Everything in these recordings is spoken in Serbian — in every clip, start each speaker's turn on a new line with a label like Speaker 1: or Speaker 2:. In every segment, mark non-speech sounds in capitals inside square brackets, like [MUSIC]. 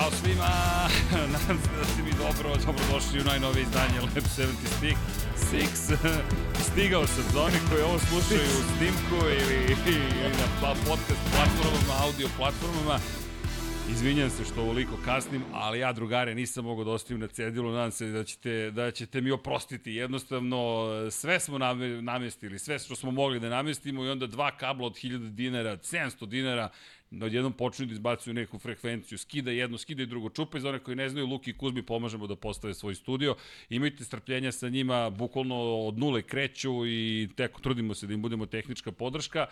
Speaker 1: Ćao svima, [LAUGHS] nadam se da ste mi dobro, dobrodošli u najnovije izdanje Lab 76. Six. [LAUGHS] Stigao sam za oni koji ovo slušaju u snimku ili, ili na podcast platformama, audio platformama. Izvinjam se što ovoliko kasnim, ali ja drugare nisam mogao da ostavim na cedilu, nadam se da ćete, da ćete mi oprostiti. Jednostavno, sve smo namestili, sve što smo mogli da namestimo i onda dva kabla od 1000 dinara, 700 dinara, odjednom počinju da izbacuju neku frekvenciju, skida jedno, skida i drugo. Čupa za one koji ne znaju, Luki i Kuzmi pomažemo da postave svoj studio. Imajte strpljenja sa njima, bukvalno od nule kreću i teko trudimo se da im budemo tehnička podrška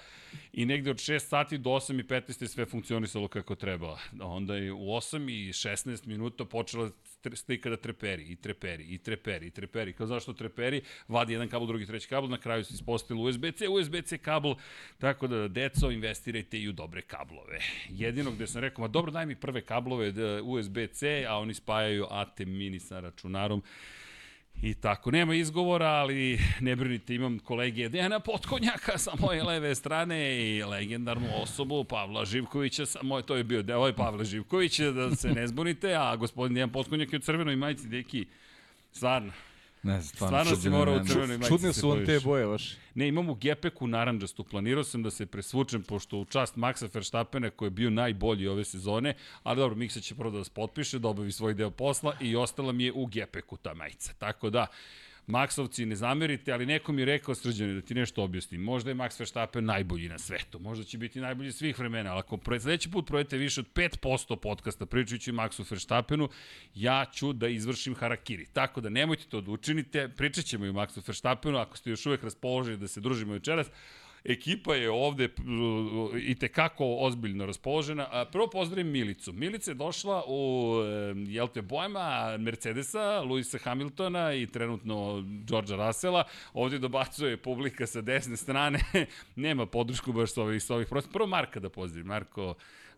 Speaker 1: i negde od 6 sati do 8 i 15 je sve funkcionisalo kako treba. Onda je u 8 i 16 minuta počela stika da treperi, i treperi, i treperi, i treperi. Kao zašto treperi? Vadi jedan kabel, drugi, treći kabel, na kraju se ispostavilo USB-C, USB-C kabel, tako da, deco, investirajte i u dobre kablove. Jedino gde sam rekao, ma dobro, daj mi prve kablove USB-C, a oni spajaju AT mini sa računarom. I tako, nema izgovora, ali ne brinite, imam kolege Dejana Potkonjaka sa moje leve strane i legendarnu osobu Pavla Živkovića sa moje, to je bio deo, je Pavle Živković, da se ne zbunite, a gospodin Dejan Potkonjak je u crvenoj majici, deki, stvarno,
Speaker 2: Ne znam, stvarno.
Speaker 1: Stvarno si morao u crvenoj majici
Speaker 3: Čudne su vam te boje vaše.
Speaker 1: Ne, imam u gepeku naranđastu. Planirao sam da se presvučem, pošto u čast Maxa Verstappena, koji je bio najbolji ove sezone, ali dobro, Miksa će prvo da vas potpiše, da obavi svoj deo posla i ostala mi je u gepeku ta majica. Tako da, Maksovci, ne zamerite, ali neko mi je rekao, srđane, da ti nešto objasnim. Možda je Max Verstappen najbolji na svetu, možda će biti najbolji svih vremena, ali ako sledeći put projete više od 5% podcasta pričajući Maxu Verstappenu, ja ću da izvršim harakiri. Tako da nemojte to da učinite, pričat ćemo i o Maxu Verstappenu, ako ste još uvek raspoloženi da se družimo večeras, ekipa je ovde i te kako ozbiljno raspoložena. Prvo pozdravim Milicu. Milica je došla u, jel te, bojama Mercedesa, Luisa Hamiltona i trenutno Georgea Russella. Ovde dobacuje publika sa desne strane. [LAUGHS] Nema podršku baš sa ovih, sa ovih prostora. Prvo Marka da pozdravim. Marko,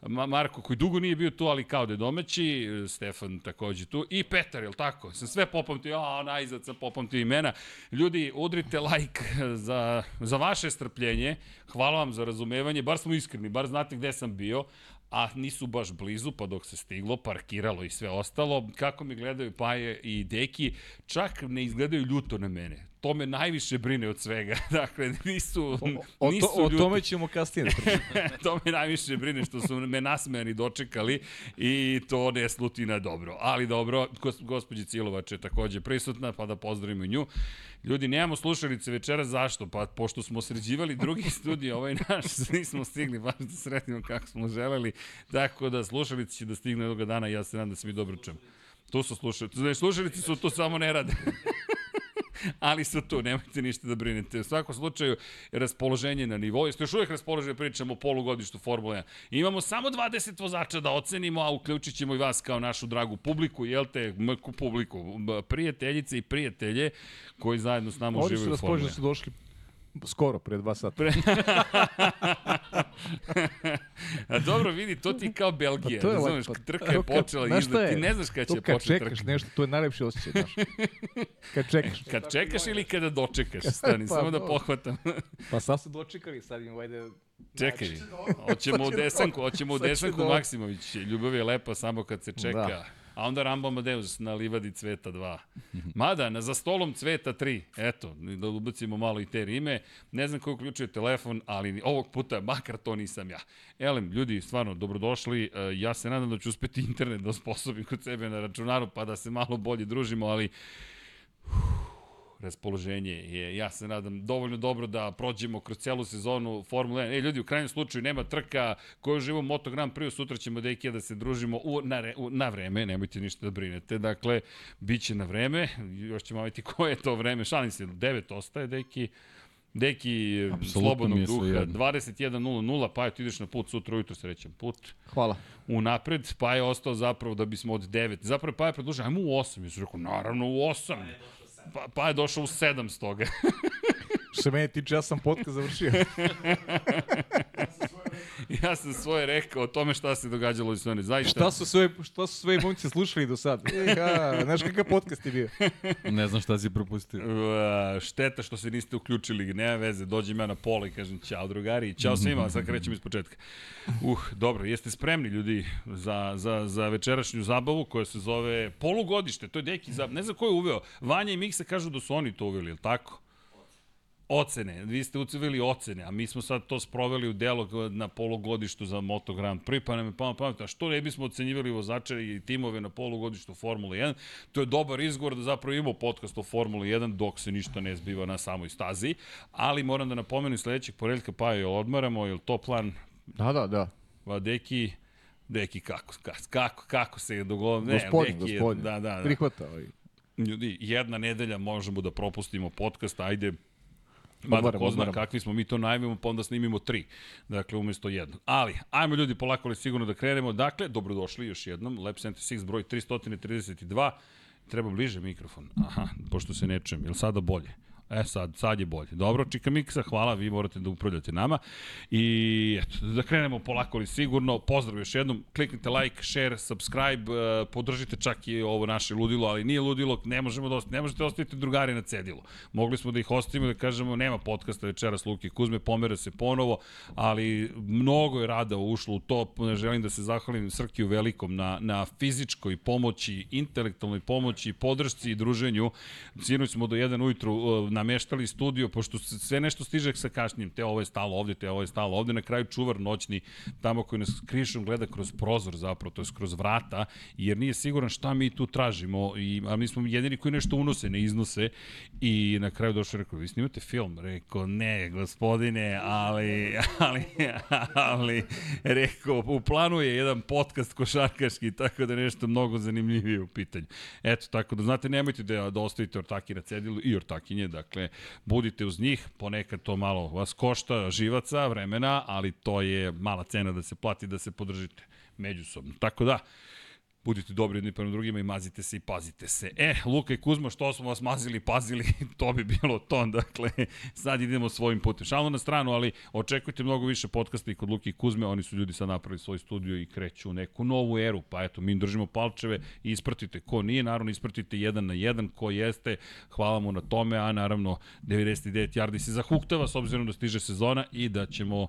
Speaker 1: Marko koji dugo nije bio tu, ali kao da je domaći, Stefan takođe tu, i Petar, je tako? Sam sve popamtio, a najzad sam popamtio imena. Ljudi, udrite like za, za vaše strpljenje, hvala vam za razumevanje, bar smo iskreni, bar znate gde sam bio, a nisu baš blizu, pa dok se stiglo, parkiralo i sve ostalo. Kako mi gledaju Paje i Deki, čak ne izgledaju ljuto na mene to me najviše brine od svega. [LAUGHS] dakle, nisu,
Speaker 3: o,
Speaker 1: nisu
Speaker 3: to, o tome ćemo kasnije
Speaker 1: da [LAUGHS] to me najviše brine što su me nasmejani dočekali i to ne sluti na dobro. Ali dobro, gospođi Cilovač je takođe prisutna, pa da pozdravimo nju. Ljudi, nemamo slušalice večera, zašto? Pa pošto smo sređivali drugi [LAUGHS] studij, ovaj naš, nismo stigli baš da sretimo kako smo želeli, tako da slušalice će da stigne jednog dana ja se nadam da se mi dobro čujem. Tu su slušalice, znači slušalice su tu samo ne rade. [LAUGHS] ali su tu, nemojte ništa da brinete. U svakom slučaju, raspoloženje na nivou, jeste još uvek raspoloženje, pričamo o polugodištu Formula 1. Imamo samo 20 vozača da ocenimo, a uključit ćemo i vas kao našu dragu publiku, jel te, mku publiku, prijateljice i prijatelje koji zajedno s nama uživaju u Formula 1.
Speaker 3: Oni su došli Skoro, pre dva sata. Pre... [LAUGHS]
Speaker 1: A dobro, vidi, to ti kao Belgija. Pa to je znaš, pa, trka je počela i izgled, ti ne znaš kada će početi trka.
Speaker 3: Kad čekaš nešto, to je najlepši osjećaj, znaš. [LAUGHS] Kad čekaš.
Speaker 1: Kad čekaš ili kada dočekaš, [LAUGHS] stani, pa, samo da pohvatam.
Speaker 3: pa sad su dočekali, sad im vajde...
Speaker 1: Čekaj, hoćemo u desanku, hoćemo u desanku Maksimović. Ljubav je lepa samo kad se čeka. Da a onda Rambo Amadeus na livadi cveta 2. Mada, na za stolom cveta 3. Eto, da ubacimo malo i te rime. Ne znam ko uključuje telefon, ali ovog puta makar to nisam ja. Elem, ljudi, stvarno, dobrodošli. E, ja se nadam da ću uspeti internet da osposobim kod sebe na računaru, pa da se malo bolje družimo, ali... raspoloženje je, ja se nadam, dovoljno dobro da prođemo kroz celu sezonu Formula 1. E, ljudi, u krajnjem slučaju nema trka koju živo Moto Grand Prix, sutra ćemo deki da se družimo u, na, re, u, na vreme, nemojte ništa da brinete. Dakle, bit će na vreme, još ćemo vidjeti koje je to vreme, šalim se, 9 ostaje deki, Deki, Absolutno slobodnog duha, 21.00, pa je ti ideš na put, sutra ujutro srećan put.
Speaker 3: Hvala.
Speaker 1: U napred, pa je ostao zapravo da bismo od 9, zapravo pa je predložio, ajmo u 8, ja sam rekao, naravno u 8. Pa, pa je došao u 700 toga. [LAUGHS]
Speaker 3: Što se mene tiče, ja sam podcast završio. [LAUGHS]
Speaker 1: ja sam svoje rekao o tome šta se događalo u Estoni. Zaista.
Speaker 3: Šta su sve, šta su sve momci slušali do sad? E, ha, znaš kakav podcast je bio?
Speaker 2: Ne znam šta si propustio.
Speaker 1: Uh, šteta što se niste uključili, nema veze, dođem ja na pola i kažem ćao drugari i ćao svima, sad krećem iz početka. Uh, dobro, jeste spremni ljudi za, za, za večerašnju zabavu koja se zove polugodište, to je deki zabav, ne znam ko je uveo, Vanja i Miksa kažu da su oni to uveli, je li tako? Ocene, vi ste ucevili ocene, a mi smo sad to sproveli u delo na polugodištu za Moto Grand Prix, pa nam je pamo pamet, a što ne bismo ocenjivali vozače i timove na polugodištu Formule 1? To je dobar izgovor da zapravo imamo podcast o Formule 1 dok se ništa ne zbiva na samoj stazi, ali moram da napomenem sledećeg poredka pa je odmaramo, je to plan?
Speaker 3: Da, da, da.
Speaker 1: Va, deki, Deki, kako, kako, kako se je dogodio?
Speaker 3: Gospodin, deki, gospodin.
Speaker 1: Da, da, da.
Speaker 3: Prihvata ovaj.
Speaker 1: Ljudi, jedna nedelja možemo da propustimo podcast, ajde, Mada ko zna kakvi smo, mi to najavimo, pa onda snimimo tri. Dakle, umesto jednog. Ali, ajmo ljudi polako ali sigurno da krenemo. Dakle, dobrodošli još jednom. Lab 76 broj 332. Treba bliže mikrofon. Aha, pošto se ne čujem. Je li sada bolje? E sad, sad je bolje. Dobro, Čika Miksa, hvala, vi morate da upravljate nama. I eto, da krenemo polako ali sigurno. Pozdrav još jednom, kliknite like, share, subscribe, uh, podržite čak i ovo naše ludilo, ali nije ludilo, ne možemo da ostaviti, ne možete ostaviti drugari na cedilu. Mogli smo da ih ostavimo da kažemo nema podcasta večeras Luke Kuzme, pomera se ponovo, ali mnogo je rada ušlo u to. Želim da se zahvalim Srkiju Velikom na, na fizičkoj pomoći, intelektualnoj pomoći, podršci i druženju. Sinoć smo do jedan ujutru uh, nameštali studio, pošto sve nešto stiže sa kašnjim, te ovo je stalo ovde, te ovo je stalo ovde, na kraju čuvar noćni, tamo koji nas krišom gleda kroz prozor zapravo, to je kroz vrata, jer nije siguran šta mi tu tražimo, i, a mi smo jedini koji nešto unose, ne iznose, i na kraju došao rekao, vi snimate film? Rekao, ne, gospodine, ali, ali, ali, rekao, u planu je jedan podcast košarkaški, tako da nešto mnogo zanimljivije u pitanju. Eto, tako da znate, nemojte da, da ostavite ortaki na cedilu i ortakinje, dakle, Dakle, budite uz njih, ponekad to malo vas košta živaca, vremena, ali to je mala cena da se plati da se podržite međusobno. Tako da, budite dobri jedni prema drugima i mazite se i pazite se. E, Luka i Kuzma, što smo vas mazili i pazili, [LAUGHS] to bi bilo to. Dakle, sad idemo svojim putem. Šalno na stranu, ali očekujte mnogo više podcasta i kod Luka i Kuzme. Oni su ljudi sad napravili svoj studio i kreću u neku novu eru. Pa eto, mi držimo palčeve i ispratite ko nije. Naravno, ispratite jedan na jedan ko jeste. Hvala mu na tome, a naravno 99 yardi se zahuktava s obzirom da stiže sezona i da ćemo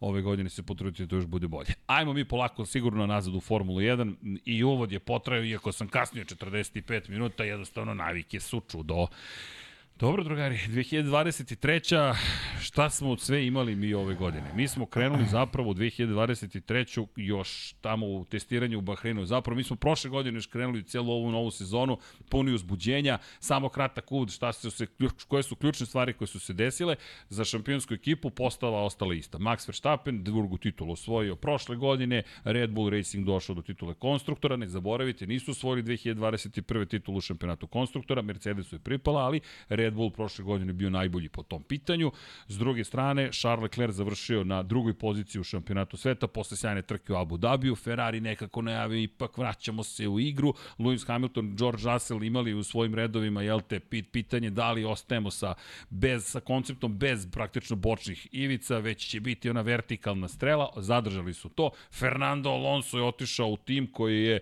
Speaker 1: ove godine se potruditi da još bude bolje. Ajmo mi polako sigurno nazad u Formulu 1 i uvod je potrajao, iako sam kasnio 45 minuta, jednostavno navike su čudo. Dobro, drugari, 2023. šta smo sve imali mi ove godine? Mi smo krenuli zapravo u 2023. još tamo u testiranju u Bahreinu. Zapravo mi smo prošle godine još krenuli celu ovu novu sezonu, puni uzbuđenja, samo kratak uvod šta su se, koje su ključne stvari koje su se desile. Za šampionsku ekipu postala ostala ista. Max Verstappen drugu titulu osvojio prošle godine, Red Bull Racing došao do titule konstruktora, ne zaboravite, nisu osvojili 2021. titulu šampionatu konstruktora, Mercedesu je pripala, ali Red Bull prošle godine bio najbolji po tom pitanju. S druge strane, Charles Leclerc završio na drugoj poziciji u šampionatu sveta posle sjajne trke u Abu Dhabiju. Ferrari nekako najavio, ipak vraćamo se u igru. Lewis Hamilton, George Russell imali u svojim redovima, jel te, pitanje da li ostajemo sa, bez, sa konceptom bez praktično bočnih ivica, već će biti ona vertikalna strela. Zadržali su to. Fernando Alonso je otišao u tim koji je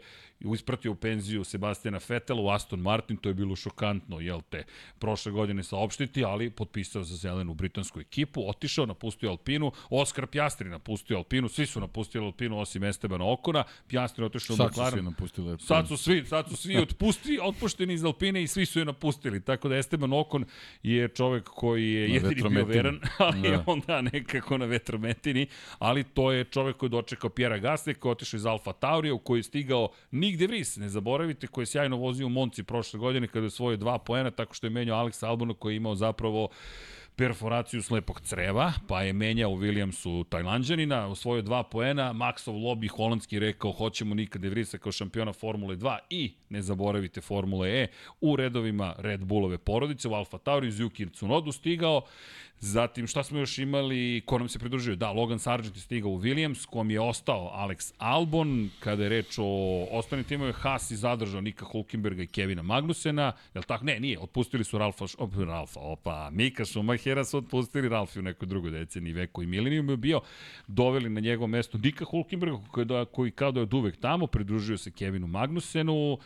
Speaker 1: ispratio u penziju Sebastiana Vettel u Aston Martin, to je bilo šokantno, jel te, prošle godine saopštiti, ali potpisao za zelenu britansku ekipu, otišao, napustio Alpinu, Oskar Pjastri napustio Alpinu, svi su napustili Alpinu osim Estebana Okona, Pjastri otišao u McLaren.
Speaker 2: Sad su svi napustili
Speaker 1: Alpinu. Sad su svi, sad su svi otpusti, otpušteni iz Alpine i svi su je napustili, tako da Esteban Okon je čovek koji je na jedini bio veran, [LAUGHS] ali da. onda nekako na vetrometini, ali to je čovek koji je dočekao Pjera Gasne, koji je otišao iz Alfa Taurija, u koji je stigao Nick De Vries, ne zaboravite, koji je sjajno vozio u Monci prošle godine kada je osvojio dva poena, tako što je menjao Alex Albona koji je imao zapravo perforaciju slepog creva, pa je menjao Williamsu Tajlanđanina, osvojio dva poena, Maxov lobby holandski rekao hoćemo nikad De Vriesa kao šampiona Formule 2 i ne zaboravite Formule E u redovima Red Bullove porodice, u Alfa Tauri, Yuki Tsunodu stigao, Zatim, šta smo još imali, ko nam se pridružio? Da, Logan Sargent je stigao u Williams, kom je ostao Alex Albon, kada je reč o ostalim timove, Haas i zadržao Nika Hulkenberga i Kevina Magnusena, jel tako? Ne, nije, otpustili su Ralfa, op, Ralfa, opa, Mika Schumachera su otpustili Ralfi u nekoj drugoj deceniji, veku i milenijum je bio, doveli na njegovo mesto Nika Hulkenberga, koji, da, koji kao da je od uvek tamo, pridružio se Kevinu Magnusenu,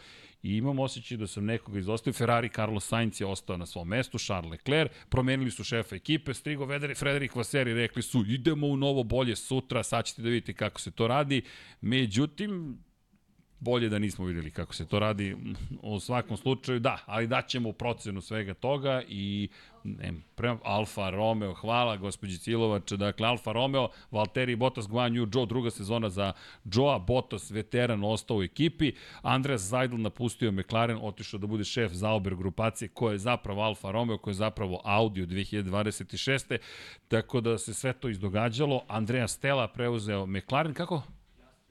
Speaker 1: i imam osjećaj da sam nekoga izostavio. Ferrari Carlos Sainz je ostao na svom mestu, Charles Leclerc, promenili su šefa ekipe, Strigo Vederi, Frederik Vaseri rekli su idemo u novo bolje sutra, sad ćete da vidite kako se to radi. Međutim, bolje da nismo videli kako se to radi. U svakom slučaju, da, ali daćemo procenu svega toga i ne, prema Alfa Romeo, hvala gospođi Cilovač, dakle Alfa Romeo, Valtteri Bottas, Guan Yu Zhou, druga sezona za Joa, Bottas, veteran, ostao u ekipi, Andreas Zajdl napustio McLaren, otišao da bude šef Zauber grupacije, koja je zapravo Alfa Romeo, koja je zapravo Audi u 2026. Tako da se sve to izdogađalo, Andrea Stella preuzeo McLaren, kako?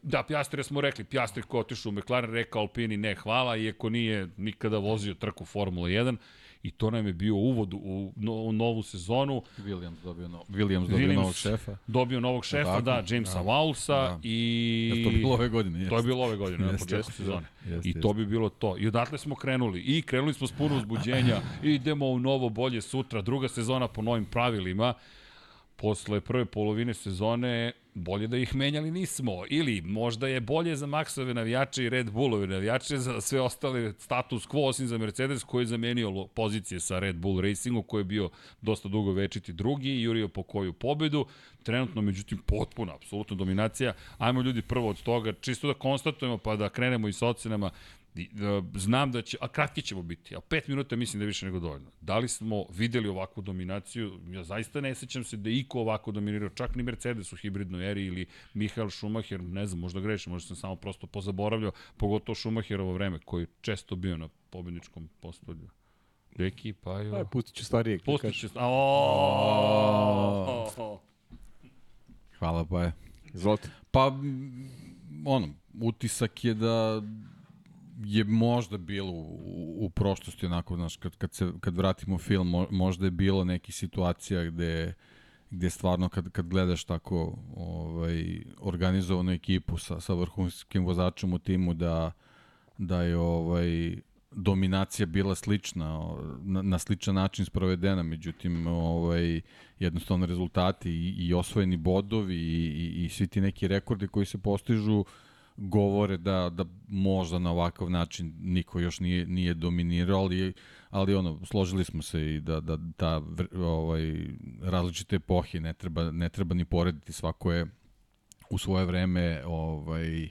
Speaker 1: Da, Pjastri smo rekli, Pjastri ko otišao u McLaren, rekao Alpini ne hvala, iako nije nikada vozio trku Formula 1 i to nam je bio uvod u, no, u novu sezonu.
Speaker 2: Williams dobio, no, Williams dobio Williams novog šefa.
Speaker 1: Dobio novog šefa, Tako, da, Jamesa da, Wowlsa da. i...
Speaker 2: Ja, to bilo ove godine,
Speaker 1: jeste. To je bilo ove godine, na početku sezone. Jeste, I to bi bilo to. I odatle smo krenuli. I krenuli smo s puno uzbuđenja. [LAUGHS] idemo u novo bolje sutra. Druga sezona po novim pravilima posle prve polovine sezone bolje da ih menjali nismo. Ili možda je bolje za Maxove navijače i Red Bullove navijače za sve ostale status quo osim za Mercedes koji je zamenio pozicije sa Red Bull Racingu koji je bio dosta dugo večiti drugi i jurio po koju pobedu. Trenutno, međutim, potpuna, apsolutna dominacija. Ajmo ljudi prvo od toga, čisto da konstatujemo pa da krenemo i s ocenama. E, znam da će, a kratki ćemo biti, a pet minuta mislim da je više nego dovoljno. Da li smo videli ovakvu dominaciju? Ja zaista ne sećam se da iko ovako dominirao, čak ni Mercedes u hibridnoj eri ili Mihael Schumacher, ne znam, možda grešim, možda sam samo prosto pozaboravljao, pogotovo Schumacherovo vreme, koji je često bio na pobedničkom postolju. Deki, pa jo...
Speaker 3: Aj, pustit ću starijeg.
Speaker 1: Pustit ću...
Speaker 2: Hvala, pa je.
Speaker 3: Izvolite.
Speaker 2: Pa, ono, utisak je da je možda bilo u, u prošlosti onako, znaš, kad, kad, se, kad vratimo film, možda je bilo neki situacija gde gde stvarno kad, kad gledaš tako ovaj, organizovanu ekipu sa, sa vrhunskim vozačem u timu da, da je ovaj, dominacija bila slična, na, na sličan način sprovedena, međutim ovaj, jednostavno rezultati i, i osvojeni bodovi i, i, i svi ti neki rekordi koji se postižu uh, govore da, da možda na ovakav način niko još nije, nije dominirao, ali, ali ono, složili smo se i da, da ta ovaj, različite epohe ne treba, ne treba ni porediti, svako je u svoje vreme ovaj,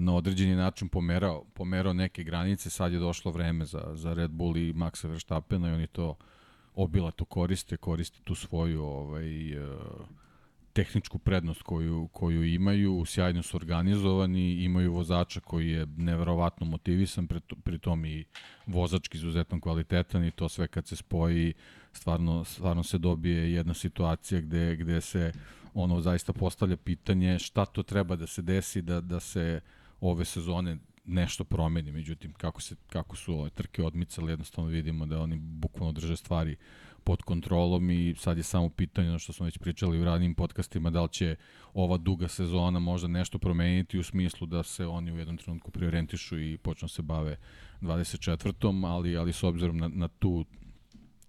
Speaker 2: na određeni način pomerao, pomerao neke granice, sad je došlo vreme za, za Red Bull i Maxa Verstappena i oni to obilato koriste, koriste tu svoju ovaj, tehničku prednost koju, koju imaju, sjajno su organizovani, imaju vozača koji je neverovatno motivisan, pri tom i vozački izuzetno kvalitetan i to sve kad se spoji, stvarno, stvarno se dobije jedna situacija gde, gde se ono zaista postavlja pitanje šta to treba da se desi da, da se ove sezone nešto promeni, međutim kako, se, kako su ove trke odmicale, jednostavno vidimo da oni bukvalno drže stvari pod kontrolom i sad je samo pitanje, ono što smo već pričali u radnim podcastima, da li će ova duga sezona možda nešto promeniti u smislu da se oni u jednom trenutku priorientišu i počnu se bave 24. ali, ali s obzirom na, na tu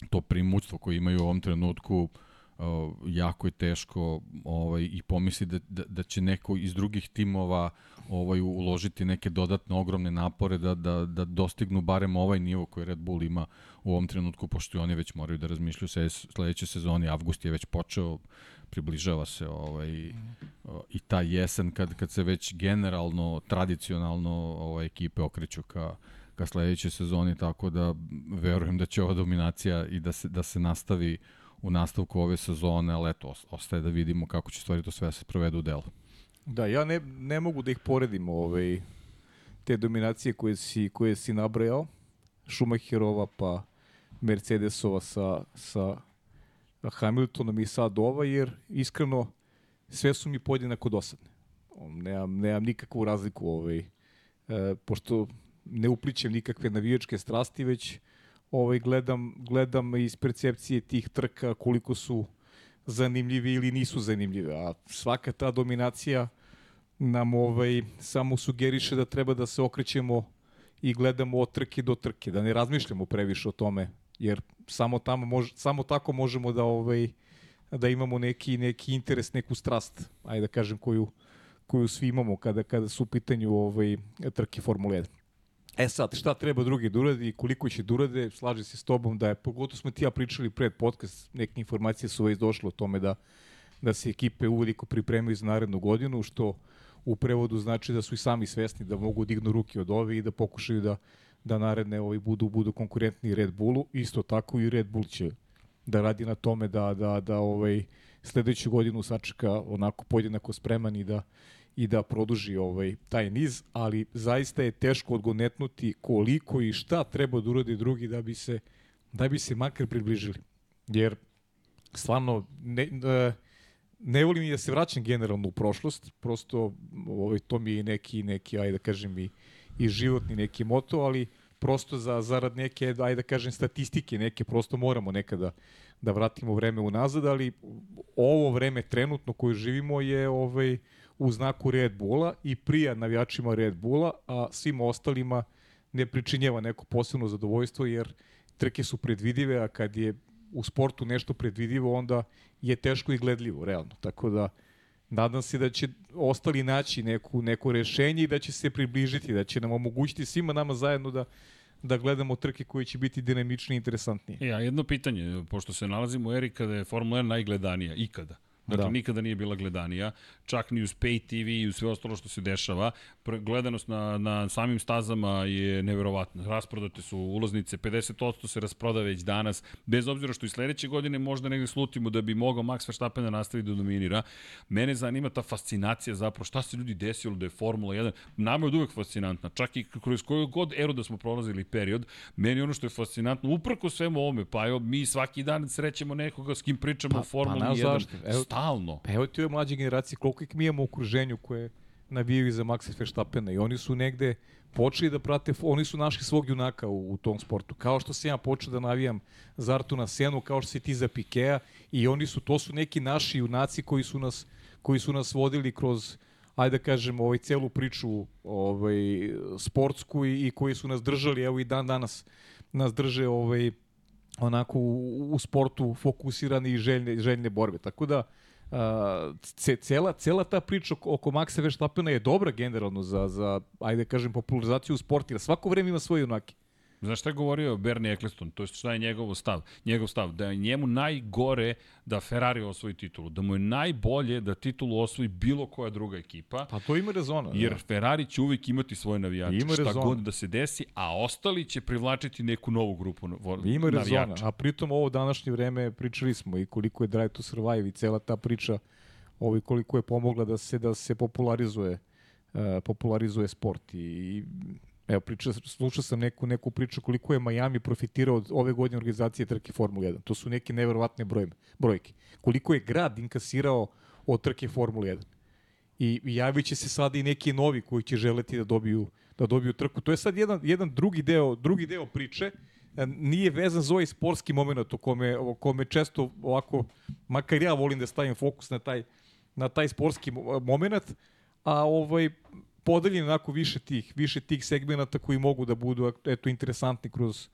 Speaker 2: to primućstvo koje imaju u ovom trenutku, uh, jako je teško ovaj, i pomisli da, da, da će neko iz drugih timova ovaj, uložiti neke dodatne ogromne napore da, da, da dostignu barem ovaj nivo koji Red Bull ima u ovom trenutku, pošto oni već moraju da razmišljaju se sledeće sezoni, avgust je već počeo, približava se ovaj, i ta jesen kad, kad se već generalno, tradicionalno ovaj, ekipe okreću ka, ka sledećoj sezoni, tako da verujem da će ova dominacija i da se, da se nastavi u nastavku ove sezone, ali eto, ostaje da vidimo kako će stvari to sve se provede u delu.
Speaker 3: Da, ja ne, ne mogu da ih poredim ovaj, te dominacije koje si, koje si nabrajao, Schumacherova pa Mercedesova sa, sa Hamiltonom i sad ova, jer iskreno sve su mi podjednako dosadne. Nemam, nemam nikakvu razliku, ovaj, e, pošto ne uplićem nikakve navijačke strasti, već ovaj, gledam, gledam iz percepcije tih trka koliko su zanimljivi ili nisu zanimljive. A svaka ta dominacija nam ovaj, samo sugeriše da treba da se okrećemo i gledamo od trke do trke, da ne razmišljamo previše o tome, jer samo tamo mož, samo tako možemo da ovaj da imamo neki neki interes, neku strast, ajde da kažem koju koju svi imamo kada kada su u pitanju ovaj trke Formule 1. E sad, šta treba drugi da uradi i koliko će da urade, slažem se s tobom da je, pogotovo smo ti ja pričali pred podcast, neke informacije su već došle o tome da, da se ekipe uveliko pripremaju za narednu godinu, što u prevodu znači da su i sami svesni da mogu dignu ruke od ove i da pokušaju da, da naredne ovaj, budu, budu konkurentni Red Bullu. Isto tako i Red Bull će da radi na tome da, da, da ovaj, sledeću godinu sačeka onako podjednako spreman i da, i da produži ovaj taj niz, ali zaista je teško odgonetnuti koliko i šta treba da uradi drugi da bi se da bi se makar približili. Jer stvarno ne, ne, ne volim i da se vraćam generalno u prošlost, prosto ovaj, to mi je neki, neki ajde da kažem i, i životni neki moto, ali prosto za zarad neke, ajde da kažem, statistike neke, prosto moramo nekada da vratimo vreme unazad, ali ovo vreme trenutno koje živimo je ovaj, u znaku Red Bulla i prija navijačima Red Bulla, a svim ostalima ne pričinjava neko posebno zadovoljstvo, jer trke su predvidive, a kad je u sportu nešto predvidivo, onda je teško i gledljivo, realno. Tako da, nadam se da će ostali naći neku, neko rešenje i da će se približiti, da će nam omogućiti svima nama zajedno da da gledamo trke koje će biti dinamičnije i interesantnije.
Speaker 1: Ja, jedno pitanje, pošto se nalazimo u eri kada je Formula 1 najgledanija, ikada. Dakle, da. nikada nije bila gledanija, čak ni uz Pay TV i uz sve ostalo što se dešava. Gledanost na, na samim stazama je neverovatna. Rasprodate su ulaznice, 50% se rasproda već danas, bez obzira što i sledeće godine možda negde slutimo da bi mogao Max Verstappen da nastavi da dominira. Mene zanima ta fascinacija zapravo, šta se ljudi desilo da je Formula 1, nama je uvek fascinantna, čak i kroz koju god eru da smo prolazili period, meni ono što je fascinantno, uprko svemu ovome, pa evo, mi svaki dan srećemo nekoga s kim pričamo pa, o Formuli pa, 1. Zašto? Evo, stalno.
Speaker 3: Pa evo ti ove mlađe generacije, koliko ih mi imamo u okruženju koje navijaju za Maxa Verstappena i oni su negde počeli da prate, oni su našli svog junaka u, u tom sportu. Kao što sam ja počeo da navijam za Artuna Senu, kao što si ti za Pikea i oni su, to su neki naši junaci koji su nas, koji su nas vodili kroz ajde da kažem, ovaj celu priču ovaj sportsku i, i koji su nas držali evo i dan danas nas drže ovaj onako u, u sportu fokusirani i željne željne borbe. Tako da Uh, cela, cela ta priča oko, oko Maxa Verstappena je dobra generalno za, za ajde kažem, popularizaciju sporta, jer svako vreme ima svoje junake.
Speaker 1: Znaš šta je govorio Bernie Eccleston? To je šta je njegov stav? Njegov stav da je njemu najgore da Ferrari osvoji titulu, da mu je najbolje da titulu osvoji bilo koja druga ekipa.
Speaker 3: Pa to ima rezona.
Speaker 1: Jer da. Ferrari će uvijek imati svoje navijače, ima šta rezona. god da se desi, a ostali će privlačiti neku novu grupu ima navijača. Rezona.
Speaker 3: A pritom ovo današnje vreme pričali smo i koliko je Drive to Survive i cela ta priča ovaj koliko je pomogla da se da se popularizuje uh, popularizuje sport i Evo, priča, slušao sam neku, neku priču koliko je Miami profitirao od ove godine organizacije trke Formula 1. To su neke neverovatne broj, brojke. Koliko je grad inkasirao od trke Formula 1. I, i javit će se sada i neki novi koji će želeti da dobiju, da dobiju trku. To je sad jedan, jedan drugi, deo, drugi deo priče. E, nije vezan za ovaj sportski moment o kome, o kome često ovako, makar ja volim da stavim fokus na taj, na taj sportski moment, a ovaj podeljen onako više tih, više tih segmenata koji mogu da budu eto interesantni kroz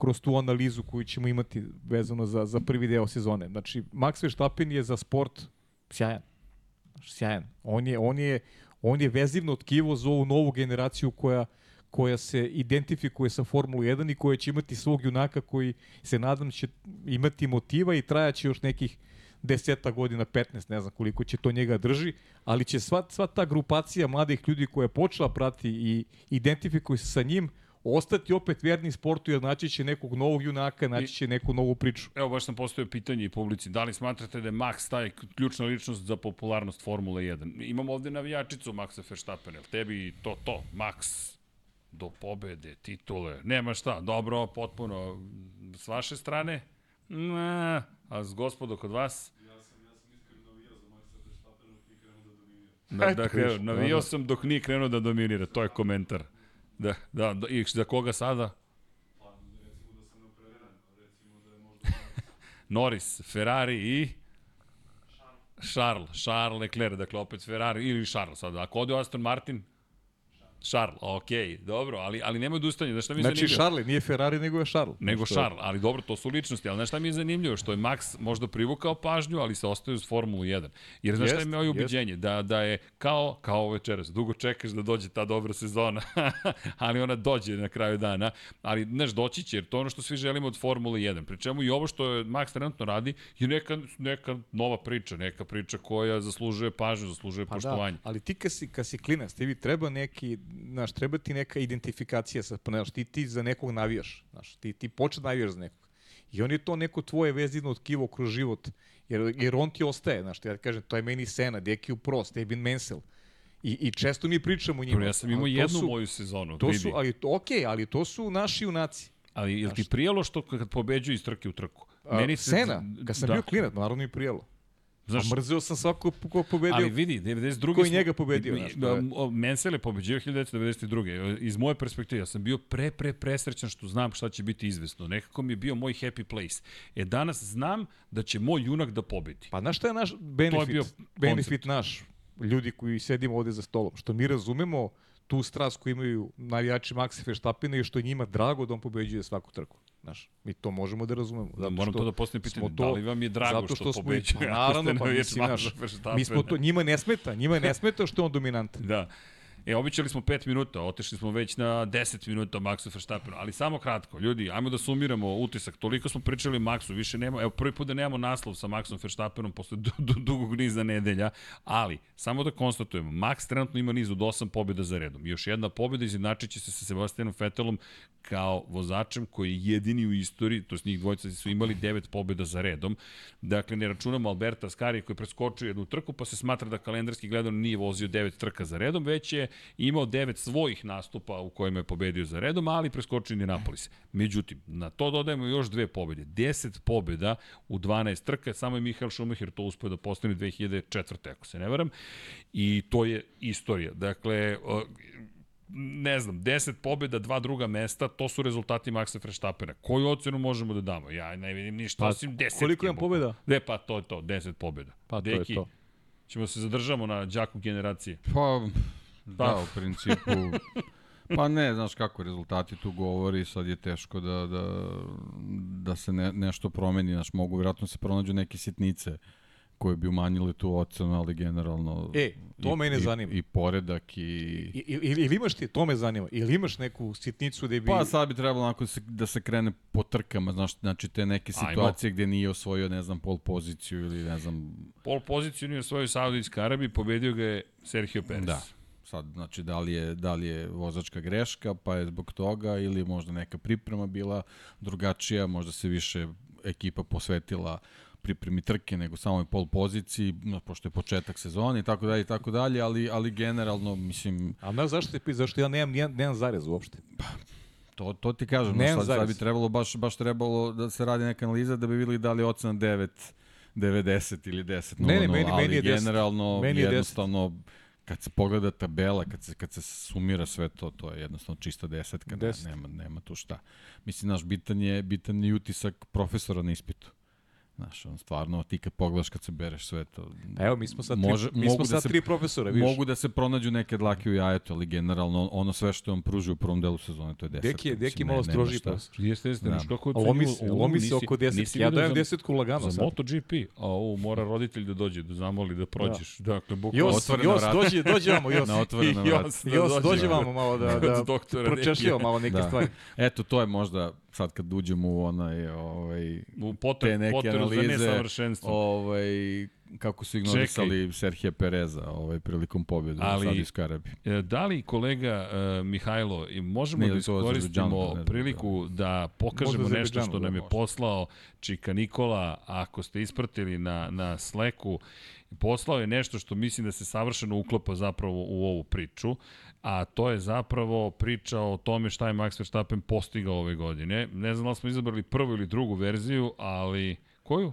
Speaker 3: kroz tu analizu koju ćemo imati vezano za, za prvi deo sezone. Znači, Max Verstappen je za sport sjajan. Sjajan. On je, on je, on je vezivno tkivo za ovu novu generaciju koja, koja se identifikuje sa Formulu 1 i koja će imati svog junaka koji se nadam će imati motiva i trajaće još nekih deseta godina, 15, ne znam koliko će to njega drži, ali će sva, sva ta grupacija mladih ljudi koja je počela prati i identifikuje se sa njim, ostati opet verni sportu jer naći će nekog novog junaka, naći će neku novu priču.
Speaker 1: Evo baš sam postavio pitanje i publici, da li smatrate da je Max taj ključna ličnost za popularnost Formule 1? Imamo ovde navijačicu Maxa Verstappen, jel tebi to to, Max do pobede, titule, nema šta, dobro, potpuno s vaše strane? Ne, A s gospodo kod vas? Ja sam, ja sam iskreno navijao za Maxa Verstappena dok nije krenuo da dominira. Da, da, dakle, navijao sam dok nije krenuo da dominira, to je komentar. Da, da, da i za koga sada? Pa, recimo da sam neopreveren, recimo da je možda... Norris, Ferrari i... Charles, Charles Leclerc, dakle opet Ferrari ili Charles sada. Ako ode Aston Martin, Charles, ok, dobro, ali, ali nema odustanja. Znaš šta mi je
Speaker 3: Znači,
Speaker 1: zanimljivo?
Speaker 3: Nije Ferrari, nego je Charles.
Speaker 1: Nego
Speaker 3: Što-
Speaker 1: Charles, ali dobro, to su ličnosti, ali znaš šta mi je zanimljivo? Što je Max možda privukao pažnju, ali se ostaje uz Formulu 1. Jer znaš šta je
Speaker 3: Jest,
Speaker 1: moje
Speaker 3: jest.
Speaker 1: ubeđenje? Da, da je kao, kao večeras, dugo čekaš da dođe ta dobra sezona, [LAUGHS] ali ona dođe na kraju dana, ali znaš, doći će, jer to je ono što svi želimo od Formule 1. Pri čemu i ovo što je Max trenutno radi je neka, neka nova priča, neka priča koja zaslužuje pažnju, zaslužuje
Speaker 3: Pa
Speaker 1: poštovanje.
Speaker 3: Da, ali ti kad si, kad si klinac, tebi treba neki, znaš, treba ti neka identifikacija sa, pa, znaš, ti, ti za nekog navijaš, znaš, ti, ti počne navijaš za nekog. I on je to neko tvoje vezino tkivo kroz život, jer, jer on ti ostaje, znaš, ja kažem, to je meni Sena, Deki Pro, Stebin Mensel. I, I često mi pričamo o njima.
Speaker 1: Ja sam imao jednu
Speaker 3: su,
Speaker 1: moju sezonu,
Speaker 3: To su, ali, okej, ali to su naši junaci.
Speaker 1: Ali jel ti prijelo što kad pobeđuju iz trke u trku?
Speaker 3: A, Sena, kad sam
Speaker 1: da.
Speaker 3: bio klinac, naravno mi prijelo.
Speaker 1: Znaš,
Speaker 3: A mrzeo sam svako ko pobedio.
Speaker 1: Ali vidi, 92.
Speaker 3: Ko je
Speaker 1: smo-
Speaker 3: njega pobedio, znaš, to je-
Speaker 1: o, Mensel je pobeđio 1992. Iz moje perspektive, ja sam bio pre, pre, presrećan što znam šta će biti izvesno. Nekako mi je bio moj happy place. E, danas znam da će moj junak da pobedi.
Speaker 3: Pa znaš šta je naš benefit?
Speaker 1: bio
Speaker 3: benefit naš, ljudi koji sedimo ovde za stolom, što mi razumemo tu strast koju imaju navijači Maxa Verstappena i što je njima drago da on pobeđuje svaku trku. Znaš, mi to možemo da razumemo.
Speaker 1: Da, moram
Speaker 3: što
Speaker 1: to da postavim pitanje, da li vam je drago
Speaker 3: zato
Speaker 1: što,
Speaker 3: i-
Speaker 1: pobeđuje?
Speaker 3: Pa, naravno, pa mislim,
Speaker 1: Verstappena?
Speaker 3: mi smo to, njima ne smeta, njima ne smeta što je on dominantan.
Speaker 1: Da. E, običali smo 5 minuta, otešli smo već na 10 minuta o Maxu Verstappenu, ali samo kratko. Ljudi, ajmo da sumiramo utisak. Toliko smo pričali o Maxu, više nema, evo prvi put da nemamo naslov sa Maxom Verstappenom posle du, du, dugog niza nedelja, ali samo da konstatujemo, Max trenutno ima niz od 8 pobjeda za redom. Još jedna pobjeda izjednačit će se sa Sebastianom Vettelom kao vozačem koji je jedini u istoriji, to s njih dvojica su imali 9 pobjeda za redom. Dakle, ne računamo Alberta Ascari koji je preskočio jednu trku, pa se smatra da kalendarski gledano nije vozio 9 trka za redom, već je imao 9 svojih nastupa u kojima je pobedio za redom, ali preskočio Indianapolis. Međutim, na to dodajemo još dve pobjede. 10 pobjeda u 12 trka, samo je Michael Schumacher to uspio da postane 2004. ako se ne varam. I to je istorija. Dakle, ne znam, 10 pobjeda, dva druga mesta, to su rezultati Maxa Verstappena. Koju ocenu možemo da damo? Ja ne vidim ništa,
Speaker 3: Pa,
Speaker 1: osim 10.
Speaker 3: koliko imam pobjeda?
Speaker 1: Ne, pa to je to, 10 pobjeda.
Speaker 3: Pa to je
Speaker 1: Deki,
Speaker 3: to.
Speaker 1: ćemo se zadržamo na đaku generacije.
Speaker 2: Pa, da, u principu, pa ne, znaš kako rezultati tu govori, sad je teško da, da, da se ne, nešto promeni, znaš, mogu vjerojatno se pronađu neke sitnice koje bi umanjile tu ocenu, ali generalno
Speaker 3: E, to
Speaker 2: i,
Speaker 3: mene
Speaker 2: i,
Speaker 3: zanima.
Speaker 2: i poredak i...
Speaker 3: I, ili, ili imaš ti, to me zanima, ili imaš neku sitnicu da bi...
Speaker 2: Pa sad bi trebalo onako da se, da se krene po trkama, znaš, znači te neke
Speaker 1: Ajmo.
Speaker 2: situacije gde nije osvojio, ne znam, pol poziciju ili ne znam,
Speaker 1: Pol poziciju nije osvojio Saudijska Arabija, pobedio ga je Sergio Perez.
Speaker 2: Da. Sad, znači, da li, je, da li je vozačka greška, pa je zbog toga, ili možda neka priprema bila drugačija, možda se više ekipa posvetila pripremi trke nego samoj pol poziciji, no, pošto je početak sezone i tako dalje i tako dalje, ali, ali generalno, mislim,
Speaker 3: A znaš zašto, te, pi- zašto ja nemam, nemam, nemam zarez uopšte?
Speaker 2: to, to ti kažem, no, sad, sad bi trebalo, baš, baš trebalo da se radi neka analiza da bi videli da li je ocena 9, 90 ili 10,
Speaker 3: Ne, ne,
Speaker 2: 0,
Speaker 3: meni-
Speaker 2: ali
Speaker 3: meni je 10.
Speaker 2: generalno,
Speaker 3: Meni je 10.
Speaker 2: kad se pogleda tabela, kad se, kad se sumira sve to, to je jednostavno čista desetka,
Speaker 3: 10.
Speaker 2: nema, nema tu šta. Mislim, znaš, bitan je, bitan je utisak profesora na ispitu. Znaš, on stvarno, ti kad pogledaš kad se bereš sve to,
Speaker 3: Pa evo, mi smo sad,
Speaker 2: Može-
Speaker 3: tri, mi smo
Speaker 2: da
Speaker 3: sad
Speaker 2: se-
Speaker 3: tri profesora, vidiš.
Speaker 2: mogu da se pronađu neke dlake u jajetu, ali generalno ono sve što je on pružio u prvom delu sezone, to je desetka.
Speaker 3: Deki je, Deki malo stroži profesor.
Speaker 1: Jeste, jeste,
Speaker 2: Da.
Speaker 1: znaš kako
Speaker 3: A lomi se, lomi se oko desetke.
Speaker 1: nisi
Speaker 3: Ja
Speaker 1: vidio
Speaker 3: dajem
Speaker 1: za-
Speaker 3: desetku lagano
Speaker 1: Za
Speaker 3: sad.
Speaker 1: MotoGP, a ovo mora roditelj da dođe, da zamoli da prođeš. Dakle, bukvalno...
Speaker 3: Jos,
Speaker 2: Otvorena
Speaker 3: Jos,
Speaker 2: vrata.
Speaker 3: dođi, dođi vamo, Jos.
Speaker 2: Na otvorena [LAUGHS]
Speaker 1: Jos,
Speaker 2: vrata.
Speaker 1: da
Speaker 3: Jos,
Speaker 1: dođe vamo.
Speaker 3: malo da, [LAUGHS] da
Speaker 1: Dekija.
Speaker 3: malo neke
Speaker 2: Da.
Speaker 3: stvari.
Speaker 2: Eto, to je možda, sad kad uđemo u onaj, ovaj,
Speaker 1: U
Speaker 2: te
Speaker 1: poter,
Speaker 2: neke
Speaker 1: poteru za
Speaker 2: analize,
Speaker 1: nesavršenstvo.
Speaker 2: ovaj, kako su ignorisali Serhija Pereza ovaj, prilikom pobjede
Speaker 1: Ali-
Speaker 2: u Saudijskoj Arabiji.
Speaker 1: E, Da li kolega uh, Mihajlo, i možemo
Speaker 2: Ne,
Speaker 1: da
Speaker 2: Azerbejdžanu,
Speaker 1: iskoristimo
Speaker 2: znam,
Speaker 1: priliku da pokažemo
Speaker 3: Možda
Speaker 1: nešto što
Speaker 3: Azerbejdžanu,
Speaker 1: nam je
Speaker 3: da,
Speaker 1: poslao Čika Nikola, ako ste ispratili na, na Slacku, poslao je nešto što mislim da se savršeno uklapa zapravo u ovu priču, a to je zapravo priča o tome šta je Max Verstappen postigao ove godine. Ne znam da smo izabrali prvu ili drugu verziju, ali koju?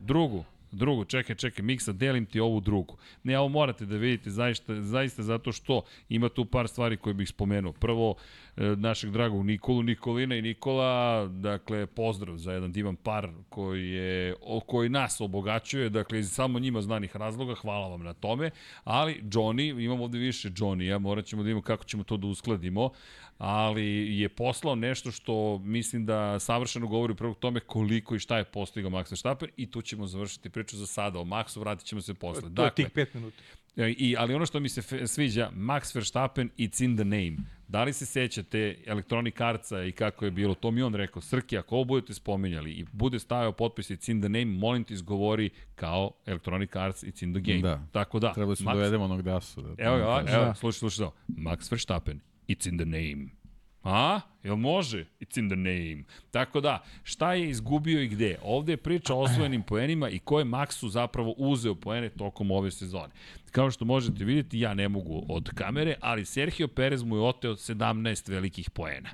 Speaker 1: Drugu. Drugu, čekaj, čekaj, Miksa, delim ti ovu drugu. Ne, ovo morate da vidite zaista, zaista zato što ima tu par stvari koje bih spomenuo. Prvo, e, našeg dragog Nikolu, Nikolina i Nikola, dakle, pozdrav za jedan divan par koji, je, koji nas obogaćuje, dakle, iz samo njima znanih razloga, hvala vam na tome, ali Johnny, imamo ovde više Johnny-a, morat ćemo da imamo kako ćemo to da uskladimo, ali je poslao nešto što mislim da savršeno govori upravo tome koliko i šta je postigao Max Verstappen i tu ćemo završiti priču za sada. O Maxu vratit ćemo se posle.
Speaker 3: To je
Speaker 1: Dakle,
Speaker 3: tih pet minuta.
Speaker 1: E, I, ali ono što mi se sviđa, Max Verstappen, it's in the name. Da li se sećate Electronic Artsa i kako je bilo, to mi on rekao, Srki, ako ovo budete spominjali i bude stavio potpis It's in the name, molim ti izgovori kao Electronic Arts It's in the game.
Speaker 2: Da.
Speaker 1: Tako da.
Speaker 2: Treba su
Speaker 1: Max-
Speaker 2: dovedemo onog dasu. Da,
Speaker 1: Evo ga, evo,
Speaker 3: Da.
Speaker 1: slušaj, slušaj to. Max Verstappen, it's in the name. A? Jel može? It's in the name. Tako da, šta je izgubio i gde? Ovde je priča o osvojenim poenima i ko je Maxu zapravo uzeo poene tokom ove sezone. Kao što možete vidjeti, ja ne mogu od kamere, ali Sergio Perez mu je oteo 17 velikih poena.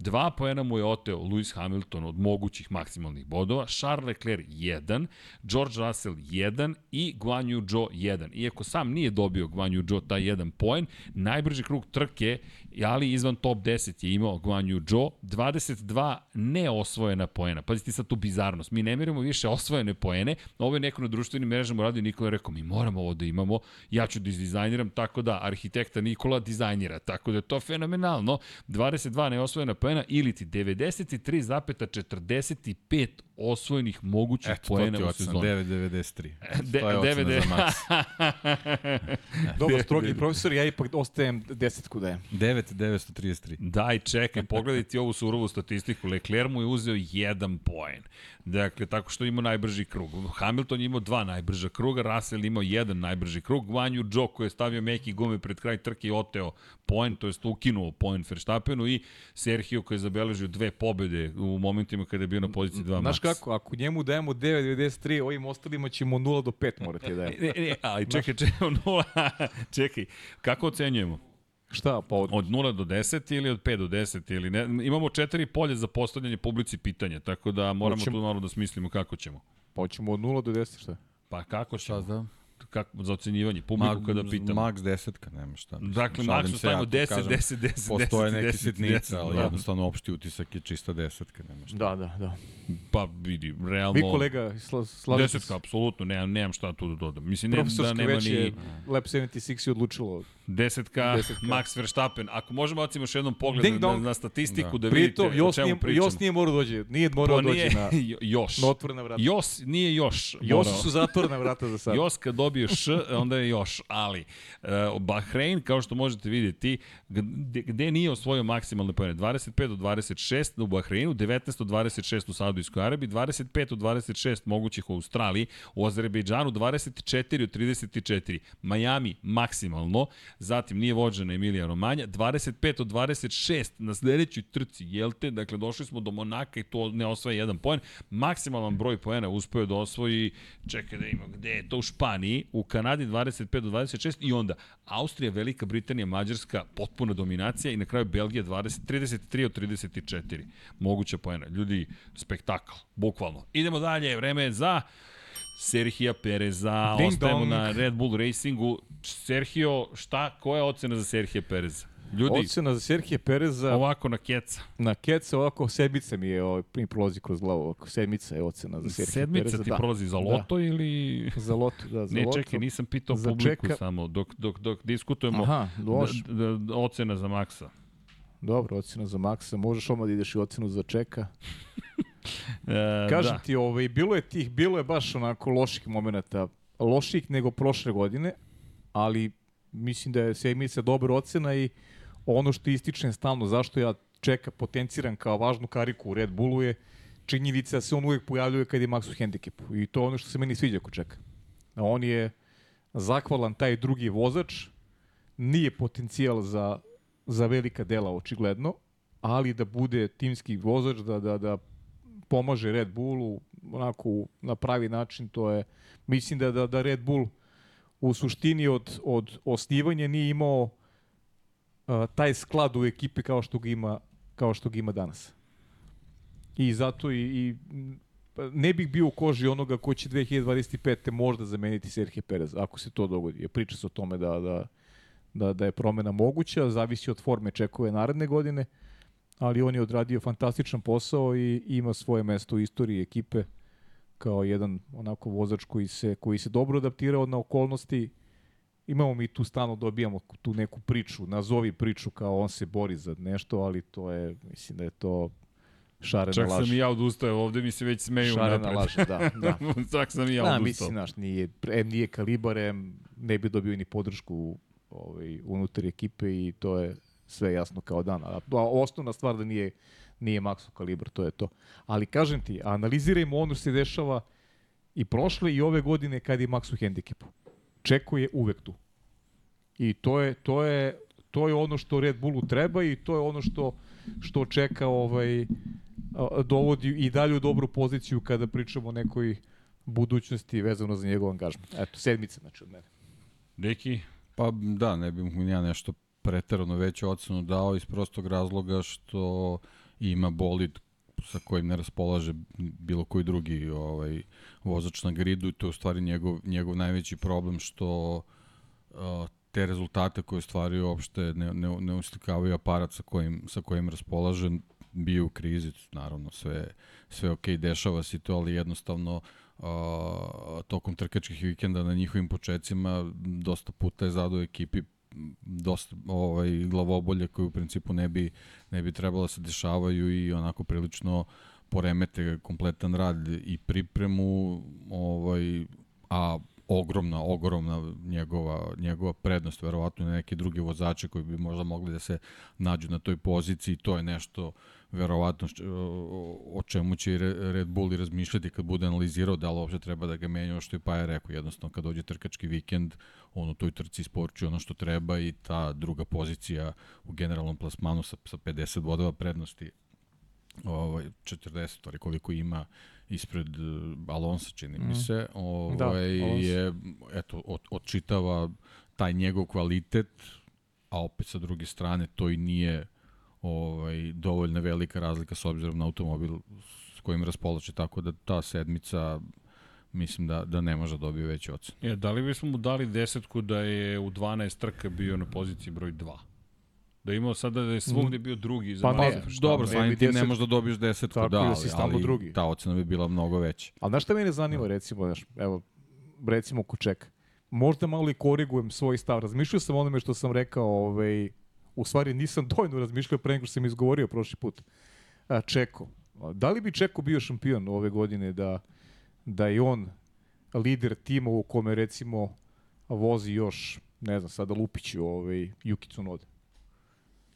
Speaker 1: Dva poena mu je oteo Lewis Hamilton od mogućih maksimalnih bodova, Charles Leclerc 1, George Russell 1 i Guan Yu Zhou 1. Iako sam nije dobio Guan Yu Zhou taj jedan poen, najbrži krug trke, ali izvan top 10 je imao Guan Yu Zhou, 22 neosvojena poena. Pazite sad tu bizarnost. Mi ne merimo više osvojene poene. Ovo je neko na društvenim mrežama radio Nikola je rekao mi moramo ovo da imamo. Ja ću da izdizajniram tako da arhitekta Nikola dizajnira. Tako da je to fenomenalno. 22 neosvojena poena ili ti 93,45 osvojenih mogućih
Speaker 2: Eto, to
Speaker 1: poena
Speaker 2: ti je
Speaker 1: u
Speaker 2: ocena,
Speaker 1: sezoni.
Speaker 2: 9.93.
Speaker 1: De-
Speaker 2: To je ocena
Speaker 1: DVD.
Speaker 2: za Max. [LAUGHS]
Speaker 3: Dobro, strogi profesor, ja ipak ostajem desetku dajem.
Speaker 2: 9.933.
Speaker 1: Daj, čekaj, pogledajte ovu surovu statistiku. Leclerc mu je uzeo jedan poen. Dakle, tako što je imao najbrži krug. Hamilton je imao dva najbrža kruga, Russell je imao jedan najbrži krug, Guan Yu Zhou koji je stavio meki gume pred kraj trke i oteo poen, to jest ukinuo poen Verstappenu i Sergio koji je zabeležio dve pobede u momentima kada je bio na poziciji 2
Speaker 3: Znaš kako, ako njemu dajemo 9.93, ovim ostalima ćemo 0 do 5 morati da dajemo.
Speaker 1: Ne, [LAUGHS] ne, ali čekaj, čekaj, nula, [LAUGHS] čekaj, kako ocenjujemo?
Speaker 3: Šta, pa od...
Speaker 1: Od 0 do 10 ili od 5 do 10 ili ne? Imamo četiri polje za postavljanje publici pitanja, tako da moramo
Speaker 3: Hoćemo-
Speaker 1: tu malo da smislimo kako ćemo.
Speaker 3: Pa hoćemo od 0 do 10, šta?
Speaker 1: Pa kako ćemo?
Speaker 2: Šta znam?
Speaker 1: Kako, za ocenjivanje, publiku
Speaker 2: Mag,
Speaker 1: kada pitamo.
Speaker 2: Max desetka, nema šta. mislim.
Speaker 1: dakle, Maxu stavimo
Speaker 2: tu
Speaker 1: 10,
Speaker 2: kažem,
Speaker 1: 10, 10, 10,
Speaker 2: Postoje
Speaker 1: 10,
Speaker 2: neke
Speaker 1: 10,
Speaker 2: sitnice,
Speaker 1: 10,
Speaker 2: ali
Speaker 1: da.
Speaker 2: jednostavno opšti utisak je čista desetka, nema šta.
Speaker 3: Da, da, da.
Speaker 1: Pa vidi, realno...
Speaker 3: Vi kolega, sla, se.
Speaker 1: Desetka, apsolutno, nemam, nemam šta tu da dodam. Mislim, ne, da nema
Speaker 3: već
Speaker 1: ni
Speaker 3: je Lab 76 je odlučilo.
Speaker 1: desetka,
Speaker 3: Desetka.
Speaker 1: Max Verstappen. Ako možemo ocimo još jednom pogled na, na statistiku da,
Speaker 3: Da.
Speaker 1: vidite
Speaker 3: Pritom,
Speaker 1: o
Speaker 3: Jos
Speaker 1: čemu
Speaker 3: nije,
Speaker 1: pričamo.
Speaker 3: Jos nije morao dođe, nije morao
Speaker 1: To
Speaker 3: dođe
Speaker 1: nije,
Speaker 3: na, [LAUGHS]
Speaker 1: još.
Speaker 3: na otvorena vrata.
Speaker 1: Jos nije još.
Speaker 3: Jos su zatvorena vrata za sad.
Speaker 1: Jos kad dobije š, onda je još, ali uh, Bahrein, kao što možete vidjeti, gde, gde nije osvojio maksimalne pojene? 25 do 26 u Bahreinu, 19 do 26 u Saudijskoj Arabiji, 25 do 26 mogućih u Australiji, u Azerbejdžanu 24 od 34, Miami maksimalno, zatim nije vođena Emilija Romanja, 25 od 26 na sledećoj trci, jel te? Dakle, došli smo do Monaka i to ne osvaja jedan poen. Maksimalan broj poena uspeo da osvoji, čekaj da ima, gde je to u Španiji, u Kanadi 25 do 26 i onda Austrija, Velika Britanija, Mađarska, potpuna dominacija i na kraju Belgija 20, 33 od 34. Moguća poena. Ljudi, spektakl, bukvalno. Idemo dalje, vreme je za Serhija Pereza,
Speaker 3: Ding
Speaker 1: ostajemo
Speaker 3: dong.
Speaker 1: na Red Bull Racingu. Sergio, šta, koja je ocena za Serhija Pereza? Ljudi,
Speaker 3: Ocena za Serhije Pereza
Speaker 1: ovako na keca.
Speaker 3: na Keca ovako sedmica mi je ovaj, mi prolazi kroz glavu ovako. Sedmica je ocena za Serhije
Speaker 1: Sedmica
Speaker 3: Pereza.
Speaker 1: ti
Speaker 3: da.
Speaker 1: prolazi za loto ili...
Speaker 3: Za loto, da, za
Speaker 1: Ne,
Speaker 3: loto.
Speaker 1: čekaj, nisam pitao
Speaker 3: Za
Speaker 1: publiku
Speaker 3: čeka-
Speaker 1: samo, dok, dok, dok diskutujemo
Speaker 3: Aha, može.
Speaker 1: d, d, d, ocena za Maksa.
Speaker 3: Dobro, ocena za Maksa. Možeš odmah da ideš i ocenu za Čeka. [LAUGHS]
Speaker 1: E, [LAUGHS]
Speaker 3: Kažem
Speaker 1: da.
Speaker 3: ti, ovaj, bilo je tih, bilo je baš onako loših momenta. Loših nego prošle godine, ali mislim da je sedmica dobra ocena i ono što ističem stalno, zašto ja Čeka potenciram kao važnu kariku u Red Bullu je činjenica da se on uvijek pojavljuje kad je Max u hendikepu. I to je ono što se meni sviđa kod Čeka. On je zahvalan taj drugi vozač, nije potencijal za, za velika dela očigledno, ali da bude timski vozač, da, da, da pomaže Red Bullu onako na pravi način, to je mislim da da, da Red Bull u suštini od, od osnivanja nije imao taj sklad u ekipi kao što ga ima kao što ga ima danas. I zato i, i ne bih bio u koži onoga ko će 2025. možda zameniti Serhije Perez, ako se to dogodi. Priča se o tome da, da, da, da je promena moguća, zavisi od forme čekove naredne godine, ali on je odradio fantastičan posao i ima svoje mesto u istoriji ekipe kao jedan onako vozač koji se, koji se dobro adaptirao na okolnosti. Imamo mi tu stalno dobijamo tu neku priču, nazovi priču kao on se bori za nešto, ali to je, mislim da je to šarena
Speaker 1: Čak
Speaker 3: laž.
Speaker 1: sam i ja odustao, ovde mi se već smeju
Speaker 3: Šarena
Speaker 1: napred.
Speaker 3: laž, da, da. [LAUGHS]
Speaker 1: Čak sam i ja
Speaker 3: da,
Speaker 1: odustao.
Speaker 3: mislim, znaš, nije, em nije kalibar, em ne bi dobio ni podršku ovaj, unutar ekipe i to je sve jasno kao dan. A, a osnovna stvar da nije, nije Maxo kalibar, to je to. Ali kažem ti, analizirajmo ono se dešava i prošle i ove godine kad je Max u hendikepu. Čeko je uvek tu. I to je, to je, to je ono što Red Bullu treba i to je ono što, što čeka ovaj, dovodi i dalje u dobru poziciju kada pričamo o nekoj budućnosti vezano za njegov angažman. Eto, sedmica znači od mene.
Speaker 1: Deki,
Speaker 2: Pa da, ne bih mu ja nešto preterano veću ocenu dao iz prostog razloga što ima bolid sa kojim ne raspolaže bilo koji drugi ovaj vozač na gridu i to je u stvari njegov, njegov najveći problem što te rezultate koje stvari uopšte ne, ne, ne uslikavaju aparat sa kojim, sa kojim raspolaže bio u krizi, naravno sve, sve ok, dešava se to, ali jednostavno uh, tokom trkačkih vikenda na njihovim početcima dosta puta je zadao ekipi dosta ovaj glavobolje koje u principu ne bi ne bi trebalo da se dešavaju i onako prilično poremete kompletan rad i pripremu ovaj a ogromna ogromna njegova njegova prednost verovatno na neke druge vozače koji bi možda mogli da se nađu na toj poziciji. To je nešto verovatno o čemu će Red Bull i razmišljati kad bude analizirao da li uopšte treba da ga menja što je pa je rekao. Jednostavno kad dođe trkački vikend on u toj trci isporučuje ono što treba i ta druga pozicija u generalnom plasmanu sa, sa 50 bodova prednosti ovaj 40 ali koliko ima ispred Alonso čini mi se ovaj da, je eto od, odčitava taj njegov kvalitet a opet sa druge strane to i nije ovaj dovoljno velika razlika s obzirom na automobil s kojim raspolaže tako da ta sedmica mislim da, da ne može da dobije veći ocen.
Speaker 1: Je, da li bismo mu dali desetku da je u 12 trka bio na poziciji broj 2? Da je imao sada da je svugde bio drugi za
Speaker 2: pa
Speaker 1: ne,
Speaker 2: ne, dobro, samim tim ne možeš da dobiješ desetku,
Speaker 3: tako
Speaker 2: da,
Speaker 3: da
Speaker 2: ali,
Speaker 3: si ali drugi.
Speaker 2: ta ocena bi bila mnogo veća.
Speaker 3: Ali znaš šta mene zanima, recimo, znaš, evo, recimo ko čeka. Možda malo i korigujem svoj stav. Razmišljao sam onome što sam rekao, ovaj, u stvari nisam [LAUGHS] dovoljno razmišljao pre nego što sam izgovorio prošli put. A, Čeko. Da li bi Čeko bio šampion ove godine da, da je on lider tima u kome recimo vozi još, ne znam, sada Lupiću, ovaj, Yuki Tsunoda.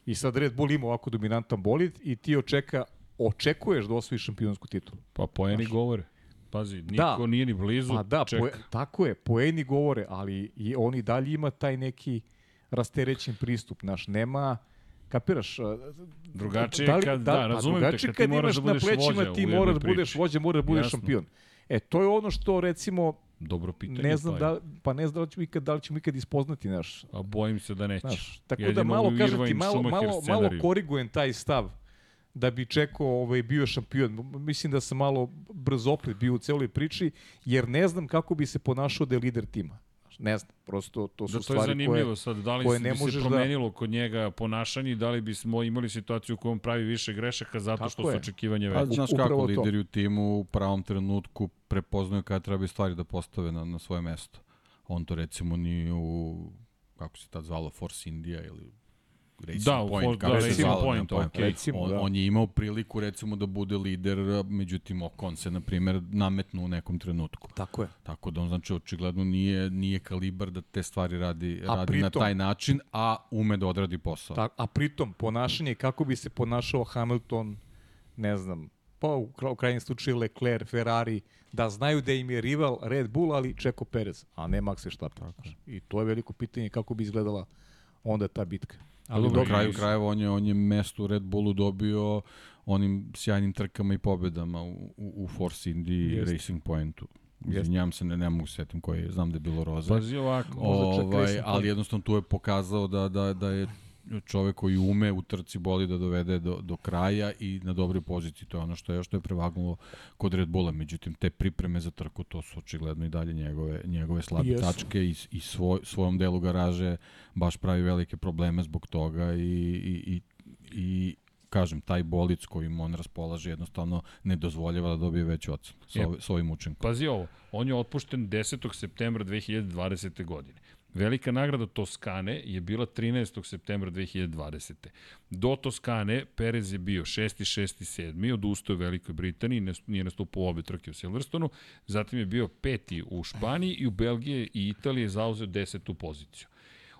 Speaker 3: I sad Red Bull ima ovako dominantan bolid i ti očeka, očekuješ da osvoji šampionsku titulu.
Speaker 1: Pa poeni govore. Pazi, niko da. nije ni blizu.
Speaker 3: Pa da, poe, tako je, poeni govore, ali i oni dalje ima taj neki rasterećen pristup, naš, nema kapiraš
Speaker 1: drugačije da li, kad da, da razumem te kad,
Speaker 3: kad
Speaker 1: ti moraš da budeš
Speaker 3: na plećima,
Speaker 1: vođa
Speaker 3: ti moraš da budeš vođa moraš da budeš šampion e to je ono što recimo
Speaker 1: Dobro pitanje.
Speaker 3: Ne znam da pa ne znam da li ćemo ikad da li ćemo ikad ispoznati naš.
Speaker 1: A bojim se da neće.
Speaker 3: Naš, tako Jedino da malo kažem ti malo malo malo korigujem taj stav da bi Čeko ovaj bio šampion. Mislim da sam malo brzoplet bio u celoj priči jer ne znam kako bi se ponašao da je lider tima. Ne znam, prosto to su
Speaker 1: da, to
Speaker 3: stvari koje...
Speaker 1: je zanimljivo koje, sad, da li ne bi se promenilo da... kod njega ponašanje i da li bismo imali situaciju u kojoj on pravi više grešaka zato Tako što je. su očekivanje veće.
Speaker 2: Pa, znaš kako, lideri u timu u pravom trenutku prepoznaju kada treba stvari da postave na, na svoje mesto. On to recimo ni u, kako se tad zvalo, Force India ili Racing
Speaker 1: da,
Speaker 2: Point, kako
Speaker 1: da,
Speaker 2: se
Speaker 1: Racing
Speaker 2: zvalo,
Speaker 1: Point, okay.
Speaker 3: recimo,
Speaker 2: on,
Speaker 3: da.
Speaker 2: on je imao priliku recimo da bude lider, međutim Okon se na primjer nametnu u nekom trenutku.
Speaker 3: Tako je.
Speaker 2: Tako da on znači očigledno nije nije kalibar da te stvari radi
Speaker 3: A
Speaker 2: radi
Speaker 3: pritom-
Speaker 2: na taj način, a ume da odradi posao.
Speaker 3: Tak, a pritom, ponašanje, kako bi se ponašao Hamilton, ne znam, pa u, u krajnjem slučaju Leclerc, Ferrari, da znaju da im je rival Red Bull, ali Čeko Perez, a ne Max Verstappen. I to je veliko pitanje kako bi izgledala onda ta bitka.
Speaker 2: Ali na kraju krajeva on je, on je mesto u Red Bullu dobio onim sjajnim trkama i pobedama u, u, u Force Indy i
Speaker 3: Jeste.
Speaker 2: Racing Pointu. Izvinjam se, ne, ne mogu se setim koji je, znam da je bilo roze.
Speaker 1: Pazi ovako.
Speaker 2: Ovaj, ali jednostavno tu je pokazao da, da, da je čovek koji ume u trci boli da dovede do, do kraja i na dobroj poziciji. To je ono što je, što je prevagnulo kod Red Bulla. Međutim, te pripreme za trku, to su očigledno i dalje njegove, njegove slabe
Speaker 3: Jesu.
Speaker 2: tačke i, i svoj, svojom delu garaže baš pravi velike probleme zbog toga i, i, i, i kažem, taj bolic kojim on raspolaže jednostavno ne dozvoljava da dobije veću ocenu sa,
Speaker 1: Jep.
Speaker 2: ovi- sa ovim učinkom.
Speaker 1: Pazi ovo, on je otpušten 10. septembra 2020. godine. Velika nagrada Toskane je bila 13. septembra 2020. Do Toskane Perez je bio 6. 6. 7. odustao u Velikoj Britaniji, nije nastupao u obe trke u Silverstonu, zatim je bio peti u Španiji i u Belgiji i Italiji je zauzeo 10. poziciju.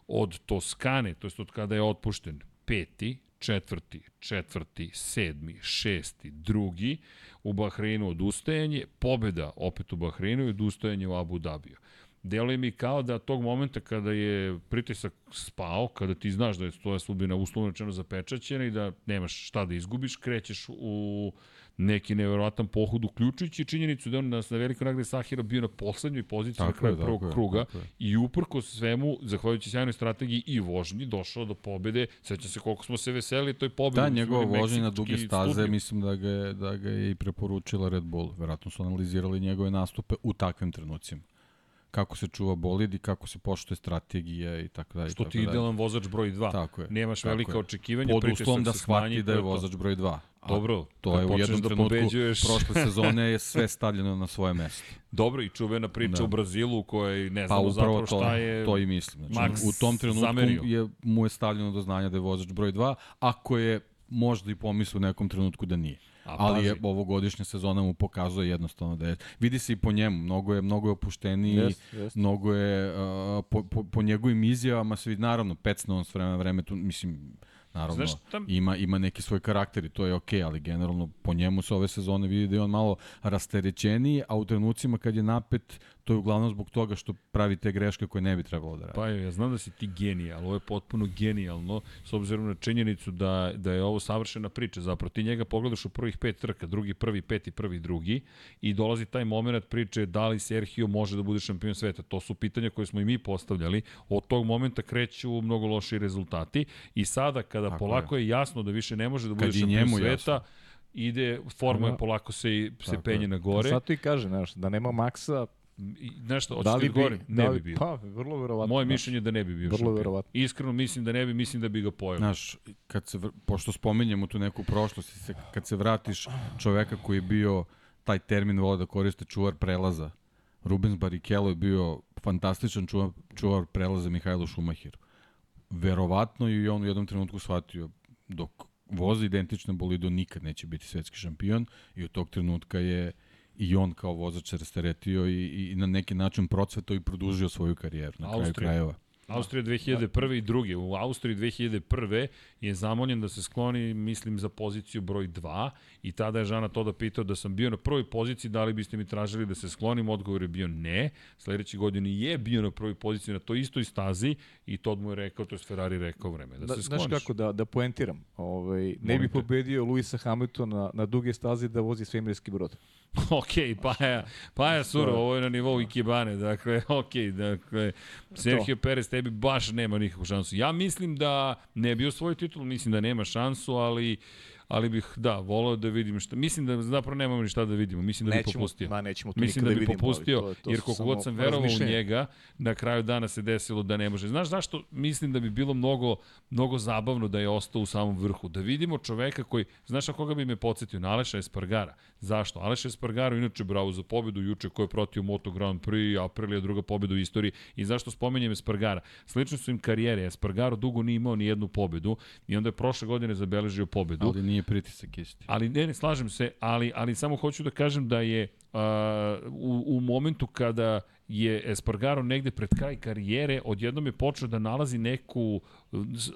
Speaker 1: Od Toskane, to jest od kada je otpušten, peti, četvrti, četvrti, sedmi, šesti, drugi, u Bahreinu odustajanje, pobeda opet u Bahreinu i odustajanje u Abu Dhabiju. Deluje mi kao da tog momenta kada je pritisak spao, kada ti znaš da je tvoja sudbina uslovno rečeno zapečaćena i da nemaš šta da izgubiš, krećeš u neki neverovatan pohod, uključujući činjenicu da on na, na velikoj nagradi Sahira bio na poslednjoj poziciji na
Speaker 2: Tako
Speaker 1: kraju
Speaker 2: je,
Speaker 1: prvog
Speaker 2: je,
Speaker 1: kruga
Speaker 2: je.
Speaker 1: i uprko svemu, zahvaljujući sjajnoj strategiji i vožnji, došao do pobede. Sećam se koliko smo se veseli toj pobedi.
Speaker 2: Da, njegova vožnja na duge staze,
Speaker 1: studio.
Speaker 2: mislim da ga, je, da ga je i preporučila Red Bull. Verovatno su analizirali njegove nastupe u takvim trenucima. Kako se čuva bolid i kako se poštuje strategija i tako dalje.
Speaker 1: Što ti
Speaker 2: dalje.
Speaker 1: idealan vozač broj 2.
Speaker 2: Tako je.
Speaker 1: Nemaš
Speaker 2: tako
Speaker 1: velika
Speaker 2: je.
Speaker 1: očekivanja,
Speaker 2: Pod uslovom da shvati da je vozač broj 2. A
Speaker 1: Dobro,
Speaker 2: to je u jednom
Speaker 1: da
Speaker 2: trenutku
Speaker 1: pobeđuješ-
Speaker 2: prošle sezone je [LAUGHS] sve stavljeno na svoje mesto.
Speaker 1: Dobro, i čuvena priča
Speaker 2: Da.
Speaker 1: u Brazilu u kojoj ne
Speaker 2: Pa
Speaker 1: znamo
Speaker 2: upravo
Speaker 1: zapravo
Speaker 2: to,
Speaker 1: šta je...
Speaker 2: to i mislim. Znači,
Speaker 1: Max
Speaker 2: u tom trenutku
Speaker 1: zamerio.
Speaker 2: je, mu je stavljeno do znanja da je vozač broj 2, ako je možda i pomislio u nekom trenutku da nije.
Speaker 1: A,
Speaker 2: ali je
Speaker 1: pazi.
Speaker 2: ovogodišnja sezona mu pokazuje jednostavno da je vidi se i po njemu mnogo je mnogo je opušteniji
Speaker 3: Jest, jest.
Speaker 2: mnogo je uh, po, po, po njegovim izjavama se vidi naravno pecne on s vremena na vreme tu mislim naravno
Speaker 1: Znaš šta-
Speaker 2: ima ima neki svoj karakter i to je okej ali generalno po njemu se ove sezone vidi da je on malo rasterećeniji a u trenucima kad je napet to je uglavnom zbog toga što pravi te greške koje ne bi trebalo da radi
Speaker 1: Pa ja znam da si ti genij, ali ovo je potpuno genijalno, s obzirom na činjenicu da, da je ovo savršena priča. Zapravo ti njega pogledaš u prvih pet trka, drugi, prvi, peti, prvi, drugi i dolazi taj moment priče da li Sergio može da bude šampion sveta. To su pitanja koje smo i mi postavljali. Od tog momenta kreću mnogo loši rezultati i sada kada
Speaker 2: Tako
Speaker 1: polako je. jasno da više ne može da bude
Speaker 2: Kad je
Speaker 1: šampion sveta,
Speaker 2: jasno.
Speaker 1: ide, forma je polako se, se penje
Speaker 2: je.
Speaker 1: na gore.
Speaker 3: Zato i kaže, znaš, da nema Maxa,
Speaker 1: Nešto,
Speaker 3: da
Speaker 1: hoćeš
Speaker 3: li
Speaker 1: ti
Speaker 3: bi,
Speaker 1: gore? Ne
Speaker 3: da
Speaker 1: bi bio.
Speaker 3: Pa, vrlo verovatno.
Speaker 1: Moje
Speaker 3: znaš.
Speaker 1: mišljenje je da ne bi bio
Speaker 3: Vrlo
Speaker 1: šampion.
Speaker 3: verovatno.
Speaker 1: Iskreno mislim da ne bi, mislim da bi ga pojeo.
Speaker 2: Znaš, kad se, pošto spominjemo tu neku prošlost, i se, kad se vratiš čoveka koji je bio, taj termin vole da koriste, čuvar prelaza. Rubens Barrichello je bio fantastičan čuvar, čuvar prelaza Mihajlu Šumahiru. Verovatno je i on u jednom trenutku shvatio dok vozi identične bolido nikad neće biti svetski šampion i od tog trenutka je i on kao vozač se rasteretio i, i na neki način procvetao i produžio svoju karijeru na kraju
Speaker 1: Austrija.
Speaker 2: krajeva.
Speaker 1: Austrija 2001. i druge. U Austriji 2001. je zamoljen da se skloni, mislim, za poziciju broj 2 i tada je Žana Toda pitao da sam bio na prvoj poziciji, da li biste mi tražili da se sklonim, odgovor je bio ne. Sledeće godine je bio na prvoj poziciji na toj istoj stazi i Tod mu je rekao, to je Ferrari rekao vreme, da,
Speaker 3: Da,
Speaker 1: se
Speaker 3: znaš
Speaker 1: skloniš.
Speaker 3: kako da, da poentiram? Ovaj, ne
Speaker 1: Molim
Speaker 3: bi
Speaker 1: te.
Speaker 3: pobedio Luisa Hamiltona na, na duge stazi da vozi svemirski brod. [LAUGHS]
Speaker 1: ok, pa ja, pa ja suro, ovo je na nivou Ikebane, dakle, ok, dakle, Sergio Perez tebi baš nema nikakvu šansu. Ja mislim da ne bi osvojio titul, mislim da nema šansu, ali ali bih, da, volao da vidim šta. Mislim da zapravo nemamo ni šta da vidimo, mislim da bi popustio.
Speaker 3: Ma, nećemo to
Speaker 1: Mislim da bi
Speaker 3: vidimo,
Speaker 1: popustio,
Speaker 3: to, to
Speaker 1: jer koliko god sam verovao u njega, na kraju dana se desilo da ne može. Znaš zašto? Mislim da bi bilo mnogo, mnogo zabavno da je ostao u samom vrhu. Da vidimo čoveka koji, znaš na koga bi me podsjetio? Na Aleša Espargara. Zašto? Aleš Espargaro inače bravo za pobedu juče koji je protio Moto Grand Prix, Aprilia druga pobeda u istoriji. I zašto spomenjem Espargara? Slično su im karijere. Espargaro dugo nije imao ni jednu pobedu i onda je prošle godine zabeležio pobedu.
Speaker 2: Ali nije pritisak isti.
Speaker 1: Ali ne, ne, slažem se, ali, ali samo hoću da kažem da je uh, u, u momentu kada je Espargaro negde pred kraj karijere, odjednom je počeo da nalazi neku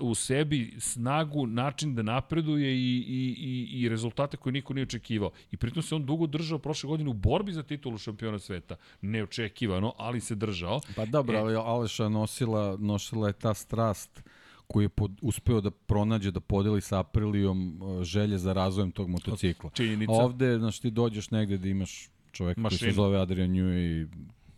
Speaker 1: u sebi snagu, način da napreduje i, i, i, i rezultate koje niko nije očekivao. I pritom se on dugo držao prošle godine u borbi za titulu šampiona sveta. Neočekivano, ali se držao.
Speaker 2: Pa dobro,
Speaker 1: E.
Speaker 2: ali Aleša nosila, nosila je ta strast koju je pod, uspeo da pronađe, da podeli sa Aprilijom uh, želje za razvojem tog motocikla.
Speaker 1: Činjenica.
Speaker 2: Ovde, znaš, ti dođeš negde da imaš čoveka koji
Speaker 1: Mašinu.
Speaker 2: se zove Adrian Newey i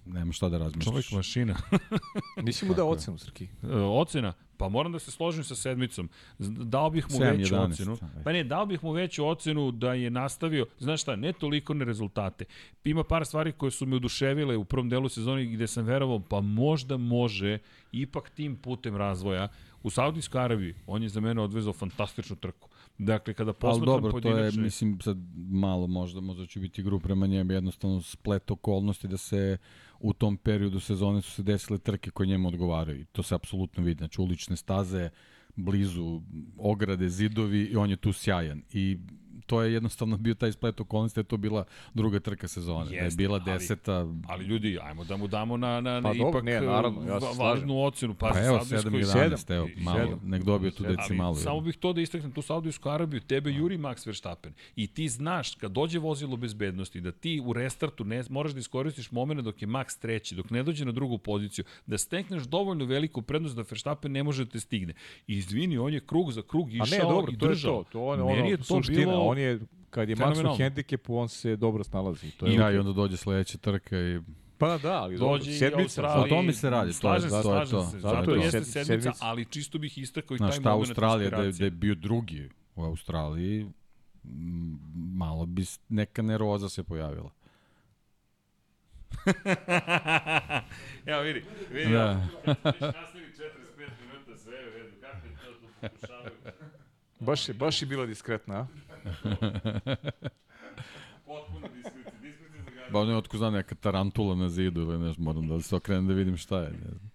Speaker 2: nema šta da razmišljaš.
Speaker 1: Čovjek mašina. [LAUGHS]
Speaker 3: Nisi mu dao ocenu, Srki.
Speaker 1: E, ocena? Pa moram da se složim sa sedmicom. Dao bih mu
Speaker 2: 7,
Speaker 1: veću
Speaker 2: 11,
Speaker 1: ocenu.
Speaker 2: ajde.
Speaker 1: Pa ne, dao bih mu veću ocenu da je nastavio, znaš šta, ne toliko na rezultate. Ima par stvari koje su me oduševile u prvom delu sezoni gde sam verovao, pa možda može ipak tim putem razvoja. U Saudijskoj Arabiji on je za mene odvezao fantastičnu trku. Dakle, kada
Speaker 2: Ali
Speaker 1: posmatram
Speaker 2: dobro, to je,
Speaker 1: pojedinačne...
Speaker 2: mislim, sad malo možda, možda će biti igru prema njemu, jednostavno splet okolnosti da se u tom periodu sezone su se desile trke koje njemu odgovaraju. I to se apsolutno vidi. Znači, ulične staze, blizu ograde, zidovi i on je tu sjajan. I to je jednostavno bio taj splet okolnosti, da je to bila druga trka sezone. da je
Speaker 1: Jeste,
Speaker 2: bila
Speaker 1: ali-
Speaker 2: deseta,
Speaker 1: Ali ljudi, ajmo da mu damo na, na, na
Speaker 3: Pa
Speaker 1: ipak
Speaker 3: ne, naravno, ja se
Speaker 1: va-
Speaker 3: slažem.
Speaker 1: validnu ocenu. Pa,
Speaker 2: pa evo
Speaker 1: Saudijskoj-
Speaker 2: 7-11, evo, malo,
Speaker 3: sedam.
Speaker 2: nek dobije tu decimalu.
Speaker 1: Ali samo bih to da istaknem, tu Saudijsku Arabiju, tebe juri Max Verstappen. I ti znaš, kad dođe vozilo bezbednosti, da ti u restartu ne, moraš da iskoristiš moment dok je Max treći, dok ne dođe na drugu poziciju, da stekneš dovoljno veliku prednost da Verstappen ne može da te stigne. I izvini, on je krug za krug
Speaker 3: A
Speaker 1: išao
Speaker 3: ne, dobro,
Speaker 1: i
Speaker 3: to je
Speaker 1: držao.
Speaker 3: to. To on,
Speaker 1: Meni
Speaker 3: ono,
Speaker 1: je to
Speaker 3: suština.
Speaker 1: bilo...
Speaker 3: On je, kad je Max u hendikepu, on se dobro snalazi. To je
Speaker 2: I,
Speaker 3: okej.
Speaker 2: da, i onda dođe sledeća trka i
Speaker 3: Pa da, ali dobro,
Speaker 1: Dođe
Speaker 3: sedmica.
Speaker 2: O tome se radi, to je- to je
Speaker 1: slažem
Speaker 2: to.
Speaker 1: se.
Speaker 2: Zato
Speaker 1: Zato
Speaker 3: je
Speaker 1: jeste
Speaker 3: sed-
Speaker 1: sedmica, ali čisto bih istakao i taj moment
Speaker 2: Australija, da je, da je bio drugi u Australiji, malo bi neka nervoza se pojavila. [LAUGHS]
Speaker 1: Evo vidi, vidi.
Speaker 2: Da. [LAUGHS]
Speaker 1: Kasnili 45 minuta, sve je u redu. Kako je to tu pokušavaju?
Speaker 3: Baš je, baš je bila diskretna, a?
Speaker 1: Potpuno diskrecija, diskrecija za gada.
Speaker 2: Ba ne, otko zna neka tarantula na zidu ili nešto, moram da se okrenem da vidim šta je. Ne znam.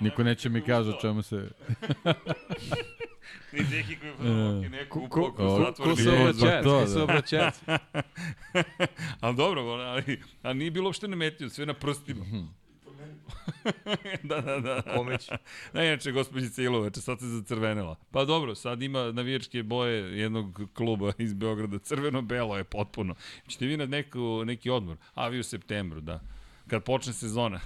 Speaker 2: Niko neće mi kaže o čemu se...
Speaker 1: Ni Deki koji je prvo neku
Speaker 3: Ko,
Speaker 1: upoku
Speaker 3: ko,
Speaker 2: zatvoreni
Speaker 3: ko se
Speaker 2: je,
Speaker 3: obraćajac? [LAUGHS]
Speaker 2: to,
Speaker 3: Ko se?
Speaker 1: Ali dobro, ali, ali nije bilo uopšte nametio, sve na prstima. [LAUGHS] da, da, da.
Speaker 3: Komeć.
Speaker 1: Da, inače, gospođica Ilovače, sad se zacrvenela. Pa dobro, sad ima navijačke boje jednog kluba iz Beograda. Crveno-belo je potpuno. Ćete vi na neku, neki odmor? A, vi u septembru, da. Kad počne sezona.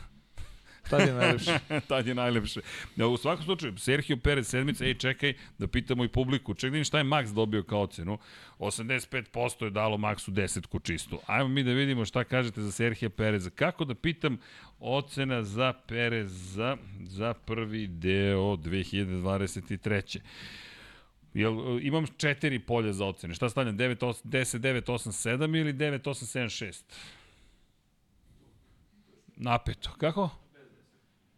Speaker 3: Tad je najlepše. [LAUGHS]
Speaker 1: Tad je najlepše. Da, u svakom slučaju, Sergio Perez sedmica, ej čekaj, da pitamo i publiku, ček da vidim šta je Max dobio kao ocenu. 85% je dalo Maxu desetku čistu. Ajmo mi da vidimo šta kažete za Sergio Pereza. Kako da pitam ocena za Pereza za prvi deo 2023. Jel, imam četiri polja za ocene. Šta stavljam? 9, 8, 10, 9, 8, 7 ili 9, 8, 7, 6? Napeto. Kako?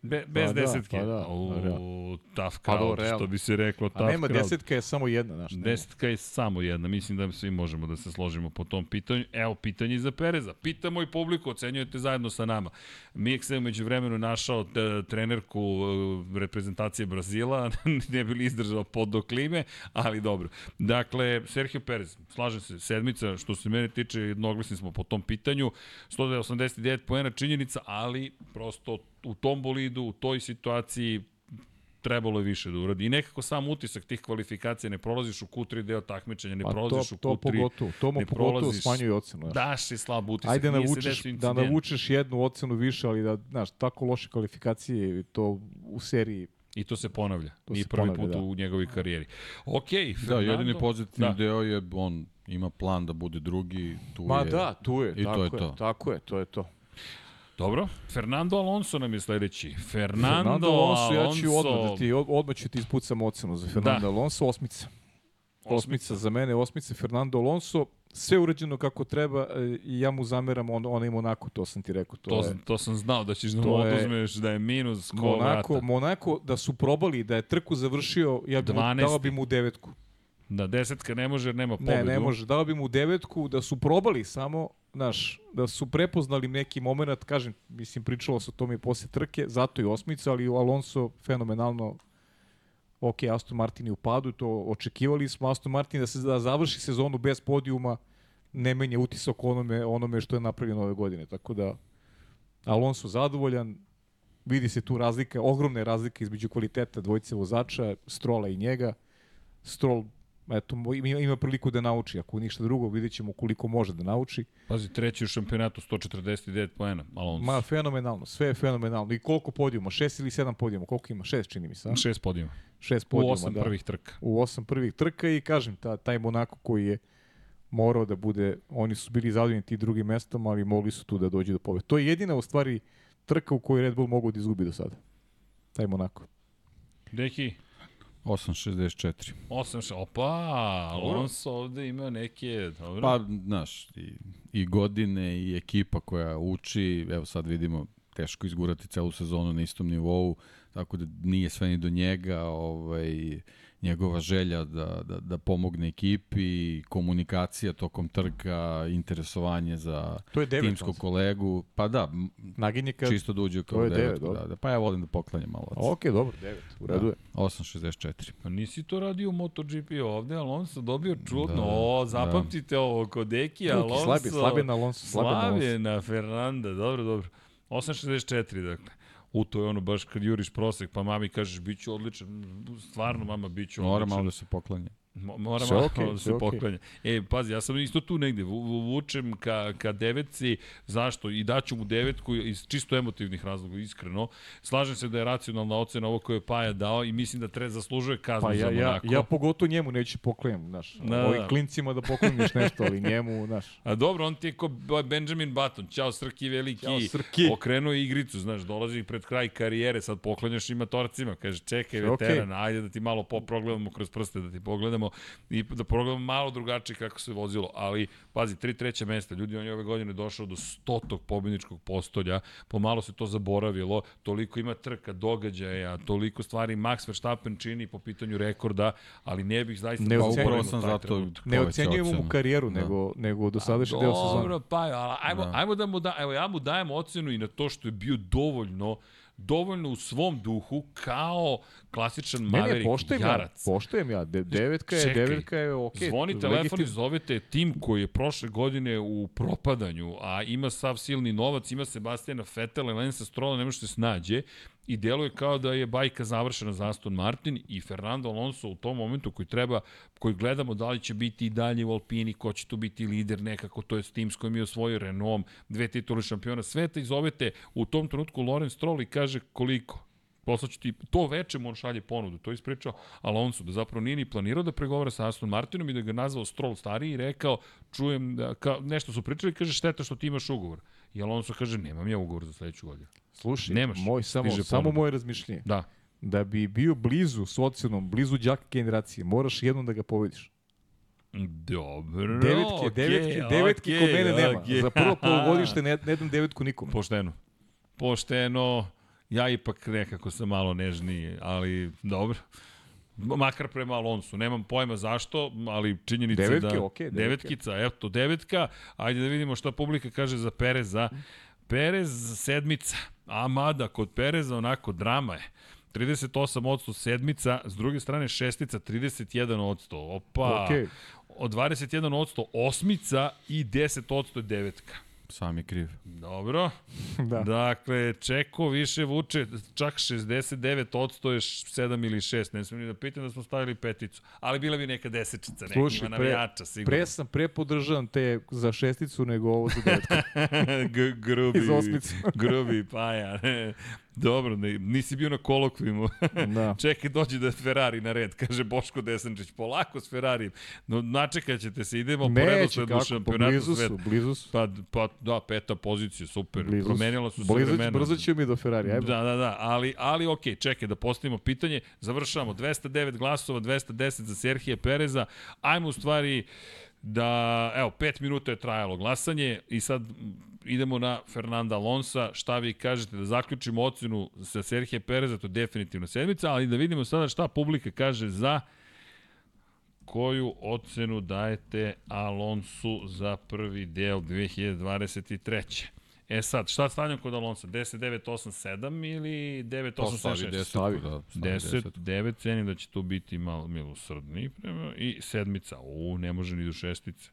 Speaker 1: Be, bez
Speaker 3: Pa da,
Speaker 1: desetke.
Speaker 3: pa da,
Speaker 1: U,
Speaker 3: pa
Speaker 1: tough
Speaker 3: Pa
Speaker 1: crowd,
Speaker 3: dobro, realno.
Speaker 1: što bi se reklo,
Speaker 3: A
Speaker 1: tough
Speaker 3: nema
Speaker 1: crowd.
Speaker 3: desetka, je samo jedna, znaš. nema.
Speaker 1: Desetka je samo jedna, mislim da svi možemo da se složimo po tom pitanju. Evo, pitanje za Pereza. Pitamo i publiku, ocenjujete zajedno sa nama. Mijek se umeđu vremenu našao trenerku e, reprezentacije Brazila, [LAUGHS] ne bi li izdržao pod do klime, ali dobro. Dakle, Sergio Perez, slažem se, sedmica, što se mene tiče, jednoglasni smo po tom pitanju, 189 poena činjenica, ali prosto u tom bolidu, u toj situaciji, trebalo je više da uradi. I nekako sam utisak tih kvalifikacija, ne prolaziš u Q3 deo takmičenja, ne
Speaker 3: Pa
Speaker 1: prolaziš
Speaker 3: to,
Speaker 1: u
Speaker 3: to
Speaker 1: Q3,
Speaker 3: pogotovo, to mu
Speaker 1: ne
Speaker 3: pogotovo
Speaker 1: prolaziš.
Speaker 3: smanjuje ocenu. Znaš.
Speaker 1: daš je slab utisak.
Speaker 3: Ajde navučeš, da navučeš jednu ocenu više, ali da, znaš, tako loše kvalifikacije, i to u seriji.
Speaker 1: I to se ponavlja.
Speaker 3: To
Speaker 1: Nije
Speaker 3: se
Speaker 1: prvi
Speaker 3: ponavlja,
Speaker 1: put
Speaker 3: da.
Speaker 1: u njegovoj karijeri. Ok,
Speaker 2: Da,
Speaker 1: Fernando.
Speaker 2: jedini pozitivni
Speaker 1: Da.
Speaker 2: deo je on ima plan da bude drugi, tu
Speaker 3: Ma
Speaker 2: je.
Speaker 3: da, tu je,
Speaker 2: I
Speaker 3: tako
Speaker 2: to je
Speaker 3: je,
Speaker 2: to.
Speaker 3: tako je, to je to.
Speaker 1: Dobro. Fernando Alonso nam je sledeći. Fernando,
Speaker 3: Fernando Alonso, ja ću odmah da ti, od- odmah ću ti ispucam ocenu za Fernando
Speaker 1: Da.
Speaker 3: Alonso, osmica. Osmica za mene, osmica Fernando Alonso, sve urađeno kako treba e, i ja mu zameram on, onaj Monako, to sam ti rekao. To,
Speaker 1: To,
Speaker 3: je,
Speaker 1: sam, to sam znao da ćeš da
Speaker 3: to je-
Speaker 1: oduzmeš da je minus ko
Speaker 3: Monako,
Speaker 1: vrata.
Speaker 3: Monako, da su probali, da je trku završio, ja bi mu,
Speaker 1: 12.
Speaker 3: dao bi mu devetku.
Speaker 1: Da, desetka ne može jer nema pobedu.
Speaker 3: Ne, ne može. Dao bi mu devetku da su probali samo, znaš, da su prepoznali neki moment, kažem, mislim, pričalo se o tome i posle trke, zato i osmica, ali Alonso fenomenalno ok, Aston Martin je u padu, to očekivali smo Aston Martin da se da završi sezonu bez podijuma, ne menja utisak onome, onome što je napravljeno ove godine, tako da Alonso zadovoljan, vidi se tu razlika, ogromna razlika između kvaliteta dvojice vozača, Strola i njega. Strol eto, ima, ima priliku da nauči, ako ništa drugo, vidjet ćemo koliko može da nauči.
Speaker 1: Pazi, treći u šampionatu, 149 poena, Alonso.
Speaker 3: Ma, fenomenalno, sve je fenomenalno. I koliko podijuma? Šest ili sedam podijuma? Koliko ima? Šest, čini mi se. a?
Speaker 1: Šest podijuma.
Speaker 3: Šest
Speaker 1: U
Speaker 3: podijuma,
Speaker 1: osam
Speaker 3: da.
Speaker 1: prvih trka.
Speaker 3: U osam prvih trka i kažem, ta, taj Monako koji je morao da bude, oni su bili zadovoljni ti drugim mestom, ali mogli su tu da dođu do pobede. To je jedina u stvari trka u kojoj Red Bull mogu da izgubi do sada. Taj Monako.
Speaker 1: Deki,
Speaker 2: 8.64.
Speaker 1: 8 ša, opa, Alonso ovde ima neke, dobro.
Speaker 2: Pa, znaš, i, i godine i ekipa koja uči, evo sad vidimo, teško izgurati celu sezonu na istom nivou, tako da nije sve ni do njega, ovaj, njegova želja da, da, da pomogne ekipi, komunikacija tokom trka, interesovanje za
Speaker 3: To je devet,
Speaker 2: timskog kolegu, pa da,
Speaker 3: Naginje kad...
Speaker 2: čisto da uđe kao
Speaker 3: devet,
Speaker 2: da, da, pa ja volim da poklanjam malo.
Speaker 3: Ok, dobro, devet. U redu je.
Speaker 2: 8.64.
Speaker 1: Pa nisi to radio u MotoGP ovde, Alonso dobio čudno,
Speaker 2: Da,
Speaker 1: o, zapamtite ovo, kod Deki,
Speaker 3: Luki,
Speaker 1: Alonso.
Speaker 3: slabi, slabi na Alonso, slabi na Alonso.
Speaker 1: Slabi na Fernanda, dobro, dobro. 8.64, dakle. U, to je ono baš kad juriš prosek, pa mami kažeš, bit ću odličan. Stvarno, mama, bit ću
Speaker 2: Mora
Speaker 1: odličan.
Speaker 2: malo da se poklanja.
Speaker 1: Mo- Mora
Speaker 3: Sve
Speaker 1: malo
Speaker 3: okej, [LAUGHS]
Speaker 1: da se poklanja. E, pazi, ja sam isto tu negde, vu- vu- vučem ka, ka devetci, zašto? I daću mu devetku iz čisto emotivnih razloga, iskreno. Slažem se da je racionalna ocena ovo koje je Paja dao i mislim da treba zaslužuje kaznu
Speaker 3: Pa
Speaker 1: za
Speaker 3: ja, ja,
Speaker 1: Monako.
Speaker 3: ja pogotovo njemu neću poklanjam, znaš.
Speaker 1: Da,
Speaker 3: Da, Ovim
Speaker 1: da.
Speaker 3: klincima da pokloniš [LAUGHS] nešto, ali njemu, znaš.
Speaker 1: A dobro, on ti je ko Benjamin Button, ćao Srki veliki,
Speaker 3: Ćao, Srki.
Speaker 1: okrenuo je igricu, znaš, dolazi pred kraj karijere, sad poklanjaš i matorcima, kaže čekaj veteran, ajde da ti malo poprogledamo kroz prste, da ti pogledamo i da pogledamo malo drugačije kako se vozilo, ali pazi, tri treća mesta, ljudi, on je ove godine došao do stotog pobjedničkog postolja, pomalo se to zaboravilo, toliko ima trka, događaja, toliko stvari Max Verstappen čini po pitanju rekorda, ali ne bih zaista
Speaker 3: Ne
Speaker 2: Pa
Speaker 3: ocenjujem
Speaker 2: sam zato.
Speaker 3: Ne
Speaker 2: povećao
Speaker 3: ocenjujemo mu karijeru,
Speaker 2: Da.
Speaker 3: nego, nego dosadašnji deo sezone.
Speaker 1: Dobro, pa ali ajmo,
Speaker 2: Da.
Speaker 1: da. ajmo da mu da, evo ja mu dajem ocenu i na to što je bio dovoljno dovoljno u svom duhu kao klasičan
Speaker 3: Ne,
Speaker 1: Maverick
Speaker 3: ne, poštojem ja,
Speaker 1: jarac.
Speaker 3: poštojem ja. De, devetka je,
Speaker 1: Čekaj,
Speaker 3: devetka je okej.
Speaker 1: Zvoni telefon i zovete tim koji je prošle godine u propadanju, a ima sav silni novac, ima Sebastijana Fetela i Lensa Strola, ne može se snađe i deluje kao da je bajka završena za Aston Martin i Fernando Alonso u tom momentu koji treba, koji gledamo da li će biti i dalje u Alpini, ko će tu biti lider nekako, to je s tim s kojim je osvojio Renault, dve titule šampiona sveta i zovete u tom trenutku Lorenz Stroll i kaže koliko? Poslaću ti, to veče mu on šalje ponudu, to je ispričao Alonso, da zapravo nije ni planirao da pregovara sa Aston Martinom i da ga nazvao Stroll stariji i rekao, čujem da, ka, nešto su pričali, kaže šteta što ti imaš ugovor. I Alonso kaže, nemam ja ugovor za sledeću godinu.
Speaker 3: Slušaj,
Speaker 1: Nemaš,
Speaker 3: moj, samo, samo moje razmišljenje.
Speaker 1: Da,
Speaker 3: Da bi bio blizu s ocenom, blizu đaka generacije, moraš jednom da ga pobediš.
Speaker 1: Dobro,
Speaker 3: Devetke,
Speaker 1: okej,
Speaker 3: devetke, devetke kod mene nema.
Speaker 1: okej.
Speaker 3: Za prvo [LAUGHS] polugodište ne, ne dam devetku nikom.
Speaker 1: Pošteno. Pošteno. Ja ipak nekako sam malo nežniji, ali dobro. Makar prema Alonsu. Nemam pojma zašto, ali činjenica
Speaker 3: Devetke,
Speaker 1: da...
Speaker 3: okej, devetke.
Speaker 1: Devetkica, eto, devetka. Ajde da vidimo šta publika kaže za Pereza. Perez sedmica. A mada, kod Pereza onako drama je. 38% sedmica, s druge strane šestica 31%. Opa!
Speaker 3: Okej.
Speaker 1: Od 21% osmica i 10% je devetka.
Speaker 2: Sam je kriv.
Speaker 1: Dobro. [LAUGHS]
Speaker 3: Da.
Speaker 1: Dakle, Čeko više vuče, čak 69% je 7 ili 6, ne smijem ni da pitam da smo stavili peticu. Ali bila bi neka desečica, neki
Speaker 3: Slušaj,
Speaker 1: ima
Speaker 3: pre-
Speaker 1: navijača, sigurno.
Speaker 3: Pre sam pre podržavam te za šesticu nego ovo za devetku. [LAUGHS]
Speaker 1: G grubi,
Speaker 3: Iz osmice. [LAUGHS]
Speaker 1: grubi paja. Dobro, ne, nisi bio na kolokvijumu. [LAUGHS]
Speaker 3: da.
Speaker 1: Čekaj, dođi da je Ferrari na red, kaže Boško Desančić. Polako s Ferrarijem. No, načekat ćete se, idemo po
Speaker 3: Neće
Speaker 1: redosledu
Speaker 3: kako, pa
Speaker 1: šampionatu
Speaker 3: blizu
Speaker 1: sveta.
Speaker 3: su, blizu su.
Speaker 1: Pa, pa da, peta pozicija, super.
Speaker 3: Blizu su.
Speaker 1: Promenila su se
Speaker 3: Blizu,
Speaker 1: vremena.
Speaker 3: brzo ćemo mi do Ferrari, ajmo.
Speaker 1: Da, da, da, ali, ali okej, čekaj da postavimo pitanje, završavamo, 209 glasova, 210 za Serhije Pereza, ajmo u stvari da, evo, 5 minuta je trajalo glasanje i sad idemo na Fernanda Alonsa, šta vi kažete, da zaključimo ocenu sa Serhije Pereza, to je definitivno sedmica, ali da vidimo sada šta publika kaže za koju ocenu dajete Alonsu za prvi deo 2023. E sad, šta stavljam kod Alonsa? 10, 9, 8, 7 ili 9, 8, 7, 6?
Speaker 3: Stavi.
Speaker 2: Da,
Speaker 1: 10, 9, cenim da će tu biti malo milosrdniji prema i sedmica. U, ne može ni do šestice.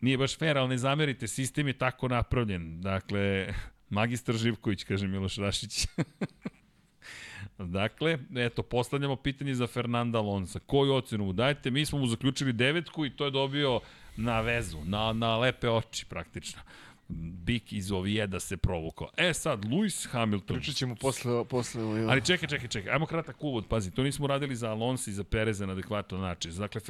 Speaker 1: Nije baš fair, ali ne zamerite, sistem je tako napravljen. Dakle, [LAUGHS] magistar Živković, kaže Miloš Rašić. [LAUGHS] Dakle, eto, postavljamo pitanje za Fernanda Alonsa. Koju ocenu mu dajete? Mi smo mu zaključili devetku i to je dobio na vezu, na, na lepe oči praktično. Bik iz Ovijeda se provukao. E sad, Lewis Hamilton.
Speaker 3: Pričat ćemo posle, posle ovaj,
Speaker 1: Ali čekaj, čekaj, čekaj. Ajmo kratak uvod. Pazi, to nismo radili za Alonso i za Pereza na adekvatan način. Dakle,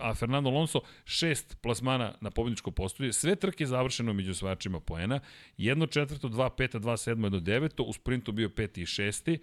Speaker 1: a Fernando Alonso šest plasmana na pobjedičko postolje. Sve trke završeno među osvajačima poena. Jedno četvrto, dva peta, dva sedmo, jedno deveto. U sprintu bio peti i šesti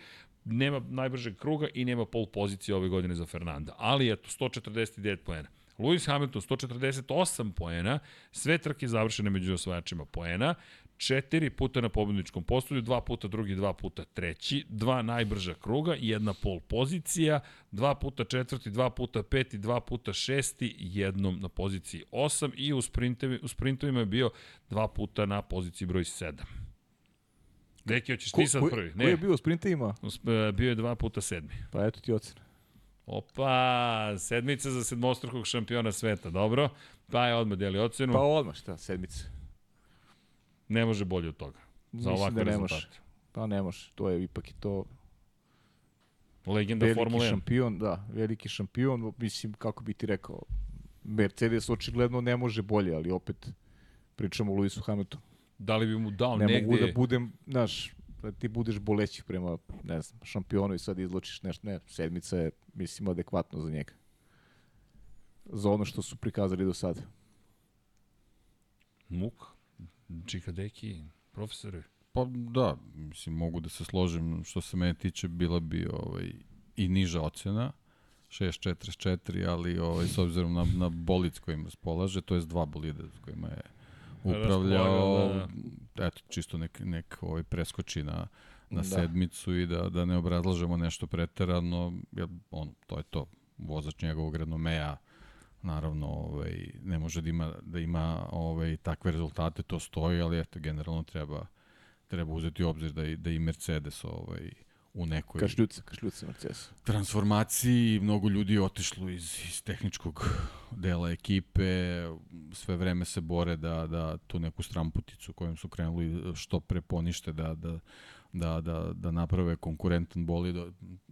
Speaker 1: nema najbržeg kruga i nema pol pozicije ove godine za Fernanda. Ali eto, 149 poena. Lewis Hamilton 148 poena, sve trke završene među osvajačima poena, četiri puta na pobedničkom postolju, dva puta drugi, dva puta treći, dva najbrža kruga, jedna pol pozicija, dva puta četvrti, dva puta peti, dva puta šesti, jednom na poziciji osam i u, sprintevi, u sprintovima je bio dva puta na poziciji broj sedam. Deki, hoćeš ti sad prvi?
Speaker 3: Ko je bio u sprintovima?
Speaker 1: E, Bio je dva puta sedmi.
Speaker 3: Pa eto ti ocena.
Speaker 1: Opa, sedmica za sedmostrukog šampiona sveta, dobro. Pa je odmah deli ocenu.
Speaker 3: Pa odmah šta, sedmice.
Speaker 1: Ne može bolje od toga. Za
Speaker 3: Mislim
Speaker 1: ovakve
Speaker 3: da ne može.
Speaker 1: rezultate.
Speaker 3: Pa ne može, to je ipak i to
Speaker 1: Legenda
Speaker 3: veliki
Speaker 1: Formule 1.
Speaker 3: šampion, da, veliki šampion, mislim, kako bi ti rekao, Mercedes očigledno ne može bolje, ali opet pričamo o Lewisu Hamiltonu.
Speaker 1: Da li bi mu dao
Speaker 3: ne
Speaker 1: negde...
Speaker 3: mogu da budem, znaš, ti budeš boleći prema, ne znam, šampionu i sad izločiš nešto, ne, sedmica je, mislim, adekvatno za njega. Za ono što su prikazali do sada.
Speaker 1: Muk, Čikadeki, profesore.
Speaker 2: Pa da, mislim, mogu da se složim. Što se mene tiče, bila bi ovaj, i niža ocena, 6.44, ali ovaj, s obzirom na, na bolid s kojim raspolaže, to je dva bolida s kojima je upravljao,
Speaker 1: Raspolagao,
Speaker 2: eto, čisto nek, nek ovaj, preskoči na, na
Speaker 3: Da.
Speaker 2: sedmicu i da, da ne obrazlažemo nešto preterano, jer on, to je to, vozač njegovog renomeja, naravno ovaj, ne može da ima, da ima ovaj, takve rezultate, to stoji, ali eto, generalno treba, treba uzeti u obzir da i, da i Mercedes ovaj, u nekoj
Speaker 3: Kašljuca, kašljuca Mercedes.
Speaker 2: transformaciji, mnogo ljudi je otišlo iz, iz tehničkog dela ekipe, sve vreme se bore da, da tu neku stramputicu kojom su krenuli što pre ponište, da, da, da, da, da naprave konkurentan bolid.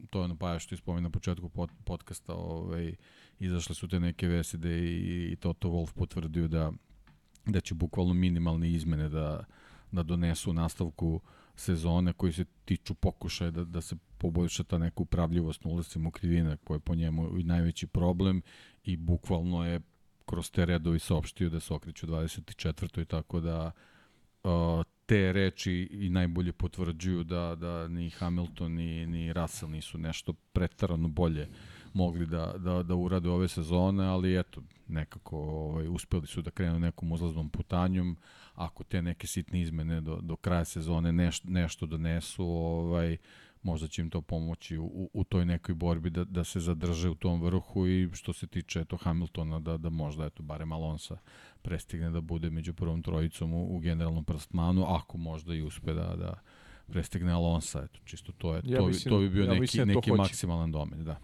Speaker 2: To je ono pa što ispomenuo na početku pod, podcasta, ovaj, izašle su te neke vesti da i, i Toto Wolf potvrdio da, da će bukvalno minimalne izmene da, da donesu u nastavku sezone koji se tiču pokušaja da, da se poboljša ta neka upravljivost na ulazcima u krivine koja je po njemu i najveći problem i bukvalno je kroz te redovi saopštio da se okreću 24. i tako da uh, te reči i najbolje potvrđuju da, da ni Hamilton ni, ni Russell nisu nešto pretarano bolje mogli da, da, da urade ove sezone, ali eto, nekako ovaj, uspeli su da krenu nekom uzlaznom putanjom, ako te neke sitne izmene do, do kraja sezone neš, nešto donesu, ovaj, možda će im to pomoći u, u, toj nekoj borbi da, da se zadrže u tom vrhu i što se tiče eto Hamiltona da, da možda eto barem Alonsa prestigne da bude među prvom trojicom u, u generalnom prstmanu, ako možda i uspe da, da prestigne Alonsa, eto, čisto to je,
Speaker 3: Ja
Speaker 2: to, bi,
Speaker 3: mislim-
Speaker 2: to bi bio
Speaker 3: ja
Speaker 2: neki,
Speaker 3: mislim da
Speaker 2: neki
Speaker 3: hoće.
Speaker 2: maksimalan domen, da.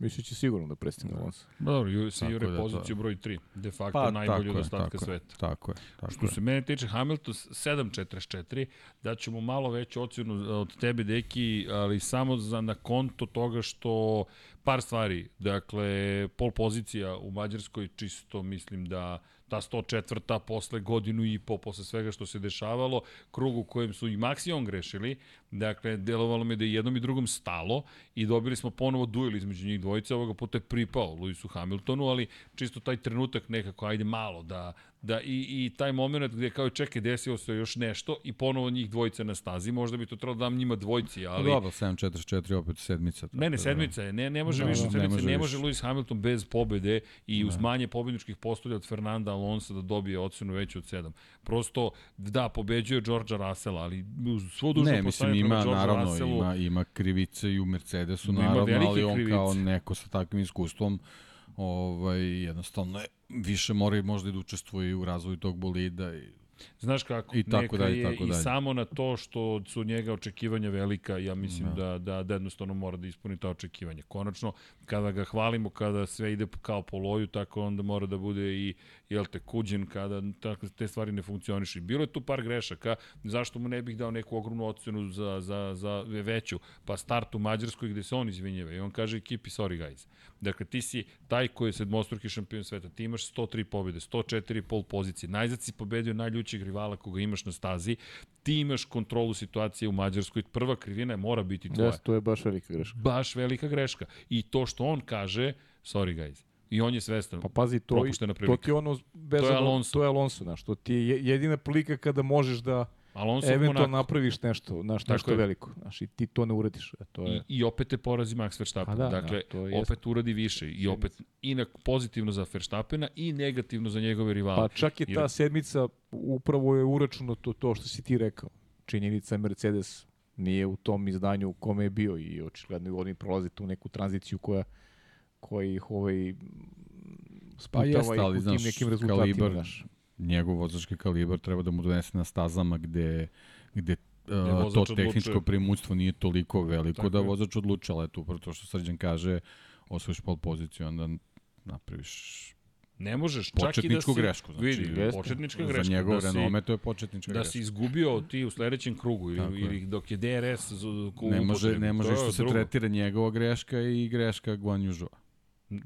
Speaker 3: Mislim će sigurno da prestigne Alonso.
Speaker 1: Dobro, ju, se
Speaker 2: Tako
Speaker 1: jure
Speaker 2: da
Speaker 1: poziciju broj 3. De facto
Speaker 2: Pa,
Speaker 1: najbolji od
Speaker 2: je,
Speaker 1: ostatka
Speaker 2: tako je.
Speaker 1: sveta.
Speaker 2: Tako je, tako
Speaker 1: Što
Speaker 2: je.
Speaker 1: se mene tiče Hamilton 7.44, da ćemo malo veću ocenu od tebe, Deki, ali samo za na konto toga što par stvari, dakle, pol pozicija u Mađarskoj, čisto mislim da ta 104. posle godinu i po, posle svega što se dešavalo, krug u kojem su i Maxi grešili, dakle, delovalo mi da je jednom i drugom stalo i dobili smo ponovo duel između njih dvojice, ovoga puta je pripao Lewisu Hamiltonu, ali čisto taj trenutak nekako, ajde malo, da, da i, i taj moment gde kao čekaj, desilo se još nešto i ponovo njih dvojica na stazi, možda bi to trebalo da dam njima dvojici, ali...
Speaker 2: Dobro, 7.44 opet sedmica. tako
Speaker 1: Ne, ne,
Speaker 2: da-
Speaker 1: sedmica je. Ne, ne može
Speaker 2: Da,
Speaker 1: više
Speaker 2: da,
Speaker 1: od
Speaker 2: ne može
Speaker 1: Ne može Lewis Hamilton bez pobede i uz manje pobedničkih postolja od Fernanda Alonso da dobije ocenu veću od 7. Prosto, da, pobeđuje Georgea Russella, ali uz svo dužno
Speaker 2: Ne, mislim, ima, naravno,
Speaker 1: Russellu,
Speaker 2: ima, ima krivice i u Mercedesu,
Speaker 1: Ima
Speaker 2: naravno, ali on
Speaker 1: krivice.
Speaker 2: kao neko sa takvim iskustvom, ovaj, jednostavno je, više mora i možda i da učestvuje u razvoju tog bolida i
Speaker 1: Znaš kako,
Speaker 2: I tako
Speaker 1: neka
Speaker 2: dalje,
Speaker 1: je
Speaker 2: tako
Speaker 1: i
Speaker 2: dalje.
Speaker 1: samo na to što su njega očekivanja velika, ja mislim da, da, da jednostavno mora da ispuni ta očekivanja. Konačno, kada ga hvalimo, kada sve ide kao po loju, tako onda mora da bude i, jel te, kuđen kada tako, te stvari ne funkcionišu. Bilo je tu par grešaka, zašto mu ne bih dao neku ogromnu ocenu za, za, za veću, pa start u Mađarskoj gde se on izvinjava i on kaže ekipi, sorry guys. Dakle, ti si taj koji je sedmostruki šampion sveta, ti imaš 103 pobjede, 104 pol pozicije, najzad si pobedio najljuće najvećeg rivala koga imaš na stazi, ti imaš kontrolu situacije u Mađarskoj, prva krivina mora biti tvoja.
Speaker 3: Yes, to je baš velika greška.
Speaker 1: Baš velika greška. I to što on kaže, sorry guys, i on je svestan.
Speaker 3: Pa pazi, to, i, to ti je ono vezano,
Speaker 1: To je Alonso.
Speaker 3: To je Alonso, znaš, to ti je je- jedina prilika kada možeš da
Speaker 1: Alonso u
Speaker 3: eventualno
Speaker 1: Monaku.
Speaker 3: napraviš nešto, znaš,
Speaker 1: Tako
Speaker 3: nešto
Speaker 1: je.
Speaker 3: veliko, znaš, i ti to ne uradiš. E, to
Speaker 1: I,
Speaker 3: je,
Speaker 1: I opet te porazi Max Verstappen.
Speaker 3: Pa da,
Speaker 1: dakle,
Speaker 3: da, to jest.
Speaker 1: opet uradi više. I opet i na, pozitivno za Verstappena i negativno za njegove rivale.
Speaker 3: pa čak i ta
Speaker 1: Jer-
Speaker 3: sedmica upravo je uračunato to što si ti rekao. Činjenica je Mercedes nije u tom izdanju u kome je bio i očigledno oni prolaze tu neku tranziciju koja koja ih ovaj sputava
Speaker 2: jeste,
Speaker 3: ih
Speaker 2: ali,
Speaker 3: u tim
Speaker 2: znaš,
Speaker 3: nekim rezultatima,
Speaker 2: kalibar-
Speaker 3: znaš.
Speaker 2: Njegov vozački kalibar treba da mu donese na stazama gde, gde uh, to
Speaker 1: odlučuje.
Speaker 2: tehničko primućstvo nije toliko veliko
Speaker 1: Tako
Speaker 2: da
Speaker 1: je.
Speaker 2: vozač odluče, ali eto, upravo to što Srđan kaže, osvojiš pol poziciju, onda napraviš
Speaker 1: Ne možeš čak i da si...
Speaker 2: grešku. Znači,
Speaker 1: vidi,
Speaker 3: jeste.
Speaker 1: početnička
Speaker 2: za
Speaker 1: greška.
Speaker 2: njegov
Speaker 1: da si,
Speaker 2: renome to je početnička
Speaker 1: da
Speaker 2: greška.
Speaker 1: si izgubio ti u sledećem krugu ili,
Speaker 2: je.
Speaker 1: ili dok je DRS
Speaker 2: Ne može, ne može što se tretira njegova greška i greška Guan Yužua.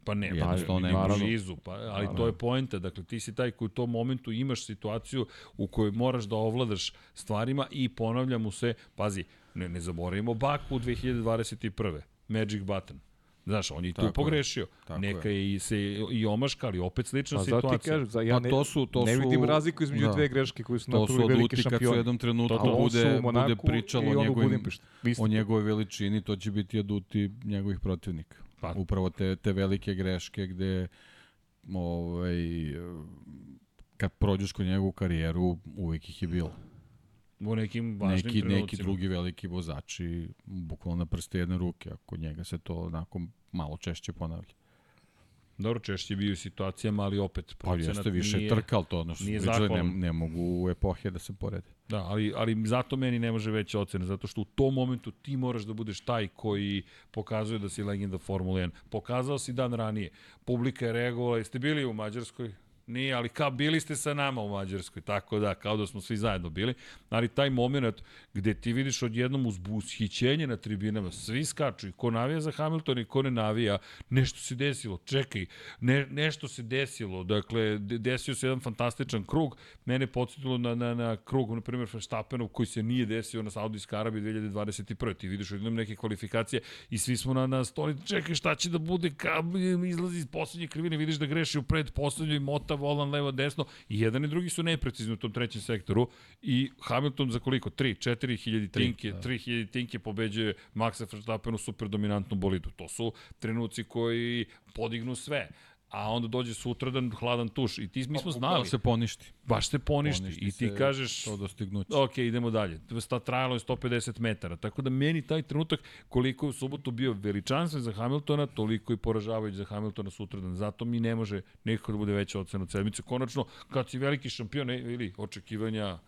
Speaker 1: Pa ne, pa
Speaker 2: Jednostavno
Speaker 1: ne,
Speaker 2: ne
Speaker 3: može.
Speaker 1: blizu, pa, ali to
Speaker 3: Naravno.
Speaker 1: je poenta. Dakle, ti si taj koji u tom momentu imaš situaciju u kojoj moraš da ovladaš stvarima i ponavlja mu se, pazi, ne, ne zaboravimo Baku 2021. Magic Button. Znaš, on je tu
Speaker 2: Tako je.
Speaker 1: pogrešio.
Speaker 2: Tako
Speaker 1: Neka je i, se i omaška, ali opet slična
Speaker 3: Pa zato
Speaker 1: situacija.
Speaker 3: ti kažem, za, ja
Speaker 2: Pa
Speaker 3: ne,
Speaker 2: to su- to
Speaker 3: ne
Speaker 2: su-
Speaker 3: vidim razliku između
Speaker 2: da.
Speaker 3: dve greške koje su
Speaker 2: To su
Speaker 3: napravili veliki
Speaker 2: oduti kad su u
Speaker 3: šampioni.
Speaker 2: jednom trenutku
Speaker 3: Alonso
Speaker 2: bude,
Speaker 3: u
Speaker 2: bude pričalo
Speaker 3: i
Speaker 2: o
Speaker 3: u
Speaker 2: njegovim, o
Speaker 3: to.
Speaker 2: njegovoj veličini, to će biti aduti njegovih protivnika.
Speaker 1: Pa.
Speaker 2: Upravo te, te velike greške gde ovaj, kad prođeš kod njegovu karijeru, uvek ih je bilo.
Speaker 1: U nekim važnim
Speaker 2: Neki,
Speaker 1: trenucima.
Speaker 2: neki drugi veliki vozači, bukvalno na prste jedne ruke, ako njega se to onako malo češće ponavlja.
Speaker 1: Dobro, češće je bio u situacijama, ali opet
Speaker 2: Pa
Speaker 1: procenat
Speaker 2: jeste više
Speaker 1: nije...
Speaker 2: trkal to, ono što
Speaker 1: nije
Speaker 2: ne, ne mogu epohe da se porede.
Speaker 1: Da, ali, ali zato meni ne može veća ocena, zato što u tom momentu ti moraš da budeš taj koji pokazuje da si legenda Formule 1. Pokazao si dan ranije. Publika je reagovala, jeste bili u Mađarskoj? Nije, ali kao bili ste sa nama u Mađarskoj, tako da, kao da smo svi zajedno bili. Ali taj moment gde ti vidiš odjednom uzbushićenje na tribinama, svi skaču i ko navija za Hamilton i ko ne navija, nešto se desilo, čekaj, ne, nešto se desilo, dakle, de- desio se jedan fantastičan krug, mene podsjetilo na, na, na krug, na primjer, Verstappenov, koji se nije desio na Saudijskoj Arabiji 2021. Ti vidiš odjednom neke kvalifikacije i svi smo na, na stoli, čekaj šta će da bude, ka, izlazi iz poslednje krivine, vidiš da greši u pred mota, volan, levo, desno, i jedan i drugi su neprecizni u tom trećem sektoru i Hamilton za koliko? 3, 4 hiljadi tinke,
Speaker 2: da.
Speaker 1: 3 hiljadi tinke pobeđuje Maxa Verstappen u super dominantnom bolidu. To su trenuci koji podignu sve a onda dođe sutradan hladan tuš i ti mi smo znali,
Speaker 2: Da se poništi.
Speaker 1: baš se poništi,
Speaker 2: Poništi
Speaker 1: i ti
Speaker 2: se
Speaker 1: kažeš
Speaker 2: To dostignuće.
Speaker 1: ok, idemo dalje. Sta, trajalo je 150 metara, tako da meni taj trenutak koliko je u subotu bio veličanstven za Hamiltona, toliko i poražavajući za Hamiltona sutradan. Zato mi ne može nekako da bude veća ocena od sedmice. Konačno, kad si veliki šampion, ne, ili očekivanja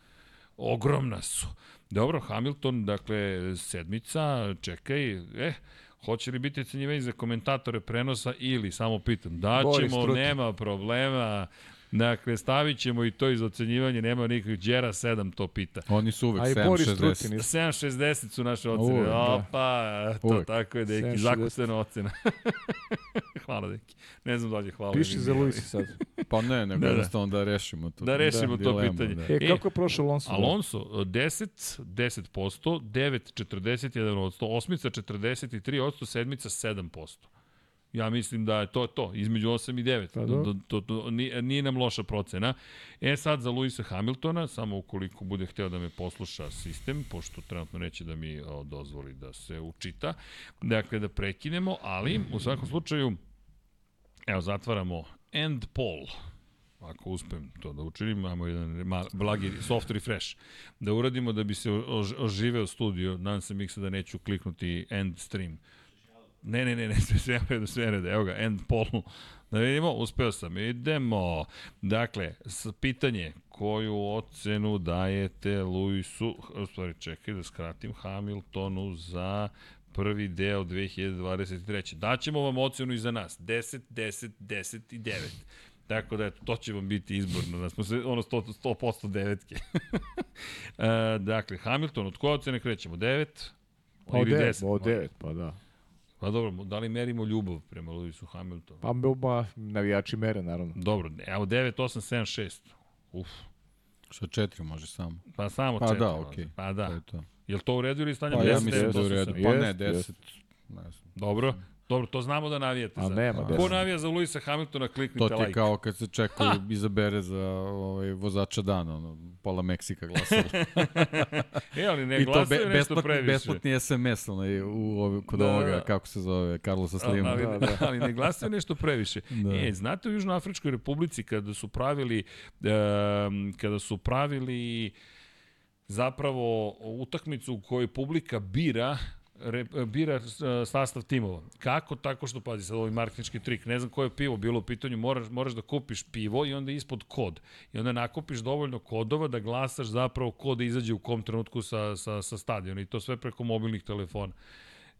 Speaker 1: ogromna su. Dobro, Hamilton, dakle, sedmica, čekaj, eh, hoće li biti ocenjivanje za komentatore prenosa ili, samo pitam, da
Speaker 3: Boris
Speaker 1: ćemo, nema problema, Dakle, stavit ćemo i to iz ocenjivanja, nema nikakvih, Đera 7 to pita.
Speaker 2: Oni su uvek
Speaker 3: A i Boris
Speaker 2: 7-60.
Speaker 3: Trutin isto.
Speaker 1: 7.60 su naše ocene.
Speaker 3: Uvek, da.
Speaker 1: Opa, to
Speaker 2: Uvek.
Speaker 1: tako je, deki,
Speaker 3: 7,60.
Speaker 1: zakucena ocena. [LAUGHS] hvala, deki. Ne znam da li je hvala.
Speaker 3: Piši za Luisa sad. [LAUGHS]
Speaker 2: Pa ne, nego
Speaker 1: Da, da.
Speaker 2: jednostavno da rešimo to.
Speaker 1: Da rešimo to
Speaker 2: dilemu,
Speaker 1: pitanje.
Speaker 2: Da.
Speaker 3: E,
Speaker 1: E,
Speaker 3: kako je prošao Alonso?
Speaker 1: Alonso, 10, 10%, 9, 41%, osmica 43%, sedmica 7%. Ja mislim da je to to, između 8 i 9.
Speaker 3: Pa
Speaker 1: to, to, nije, nije nam loša procena. E sad za Luisa Hamiltona, samo ukoliko bude hteo da me posluša sistem, pošto trenutno neće da mi o, dozvoli da se učita, dakle da prekinemo, ali u svakom slučaju, evo zatvaramo end poll ako uspem to da učinim, imamo jedan mal, blagi soft refresh, da uradimo da bi se ož, oživeo studio, nadam se Miksa da neću kliknuti end stream. Ne, ne, ne, ne, sve, sve u redu, sve u redu, evo ga, end poll. Da vidimo, uspeo sam, idemo. Dakle, s, pitanje, koju ocenu dajete Luisu, u stvari čekaj da skratim, Hamiltonu za prvi deo 2023. Daćemo vam ocenu i za nas, 10, 10, 10 i 9. Tako da, eto, to će vam biti izborno, da smo se, ono, 100%, 100% devetke. [LAUGHS] e, dakle, Hamilton, od koje ocene krećemo? 9?
Speaker 3: Pa od 9, od 9, pa da.
Speaker 1: Pa dobro, da li merimo ljubav prema Lewisu Hamiltonu?
Speaker 3: Pa ba, navijači mere, naravno.
Speaker 1: Dobro, evo 9, 8, 7, 6. Uf.
Speaker 2: Što četiri može samo.
Speaker 1: Pa samo
Speaker 2: Pa
Speaker 1: četiri.
Speaker 2: da,
Speaker 1: može.
Speaker 2: okej.
Speaker 1: Pa da.
Speaker 2: To je to.
Speaker 1: Jel to u redu ili stavljam
Speaker 2: Pa ja
Speaker 1: 10,
Speaker 2: mislim da je u
Speaker 1: 10,
Speaker 2: redu.
Speaker 1: 8?
Speaker 2: Pa ne,
Speaker 3: Jest, jest.
Speaker 2: 10. Ne znam.
Speaker 1: Dobro. Dobro, to znamo da navijate
Speaker 3: A
Speaker 1: sad.
Speaker 3: nema,
Speaker 1: Ko
Speaker 3: deset.
Speaker 1: navija za Luisa Hamiltona,
Speaker 2: To
Speaker 1: kliknite
Speaker 2: ti je
Speaker 1: like.
Speaker 2: kao kad se čeka izabere za ovaj, vozača dana, ono, pola Meksika glasalo. [LAUGHS]
Speaker 1: E, ali ne
Speaker 2: to
Speaker 1: glasaju
Speaker 2: be,
Speaker 1: nešto
Speaker 2: besplatni,
Speaker 1: previše.
Speaker 2: besplatni SMS onaj, u, ovi, kod
Speaker 1: Da,
Speaker 2: ovoga,
Speaker 1: da.
Speaker 2: kako se zove, Carlosa Slima.
Speaker 1: ali,
Speaker 3: Da, da. [LAUGHS]
Speaker 1: ali ne glasaju nešto previše.
Speaker 2: Da.
Speaker 1: E, znate u Južnoafričkoj republici kada su pravili um, kada su pravili zapravo utakmicu u kojoj publika bira re, bira e, sastav timova. Kako? Tako što, pazi, sad ovaj marketnički trik, ne znam koje pivo bilo u pitanju, moraš, moraš da kupiš pivo i onda ispod kod. I onda nakupiš dovoljno kodova da glasaš zapravo ko da izađe u kom trenutku sa, sa, sa stadiona i to sve preko mobilnih telefona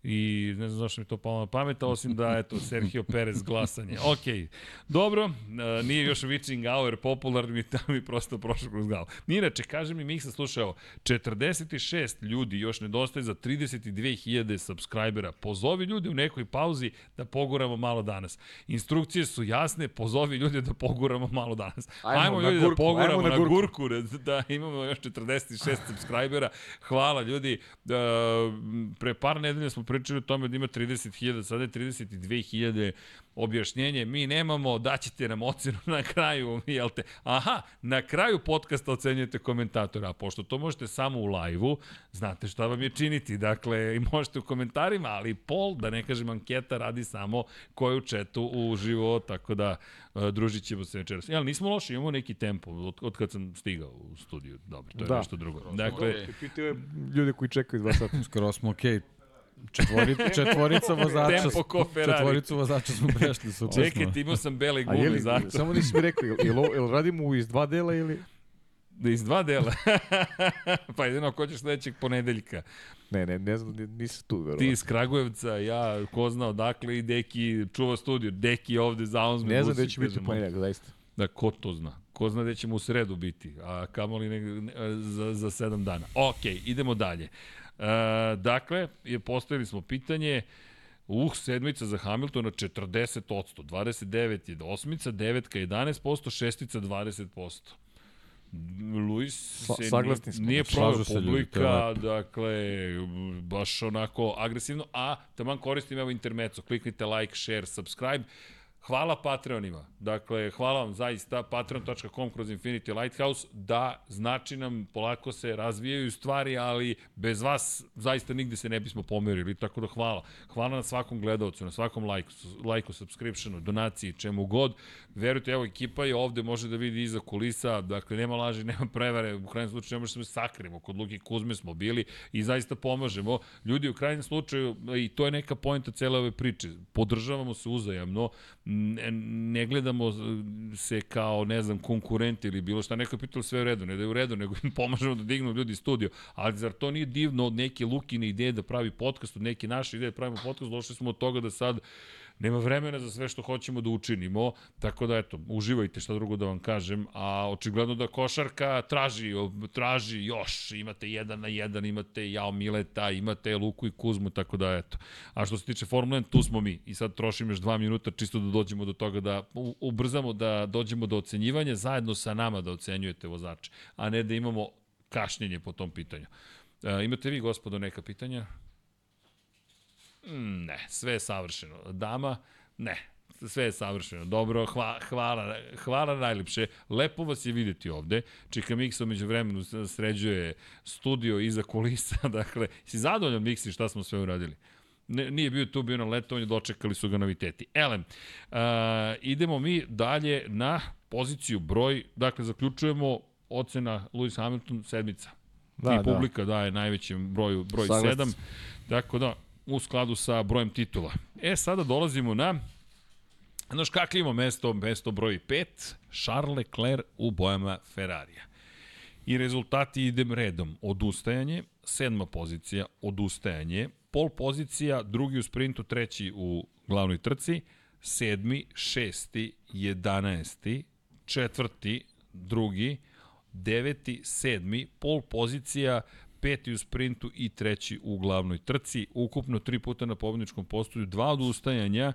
Speaker 1: i ne znam zašto mi to palo na pamet, osim da, eto, Sergio Perez glasanje. Ok, dobro, e, nije još witching hour popularni, mi tamo mi prosto prošlo kroz glavu. Inače, kaže mi Miksa slušao, 46 ljudi još nedostaje za 32.000 subscribera. Pozovi ljudi u nekoj pauzi da poguramo malo danas. Instrukcije su jasne, pozovi ljudi da poguramo malo danas. Ajmo,
Speaker 3: Ajmo na
Speaker 1: ljudi
Speaker 3: gurku,
Speaker 1: da poguramo na
Speaker 3: na
Speaker 1: gurku,
Speaker 3: gurku.
Speaker 1: da, da imamo još 46 subscribera. Hvala ljudi. Da, pre par nedelja smo pričali o tome da ima 30.000, sada je 32.000 objašnjenje. Mi nemamo, daćete nam ocenu na kraju, [LAUGHS] jel te? Aha, na kraju podcasta ocenjujete komentatora, a pošto to možete samo u live-u, znate šta vam je činiti. Dakle, i možete u komentarima, ali pol, da ne kažem anketa, radi samo ko je u četu uživo, tako da e, družit ćemo se večeras. Jel, nismo loši, imamo neki tempo od, od kad sam stigao u studiju. Dobro, to je
Speaker 3: Da.
Speaker 1: nešto drugo. Dakle,
Speaker 3: Pitaju ljude koji čekaju dva sata.
Speaker 2: Skoro smo okej. Četvori, [LAUGHS] četvorica vozača,
Speaker 1: Tempo ko Ferrari.
Speaker 2: četvoricu vozača smo prešli, super
Speaker 1: Čekajte,
Speaker 2: smo.
Speaker 1: imao sam bele gume,
Speaker 3: li,
Speaker 1: zato.
Speaker 3: samo nisi mi rekao, jel, jel, jel radimo iz dva dela ili...
Speaker 1: Da iz dva dela. [LAUGHS] pa jedino ko ćeš sledećeg ponedeljka.
Speaker 3: Ne, ne, ne znam, nisi tu,
Speaker 1: Ti
Speaker 3: verovatno.
Speaker 1: iz Kragujevca, ja ko zna odakle i Deki čuva studiju. Deki je ovde za Onsme.
Speaker 3: Ne znam gde će biti u ponedjeljak, zaista.
Speaker 1: Da, ko to zna? Ko zna gde ćemo u sredu biti, a kamoli ne, ne, za, za sedam dana. Ok, idemo dalje. E, dakle, je, postavili smo pitanje, Uh, sedmica za Hamiltona 40%, 29 je osmica, devetka 11%, šestica 20%. Luis
Speaker 3: Sa-
Speaker 1: se
Speaker 3: saglasni
Speaker 1: nije,
Speaker 3: smo.
Speaker 2: ljudi, to
Speaker 1: publika,
Speaker 2: lepo.
Speaker 1: dakle, baš onako agresivno, a taman koristim evo intermeco, kliknite like, share, subscribe, Hvala Patreonima. Dakle, hvala vam zaista patreon.com kroz Infinity Lighthouse. Da, znači nam, polako se razvijaju stvari, ali bez vas zaista nigde se ne bismo pomerili. Tako da hvala. Hvala na svakom gledalcu, na svakom lajku, lajku subscriptionu, donaciji, čemu god. Verujte, evo, ekipa je ovde, može da vidi iza kulisa, dakle, nema laži, [LAUGHS] nema prevare, u krajnjem slučaju ne možemo se sakrimo, kod Luki Kuzme smo bili i zaista pomažemo. Ljudi, u krajnjem slučaju, i to je neka pojenta cele ove priče, podržavamo se uzajamno, ne, gledamo se kao, ne znam, konkurenti ili bilo šta, neko je pitalo sve u redu, ne da je u redu, nego im [LAUGHS] pomažemo da dignu ljudi studio, ali zar to nije divno od neke Lukine ideje da pravi podcast, od neke naše ideje da pravimo podcast, došli smo od toga da sad nema vremena za sve što hoćemo da učinimo, tako da eto, uživajte šta drugo da vam kažem, a očigledno da košarka traži, traži još, imate jedan na jedan, imate Jao Mileta, imate Luku i Kuzmu, tako da eto. A što se tiče Formule 1, tu smo mi i sad trošim još dva minuta čisto da dođemo do toga da ubrzamo, da dođemo do ocenjivanja, zajedno sa nama da ocenjujete vozače, a ne da imamo kašnjenje po tom pitanju. E, imate vi, gospodo, neka pitanja? Ne, sve je savršeno. Dama, ne, sve je savršeno. Dobro, hva, hvala, hvala najlepše. Lepo vas je videti ovde. Čika Miksa među vremenu sređuje studio iza kulisa. [LAUGHS] Dakle, si zadovoljan Miksi šta smo sve uradili? Ne, nije bio tu, bio na letovanju, dočekali su ga noviteti. Elem, uh, idemo mi dalje na poziciju broj, dakle, zaključujemo ocena Lewis Hamilton sedmica. Da, I
Speaker 3: Da,
Speaker 1: publika da. daje najvećem broju, broj
Speaker 3: Saglasni
Speaker 1: 7.
Speaker 3: smo.
Speaker 1: Tako da, u skladu sa brojem titula. E, sada dolazimo na Znaš imamo mesto, mesto broj 5, Charles Leclerc u bojama Ferrarija. I rezultati idem redom. Odustajanje, sedma pozicija, odustajanje, pol pozicija, drugi u sprintu, treći u glavnoj trci, sedmi, šesti, jedanesti, četvrti, drugi, deveti, sedmi, pol pozicija, peti u sprintu i treći u glavnoj trci. Ukupno tri puta na pobedničkom postoju, dva odustajanja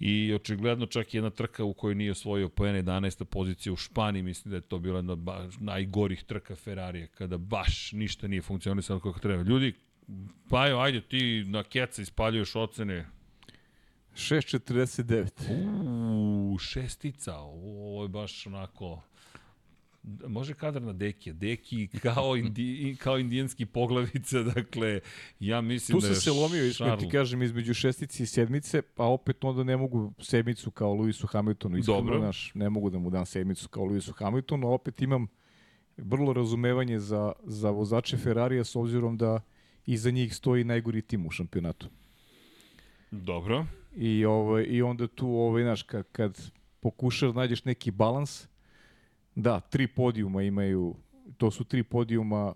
Speaker 1: i očigledno čak jedna trka u kojoj nije osvojio po 11. pozicija u Španiji, mislim da je to bila jedna od baš najgorih trka Ferrarija, kada baš ništa nije funkcionisalo kako treba. Ljudi, pa jo, ajde ti na keca ispaljuješ ocene.
Speaker 3: 6.49.
Speaker 1: Uuu, šestica, ovo je baš onako... Može kadar na Dekija. Deki kao, indi, kao indijanski poglavica, [LAUGHS] dakle, ja mislim
Speaker 3: Tu
Speaker 1: da
Speaker 3: sam
Speaker 1: je
Speaker 3: se lomio, iskreno ti kažem, između šestice i sedmice, pa opet onda ne mogu sedmicu kao Lewisu Hamiltonu. Iskreno,
Speaker 1: Dobro.
Speaker 3: Naš, ne mogu da mu dam sedmicu kao Lewisu Hamiltonu, a opet imam vrlo razumevanje za, za vozače Ferrarija s obzirom da iza njih stoji najgori tim u šampionatu.
Speaker 1: Dobro.
Speaker 3: I, ovaj, I onda tu, ovaj, znaš, kad, kad pokušaš da nađeš neki balans, da, tri podijuma imaju, to su tri podijuma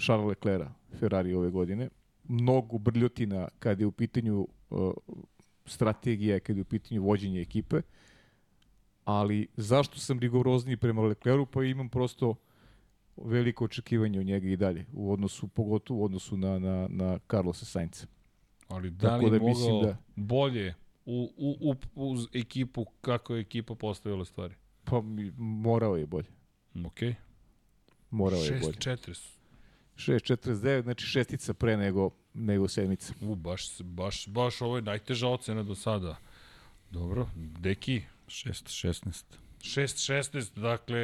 Speaker 3: Charles Leclerca, Ferrari ove godine. Mnogo brljotina kad je u pitanju uh, strategija, kad je u pitanju vođenje ekipe. Ali zašto sam rigorozniji prema Leclercu? Pa imam prosto veliko očekivanje od njega i dalje, u odnosu, pogotovo u odnosu na, na, na Carlosa Sainca.
Speaker 1: Ali da li
Speaker 3: da
Speaker 1: mogao
Speaker 3: da-
Speaker 1: bolje u, u, u, uz ekipu, kako je ekipa postavila stvari?
Speaker 3: Pa morao je bolje.
Speaker 1: Ok.
Speaker 3: Morao je bolje.
Speaker 1: 6-4.
Speaker 3: 6.49, znači šestica pre nego, nego sedmica.
Speaker 1: U, baš, baš, baš ovo je najteža ocena do sada. Dobro, Deki,
Speaker 2: 6, 16.
Speaker 1: 6-16, dakle,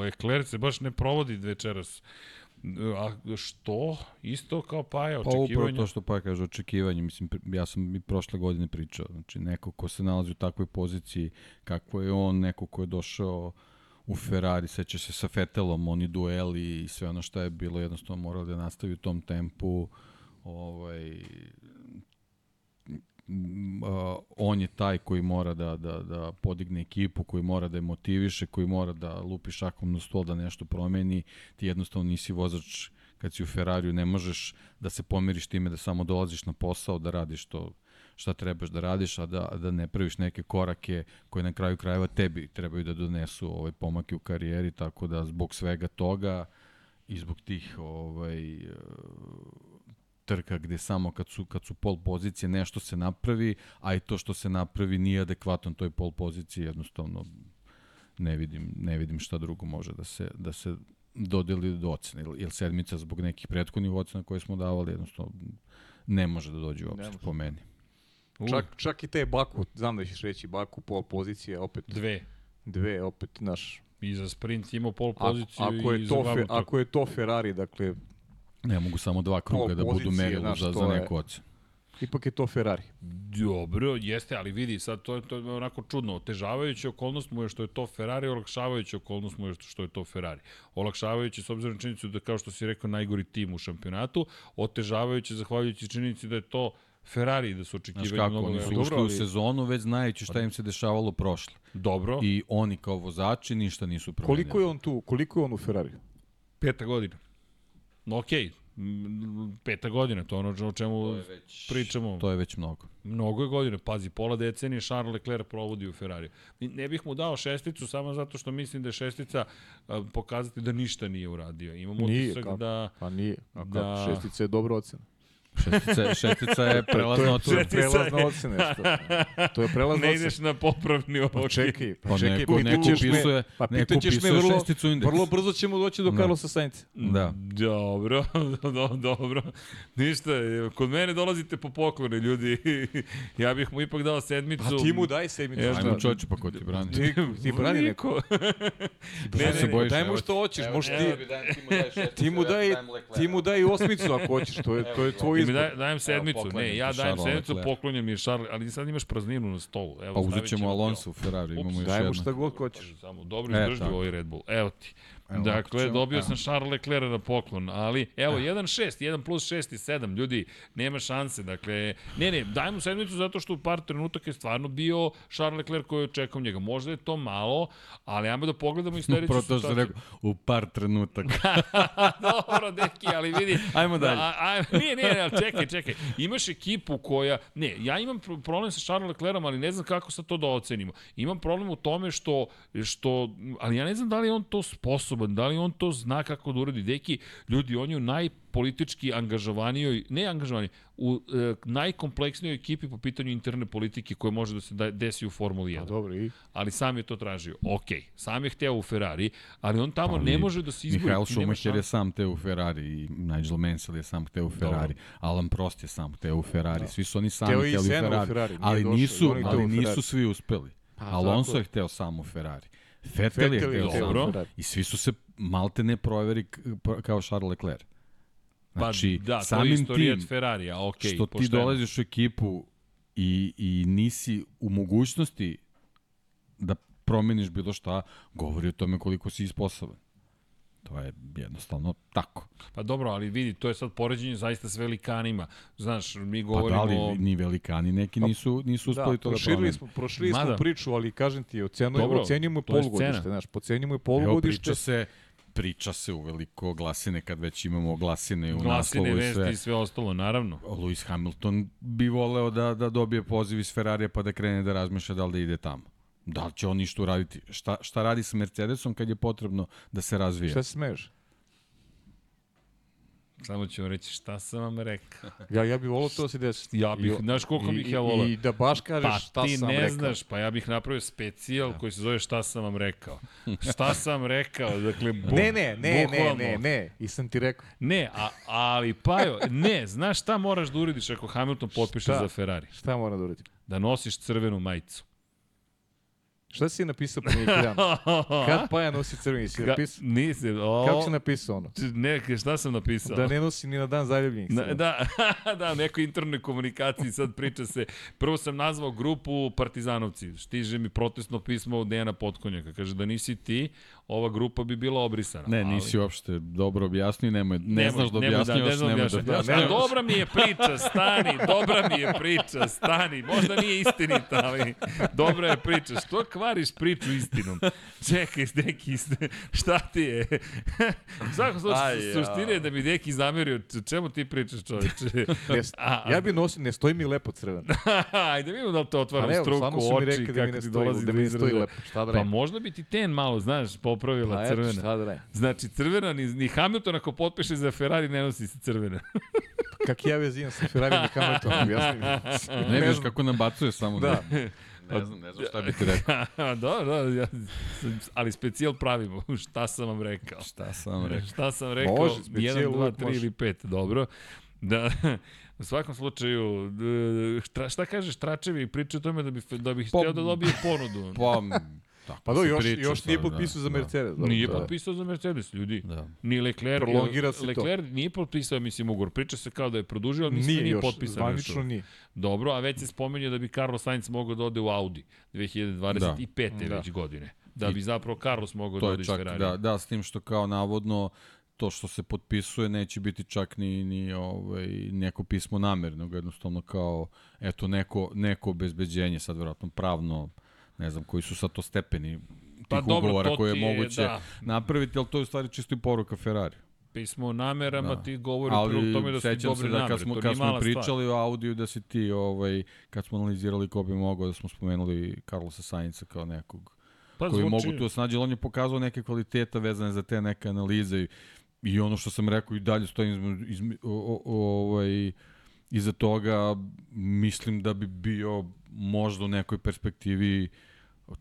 Speaker 1: Leclerc se baš ne provodi večeras. A što? Isto kao Paja,
Speaker 2: Pa upravo to što pa kaže očekivanje, mislim, ja sam i prošle godine pričao, znači neko ko se nalazi u takvoj poziciji, kako je on, neko ko je došao u Ferrari, seća se sa Fetelom, oni dueli i sve ono što je bilo, jednostavno morao da nastavi u tom tempu, ovaj, on je taj koji mora da, da, da podigne ekipu, koji mora da je motiviše, koji mora da lupi šakom na stol da nešto promeni. Ti jednostavno nisi vozač kad si u Ferrariju, ne možeš da se pomiriš time da samo dolaziš na posao, da radiš to šta trebaš da radiš, a da, da ne praviš neke korake koje na kraju krajeva tebi trebaju da donesu ovaj pomake u karijeri, tako da zbog svega toga i zbog tih ovaj, trka gde samo kad su, kad su pol pozicije nešto se napravi, a i to što se napravi nije adekvatno toj pol poziciji, jednostavno ne vidim, ne vidim šta drugo može da se, da se dodeli do ocene. Jer sedmica zbog nekih prethodnih ocena koje smo davali, jednostavno ne može da dođe uopšte
Speaker 3: može.
Speaker 2: po meni.
Speaker 1: U,
Speaker 3: Čak, čak i te Baku, znam da ćeš reći Baku, pol pozicije, opet
Speaker 1: Dve.
Speaker 3: dve, opet, naš.
Speaker 1: I za sprint imao pol
Speaker 3: Ako,
Speaker 1: poziciju
Speaker 3: ako,
Speaker 1: i
Speaker 3: je
Speaker 1: za
Speaker 3: to fe,
Speaker 1: trku.
Speaker 3: ako je to Ferrari, dakle,
Speaker 2: Ne mogu samo dva kruga da budu merilo
Speaker 3: znaš,
Speaker 2: za, za neku ocenu.
Speaker 3: ipak je to Ferrari.
Speaker 1: Dobro, jeste, ali vidi, sad to je, to je onako čudno. Otežavajuća okolnost mu je što je to Ferrari, olakšavajuća okolnost mu je što je to Ferrari. Olakšavajući s obzirom na činjenicu da, kao što si rekao, najgori tim u šampionatu, otežavajući zahvaljujući činjenici da je to Ferrari da su
Speaker 2: Znaš
Speaker 1: očekivanja
Speaker 2: kako,
Speaker 1: mnogo
Speaker 2: oni su
Speaker 1: Dobro,
Speaker 2: ušli u sezonu već znajući šta im se dešavalo prošle.
Speaker 1: Dobro,
Speaker 2: I oni kao vozači ništa nisu promenili.
Speaker 3: Koliko je on tu, koliko je on u Ferrari?
Speaker 1: peta godina. No okej, m, peta godina, to je ono o čemu pričamo.
Speaker 2: To je već mnogo.
Speaker 1: Mnogo je godine, pazi, pola decenije Charles Leclerc provodi u Ferrari. Ne bih mu dao šesticu samo zato što mislim da je šestica pokazati da ništa nije uradio. Imam
Speaker 3: Nije,
Speaker 1: utisak
Speaker 3: kako?
Speaker 1: da...
Speaker 3: Pa nije. A
Speaker 1: Da.
Speaker 3: da. šestica je dobra ocena.
Speaker 2: Šestica, šestica je
Speaker 3: To
Speaker 2: prelazna
Speaker 3: je, to
Speaker 2: ocena.
Speaker 3: je prelazna ocena. Što, to je prelazna
Speaker 1: Ne
Speaker 3: ocena.
Speaker 1: ideš na popravni ovo.
Speaker 3: Pa čekaj, pa,
Speaker 2: Pa
Speaker 3: čekaj,
Speaker 2: neko- neko
Speaker 3: pitaćeš me,
Speaker 2: upisuje-
Speaker 3: pa
Speaker 2: neko
Speaker 3: pitaćeš me vrlo,
Speaker 2: šesticu indeks.
Speaker 3: vrlo brzo ćemo doći do
Speaker 2: Da.
Speaker 3: Carlosa Sainca.
Speaker 2: Da.
Speaker 1: Dobro, [LAUGHS] do, dobro. Ništa, kod mene dolazite po poklone, ljudi. ja bih mu ipak dao sedmicu.
Speaker 3: Pa ti mu daj sedmicu.
Speaker 1: Evo,
Speaker 3: šta?
Speaker 2: Ajmo čovječe, pa ko ti brani?
Speaker 3: Ti, ti brani neko. [LAUGHS] Ne, ne,
Speaker 2: bojiš,
Speaker 3: daj mu što hoćeš, možeš ti,
Speaker 2: ti
Speaker 3: ti mu daj, ti mu daj osmicu ako hoćeš, to je, to je tvoj
Speaker 1: mi daj, dajem sedmicu.
Speaker 2: poklanjam
Speaker 1: Ne, ja dajem
Speaker 2: Charlesa
Speaker 1: sedmicu,
Speaker 2: Leclerca.
Speaker 1: poklonjam mi je Charles, ali sad imaš prazninu na stolu. Evo,
Speaker 2: Pa uzet ćemo Alonso u Ferrari, imamo još jedno.
Speaker 3: šta god hoćeš.
Speaker 1: Samo dobro
Speaker 2: E,
Speaker 1: izdržljiv
Speaker 2: tako.
Speaker 1: ovaj Red Bull. Evo ti.
Speaker 2: Evo,
Speaker 1: dakle,
Speaker 2: ćemo,
Speaker 1: dobio
Speaker 2: evo.
Speaker 1: sam Charles Leclerc na poklon, ali evo, 1-6, 1 plus 6 i 7, ljudi, nema šanse. Dakle, ne, ne, daj mu sedmicu zato što u par trenutaka je stvarno bio Charles Leclerc koji je čekao njega. Možda je to malo, ali ajmo da pogledamo i sledeću [LAUGHS]
Speaker 2: Upravo to što
Speaker 1: situaciju.
Speaker 2: rekao, u par trenutaka. [LAUGHS]
Speaker 1: Dobro, deki, ali vidi... [LAUGHS]
Speaker 2: Ajmo dalje.
Speaker 1: Da, a, a, nije, nije, ali čekaj, čekaj. Imaš ekipu koja... Ne, ja imam pro- problem sa Charles Leclercom, ali ne znam kako sad to da ocenimo. Imam problem u tome što, što... Ali ja ne znam da li on to sposoban sposoban, da li on to zna kako da uradi. Deki, ljudi, on je u najpolitički angažovanijoj, ne angažovanijoj, u e, najkompleksnijoj ekipi po pitanju interne politike koje može da se da, desi u Formuli 1.
Speaker 3: A dobro, i?
Speaker 1: Ali sam je to tražio. Ok, sam je hteo u Ferrari, ali on tamo
Speaker 2: Pa,
Speaker 1: ne može da se izbori.
Speaker 2: Mihael Schumacher je sam teo u Ferrari i Nigel Mansell je sam teo u Ferrari. Alan Prost je sam teo u Ferrari. Svi su oni sami
Speaker 3: Hteo
Speaker 2: hteli u
Speaker 3: Senna u
Speaker 2: Ferrari.
Speaker 3: Ferrari,
Speaker 2: ali
Speaker 3: došao, i
Speaker 2: nisu,
Speaker 3: hteo
Speaker 2: ali nisu
Speaker 3: Ferrari.
Speaker 2: svi uspeli.
Speaker 3: Pa,
Speaker 2: Alonso je hteo sam u Ferrari. Vettel je hteo
Speaker 1: Dobro.
Speaker 2: I svi su se malte ne proveri pa- kao Charles Leclerc. Znači,
Speaker 1: pa, da, to je
Speaker 2: samim tim
Speaker 1: Ferrarija, ok,
Speaker 2: što ti
Speaker 1: pošteno.
Speaker 2: dolaziš u ekipu i, i nisi u mogućnosti da promeniš bilo šta, govori o tome koliko si sposoban. To je jednostavno tako.
Speaker 1: Pa dobro, ali vidi, to je sad poređenje zaista s velikanima. Znaš, mi
Speaker 2: Pa
Speaker 1: govorimo...
Speaker 2: da
Speaker 1: o...
Speaker 2: li ni velikani neki nisu, nisu uspeli to da promene.
Speaker 3: smo, proširili
Speaker 1: Mada.
Speaker 3: smo priču, ali kažem ti, ocenujemo,
Speaker 1: Dobro,
Speaker 3: ocenjujemo
Speaker 1: to je
Speaker 3: polugodište, znaš, pocenjujemo
Speaker 2: Evo,
Speaker 3: polugodište.
Speaker 2: priča se, priča se uveliko glasine kad već imamo glasine u
Speaker 1: Glasine,
Speaker 2: naslovu i
Speaker 1: vesti
Speaker 2: sve.
Speaker 1: i sve ostalo, naravno.
Speaker 2: Lewis Hamilton bi voleo da, da dobije poziv iz Ferrarija pa da krene da razmišlja da li da ide tamo. Da li će on ništa uraditi? Šta, šta radi sa Mercedesom kad je potrebno da se razvija?
Speaker 3: Šta se smeješ?
Speaker 1: Samo ću vam reći šta sam vam rekao. [LAUGHS]
Speaker 3: Ja, ja bih volao to da se desi.
Speaker 1: Ja bih,
Speaker 3: I-
Speaker 1: znaš koliko
Speaker 3: i-
Speaker 1: bih ja
Speaker 3: i-
Speaker 1: volao?
Speaker 3: I da baš kažeš
Speaker 1: Pa
Speaker 3: šta
Speaker 1: ti
Speaker 3: sam
Speaker 1: ne
Speaker 3: rekao.
Speaker 1: znaš, pa ja bih napravio specijal koji se zove šta sam vam rekao. Šta sam rekao, dakle, bu,
Speaker 3: Ne, ne, ne, ne, ne, ne, i sam ti rekao.
Speaker 1: Ne, a, ali Pajo, ne, znaš šta moraš da uradiš ako Hamilton potpiše
Speaker 3: Šta?
Speaker 1: za Ferrari?
Speaker 3: Šta moram da uradim?
Speaker 1: Da nosiš crvenu majicu.
Speaker 3: Šta si napisao po neki dan? [LAUGHS] Kad Paja nosi crveni, si napisao?
Speaker 1: nisi, o,
Speaker 3: Kako si napisao ono?
Speaker 1: Ne, šta sam napisao?
Speaker 3: Da ne nosi ni na dan zaljubljenih.
Speaker 1: Na, da, [LAUGHS] da, u nekoj internoj komunikaciji sad priča se. Prvo sam nazvao grupu Partizanovci. Stiže mi protestno pismo od Dejana Potkonjaka. Kaže da nisi ti, ova grupa bi bila obrisana.
Speaker 2: Ne,
Speaker 1: Ali-
Speaker 2: nisi uopšte dobro objasnio, nemoj, ne
Speaker 1: Nemoj,
Speaker 2: znaš da
Speaker 1: nemoj
Speaker 2: objašnjavaš,
Speaker 1: ne znam
Speaker 2: nemoj da
Speaker 1: objašnjavaš.
Speaker 2: objašnjavaš.
Speaker 1: A dobra mi je priča, stani, dobra mi je priča, stani. Možda nije istinita, ali dobra je priča. Što kvariš priču istinom? [LAUGHS] Čekaj, neki, šta ti je? U svakom
Speaker 2: Aj,
Speaker 1: slučaju,
Speaker 2: ja.
Speaker 1: suština je da mi neki zamerio, čemu ti pričaš čoveče? [LAUGHS]
Speaker 3: Ne, [LAUGHS] ja bi nosio, ne stoji mi lepo crveno.
Speaker 1: Ajde, vidimo da li to otvara
Speaker 3: Pa evo,
Speaker 1: struku,
Speaker 3: su mi
Speaker 1: oči,
Speaker 3: rekli da mi
Speaker 1: kako
Speaker 3: ne
Speaker 1: ti
Speaker 3: stoji,
Speaker 1: dolazi
Speaker 3: da mi ne stoji lepo. Šta da
Speaker 1: Pa možda bi ti ten malo, znaš, popravila
Speaker 3: Pa eto,
Speaker 1: crvena.
Speaker 3: šta da?
Speaker 1: Znači, crvena, ni, ni Hamilton ako potpiše za Ferrari ne nosi se crvena.
Speaker 3: Kak ja vezim sa Ferrari i Hamiltonom, objasni mi.
Speaker 2: Ne vidiš kako nabacuje samo
Speaker 3: Da.
Speaker 2: da. Ne znam, ne znam šta bi ti rekao. [LAUGHS]
Speaker 1: da, da, ja, ali specijal pravimo. [LAUGHS] Šta sam vam rekao?
Speaker 2: Šta sam rekao?
Speaker 1: Šta sam rekao?
Speaker 3: Može, specijal
Speaker 1: 1, 2,
Speaker 3: uvek
Speaker 1: 3
Speaker 3: može.
Speaker 1: ili 5, dobro. Da, [LAUGHS] u svakom slučaju, šta, šta kažeš Tračevi priča o tome da bi, da bih
Speaker 2: Pa-
Speaker 1: htio da dobije ponudu?
Speaker 2: Pa, tako
Speaker 3: Pa do, još,
Speaker 2: priča
Speaker 3: još nije potpisao za
Speaker 2: da,
Speaker 3: Mercedes. dobro,
Speaker 1: Nije
Speaker 3: da.
Speaker 1: potpisao za Mercedes, ljudi.
Speaker 2: Da.
Speaker 1: Ni Leclerc,
Speaker 3: Prolongira se to.
Speaker 1: Leclerc nije potpisao, mislim, ugovor. Priča se kao da je produžio, ali mislim da
Speaker 3: Nije
Speaker 1: nije
Speaker 3: još,
Speaker 1: potpisano. još
Speaker 3: zvanično
Speaker 1: uvek.
Speaker 3: nije.
Speaker 1: Dobro, a već se spominje da bi Carlos Sainz mogao da ode u Audi 2025.
Speaker 3: Da.
Speaker 1: već godine. Da bi zapravo Carlos mogao da
Speaker 2: To
Speaker 1: ode iz Ferrari.
Speaker 2: da, da, s tim što kao navodno to što se potpisuje neće biti čak ni, ni ovaj, neko pismo namere, nego jednostavno kao, eto, neko, neko obezbeđenje, sad vjerojatno pravno, ne znam koji su sad to stepeni tih
Speaker 1: Pa dobro,
Speaker 2: ugovora koje je
Speaker 1: je,
Speaker 2: moguće
Speaker 1: da.
Speaker 2: napraviti, ali to je u stvari čisto i poruka Ferrari.
Speaker 1: Pismo o namerama
Speaker 2: Da.
Speaker 1: ti govori u prilog tome da
Speaker 2: Ali
Speaker 1: su
Speaker 2: se da
Speaker 1: namere.
Speaker 2: kad smo, kad smo pričali
Speaker 1: stvar.
Speaker 2: o Audiju da si ti, ovaj, kad smo analizirali ko bi mogao, da smo spomenuli Carlosa Sainca kao nekog
Speaker 1: Pa
Speaker 2: koji
Speaker 1: zvuči-
Speaker 2: mogu tu snađi, ali on je pokazao neke kvaliteta vezane za te neke analize i, i ono što sam rekao i dalje stojim iz, iz, o, o, o, ovaj, iza toga mislim da bi bio možda u nekoj perspektivi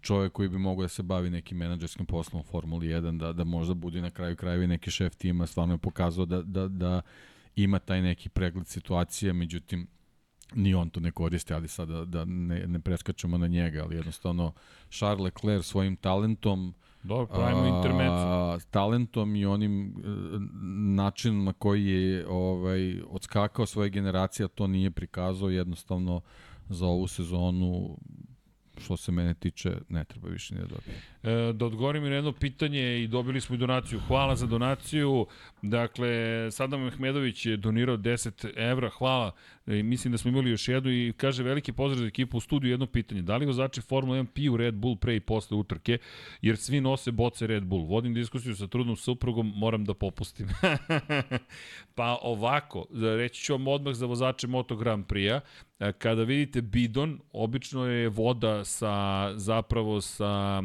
Speaker 2: čovjek koji bi mogao da se bavi nekim menadžerskim poslom u Formuli 1, da, da možda bude na kraju krajeva neki šef tima, stvarno je pokazao da, da, da ima taj neki pregled situacije, međutim ni on to ne koristi, ali sad da, da ne, ne preskačemo na njega, ali jednostavno Charles Leclerc svojim talentom
Speaker 1: Dobro, pravimo intermecu.
Speaker 2: a, talentom i onim e, načinom na koji je ovaj odskakao svoje generacije, a to nije prikazao jednostavno za ovu sezonu što se mene tiče, ne treba više ni da dobije.
Speaker 1: E, da odgovorim i na jedno pitanje i dobili smo i donaciju. Hvala za donaciju. Dakle, Sadam Mehmedović je donirao 10 evra. Hvala. E, mislim da smo imali još jednu i kaže veliki pozdrav za ekipu u studiju. Jedno pitanje. Da li vozači Formula 1 piju Red Bull pre i posle utrke? Jer svi nose boce Red Bull. Vodim diskusiju sa trudnom suprugom, moram da popustim. [LAUGHS] pa ovako, reći ću vam odmah za vozače Moto Grand Prix-a. E, Kada vidite bidon, obično je voda sa zapravo sa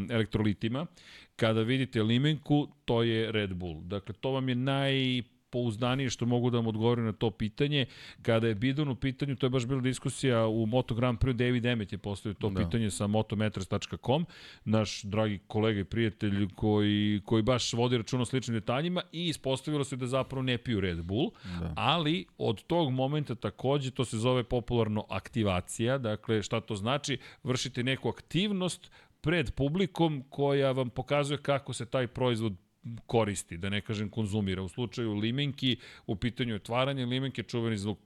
Speaker 1: elektrolitima. Kada vidite limenku, to je Red Bull. Dakle, to vam je naj pouzdanije što mogu da vam odgovorim na to pitanje. Kada je Bidon u pitanju, to je baš bila diskusija u Moto Grand Prix, David Emmet je postavio to da. pitanje sa motometers.com, naš dragi kolega i prijatelj koji, koji baš vodi račun o sličnim detaljima i ispostavilo se da zapravo ne piju Red Bull, da. ali od tog momenta takođe to se zove popularno aktivacija, dakle šta to znači? Vršite neku aktivnost pred publikom koja vam pokazuje kako se taj proizvod koristi, da ne kažem konzumira. U slučaju limenki, u pitanju otvaranja limenke, čuveni zvuk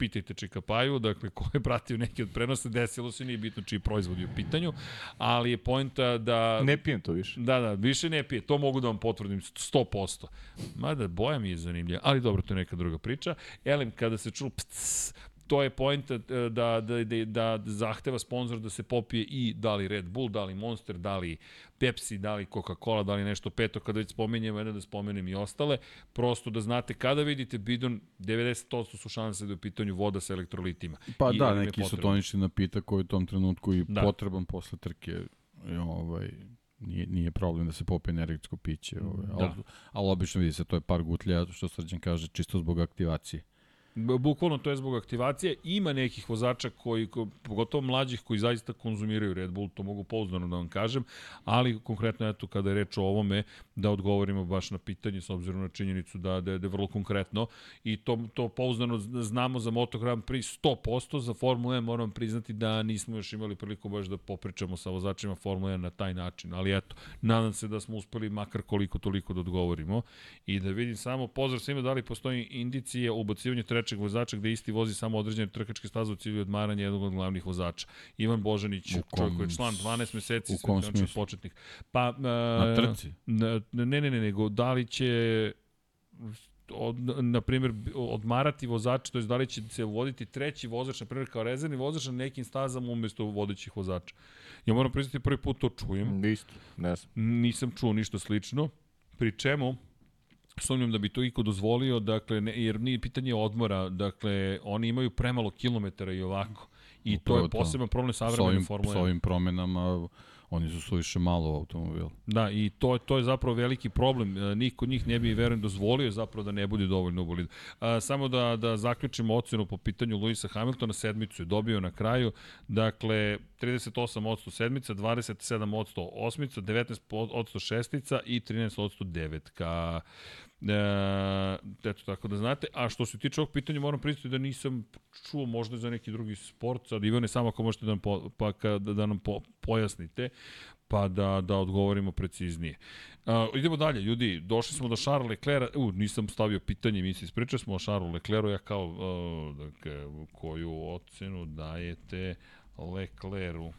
Speaker 1: pitajte Čikapaju, dakle, ko je pratio neki od prenosa, desilo se, nije bitno čiji proizvod je u pitanju, ali je pojenta da...
Speaker 3: Ne pijem to više.
Speaker 1: Da, da, više ne pije, to mogu da vam potvrdim 100%. Mada, boja mi je zanimljiva, ali dobro, to je neka druga priča. Elem, kada se čulo pts, to je point da, da, da, da, da zahteva sponsor da se popije i da li Red Bull, da li Monster, da li Pepsi, da li Coca-Cola, da li nešto peto, kada već spomenjemo jedan da spomenem i ostale, prosto da znate kada vidite bidon, 90% su šanse da je u pitanju voda sa elektrolitima.
Speaker 2: Pa I da, neki su tonični napitak koji u tom trenutku i da. potreban posle trke ovaj, nije, nije problem da se popije energetsko piće. Ovaj, da. ali, ali obično vidi se, to je par gutlja, što Srđan kaže, čisto zbog aktivacije.
Speaker 1: Bukvalno to je zbog aktivacije. Ima nekih vozača koji, pogotovo mlađih, koji zaista konzumiraju Red Bull, to mogu pouzdano da vam kažem, ali konkretno eto kada je reč o ovome, da odgovorimo baš na pitanje s obzirom na činjenicu da, da, da je vrlo konkretno i to, to pouzdano znamo za Moto Grand Prix 100%, za Formula 1 moram priznati da nismo još imali priliku baš da popričamo sa vozačima Formula 1 na taj način, ali eto, nadam se da smo uspeli makar koliko toliko da odgovorimo i da vidim samo pozdrav svima da li postoji indicije o ubacivanju trećeg vozača gde isti vozi samo određene trkačke staze u cilju odmaranja jednog od glavnih vozača. Ivan Božanić, čovjek koji je član 12 meseci,
Speaker 2: smislu?
Speaker 1: početnik. Pa, uh,
Speaker 2: na trci?
Speaker 1: Ne, ne, ne, nego da li će od, na primjer, odmarati vozača, to je da li će se voditi treći vozač, na primjer, kao rezervni vozač na nekim stazama umesto vodećih vozača. Ja moram priznati, prvi put to čujem.
Speaker 3: Isto, ne znam.
Speaker 1: Nisam čuo ništa slično, pri čemu sumnjam da bi to iko dozvolio, dakle, ne, jer nije pitanje odmora, dakle, oni imaju premalo kilometara i ovako. I Upravo to je poseban problem savremene Formule 1.
Speaker 2: S ovim promenama Oni su suviše malo automobil.
Speaker 1: Da, i to, to je zapravo veliki problem. E, niko njih ne bi, verujem, dozvolio zapravo da ne bude dovoljno u bolidu. A, samo da, da zaključimo ocenu po pitanju Luisa Hamiltona, sedmicu je dobio na kraju. Dakle, 38% sedmica, 27% osmica, 19% šestica i 13% devetka. E, eto, tako da znate. A što se tiče ovog pitanja, moram pristati da nisam čuo možda za neki drugi sport. Sad, Ivane, samo ako možete da nam, po, pa, da, da nam po, pojasnite, pa da, da odgovorimo preciznije. Uh, idemo dalje, ljudi, došli smo do Charles Leclerc, u, nisam stavio pitanje, mi se ispričali smo o Charles Leclercu, ja kao, uh, dakle, koju ocenu dajete Leclercu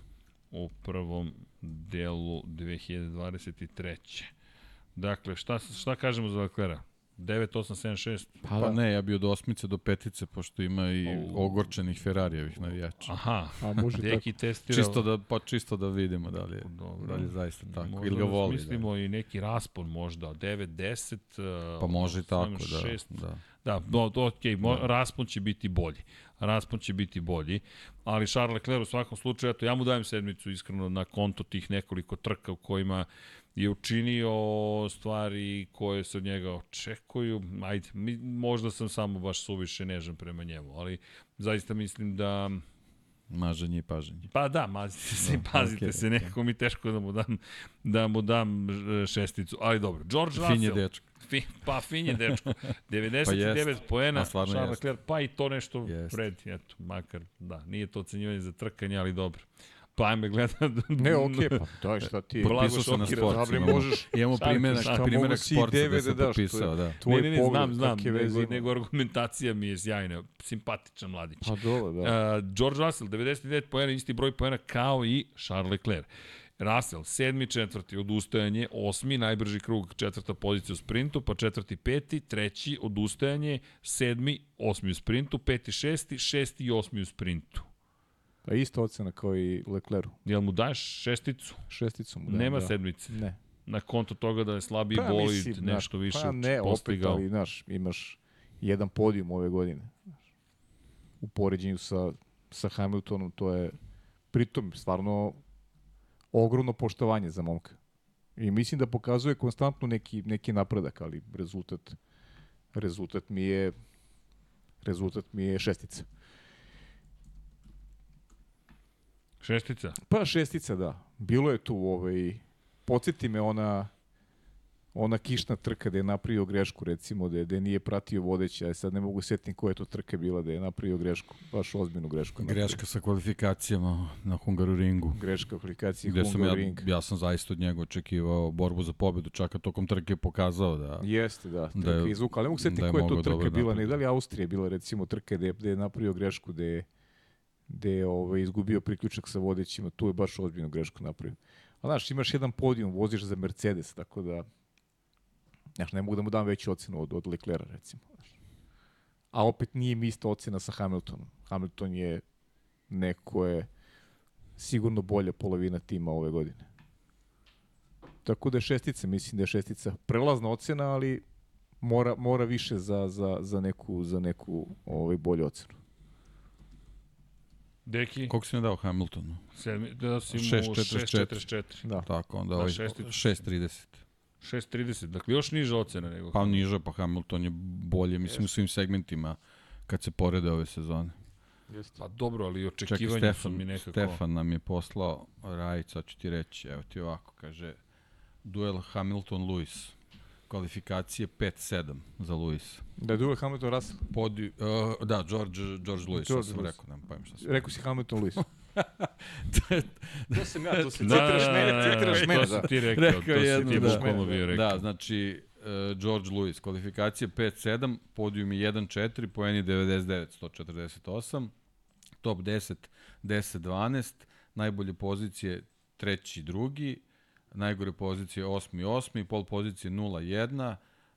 Speaker 1: u prvom delu 2023. Dakle, šta, šta kažemo za Leclerca? 9876.
Speaker 2: Pa, pa ne, ja bi od osmice do petice, pošto ima i oh. ogorčenih Ferarijevih navijača.
Speaker 1: Aha, a može [LAUGHS] Deki testirao...
Speaker 2: Čisto da, pa čisto da vidimo da li je, Dobro. da li je zaista tako. Možda Ili ga voli.
Speaker 1: Mislimo da. i neki raspon možda, 9, 10,
Speaker 2: Pa može i tako, 6, da.
Speaker 1: da. Da, no, okay, mo, da. raspon će biti bolji. Raspon će biti bolji, ali Charles Leclerc u svakom slučaju, eto, ja mu dajem sedmicu iskreno na konto tih nekoliko trka u kojima je učinio stvari koje se od njega očekuju. Ajde, mi, možda sam samo baš suviše nežan prema njemu, ali zaista mislim da...
Speaker 2: Mažanje i paženje.
Speaker 1: Pa da, mazite se i no, pazite okay, se, nekako mi teško da mu dam, da mu dam e, šesticu, ali dobro. George Russell.
Speaker 2: Fin je dečko.
Speaker 1: Fi, pa fin je dečko. [LAUGHS] 99 pa poena, Charles Leclerc, pa i to nešto jest. pred, eto, makar, da, nije to ocenjivanje za trkanje, ali dobro. Pa ajme gleda.
Speaker 3: ne, okej, okay, pa to je šta ti.
Speaker 2: Potpisao se na sport. Da možeš. Imamo primjerak, primjerak sporta da se potpisao, da.
Speaker 1: Tvoj ne, ne, ne, znam, znam, nego, nego argumentacija mi je sjajna. Simpatičan mladić.
Speaker 3: Pa dole, da.
Speaker 1: Uh, George Russell, 99 poena, isti broj poena kao i Charles Leclerc. Russell, sedmi, četvrti, odustajanje, osmi, najbrži krug, četvrta pozicija u sprintu, pa četvrti, peti, treći, odustajanje, sedmi, osmi u sprintu, peti, šesti, šesti i osmi u sprintu.
Speaker 3: Pa isto ocena kao i Lecleru.
Speaker 1: Jel mu daješ šesticu?
Speaker 3: Šesticu mu dajem,
Speaker 1: Nema da. sedmice?
Speaker 3: Ne.
Speaker 1: Na konto toga da je slabiji pa, bolid, mislim, nešto više
Speaker 3: Pa ne,
Speaker 1: postigao.
Speaker 3: opet, ali, znaš, imaš jedan podijum ove godine. U poređenju sa, sa Hamiltonom, to je pritom stvarno ogromno poštovanje za momka. I mislim da pokazuje konstantno neki, neki napredak, ali rezultat, rezultat mi je rezultat mi je šestica.
Speaker 1: Šestica.
Speaker 3: Pa šestica, da. Bilo je tu, ovaj, podsjeti me ona ona kišna trka da je napravio grešku, recimo, da je, da je nije pratio vodeća, sad ne mogu setiti koja je to trka bila da je napravio grešku, baš ozbiljnu grešku. napravio.
Speaker 2: Greška sa kvalifikacijama na Hungaroringu.
Speaker 3: Greška u kvalifikaciji
Speaker 2: Gde sam ja,
Speaker 3: Hungaroring.
Speaker 2: ja sam zaista od njega očekivao borbu za pobedu, čak tokom trke je pokazao da...
Speaker 3: Jeste, da, trka
Speaker 2: Da
Speaker 3: da
Speaker 2: je-
Speaker 3: izvuka, ali ne mogu setiti
Speaker 2: da je
Speaker 3: koja je to trka bila, ne da li Austrija je bila recimo trka gde, je- gde je napravio grešku, gde je, gde je ovaj, izgubio priključak sa vodećima, tu je baš ozbiljnu grešku napravio. A znaš, imaš jedan podijum, voziš za Mercedes, tako da, znaš, ne mogu da mu dam veću ocenu od, od Leclera, recimo. Znaš. A opet nije mi isto ocena sa Hamiltonom. Hamilton je neko je sigurno bolja polovina tima ove godine. Tako da je šestica, mislim da je šestica prelazna ocena, ali mora, mora više za, za, za neku, za neku ovaj, bolju ocenu.
Speaker 1: Deki,
Speaker 2: Koliko si mi dao Hamiltonu?
Speaker 1: sedmi, da si mu
Speaker 2: 6.44.
Speaker 1: 6.44.
Speaker 3: Da.
Speaker 2: Tako, onda
Speaker 1: Da,
Speaker 2: ovaj
Speaker 1: šestica.
Speaker 2: 6.30.
Speaker 1: 6.30, dakle još niža ocena nego.
Speaker 2: Pa niže, pa Hamilton je bolje, mislim, u svim segmentima kad se porede ove sezone.
Speaker 1: Pa dobro, ali
Speaker 2: Čekaj,
Speaker 1: očekivanja su
Speaker 2: Stefan,
Speaker 1: mi nekako...
Speaker 2: Stefan nam je poslao Rajić, sad ću ti reći, evo ti ovako, kaže, duel Hamilton-Lewis, kvalifikacije 5-7 za Lewis.
Speaker 3: Da je duel Hamilton Russell.
Speaker 2: Podi, uh, da, George, George Lewis,
Speaker 3: George
Speaker 2: sam
Speaker 3: Lewis.
Speaker 2: rekao, nemam pojma šta sam.
Speaker 3: Rekao si Hamilton Lewis. to sam ja, to si
Speaker 1: Da,
Speaker 3: citiraš mene, citiraš mene,
Speaker 1: To
Speaker 3: da.
Speaker 1: si ti rekao,
Speaker 2: Rekao
Speaker 1: to si
Speaker 2: jedno,
Speaker 1: ti
Speaker 2: da.
Speaker 1: bukvalno bio rekao.
Speaker 2: Da, znači, uh, George Lewis, kvalifikacije 5-7, podijum je 1-4, poeni 99, 148, top 10, 10-12, najbolje pozicije treći, drugi, najgore pozicije 8 i 8, pol pozicije 0-1,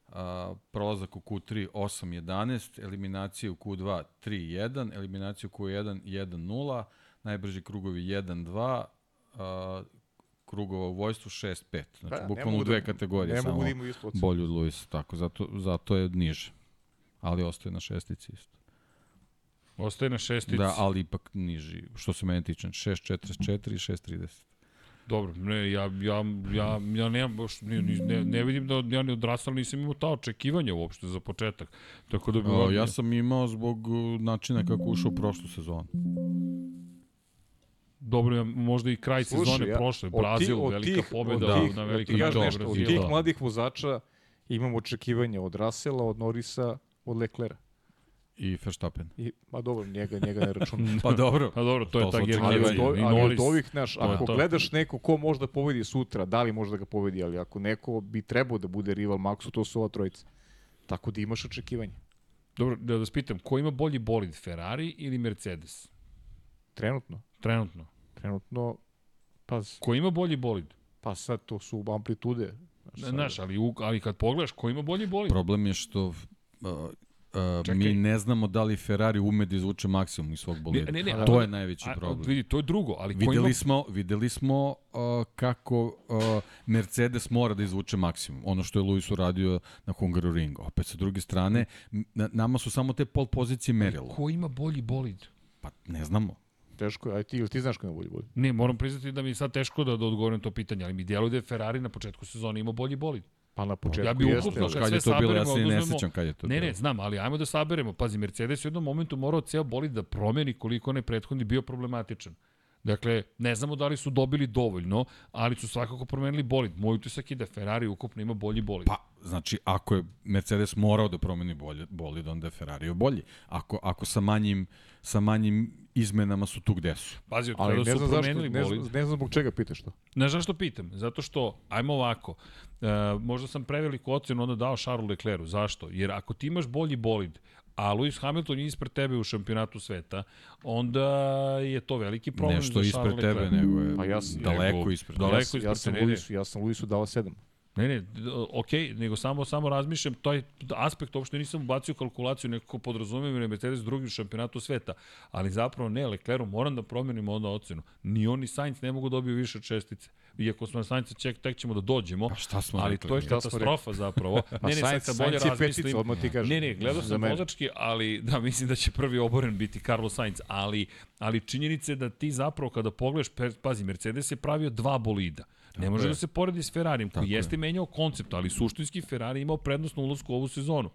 Speaker 2: a, prolazak u Q3 8-11, eliminacije u Q2 3-1, eliminacije u Q1 1-0, najbrži krugovi 1-2, a, krugova u vojstvu 6-5. Znači,
Speaker 3: Pa, ne
Speaker 2: bukvalno u
Speaker 3: da-
Speaker 2: dve kategorije
Speaker 3: Ne
Speaker 2: samo
Speaker 3: mogu da istu
Speaker 2: bolju od Luisa, tako, zato, zato je niže. Ali ostaje na šestici isto.
Speaker 1: Ostaje na šestici.
Speaker 2: Da, ali ipak niži, što se mene tiče, 6.44 i 6.30.
Speaker 1: Dobro, ne, ja, ja, ja, ja nemam, baš, ne, ne, ne vidim da ja ni odrastao, nisam imao ta očekivanja uopšte za početak. Tako da bi...
Speaker 2: O, ja sam imao zbog uh, načina kako ušao u prošlu sezonu.
Speaker 1: Dobro, ja, možda i kraj
Speaker 3: Slušaj,
Speaker 1: sezone
Speaker 3: ja-
Speaker 1: prošle,
Speaker 3: od
Speaker 1: Brazil,
Speaker 3: tih- od
Speaker 1: velika
Speaker 3: tih-
Speaker 1: pobjeda
Speaker 3: od tih-
Speaker 1: na
Speaker 3: da kažem
Speaker 1: nagradi
Speaker 3: nešto, od tih mladih vozača imamo očekivanja od Rasela, od Norisa, od Leclera.
Speaker 2: I Verstappen.
Speaker 3: I, ma dobro, njega, njega ne računam. [LAUGHS]
Speaker 2: Pa dobro.
Speaker 1: Pa dobro, to je ta
Speaker 2: su
Speaker 3: ali, od, ali od ovih,
Speaker 1: je
Speaker 3: ako
Speaker 1: to.
Speaker 3: gledaš neko ko možda pobedi sutra, da li može da ga pobedi, ali ako neko bi trebao da bude rival Maxu, to su ova trojica. Tako da imaš očekivanja.
Speaker 1: Dobro, da vas pitam, ko ima bolji bolid, Ferrari ili Mercedes?
Speaker 3: Trenutno.
Speaker 1: Trenutno.
Speaker 3: Trenutno, pa,
Speaker 1: Ko ima bolji bolid?
Speaker 3: pa sad to su amplitude.
Speaker 1: Znaš, ali, ali kad pogledaš, ko ima bolji bolid?
Speaker 2: Problem je što uh,
Speaker 1: Čekaj.
Speaker 2: mi ne znamo da li Ferrari ume da izvuče maksimum iz svog bolida.
Speaker 1: Ne, ne, ne,
Speaker 2: to je najveći
Speaker 1: A,
Speaker 2: problem.
Speaker 1: vidi, to je drugo, ali ko ima...
Speaker 2: Videli smo, videli smo uh, kako uh, Mercedes mora da izvuče maksimum. Ono što je Lewis uradio na Hungaroringu. Opet sa druge strane, na, nama su samo te pol pozicije merilo.
Speaker 1: Ko ima bolji bolid?
Speaker 2: Pa ne znamo.
Speaker 3: Teško je, aj ti, ili ti znaš ko ima bolji bolid?
Speaker 1: Ne, moram priznati da mi je sad teško da, da odgovorim to pitanje, ali mi djeluje da je Ferrari na početku sezone imao bolji bolid.
Speaker 3: Pa na početku
Speaker 1: Ja bi
Speaker 3: jeste,
Speaker 1: ukupno kad
Speaker 2: Kad
Speaker 1: sve
Speaker 2: je to bilo, ja
Speaker 1: saberemo,
Speaker 2: se ne sećam kad je to
Speaker 1: Ne,
Speaker 2: bilo.
Speaker 1: ne, znam, ali ajmo da saberemo. Pazi, Mercedes je u jednom momentu morao ceo bolid da promeni koliko onaj prethodni bio problematičan. Dakle, ne znamo da li su dobili dovoljno, ali su svakako promenili bolid. Moj utisak je da Ferrari ukupno ima bolji bolid.
Speaker 2: Pa, znači, ako je Mercedes morao da promeni bolje, bolid, onda je Ferrari bolji. Ako, ako sa manjim, sa manjim izmenama su tu gde su.
Speaker 1: Pazi, od kada
Speaker 3: ne
Speaker 1: su
Speaker 3: znam zašto,
Speaker 1: promenili
Speaker 3: ne
Speaker 1: bolid.
Speaker 3: znam, ne znam zbog čega pitaš to.
Speaker 1: Znaš zašto pitam? Zato što, ajmo ovako, e, možda sam preveliku ocenu onda dao Charlesu Leclercu. Zašto? Jer ako ti imaš bolji bolid, a Lewis Hamilton je ispred tebe u šampionatu sveta, onda je to veliki problem
Speaker 2: Nešto
Speaker 1: za
Speaker 2: ispred
Speaker 1: Charles
Speaker 2: tebe,
Speaker 1: Leclerc.
Speaker 2: nego je
Speaker 3: Pa ja sam-
Speaker 2: daleko
Speaker 1: Nego-
Speaker 2: ispred
Speaker 1: daleko
Speaker 3: ja,
Speaker 2: tebe.
Speaker 1: ispred
Speaker 3: ja sam
Speaker 1: tebe.
Speaker 3: Luisu, ja sam Luisu dao sedam.
Speaker 1: Ne, ne, okej, okay, nego samo samo razmišljam, taj aspekt uopšte nisam ubacio u kalkulaciju, nekako podrazumijem je Mercedes drugi u šampionatu sveta, ali zapravo ne, Lecleru moram da promenim onda ocenu. Ni on ni Sainz ne mogu da dobiju više od čestice. Iako smo na Sainca ček, tek ćemo da dođemo,
Speaker 2: Pa šta smo
Speaker 1: ali
Speaker 2: rekli?
Speaker 1: to je katastrofa zapravo. [LAUGHS]
Speaker 3: Pa
Speaker 1: ne, ne, sad
Speaker 3: Sainz-
Speaker 1: kad bolje
Speaker 3: Sainz je
Speaker 1: razmislim,
Speaker 3: odmah ti kažem.
Speaker 1: Ne, ne, gledao sam vozački, ali [LAUGHS] da, mislim da će prvi oboren biti Carlos Sainz, ali, ali činjenica je da ti zapravo kada pogledaš, pazi, Mercedes je pravio dva bolida. Ne može
Speaker 2: je.
Speaker 1: da se poredi s Ferrarijem, koji
Speaker 2: Tako je.
Speaker 1: jeste menjao koncept, ali suštinski Ferrari imao prednost na ulasku u ovu sezonu.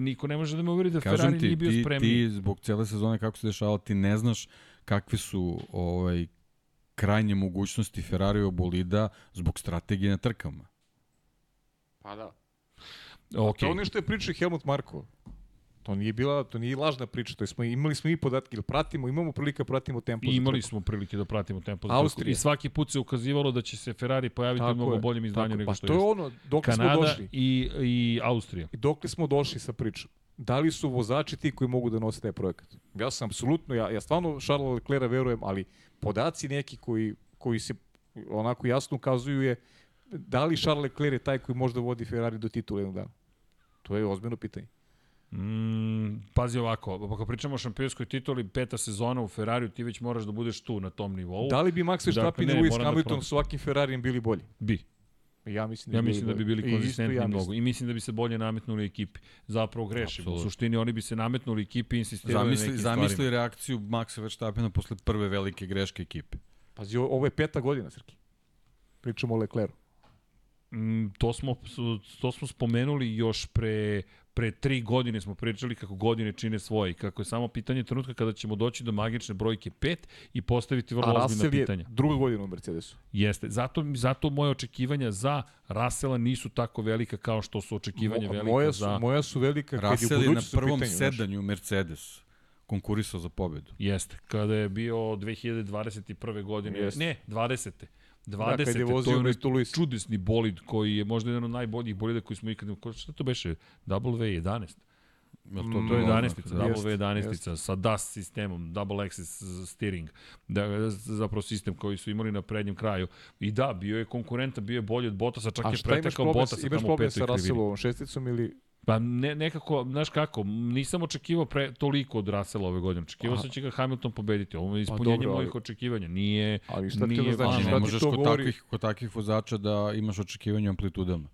Speaker 1: Niko ne može da me uveri da Ferrari
Speaker 2: Kažem ti,
Speaker 1: nije bio
Speaker 2: ti,
Speaker 1: spremniji.
Speaker 2: ti zbog cele sezone kako se dešava, ti ne znaš kakve su ovaj, krajnje mogućnosti Ferrari bolida zbog strategije na trkama.
Speaker 3: Pa da.
Speaker 1: Ok,
Speaker 3: To je ono što je pričao Helmut Marko. To nije bila, to nije lažna priča, to je smo imali smo i podatke, ili pratimo, imamo prilike da pratimo tempo.
Speaker 1: I imali smo prilike da pratimo tempo
Speaker 3: Austrija.
Speaker 1: I svaki put se ukazivalo da će se Ferrari pojaviti u
Speaker 3: Tako
Speaker 1: mnogo
Speaker 3: je,
Speaker 1: boljem izdanju
Speaker 3: tako,
Speaker 1: nego
Speaker 3: pa
Speaker 1: što
Speaker 3: to je ono, dok smo
Speaker 1: Kanada
Speaker 3: došli.
Speaker 1: i, i Austrija.
Speaker 3: I dokle smo došli sa pričom? Da li su vozači ti koji mogu da nose taj projekat? Ja sam apsolutno, ja, ja stvarno Charles Leclerca verujem, ali podaci neki koji, koji se onako jasno ukazuju je da li Charles Leclerc je taj koji možda vodi Ferrari do titula jednog dana? To je ozbiljno pitanje.
Speaker 1: Mm, pazi ovako, ako pričamo o šampionskoj tituli, peta sezona u Ferrariju, ti već moraš da budeš tu na tom nivou.
Speaker 3: Da li bi Max Verstappen
Speaker 1: Dakle, ne,
Speaker 3: i Lewis
Speaker 1: da
Speaker 3: Hamilton
Speaker 1: probam.
Speaker 3: s ovakvim Ferrarijem bili bolji?
Speaker 1: Bi.
Speaker 3: Ja mislim da,
Speaker 1: Ja mislim da bi bili konzistentni
Speaker 3: ja
Speaker 1: mnogo. I mislim da bi se bolje nametnuli ekipi. Zapravo grešimo. U
Speaker 2: Apsolutno.
Speaker 1: suštini oni bi se nametnuli ekipi i insistirali na
Speaker 2: Zamisli,
Speaker 1: nekim
Speaker 2: zamisli
Speaker 1: stvarima.
Speaker 2: reakciju Maxa Verstappena posle prve velike greške ekipe.
Speaker 3: Pazi, ovo je peta godina, Srki. Pričamo o Leclercu.
Speaker 1: Mm, to, smo, to smo spomenuli još pre, pre tri godine smo pričali kako godine čine svoje i kako je samo pitanje trenutka kada ćemo doći do magične brojke 5 i postaviti vrlo
Speaker 3: A
Speaker 1: ozbiljna
Speaker 3: Russell je
Speaker 1: pitanja.
Speaker 3: druga godina u Mercedesu.
Speaker 1: Jeste. Zato, zato moje očekivanja za Rasela nisu tako velika kao što su očekivanja
Speaker 3: Mo-
Speaker 1: velika
Speaker 3: moja su,
Speaker 1: za...
Speaker 3: moja su velika kad
Speaker 2: Russell
Speaker 3: je
Speaker 2: je
Speaker 3: u
Speaker 2: na
Speaker 3: budućnosti u
Speaker 2: prvom
Speaker 3: pitanju.
Speaker 2: sedanju Mercedes konkurisao za pobedu.
Speaker 1: Jeste. Kada je bio 2021. godine.
Speaker 3: Jeste.
Speaker 1: Ne, 20. 20.
Speaker 3: Da, kad je
Speaker 1: to
Speaker 3: vozio
Speaker 1: onaj
Speaker 3: umesto Luisa.
Speaker 1: čudesni bolid koji je možda jedan od najboljih bolida koji smo ikad... ko- Šta to beše? W11?
Speaker 2: Jel
Speaker 1: To, to
Speaker 3: Mm,
Speaker 1: je
Speaker 2: dobro?
Speaker 1: 11-ica,
Speaker 3: Jeste,
Speaker 1: W11-ica sa DAS sistemom, Double Axis steering, da, zapravo sistem koji su imali na prednjem kraju. I da, bio je konkurentan, bio je bolji od Botasa, čak
Speaker 3: A
Speaker 1: je
Speaker 3: šta imaš
Speaker 1: pretekao
Speaker 3: problem,
Speaker 1: Botasa
Speaker 3: imaš
Speaker 1: tamo u
Speaker 3: problem
Speaker 1: petoj
Speaker 3: sa
Speaker 1: krivini.
Speaker 3: Russellovom šesticom ili...
Speaker 1: Pa ne, nekako, znaš kako, nisam očekivao pre, toliko od Russella ove godine. Očekivao sam da će ga Hamilton pobediti. Ovo je ispunjenje
Speaker 3: dobro, ali-
Speaker 1: mojih očekivanja. Nije,
Speaker 3: Ali šta ti
Speaker 1: nije
Speaker 3: znači?
Speaker 2: ne
Speaker 3: Šta ti
Speaker 2: možeš kod
Speaker 3: govori?
Speaker 2: takvih, kod takvih vozača da imaš očekivanja u amplitudama.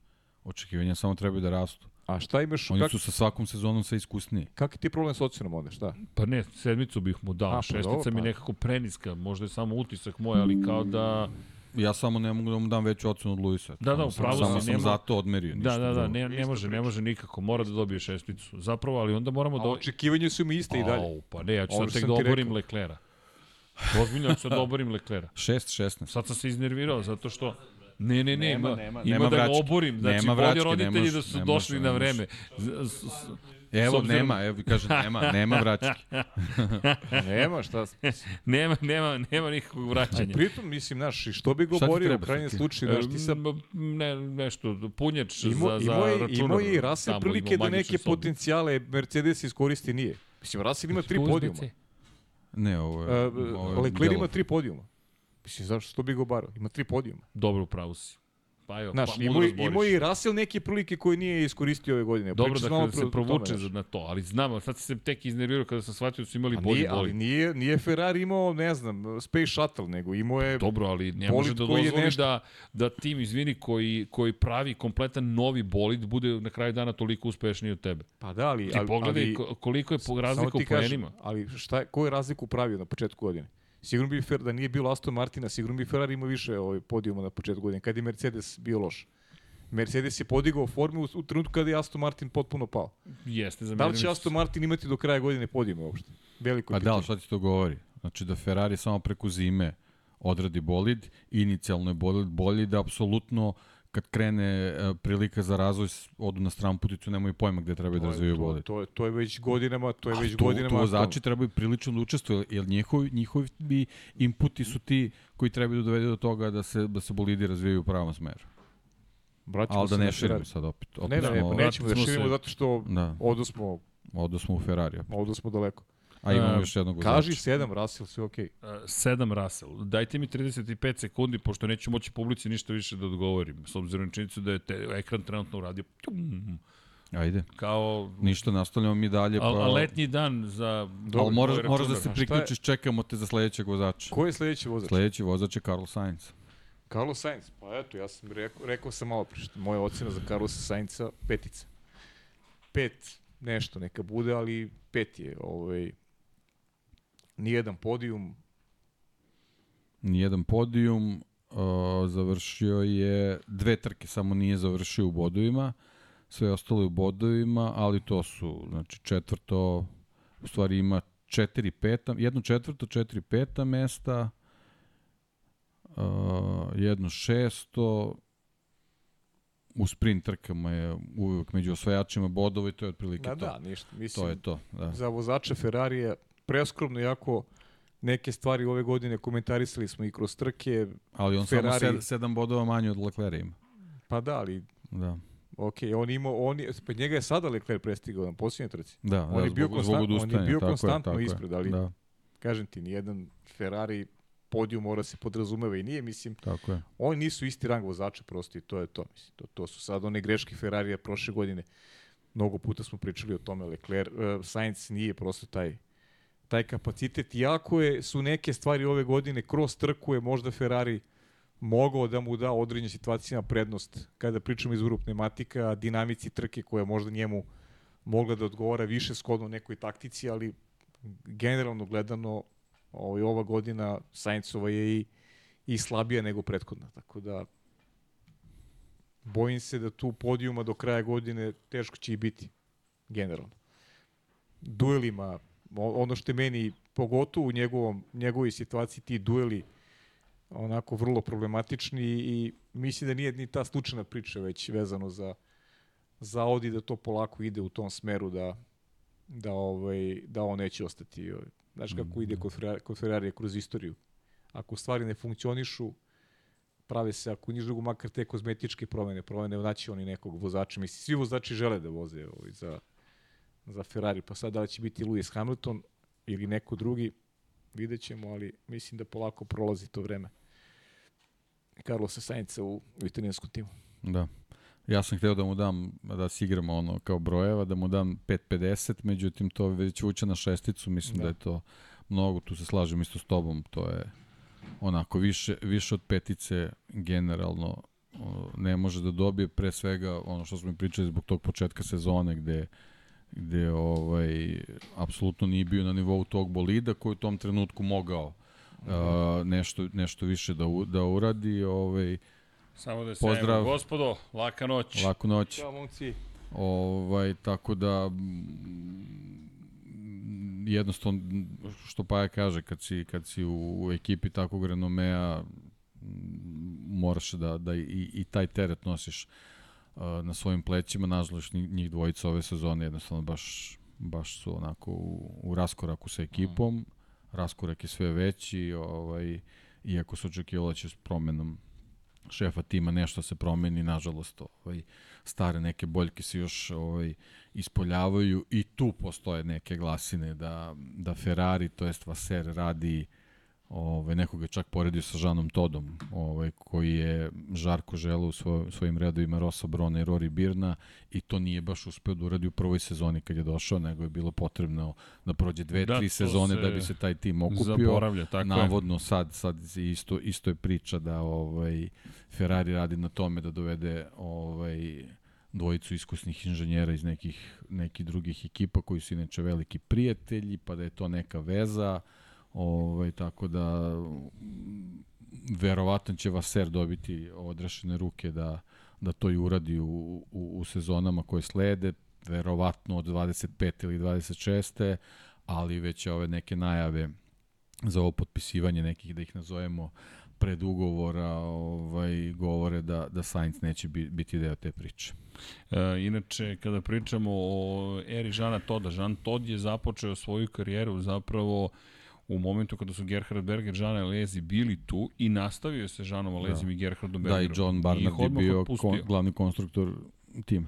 Speaker 2: Očekivanja samo trebaju da rastu.
Speaker 3: A šta imaš,
Speaker 2: Oni
Speaker 3: kak,
Speaker 2: su sa svakom sezonom sve iskusniji.
Speaker 3: kak je ti problem s ocenom onda, šta?
Speaker 1: Pa ne, sedmicu bih mu dao.
Speaker 3: A, pa
Speaker 1: Šestica
Speaker 3: dobro,
Speaker 1: mi
Speaker 3: pa.
Speaker 1: nekako preniska. Možda je samo utisak moj, ali kao da...
Speaker 2: Ja samo ne mogu da mu dam veću ocenu od Luisa.
Speaker 1: Da, da, upravo
Speaker 2: Samo
Speaker 1: si,
Speaker 2: sam
Speaker 1: nema-
Speaker 2: zato odmerio. Ništa
Speaker 1: Da, da, da, ne, ne može, ne može nikako. Mora da dobije šesticu. Zapravo, ali onda moramo
Speaker 3: A
Speaker 1: da...
Speaker 3: očekivanja su mi iste i dalje.
Speaker 1: Au, pa ne, ja ću sad
Speaker 3: što
Speaker 1: tek
Speaker 3: sam
Speaker 1: da oborim. Leklera. Ozbiljno ja ću sad da oborim Leklera.
Speaker 2: 6-16. [LAUGHS]
Speaker 1: Sad sam se iznervirao zato što Ne, ne, ne,
Speaker 2: Nema,
Speaker 1: ima,
Speaker 2: nema,
Speaker 1: ima
Speaker 2: nema
Speaker 1: da ga oborim. Znači,
Speaker 2: Nema
Speaker 1: bolje roditelji da su došli na vreme.
Speaker 2: Evo,
Speaker 1: obzirom-
Speaker 2: nema, evo, kaže, nema, nema vraćki. [LAUGHS]
Speaker 3: Nema, šta... [LAUGHS]
Speaker 1: nema, nema, nema nikakvog
Speaker 3: A
Speaker 1: vraćanja.
Speaker 3: pritom, mislim, znaš, i što bi go
Speaker 2: Šta ti
Speaker 3: borio u krajnjem slučaju, znaš, ti sad...
Speaker 1: E, Ne, nešto, punjač
Speaker 3: Imao,
Speaker 1: za, za računar.
Speaker 3: imao je i
Speaker 1: tamo,
Speaker 3: prilike da neke
Speaker 1: sobu.
Speaker 3: potencijale Mercedes iskoristi nije. Mislim, Russell ima tri podijuma.
Speaker 2: Ne, ovo je...
Speaker 3: Uh,
Speaker 2: ovo je
Speaker 3: Leclerc ima tri podijuma. Mislim, zašto što bi go barao? Ima tri podijuma.
Speaker 1: Dobro, upravo si. Pa evo,
Speaker 3: Znaš,
Speaker 1: pa
Speaker 3: imao,
Speaker 1: zboriš.
Speaker 3: imao i Russell neke prilike koje nije iskoristio ove godine.
Speaker 1: Dobro, da
Speaker 3: smo
Speaker 1: kada
Speaker 3: malo
Speaker 1: se provuče za, na to, ali znam, sad se tek iznervirao kada sam shvatio da su imali bolji
Speaker 3: nije, ali nije, nije Ferrari imao, ne znam, Space Shuttle, nego imao je...
Speaker 1: Dobro, ali ne može da dozvoli
Speaker 3: nešto-
Speaker 1: da, da tim, izvini, koji, koji pravi kompletan novi bolid, bude na kraju dana toliko uspešniji od tebe.
Speaker 3: Pa da, ali...
Speaker 1: Ti
Speaker 3: ali,
Speaker 1: pogledaj
Speaker 3: ali,
Speaker 1: ko- koliko je razlika u poenima.
Speaker 3: Ali šta, je- koju je razliku pravio na početku godine? Sigurno bi Fer, da nije bilo Aston Martina, sigurno bi Ferrari imao više ovaj, podijuma na početku godine, kad je Mercedes bio loš. Mercedes je podigao formu u, u trenutku kada je Aston Martin potpuno pao.
Speaker 1: Jeste, za
Speaker 3: Da li će Aston Martin imati do kraja godine podijume uopšte? Veliko
Speaker 2: Pa da, ali šta ti to govori? Znači da Ferrari samo preko zime odradi bolid, inicijalno je bolid bolji da apsolutno kad krene e, prilika za razvoj odu na stranu puticu, nemaju pojma gde treba da
Speaker 3: To
Speaker 2: razvijaju
Speaker 3: to,
Speaker 2: bolid.
Speaker 3: to, je, to je već godinama, to je
Speaker 2: A
Speaker 3: već
Speaker 2: tu,
Speaker 3: godinama.
Speaker 2: tu vozači trebaju prilično da učestvuju, jer njihovi, njihovi bi inputi su ti koji trebaju da dovedu do toga da se, da se bolidi razvijaju u pravom smeru.
Speaker 3: Vraćamo
Speaker 2: Ali da ne širimo
Speaker 3: Ferrari.
Speaker 2: sad opet. opet
Speaker 3: Ne, ne, ne, nećemo da
Speaker 1: vratimo se-
Speaker 3: širimo zato što
Speaker 2: Da,
Speaker 3: odo smo,
Speaker 2: odo smo u Ferrari.
Speaker 3: odo smo daleko.
Speaker 2: A imamo
Speaker 1: A,
Speaker 2: još jednog vozača.
Speaker 3: Kaži sedam, Russell, sve okej.
Speaker 1: Uh, 7 Russell. Dajte mi 35 sekundi, pošto neću moći publici ništa više da odgovorim. S obzirom na činjenicu da je te, ekran trenutno uradio
Speaker 2: Ajde.
Speaker 1: kao
Speaker 2: Ništa, nastavljamo mi dalje. Pa...
Speaker 1: a, letnji dan za...
Speaker 2: Ali moraš,
Speaker 1: Dobro,
Speaker 2: moraš da se
Speaker 3: A šta je-
Speaker 2: priključiš, čekamo te za sledećeg vozača.
Speaker 3: Ko je sledeći vozač?
Speaker 2: Sledeći vozač je Carlos Sainz.
Speaker 3: Carlos Sainz. Pa eto, ja sam rekao, rekao sam malo pre, što moja ocena za Carlosa Sainza, petica. Pet, nešto neka bude, ali pet je. Ovaj, nijedan podijum,
Speaker 2: Nijedan podijum, uh, završio je dve trke, samo nije završio u bodovima, sve ostalo je u bodovima, ali to su, znači četvrto, u stvari ima četiri peta, jedno četvrto, četiri peta mesta, uh, jedno šesto, u sprint trkama je uvijek među osvajačima bodova i to je otprilike
Speaker 3: da,
Speaker 2: to.
Speaker 3: da, ništa. Mislim,
Speaker 2: To je to, da.
Speaker 3: za vozača Ferrarija preskromno, jako neke stvari ove godine komentarisali smo i kroz trke,
Speaker 2: Ali on
Speaker 3: Ferrari-
Speaker 2: samo sed, sedam bodova manje od Leclerc ima.
Speaker 3: pa da, ali
Speaker 2: Da.
Speaker 3: ok, on imao, on je, pa njega je sada Leclerc prestigao na posljednjoj trci.
Speaker 2: Da,
Speaker 3: On
Speaker 2: da,
Speaker 3: je bio
Speaker 2: zbog, zbog
Speaker 3: on je bio
Speaker 2: tako je,
Speaker 3: konstantno
Speaker 2: tako je.
Speaker 3: ispred, ali-
Speaker 2: Da,
Speaker 3: Kažem ti, nijedan Ferrari podijum mora se podrazumeva i nije, mislim,
Speaker 2: tako je.
Speaker 3: oni nisu isti rang vozača prosto i to je to, mislim. To, to su sad one greške Ferrarija prošle godine. Mnogo puta smo pričali o tome, Leclerc, uh, Sainz nije prosto taj taj kapacitet, iako je, su neke stvari ove godine kroz trku je možda Ferrari mogao da mu da određenim situacijama prednost kada pričamo izvoru pneumatika, dinamici trke koja možda njemu mogla da odgovara više skodno nekoj taktici, ali generalno gledano ovaj, ova godina Sainzova je i, i slabija nego prethodna, tako da bojim se da tu podijuma do kraja godine teško će i biti, generalno. Duelima, ono što je meni, pogotovo u njegovom, njegovoj situaciji, ti dueli onako vrlo problematični i mislim da nije ni ta slučajna priča već vezano za, za Audi da to polako ide u tom smeru da, da, ovaj, da on neće ostati. ovaj. Znaš kako ide kod Ferrari, kod Ferrarija kroz istoriju. Ako stvari ne funkcionišu, prave se, ako niš drugo, makar te kozmetičke promene, promene naći oni nekog vozača. Mislim, svi vozači žele da voze ovaj, za, za Ferrari, pa sad da li će biti Lewis Hamilton ili neko drugi, vidjet ćemo, ali mislim da polako prolazi to vreme. Carlosa Sainca u, u italijanskom timu.
Speaker 2: Da. Ja sam hteo da mu dam, da se igramo ono kao brojeva, da mu dam 5.50, međutim to već vuče na šesticu, mislim da.
Speaker 3: Da.
Speaker 2: je to mnogo, tu se slažem isto s tobom, to je onako više, više od petice generalno ne može da dobije pre svega ono što smo pričali zbog tog početka sezone gde gde ovaj apsolutno nije bio na nivou tog bolida koji u tom trenutku mogao uh, nešto nešto više da u, da uradi ovaj
Speaker 1: Samo da se
Speaker 2: Pozdrav.
Speaker 1: Pozdrav. gospodo, laka noć.
Speaker 2: laku noć
Speaker 3: Ćao, momci.
Speaker 2: Ovaj, tako da jednostavno što Paja kaže kad si, kad si u, u ekipi takvog renomea moraš da, da i, i taj teret nosiš uh, na svojim plećima nažalost njih, dvojica ove sezone jednostavno baš, baš su onako u, u raskoraku sa ekipom. Raskorak je sve veći ovaj, iako se očekivalo da će s promenom šefa tima nešto se promeni, nažalost, ovaj, stare neke boljke se još ovaj, ispoljavaju i tu postoje neke glasine da, da Ferrari, to jest Vaser, radi ovaj, nekoga je čak poredio sa Žanom Todom, ovaj, koji je žarko želeo u svoj, svojim redovima Rosa Brona i Rory Birna i to nije baš uspeo da uradi u prvoj sezoni kad je došao, nego je bilo potrebno da prođe dve,
Speaker 1: Da,
Speaker 2: tri sezone
Speaker 1: se
Speaker 2: da bi se taj tim okupio
Speaker 1: Zaboravlja, tako je.
Speaker 2: navodno sad sad je isto isto je priča da ovaj Ferrari radi na tome da dovede ovaj dvojicu iskusnih inženjera iz nekih nekih drugih ekipa koji su inače veliki prijatelji, pa da je to neka veza. Ovaj tako da verovatno će Vaser dobiti odrešene ruke da da to i uradi u, u, u sezonama koje slede, verovatno od 25 ili 26. ali već ove neke najave za ovo potpisivanje nekih, da ih nazovemo, predugovora ovaj, govore da, da Sainz neće bi, biti deo te priče.
Speaker 1: E, inače, kada pričamo o eri Žana Toda, Žan Tod je započeo svoju karijeru zapravo u momentu kada su Gerhard Berger, Žana Alezi bili tu i nastavio je sa Žanom Alezim
Speaker 2: Da.
Speaker 1: i Gerhardom
Speaker 2: Da,
Speaker 1: Bergerom.
Speaker 2: i John Barnard je bio kon, glavni konstruktor tima.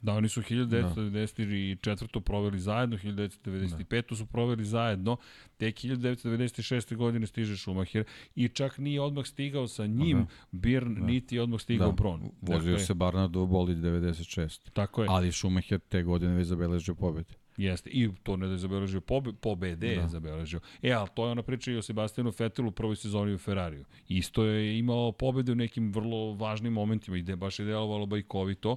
Speaker 1: Da, oni su 1994. proveli zajedno, 1995. su proveli zajedno, tek 1996. godine stiže Schumacher i čak nije odmah stigao sa njim
Speaker 2: Da.
Speaker 1: Birn,
Speaker 2: Da.
Speaker 1: niti je odmah stigao
Speaker 2: Da.
Speaker 1: Bron.
Speaker 2: Vozio
Speaker 1: Dakle,
Speaker 2: se Barnardo bolid 96.
Speaker 1: Tako je.
Speaker 2: Ali Schumacher te godine već zabeležio pobjede.
Speaker 1: Jeste, i to ne da je zabeležio pobe, pobede, da. je zabeležio. E, ali to je ona priča i o Sebastianu Fetelu u prvoj sezoni u Ferrariju. Isto je imao pobede u nekim vrlo važnim momentima i gde baš je delovalo bajkovito.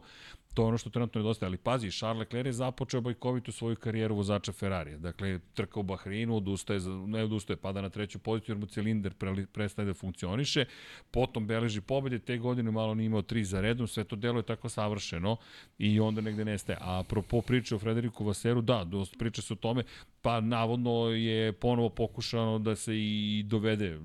Speaker 1: To je ono što trenutno nedostaje. Ali pazi, Charles Leclerc je započeo bajkovitu svoju karijeru vozača Ferrarija. Dakle, trka u Bahreinu, odustaje, ne odustaje, pada na treću poziciju jer mu cilinder pre, prestaje da funkcioniše. Potom beleži pobede, te godine malo nije imao tri za redom, sve to deluje tako savršeno i onda negde nestaje. A apropo priče o Frederiku Vaseru, da, dosta priča se o tome, pa navodno je ponovo pokušano da se i dovede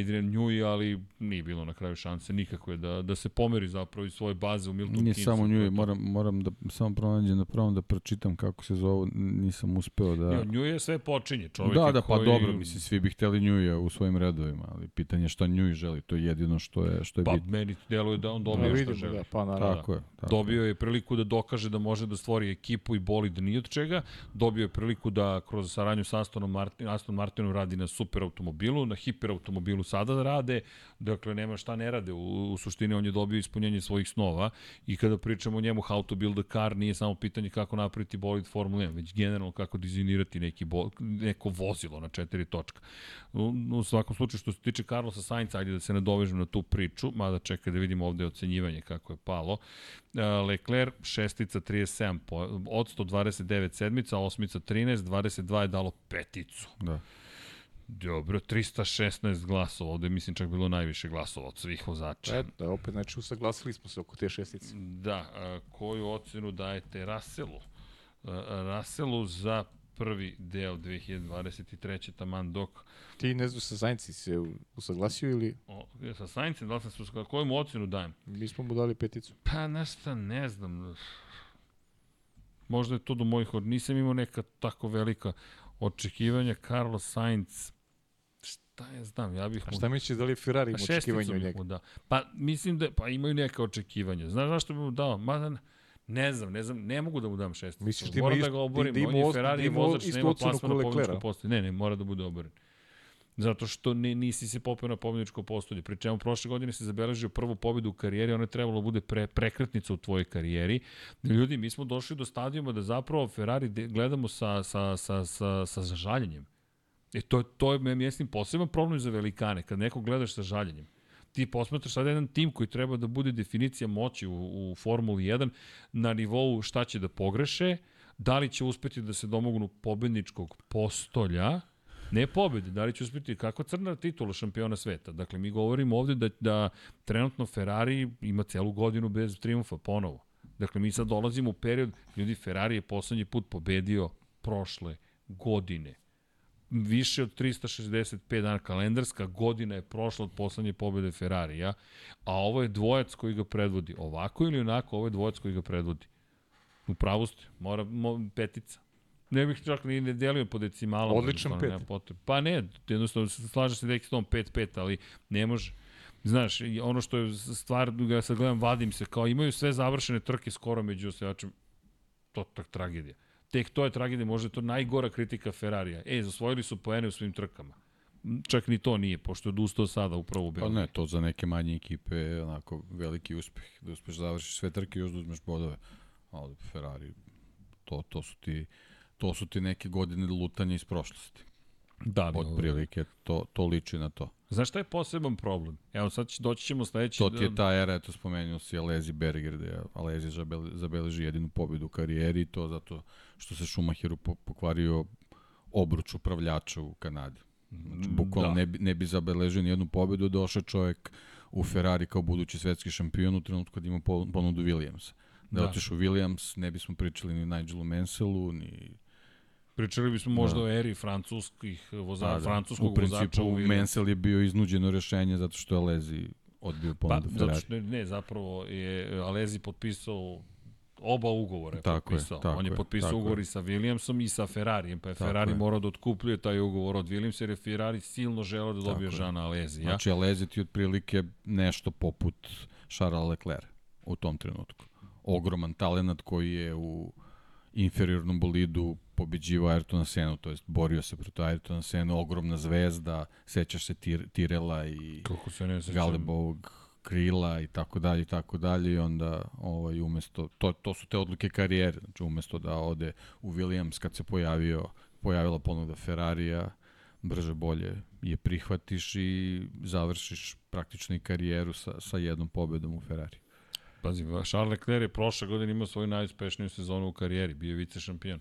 Speaker 1: Adrian Newey, ali nije bilo na kraju šanse nikakve da, da se pomeri zapravo iz svoje baze u Milton
Speaker 2: Nije
Speaker 1: Keynesi.
Speaker 2: samo
Speaker 1: je
Speaker 2: nju,
Speaker 1: to.
Speaker 2: Moram, moram da samo pronađem da provam da pročitam kako se zovu, nisam uspeo da...
Speaker 1: Jo, Nju je sve počinje, čovjek
Speaker 2: Da,
Speaker 1: je
Speaker 2: da, pa
Speaker 1: koji...
Speaker 2: dobro, mislim, svi bi hteli Njuja u svojim redovima, ali pitanje je šta Njuj želi, to je jedino što je, što je
Speaker 1: Pa
Speaker 2: bitno.
Speaker 1: meni deluje da on
Speaker 3: Da,
Speaker 1: dobio šta
Speaker 3: vidimo,
Speaker 1: želi.
Speaker 3: da, pa naravno.
Speaker 2: Tako je. Tako
Speaker 1: Dobio je priliku da dokaže da može da stvori ekipu i bolid ni od čega. Dobio je priliku da kroz saradnju sa Astonom Martin, Aston Martinom radi na super automobilu, na hiper automobilu sada da rade. Dakle, nema šta ne rade. U, u suštini on je dobio ispunjenje svojih snova i kada pričamo o njemu how to build a car, nije samo pitanje kako napraviti bolid Formula 1, već generalno kako dizajnirati neki bo, neko vozilo na četiri točka. U, u svakom slučaju, što se tiče Carlosa Sainca, ajde da se nadovežem na tu priču, mada čekaj da vidimo ovde ocenjivanje kako je palo. E, Leclerc, šestica 37, po, od 129 sedmica, osmica 13, 22 je dalo peticu.
Speaker 2: Da.
Speaker 1: Dobro, 316 glasova, ovde mislim čak bilo najviše glasova od svih vozača.
Speaker 3: Eto, da, opet, znači, usaglasili smo se oko te šestice.
Speaker 1: Da, a, koju ocenu dajete Russellu? A, Russellu za prvi deo 2023. taman dok
Speaker 3: Ti ne znam sa Zajednici se usaglasio ili
Speaker 1: o, sa Saincem, da li sam se uskladao, koju mu ocenu dajem?
Speaker 3: mi smo mu dali peticu?
Speaker 1: Pa nešto ne znam. Možda je to do mojih od... Nisam imao neka tako velika očekivanja. Carlos Sainz, šta ja znam, ja bih
Speaker 3: A
Speaker 1: mu...
Speaker 3: šta misliš da li je Ferrari ima očekivanje od njega?
Speaker 1: mu dao. Pa mislim da pa imaju neka očekivanja. Znaš zašto bi mu dao? Mada ne znam, ne znam, ne mogu da mu dam šesticu.
Speaker 3: Misliš da ima
Speaker 1: Moram da ga oborim.
Speaker 3: da ima
Speaker 1: On je Ferrari
Speaker 3: da
Speaker 1: vozač, nema plasma na pobjedičko
Speaker 3: Leclerc, a?
Speaker 1: postolje. Ne, ne, mora da bude oboren. Zato što ne, nisi se popeo na pobjedičko postolje. Pri čemu prošle godine se zabeležio prvu pobjedu u karijeri, ona je trebalo da bude pre, prekretnica u tvojoj karijeri. Ljudi, mi smo došli do stadijuma da zapravo Ferrari gledamo sa, sa, sa, sa, sa žaljenjem. E to, to je, mislim, poseban problem za velikane, kad nekog gledaš sa žaljenjem. Ti posmatraš sada jedan tim koji treba da bude definicija moći u, u Formuli 1 na nivou šta će da pogreše, da li će uspeti da se domognu pobedničkog postolja, ne pobede, da li će uspeti kako crna titula šampiona sveta. Dakle, mi govorimo ovde da, da trenutno Ferrari ima celu godinu bez triumfa ponovo. Dakle, mi sad dolazimo u period, ljudi, Ferrari je poslednji put pobedio prošle godine više od 365 dana kalendarska godina je prošla od poslednje pobede Ferrarija, a ovo je dvojac koji ga predvodi. Ovako ili onako, ovo je dvojac koji ga predvodi. U pravu ste, mora mo, petica. Ne bih čak ni ne delio po decimalama.
Speaker 3: Odličan pet.
Speaker 1: Pa ne, jednostavno se slaže se neki s tom 5-5, ali ne može. Znaš, ono što je stvar, ga sad gledam, vadim se, kao imaju sve završene trke skoro među osvajačima. To je tragedija. Tek to je tragedija, možda je to najgora kritika Ferrarija. E, zasvojili su poene u svim trkama. Čak ni to nije, pošto je odustao sada upravo u
Speaker 2: Pa
Speaker 1: Belgiji.
Speaker 2: ne, to za neke manje ekipe je onako veliki uspeh, da uspeš završiš sve trke i još da uzmeš bodove. Ali Ferrari, to, to su ti to su ti neke godine lutanja iz prošlosti.
Speaker 1: Da,
Speaker 2: Od prilike to, to liči na to.
Speaker 1: Znaš šta je poseban problem? Evo sad će, doći ćemo sledeći...
Speaker 2: To ti je ta era, eto spomenuo si Alezi Berger, gde Alezi zabele- zabeleži jedinu pobedu u karijeri i to zato što se Schumacheru po- pokvario obruč upravljača u Kanadi. Znači, bukvalno
Speaker 1: da.
Speaker 2: ne, bi, ne bi zabeležio ni jednu pobedu, došao čovjek u Ferrari kao budući svetski šampion u trenutku kad ima po- ponudu Williamsa. Da,
Speaker 1: Da.
Speaker 2: da. otišu Williams, ne bismo pričali ni Nigelu Mansellu, ni...
Speaker 1: Pričali bismo možda o eri francuskih voza,
Speaker 2: Da,
Speaker 1: francuskog
Speaker 2: U principu,
Speaker 1: vozača.
Speaker 2: Mansell je bio iznuđeno rešenje zato što je Alezi odbio
Speaker 1: Pa,
Speaker 2: ponudu
Speaker 1: zato
Speaker 2: Ferrari.
Speaker 1: što, ne, zapravo je Alezi potpisao oba ugovora je
Speaker 2: Tako je,
Speaker 1: potpisao.
Speaker 2: tako
Speaker 1: On je
Speaker 2: je,
Speaker 1: potpisao
Speaker 2: tako
Speaker 1: ugovor
Speaker 2: je.
Speaker 1: i sa Williamsom i sa Ferrarijem, pa je
Speaker 2: Tako
Speaker 1: Ferrari
Speaker 2: je.
Speaker 1: morao da otkupljuje taj ugovor od Williamsa jer je Ferrari silno želeo da dobije
Speaker 2: je.
Speaker 1: Žana Alezi. Ja?
Speaker 2: Znači, Alezi ti je otprilike nešto poput Charlesa Leclerc u tom trenutku. ogroman talent koji je u inferiornom bolidu pobeđivao Ayrtona Senu, to jest borio se protiv Ayrtona Senu, ogromna zvezda, sećaš se Tir, Tirela i
Speaker 1: Kako se ne.
Speaker 2: Galebovog krila i tako dalje i tako dalje i onda ovaj umesto to to su te odluke karijere znači umesto da ode u Williams kad se pojavio pojavila ponuda Ferrarija brže bolje je prihvatiš i završiš praktično i karijeru sa, sa jednom pobedom u Ferrari.
Speaker 1: Pazi, Charles Leclerc je prošle godine imao svoju najuspešniju sezonu u karijeri, bio je vice šampion.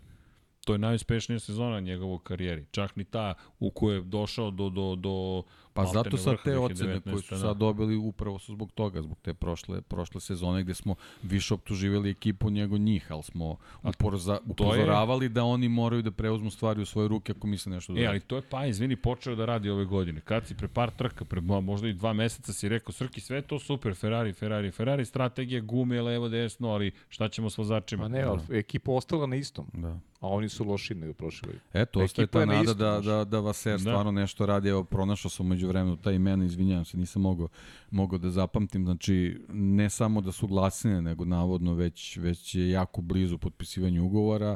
Speaker 1: To je najuspešnija sezona njegovog karijeri. Čak ni ta u kojoj je došao do, do, do
Speaker 2: Pa zato sad te ocene
Speaker 1: 2019,
Speaker 2: koje su
Speaker 1: da.
Speaker 2: sad dobili upravo su zbog toga, zbog te prošle, prošle sezone gde smo više optuživali ekipu nego njih, ali smo uporoza, upozoravali da oni moraju da preuzmu stvari u svoje ruke ako misle nešto da
Speaker 1: E, ali to je pa, izvini, počeo da radi ove godine. Kad si pre par trka, pre mo- možda i dva meseca si rekao, Srki, sve je to super, Ferrari, Ferrari, Ferrari, strategija, gume, levo, desno, ali šta ćemo s vozačima?
Speaker 3: Ma ne, ali ekipa ostala na istom,
Speaker 2: Da.
Speaker 3: A oni su loši nego prošli. godine.
Speaker 2: Eto, ostaje
Speaker 3: Ekipa
Speaker 2: ta nada da,
Speaker 3: znaš.
Speaker 2: da, da Vaser
Speaker 1: Da.
Speaker 2: stvarno nešto radi. Evo, pronašao sam među vremenu ta imena, izvinjavam se, nisam mogao, mogao da zapamtim. Znači, ne samo da su glasine, nego navodno već, već je jako blizu potpisivanju ugovora.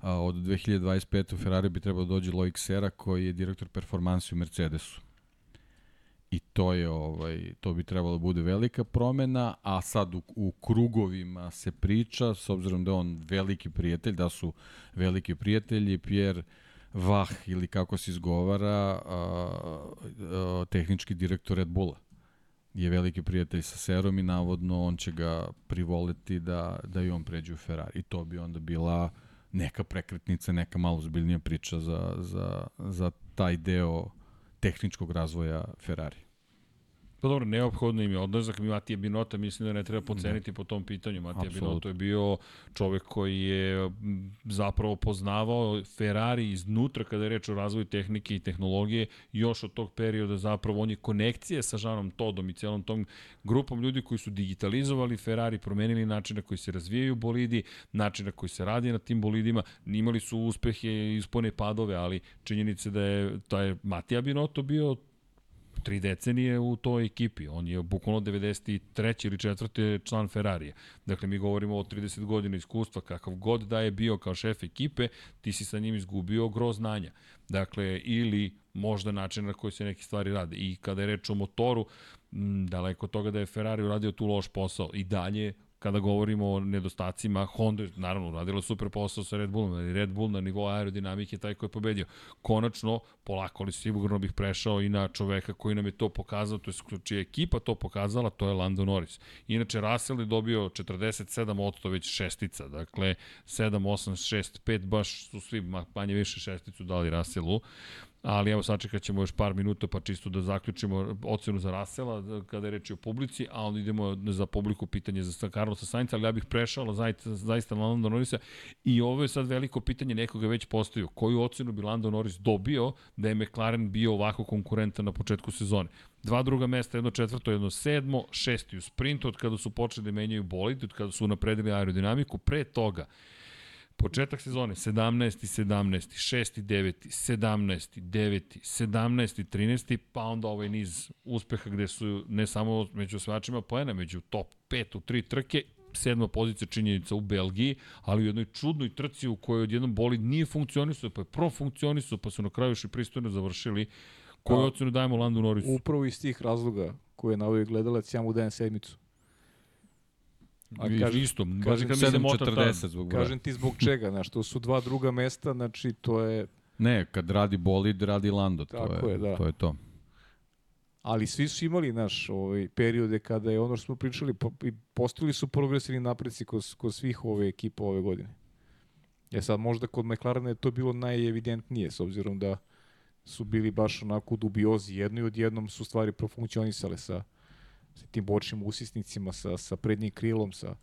Speaker 2: A, od 2025. u Ferrari bi trebao da dođe Loic Sera, koji je direktor performansi u Mercedesu. I to je ovaj to bi trebalo da bude velika promena, a sad u, u krugovima se priča s obzirom da on veliki prijatelj, da su veliki prijatelji Pierre Vah ili kako se izgovara a, a, tehnički direktor Red Bulla je veliki prijatelj sa Serom i navodno on će ga privoleti da, da i on pređe u Ferrari. I to bi onda bila neka prekretnica, neka malo zbiljnija priča za, za, za taj deo tehničkog razvoja Ferrari.
Speaker 1: Pa dobro, neophodno im je odlazak Matija Binota, mislim da ne treba poceniti po tom pitanju. Matija
Speaker 2: Apsolutno.
Speaker 1: Binotto je bio čovek koji je zapravo poznavao Ferrari iznutra kada je reč o razvoju tehnike i tehnologije. Još od tog perioda zapravo on je konekcije sa Žanom Todom i celom tom grupom ljudi koji su digitalizovali Ferrari, promenili način na koji se razvijaju bolidi, način na koji se radi na tim bolidima. Imali su uspehe i ispone padove, ali činjenice da je, da je Matija Binotto bio tri decenije u toj ekipi. On je bukvalno 93. ili 4. član Ferrarija. Dakle, mi govorimo o 30 godina iskustva, kakav god da je bio kao šef ekipe, ti si sa njim izgubio gro znanja. Dakle, ili možda način na koji se neke stvari rade. I kada je reč o motoru, daleko toga da je Ferrari uradio tu loš posao. I dalje kada govorimo o nedostacima, Honda je naravno uradila super posao sa Red Bullom, ali Red Bull na nivou aerodinamike je taj koji je pobedio. Konačno, polako ali sigurno bih prešao i na čoveka koji nam je to pokazao, to je čija ekipa to pokazala, to je Lando Norris. Inače, Russell je dobio 47% već šestica, dakle 7, 8, 6, 5, baš su svi ma- manje više šesticu dali Russellu ali evo sačekat ćemo još par minuta pa čisto da zaključimo ocenu za Rasela da- kada je reč o publici, a onda idemo za publiku pitanje za Carlosa Sainca, ali ja bih prešao zaista, zaista na Lando Norrisa i ovo je sad veliko pitanje, nekoga već postavio. Koju ocenu bi Lando Norris dobio da je McLaren bio ovako konkurentan na početku sezone? Dva druga mesta, jedno četvrto, jedno sedmo, šesti u sprintu, od kada su počeli da menjaju bolid, od kada su napredili aerodinamiku, pre toga Početak sezone 17. 17. 6. 9. 17. 9. 17. 13. pa onda ovaj niz uspeha gde su ne samo među osvajačima poena, među top 5 u tri trke sedma pozicija činjenica u Belgiji, ali u jednoj čudnoj trci u kojoj odjednom bolid nije funkcionisao, pa je profunkcionisao, pa su na kraju još i pristojno završili. Koju
Speaker 3: Pa,
Speaker 1: ocenu dajemo Landu Norrisu?
Speaker 3: Upravo iz tih razloga koje je navio gledalac, ja mu dajem sedmicu. A
Speaker 1: I-
Speaker 3: kažem-
Speaker 1: isto,
Speaker 3: kažem
Speaker 1: ta-
Speaker 2: 7.40 zbog broja.
Speaker 3: Kažem ti zbog čega, znaš, to su dva druga mesta, znači to je,
Speaker 2: Ne, kad radi bolid, radi Lando. To
Speaker 3: Tako
Speaker 2: je,
Speaker 3: je, da.
Speaker 2: To je to.
Speaker 3: ali svi su imali, naš, ovaj, periode kada je ono što smo pričali, po, postavili su progresivni napreci kod, kod svih ove ekipa ove godine. E sad, možda kod McLarena je to bilo najevidentnije, s obzirom da su bili baš onako dubiozi jedno i odjednom su stvari profunkcionisale sa, sa tim bočnim usisnicima, sa, sa prednjim krilom, sa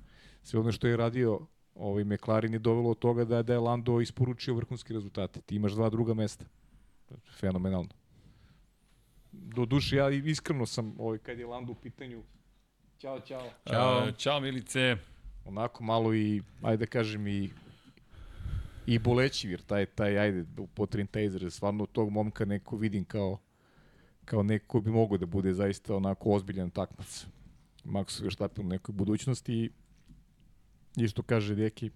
Speaker 3: sve ono što je radio ovaj McLaren je dovelo od toga da, je- da je Lando isporučio vrhunske rezultate. Ti imaš dva druga mesta. Fenomenalno. Do duše, ja iskreno sam, ovaj, kad je Lando u pitanju, Ćao, ćao.
Speaker 1: Ćao. Uh, ćao Milice.
Speaker 3: Onako malo i, ajde da kažem, i i boleći, jer taj, taj, ajde, upotrebim taj izraz, stvarno tog momka neko vidim kao, kao neko ko bi mogao da bude zaista onako ozbiljan takmac. Max Verstappen u nekoj budućnosti i isto kaže Deki,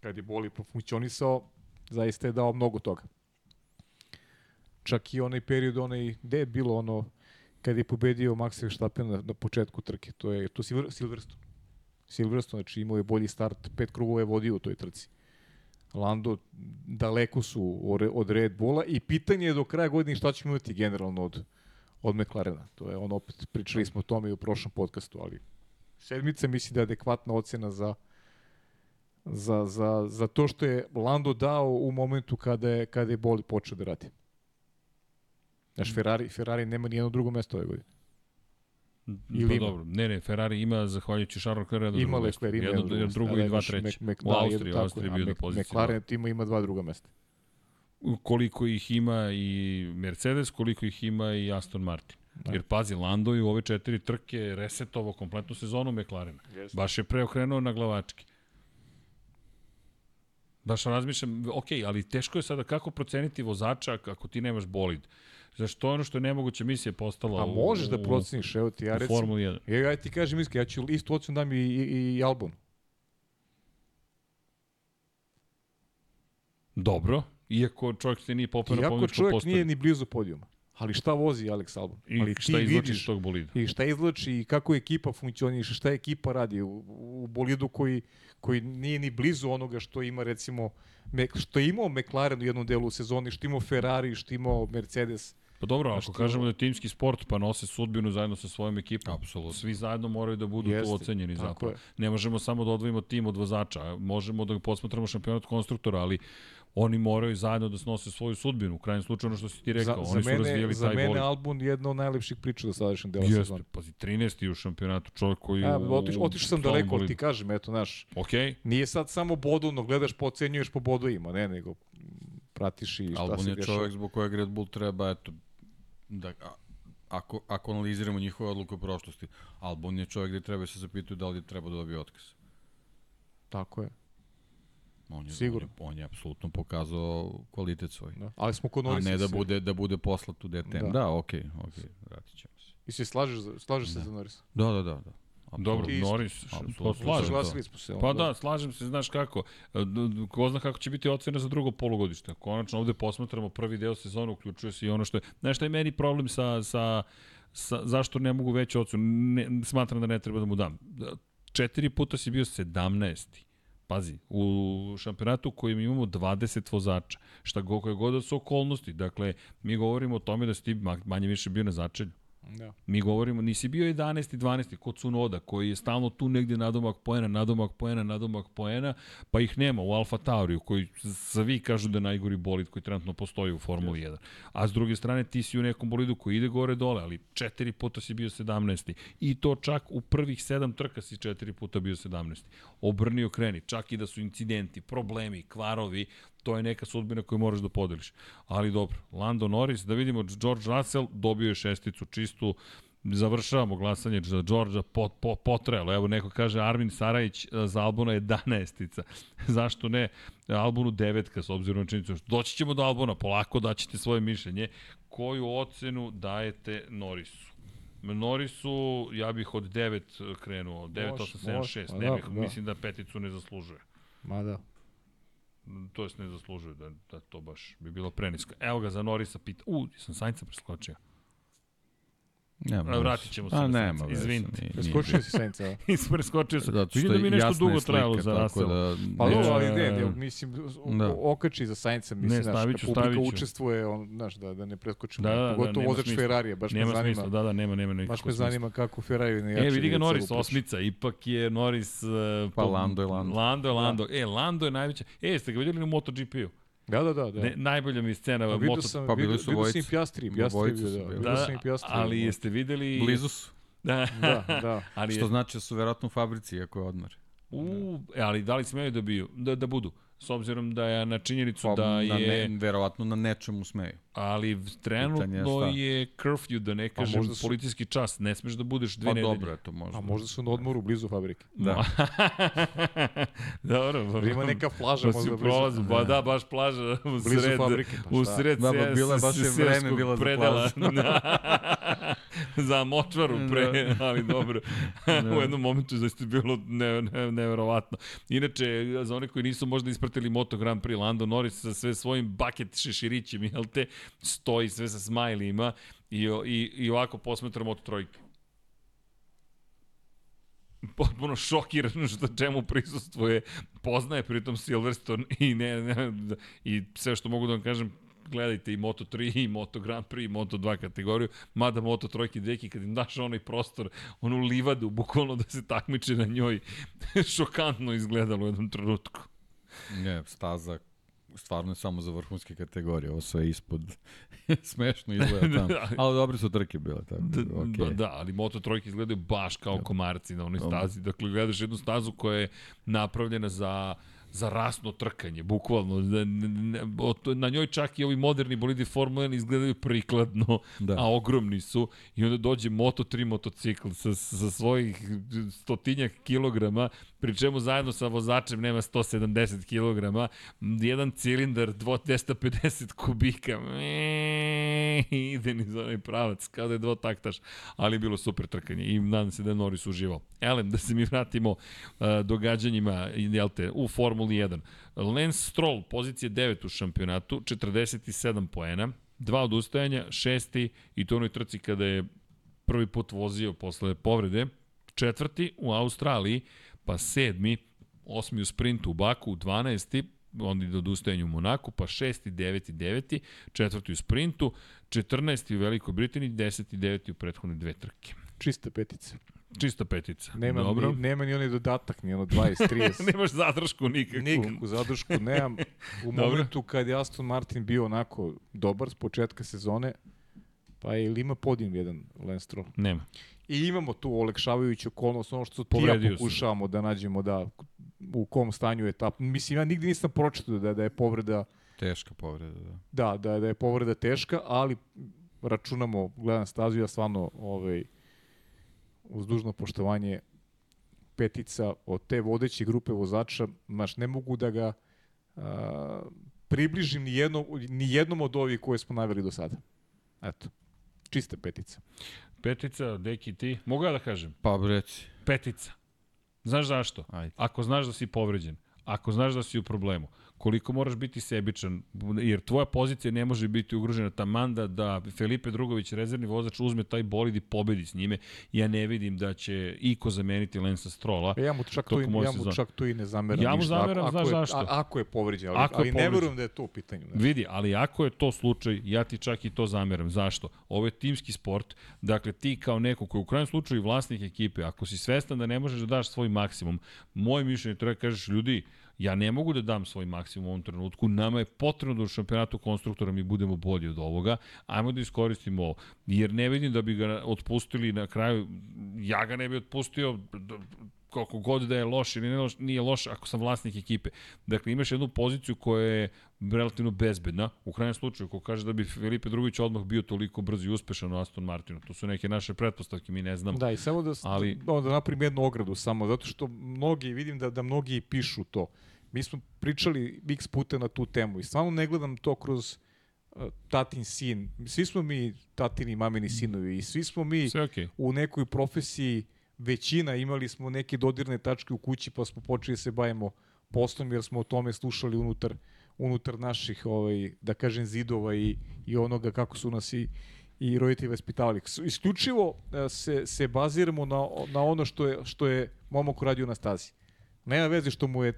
Speaker 3: kad je boli profunkcionisao, zaista je dao mnogo toga. Čak i onaj period, onaj, gde je bilo ono, kad je pobedio Max Verstappen na, na početku trke, to je to Silver, Silverstone. Silverstone, znači imao je bolji start, pet krugova je vodio u toj trci. Lando daleko su od Red Bulla i pitanje je do kraja godine šta ćemo imati generalno od, od McLarena. To je ono, opet pričali smo o tome i u prošlom podcastu, ali sedmica misli da je adekvatna ocena za, za, za, za to što je Lando dao u momentu kada je, kada je Boli počeo da radi. Znaš, Ferrari, Ferrari nema ni jedno drugo mesto ove godine.
Speaker 1: Ili pa ima. dobro, ne, ne, Ferrari ima, zahvaljujući Charles Leclerc, jedno
Speaker 3: ima
Speaker 1: drugo
Speaker 3: Leclerc,
Speaker 1: Ima jedno, jedno drugo i dva treće.
Speaker 3: Mac,
Speaker 1: u Austriji, u Austriji bio na poziciji.
Speaker 3: McLaren tima ima dva druga mesta.
Speaker 1: Koliko ih ima i Mercedes, koliko ih ima i Aston Martin. Da. Jer pazi, Lando je u ove četiri trke resetovo kompletnu sezonu McLarena. Yes. Baš je preokrenuo na glavački. Baš razmišljam, ok, ali teško je sada kako proceniti vozača ako ti nemaš bolid. Zašto ono što je nemoguća misija postala
Speaker 3: A možeš da proceniš, evo ti ja recimo.
Speaker 1: Formula 1.
Speaker 3: Ja, ja ti kažem iskreno, ja ću istu ocenu dam i, i, i Albon.
Speaker 1: Dobro, iako čovjek se nije popao na
Speaker 3: pobjedičku. Iako čovjek nije ni blizu podijuma. Ali šta vozi Alex Albon?
Speaker 1: I
Speaker 3: Ali
Speaker 1: šta izlači iz tog bolida?
Speaker 3: I šta izlači i kako ekipa funkcioniše, šta ekipa radi u, u bolidu koji, koji nije ni blizu onoga što ima recimo što je imao McLaren u jednom delu sezoni, što imao Ferrari, što imao Mercedes.
Speaker 1: Pa dobro, ako kažemo da je timski sport, pa nose sudbinu zajedno sa svojom ekipom.
Speaker 2: Apsolutno.
Speaker 1: Svi zajedno moraju da budu Jeste, tu ocenjeni zapravo. Je. Ne možemo samo da odvojimo tim od vozača. Možemo da posmatramo šampionat konstruktora, ali oni moraju zajedno da snose svoju sudbinu. U krajnjem slučaju ono što si ti rekao,
Speaker 3: za,
Speaker 1: oni
Speaker 3: za mene,
Speaker 1: su razvijeli
Speaker 3: za
Speaker 1: taj
Speaker 3: bolid. Za mene Albon je jedna od najlepših priča do sadašnjeg dela Jeste, sezona.
Speaker 1: Pazi, 13. u šampionatu, čovjek koji
Speaker 3: ja, otiš, otišao sam daleko, ali ti kažem, eto, naš,
Speaker 1: okay.
Speaker 3: nije sad samo bodovno, gledaš, pocenjuješ po bodovima, ne, nego pratiš i šta
Speaker 2: Albon
Speaker 3: se
Speaker 2: je
Speaker 3: dešava.
Speaker 2: čovjek zbog kojeg Red Bull treba, eto, da, ako, ako analiziramo njihove odluke u prošlosti, Albon je čovjek gde treba se zapitaju da li je treba da dobije otkaz.
Speaker 3: Tako je.
Speaker 2: On je,
Speaker 3: Sigurno.
Speaker 2: On je, on je apsolutno pokazao kvalitet svoj.
Speaker 3: Da. Ali smo kod Norisa.
Speaker 2: A ne da bude, da bude poslat u DTM. Da, da okej, okay, okej, okay, vratit ćemo se.
Speaker 3: I se slažeš, slažeš
Speaker 2: da.
Speaker 3: se za Norisa?
Speaker 2: Da, da, da. da.
Speaker 1: Dobro, Norris, pa slažem
Speaker 3: se.
Speaker 1: Pa da, slažem se, znaš kako. E, ko zna kako će biti ocena za drugo polugodište. Konačno ovde posmatramo prvi deo sezona, uključuje se i ono što je... Znaš šta je meni problem sa, sa, sa zašto ne mogu veću ocenu? Ne, smatram da ne treba da mu dam. Četiri puta si bio 17. Pazi, u šampionatu u kojem imamo 20 vozača, šta go, koje god da su okolnosti, dakle, mi govorimo o tome da si ti manje više bio na začelju. Da. Mi govorimo, nisi bio 11. 12. kod Sunoda, koji je stalno tu negde nadomak poena, nadomak poena, nadomak poena, pa ih nema u Alfa Tauriju, koji svi kažu da je najgori bolid koji trenutno postoji u Formuli yes. 1. A s druge strane, ti si u nekom bolidu koji ide gore dole, ali četiri puta si bio 17. I to čak u prvih sedam trka si četiri puta bio 17. Obrni okreni, čak i da su incidenti, problemi, kvarovi, to je neka sudbina koju moraš da podeliš. Ali dobro, Lando Norris, da vidimo, George Russell dobio je šesticu čistu, završavamo glasanje za Đorđa pot, pot, potrajalo. Evo neko kaže Armin Sarajić e, za Albona je danestica. [LAUGHS] Zašto ne? Albonu devetka s obzirom na činjenicu. Doći ćemo do Albona, polako daćete svoje mišljenje. Koju ocenu dajete Norrisu? Norrisu ja bih od 9 krenuo, 9, 8, 7, 6. Ne bih, da. mislim da peticu ne zaslužuje.
Speaker 3: Ma da
Speaker 1: to jest ne zaslužuje da, da to baš bi bilo prenisko. Evo ga za Norisa pita. U, sam Sainca preskočio.
Speaker 2: Nema
Speaker 1: Vratit ćemo se
Speaker 2: A,
Speaker 1: na
Speaker 2: nema
Speaker 1: Izvinite.
Speaker 3: Preskočio si Sainca. [LAUGHS]
Speaker 1: Preskočio sam. Zato što da mi nešto dugo trajalo za Russell. Da,
Speaker 3: pa dobro, ali ne, ne, mislim, da. okači za Sainca, mislim,
Speaker 1: ne, staviću,
Speaker 3: znaš, publika učestvuje, on, znaš, da, da ne preskočimo. Da, da, da, pogotovo vozač Ferrarija, baš
Speaker 1: nema
Speaker 3: me zanima.
Speaker 1: Smisla, da, da, nema, nema nekako
Speaker 3: Baš me zanima kako Ferrari ne jače.
Speaker 1: E, vidi ga Norris, osmica, ipak je Norris... Uh,
Speaker 2: pa Lando je Lando.
Speaker 1: Lando je Lando. E, Lando je najveća. E, ste ga vidjeli na MotoGP-u?
Speaker 3: Da, da, da. da.
Speaker 1: Ne, najbolja mi scena.
Speaker 3: Pa vidio sam, pa bili su vidio sam i Pjastri, Pjastri bio, da. Vidio
Speaker 1: da, sam i Pjastri. Ali jeste videli...
Speaker 2: Blizu su. [LAUGHS]
Speaker 1: Da,
Speaker 3: da. da.
Speaker 2: ali Što je... znači da su verovatno u fabrici, ako je odmor.
Speaker 1: U, da. ali da li smeju da, biju, da, da budu? S obzirom da je na činjenicu pa, da je...
Speaker 2: Ne, verovatno na nečemu smeju.
Speaker 1: Ali trenutno je curfew, da ne kažem, su... policijski čas. Ne smeš da budeš dve pa, nedelje.
Speaker 2: Pa dobro, to možda.
Speaker 3: A možda su na odmoru blizu fabrike.
Speaker 1: Da. [LAUGHS] dobro.
Speaker 3: Pa, ima neka plaža
Speaker 1: pa možda blizu. Ba pa da, baš plaža u
Speaker 3: blizu
Speaker 1: sred,
Speaker 3: fabrike.
Speaker 1: Pa u sred
Speaker 2: da, ba, bila baš je vreme bila za plažu. [LAUGHS]
Speaker 1: za močvaru pre, ali dobro. [LAUGHS] u jednom momentu zaista je bilo ne, ne, neverovatno. Inače, za one koji nisu možda ispratili Moto Grand Prix, Lando Norris sa sve svojim baket šeširićem, jel te, stoji sve sa smajlima i, i, i ovako posmetra Moto trojke. Potpuno šokiran što čemu prisustvuje, poznaje pritom Silverstone i ne, ne, i sve što mogu da vam kažem, gledajte i Moto3 i Moto Grand Prix i Moto2 kategoriju, mada Moto3 deki kad im daš onaj prostor, onu livadu, bukvalno da se takmiče na njoj, [LAUGHS] šokantno izgledalo u jednom trenutku.
Speaker 2: Ne, staza stvarno je samo za vrhunske kategorije, ovo sve ispod [LAUGHS] smešno izgleda tamo. [LAUGHS] Da. ali dobre su trke bile tako. Da, okay.
Speaker 1: da, da, ali Moto trojke izgledaju baš kao komarci na onoj stazi. Dakle, gledaš jednu stazu koja je napravljena za za rasno trkanje, bukvalno. Na njoj čak i ovi moderni bolidi Formula 1 izgledaju prikladno, da. a ogromni su. I onda dođe Moto3 motocikl sa, sa svojih stotinjak kilograma, pri čemu zajedno sa vozačem nema 170 kg, jedan cilindar 250 kubika, Eee, ide niz onaj pravac, kao da je dvotaktaš, ali bilo super trkanje i nadam se da je Norris uživao. Elem, da se mi vratimo uh, događanjima jel te, u Formuli 1. Lance Stroll, pozicija 9 u šampionatu, 47 poena, dva odustajanja, šesti i to onoj trci kada je prvi put vozio posle povrede, četvrti u Australiji, pa sedmi, osmi u sprintu u Baku, 12. onda ide odustajanje u Monaku, pa šesti, deveti, deveti, četvrti u sprintu, 14. u Velikoj Britaniji, 10. i 9. u prethodne dve trke.
Speaker 3: Čista petica.
Speaker 1: Čista petica.
Speaker 3: Nema, Dobro. Ni, nema ni onaj dodatak, ni ono [LAUGHS] 20, 30. [LAUGHS]
Speaker 1: Nemaš zadršku nikakvu.
Speaker 3: Nikakvu zadršku nemam. U [LAUGHS] momentu kad je Aston Martin bio onako dobar s početka sezone, pa je ili ima podijem jedan Lance Stroll?
Speaker 1: Nema.
Speaker 3: I imamo tu olekšavajuću okolnost, ono što ti ja pokušavamo da nađemo da u kom stanju je ta... Mislim, ja nigde nisam pročitao da, da je povreda...
Speaker 2: Teška povreda, da.
Speaker 3: Da, da, da je povreda teška, ali računamo, gledam stazu, ja stvarno ovaj, uz dužno poštovanje petica od te vodeće grupe vozača, znaš, ne mogu da ga a, približim ni jednom, ni jednom od ovih koje smo naveli do sada. Eto, čista petica.
Speaker 1: Petica, deki ti, mogu ja da kažem?
Speaker 2: Pa reci.
Speaker 1: Petica. Znaš zašto? Ajde. Ako znaš da si povređen, ako znaš da si u problemu, koliko moraš biti sebičan, jer tvoja pozicija ne može biti ugrožena tamanda da Felipe Drugović, rezervni vozač, uzme taj bolid i pobedi s njime. Ja ne vidim da će Iko zameniti Lensa Strola.
Speaker 3: E, ja mu čak, to i, ja mu čak to i ne zameram
Speaker 1: ja mu ništa. Zameram, ako,
Speaker 3: znaš
Speaker 1: ako zašto?
Speaker 3: Je, a, ako je povređen, ali, ako ali ne verujem da je to u pitanju.
Speaker 1: Ne. Vidi, ali ako je to slučaj, ja ti čak i to zameram. Zašto? Ovo je timski sport, dakle ti kao neko koji u krajnjem slučaju vlasnik ekipe, ako si svestan da ne možeš da daš svoj maksimum, moje mišljenje treba da kažeš ljudi, Ja ne mogu da dam svoj maksimum u ovom trenutku. Nama je potrebno da u šampionatu konstruktora mi budemo bolji od ovoga. Ajmo da iskoristimo ovo. Jer ne vidim da bi ga otpustili na kraju. Ja ga ne bi otpustio koliko god da je loš ili loš, nije loš ako sam vlasnik ekipe. Dakle, imaš jednu poziciju koja je relativno bezbedna. U krajnjem slučaju, ko kaže da bi Filipe Drugović odmah bio toliko brzo i uspešan u Aston Martinu, to su neke naše pretpostavke, mi ne znamo.
Speaker 3: Da, i samo da, ali... da, da napravim jednu ogradu samo, zato što mnogi, vidim da, da mnogi pišu to. Mi smo pričali x puta na tu temu i stvarno ne gledam to kroz uh, tatin sin. Svi smo mi tatini mamini sinovi i svi smo mi
Speaker 1: okay.
Speaker 3: u nekoj profesiji većina imali smo neke dodirne tačke u kući pa smo počeli da se bavimo poslom jer smo o tome slušali unutar unutar naših ovaj da kažem zidova i i onoga kako su nas i i roditelji vaspitavali. Isključivo e, se se baziramo na na ono što je što je momak radio na stazi. Nema veze što mu je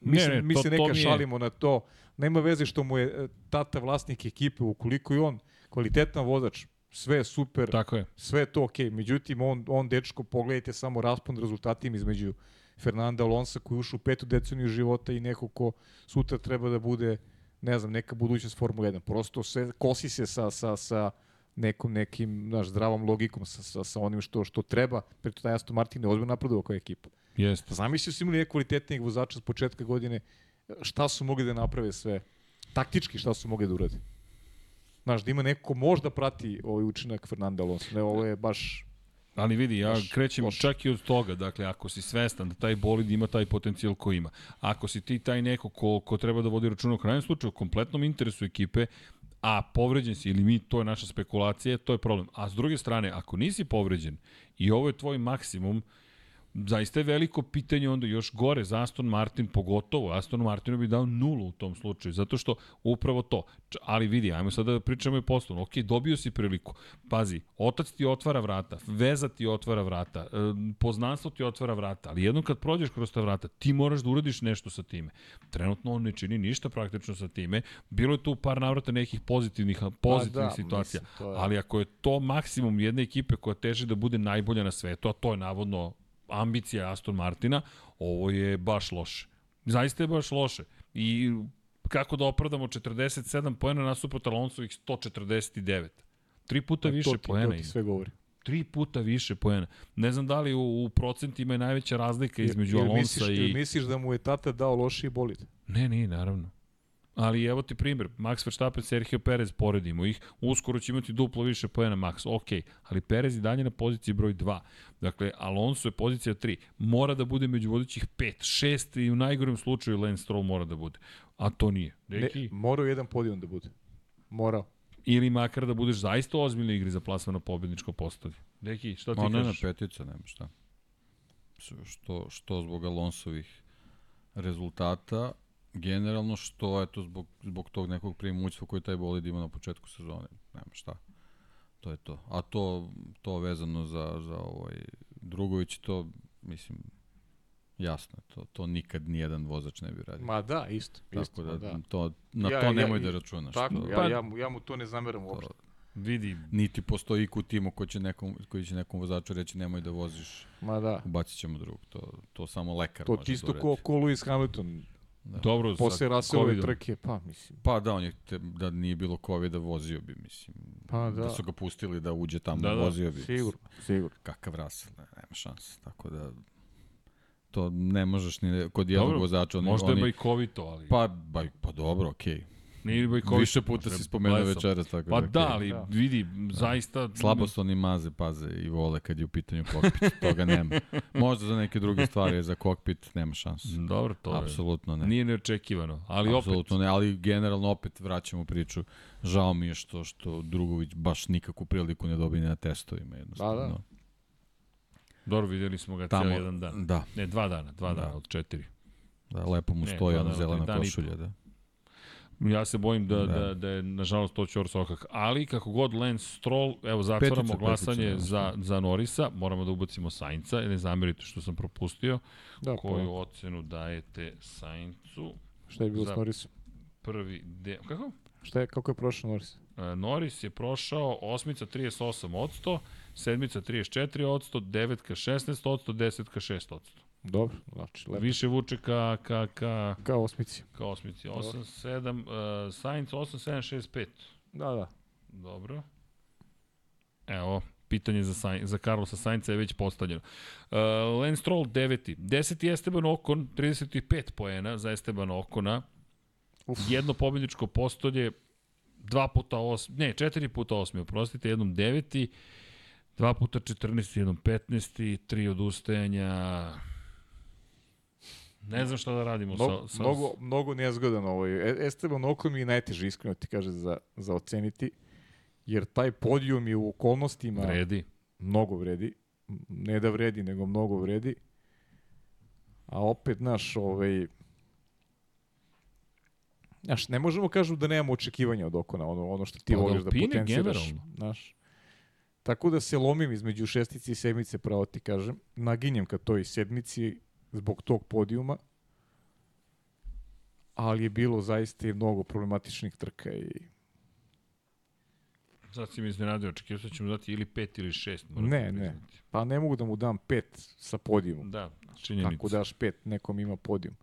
Speaker 3: mi, ne, ne, mi to, se neka to šalimo na to. Nema veze što mu je e, tata vlasnik ekipe, ukoliko je on kvalitetan vozač, sve je super,
Speaker 1: Tako je.
Speaker 3: sve je to okej. Okay. Međutim, on, on dečko, pogledajte samo raspon rezultatima između Fernanda Alonsa koji ušao u petu deceniju života i neko ko sutra treba da bude, ne znam, neka budućnost Formula 1. Prosto sve, kosi se sa, sa, sa nekom, nekim, znaš, zdravom logikom, sa, sa, sa onim što, što treba. Preto taj Aston Martin je ozbiljno napredovao kao ekipa.
Speaker 1: Jeste.
Speaker 3: Zamislio su imali nekvalitetnijeg vozača s početka godine, šta su mogli da naprave sve? Taktički šta su mogli da urade? Znaš, da ima neko možda prati ovaj učinak Fernanda Alonso. Ne, ovo je baš
Speaker 1: Ali vidi, ja baš krećem loš. čak i od toga, dakle, ako si svestan da taj bolid ima taj potencijal ko ima, ako si ti taj neko ko, ko treba da vodi računa u krajnjem slučaju, u kompletnom interesu ekipe, a povređen si ili mi, to je naša spekulacija, to je problem. A s druge strane, ako nisi povređen i ovo je tvoj maksimum, zaista je veliko pitanje onda još gore za Aston Martin, pogotovo Aston Martinu bi dao nulu u tom slučaju, zato što upravo to. Ali vidi, ajmo sada da pričamo i poslovno. Ok, dobio si priliku. Pazi, otac ti otvara vrata, veza ti otvara vrata, e, poznanstvo ti otvara vrata, ali jednom kad prođeš kroz ta vrata, ti moraš da uradiš nešto sa time. Trenutno on ne čini ništa praktično sa time. Bilo je tu par navrata nekih pozitivnih, pozitivnih
Speaker 3: da,
Speaker 1: situacija,
Speaker 3: mislim, je-
Speaker 1: ali ako je to maksimum jedne ekipe koja teže da bude najbolja na svetu, a to je navodno ambicija Aston Martina, ovo je baš loše. Zaista je baš loše. I kako da opravdamo 47 poena nasuprot Alonsovih 149. Tri puta
Speaker 3: E,
Speaker 1: više
Speaker 3: to ti,
Speaker 1: poena
Speaker 3: To ti sve govori.
Speaker 1: Tri puta više poena. Ne znam da li u, u procentima je najveća razlika između Alonsa i...
Speaker 3: Misliš da mu je tata dao lošiji bolid?
Speaker 1: Ne, nije, naravno. Ali evo ti primjer, Max Verstappen, Sergio Perez, poredimo ih, uskoro će imati duplo više poena Max, ok, ali Perez i dalje na poziciji broj 2. Dakle, Alonso je pozicija 3. Mora da bude među vodećih 5, 6 i u najgorem slučaju Lance Stroll mora da bude. A to nije. Deki,
Speaker 3: Ne, morao je jedan podijum da bude. Morao.
Speaker 1: ili makar da budeš zaista u ozbiljnoj igri za plasman na pobedničko postolje. Deki, šta ti
Speaker 2: Ma ne na
Speaker 1: kažeš?
Speaker 2: petica, nema šta. Što, što zbog Alonsovih rezultata, generalno što eto zbog, zbog tog nekog primućstva koji taj bolid ima na početku sezone. Nema šta. To je to. A to, to vezano za, za ovaj Drugović, to mislim, jasno je, to, to nikad nijedan vozač ne bi radio.
Speaker 3: Ma da, isto. isto
Speaker 2: Tako da,
Speaker 3: ma da.
Speaker 2: To, na
Speaker 3: Ja-
Speaker 2: to
Speaker 3: ja-
Speaker 2: nemoj
Speaker 3: i-
Speaker 2: da računaš.
Speaker 3: Tako,
Speaker 2: to,
Speaker 3: ja,
Speaker 1: Pa-
Speaker 3: ja, mu, ja mu to ne zameram uopšte.
Speaker 1: Vidi,
Speaker 2: Niti postoji u timu koji će nekom, koji će nekom vozaču reći nemoj da voziš,
Speaker 3: Ma da.
Speaker 2: ubacit ćemo drugog. To, to samo lekar
Speaker 3: To
Speaker 2: može
Speaker 3: ti isto
Speaker 2: da
Speaker 3: ko, ko Lewis Hamilton.
Speaker 1: Dobro,
Speaker 3: Posle
Speaker 1: Covidom.
Speaker 3: trke, pa mislim.
Speaker 2: Pa da, on je, te, da nije bilo COVID-a, vozio bi, mislim.
Speaker 3: Pa da.
Speaker 2: Da su ga pustili da uđe tamo,
Speaker 1: Da,
Speaker 2: da,
Speaker 1: da,
Speaker 2: vozio bi.
Speaker 3: Sigurno, sigurno.
Speaker 2: Kakav Russell, ne, nema šanse. Tako da, to ne možeš ni kod jednog vozača. Oni,
Speaker 1: Možda je
Speaker 2: oni,
Speaker 1: bajkovito, ali...
Speaker 2: Pa, ba, pa dobro, okej.
Speaker 1: Nije bajkovito.
Speaker 2: Više puta si spomenuo večeras, tako
Speaker 1: Pa
Speaker 2: da,
Speaker 1: da,
Speaker 2: okej.
Speaker 1: ali
Speaker 3: Da.
Speaker 1: vidi, zaista...
Speaker 2: Slabo su oni maze, paze i vole kad je u pitanju kokpit, [LAUGHS] toga nema. Možda za neke druge stvari, za kokpit nema šanse.
Speaker 1: Dobro, to je.
Speaker 2: Apsolutno ne.
Speaker 1: Nije neočekivano, ali opet,
Speaker 2: Apsolutno ne, ali generalno opet vraćamo priču. Žao mi je što što Drugović baš nikakvu priliku ne dobije na testovima jednostavno.
Speaker 3: Da, da.
Speaker 1: dobro, videli smo ga
Speaker 2: Tamo,
Speaker 1: cijel jedan dan.
Speaker 2: Da,
Speaker 1: Ne, dva dana, dva
Speaker 2: Da.
Speaker 1: dana od četiri.
Speaker 2: da, lepo mu stoji ona zelena košulja, da.
Speaker 1: Ja se bojim da, da.
Speaker 2: Da.
Speaker 1: da, je, nažalost, to ćor sokak. Ali, kako god Lance Stroll, evo, zatvaramo
Speaker 2: Petica,
Speaker 1: glasanje
Speaker 2: petica,
Speaker 1: za, za Norisa, moramo da ubacimo Sainca, ne zamerite što sam propustio.
Speaker 3: Da,
Speaker 1: Koju
Speaker 3: pa,
Speaker 1: ocenu dajete Saincu?
Speaker 3: šta je bilo s Norrisom?
Speaker 1: Prvi de... Kako?
Speaker 3: Šta je, kako je prošao Norris?
Speaker 1: E, Norris je prošao osmica 38 od 100, sedmica 34 od 100, devetka 16 od 100, desetka 6 od 100.
Speaker 3: Dobro, znači, lepo.
Speaker 1: Više vuče ka, ka, ka,
Speaker 3: Kao osmici.
Speaker 1: ka osmici. 8, 7, uh, Sainz 8, 7, 6, 5.
Speaker 3: Da, da.
Speaker 1: Dobro. Evo, pitanje za, Sainz, za Carlosa Sainca je već postavljeno. Uh, Lance Stroll 9. 10. Esteban Okon, 35 poena za Esteban Okona.
Speaker 3: Uf.
Speaker 1: Jedno pobjedničko postolje, dva puta osmi, ne, četiri puta osmi, oprostite, jednom deveti, dva puta 14, jednom 15, tri odustajanja. Ne znam šta da radimo
Speaker 3: Mnogo,
Speaker 1: sa, sa,
Speaker 3: mnogo, mnogo nezgodan ovaj. E- Esteban Okon mi je najteže iskreno ti kaže za, za oceniti, jer taj podijum je u okolnostima
Speaker 1: vredi.
Speaker 3: mnogo vredi. Ne da vredi, nego mnogo vredi. A opet, naš, ovaj... Znaš, ne možemo kažu da nemamo očekivanja od Okona, ono, ono što ti
Speaker 1: Pa od
Speaker 3: voliš da potenciraš.
Speaker 1: generalno.
Speaker 3: Znaš. Tako da se lomim između šestice i sedmice, pravo ti kažem. Naginjem ka toj sedmici zbog tog podijuma. Ali je bilo zaista i mnogo problematičnih trka i
Speaker 1: Sad si mi iznenadio, očekivao sam da ćemo dati ili pet ili šest.
Speaker 3: Ne, ne. pa ne mogu da mu dam pet sa podijumom.
Speaker 1: Da, činjenica.
Speaker 3: Kako daš pet, nekom ima podijum.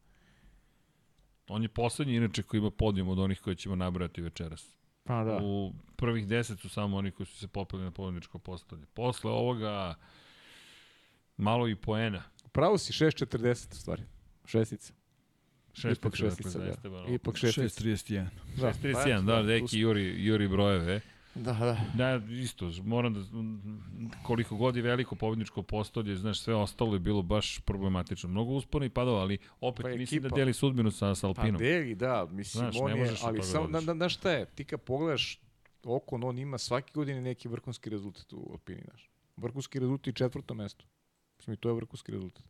Speaker 1: On je poslednji inače koji ima podijum od onih koje ćemo nabrati večeras.
Speaker 3: Pa da.
Speaker 1: U prvih deset su samo oni koji su se popeli na pobedničko postolje. Posle ovoga malo i poena.
Speaker 3: Pravo si 6.40 u stvari. Šestica.
Speaker 1: Šest
Speaker 3: Ipak
Speaker 1: dakle,
Speaker 3: šestica,
Speaker 1: za
Speaker 3: da. Ipak šestica.
Speaker 2: 6.31.
Speaker 3: Da,
Speaker 1: 31, da, neki juri, juri brojeve.
Speaker 3: Da, da.
Speaker 1: Da, isto, moram da, koliko god je veliko pobedničko postolje, znaš, sve ostalo je bilo baš problematično. Mnogo uspona i padova, ali opet
Speaker 3: Pa
Speaker 1: mislim da deli sudbinu sa, sa
Speaker 3: Pa
Speaker 1: Alpinom.
Speaker 3: deli, da, mislim,
Speaker 1: Znaš,
Speaker 3: on je, ali samo,
Speaker 1: da
Speaker 3: na, na, na šta je, ti kad pogledaš Okon, on ima svake godine neki vrhunski rezultat u Alpini, znaš. Vrhunski rezultat i četvrto mesto. Mislim, i to je vrhunski rezultat.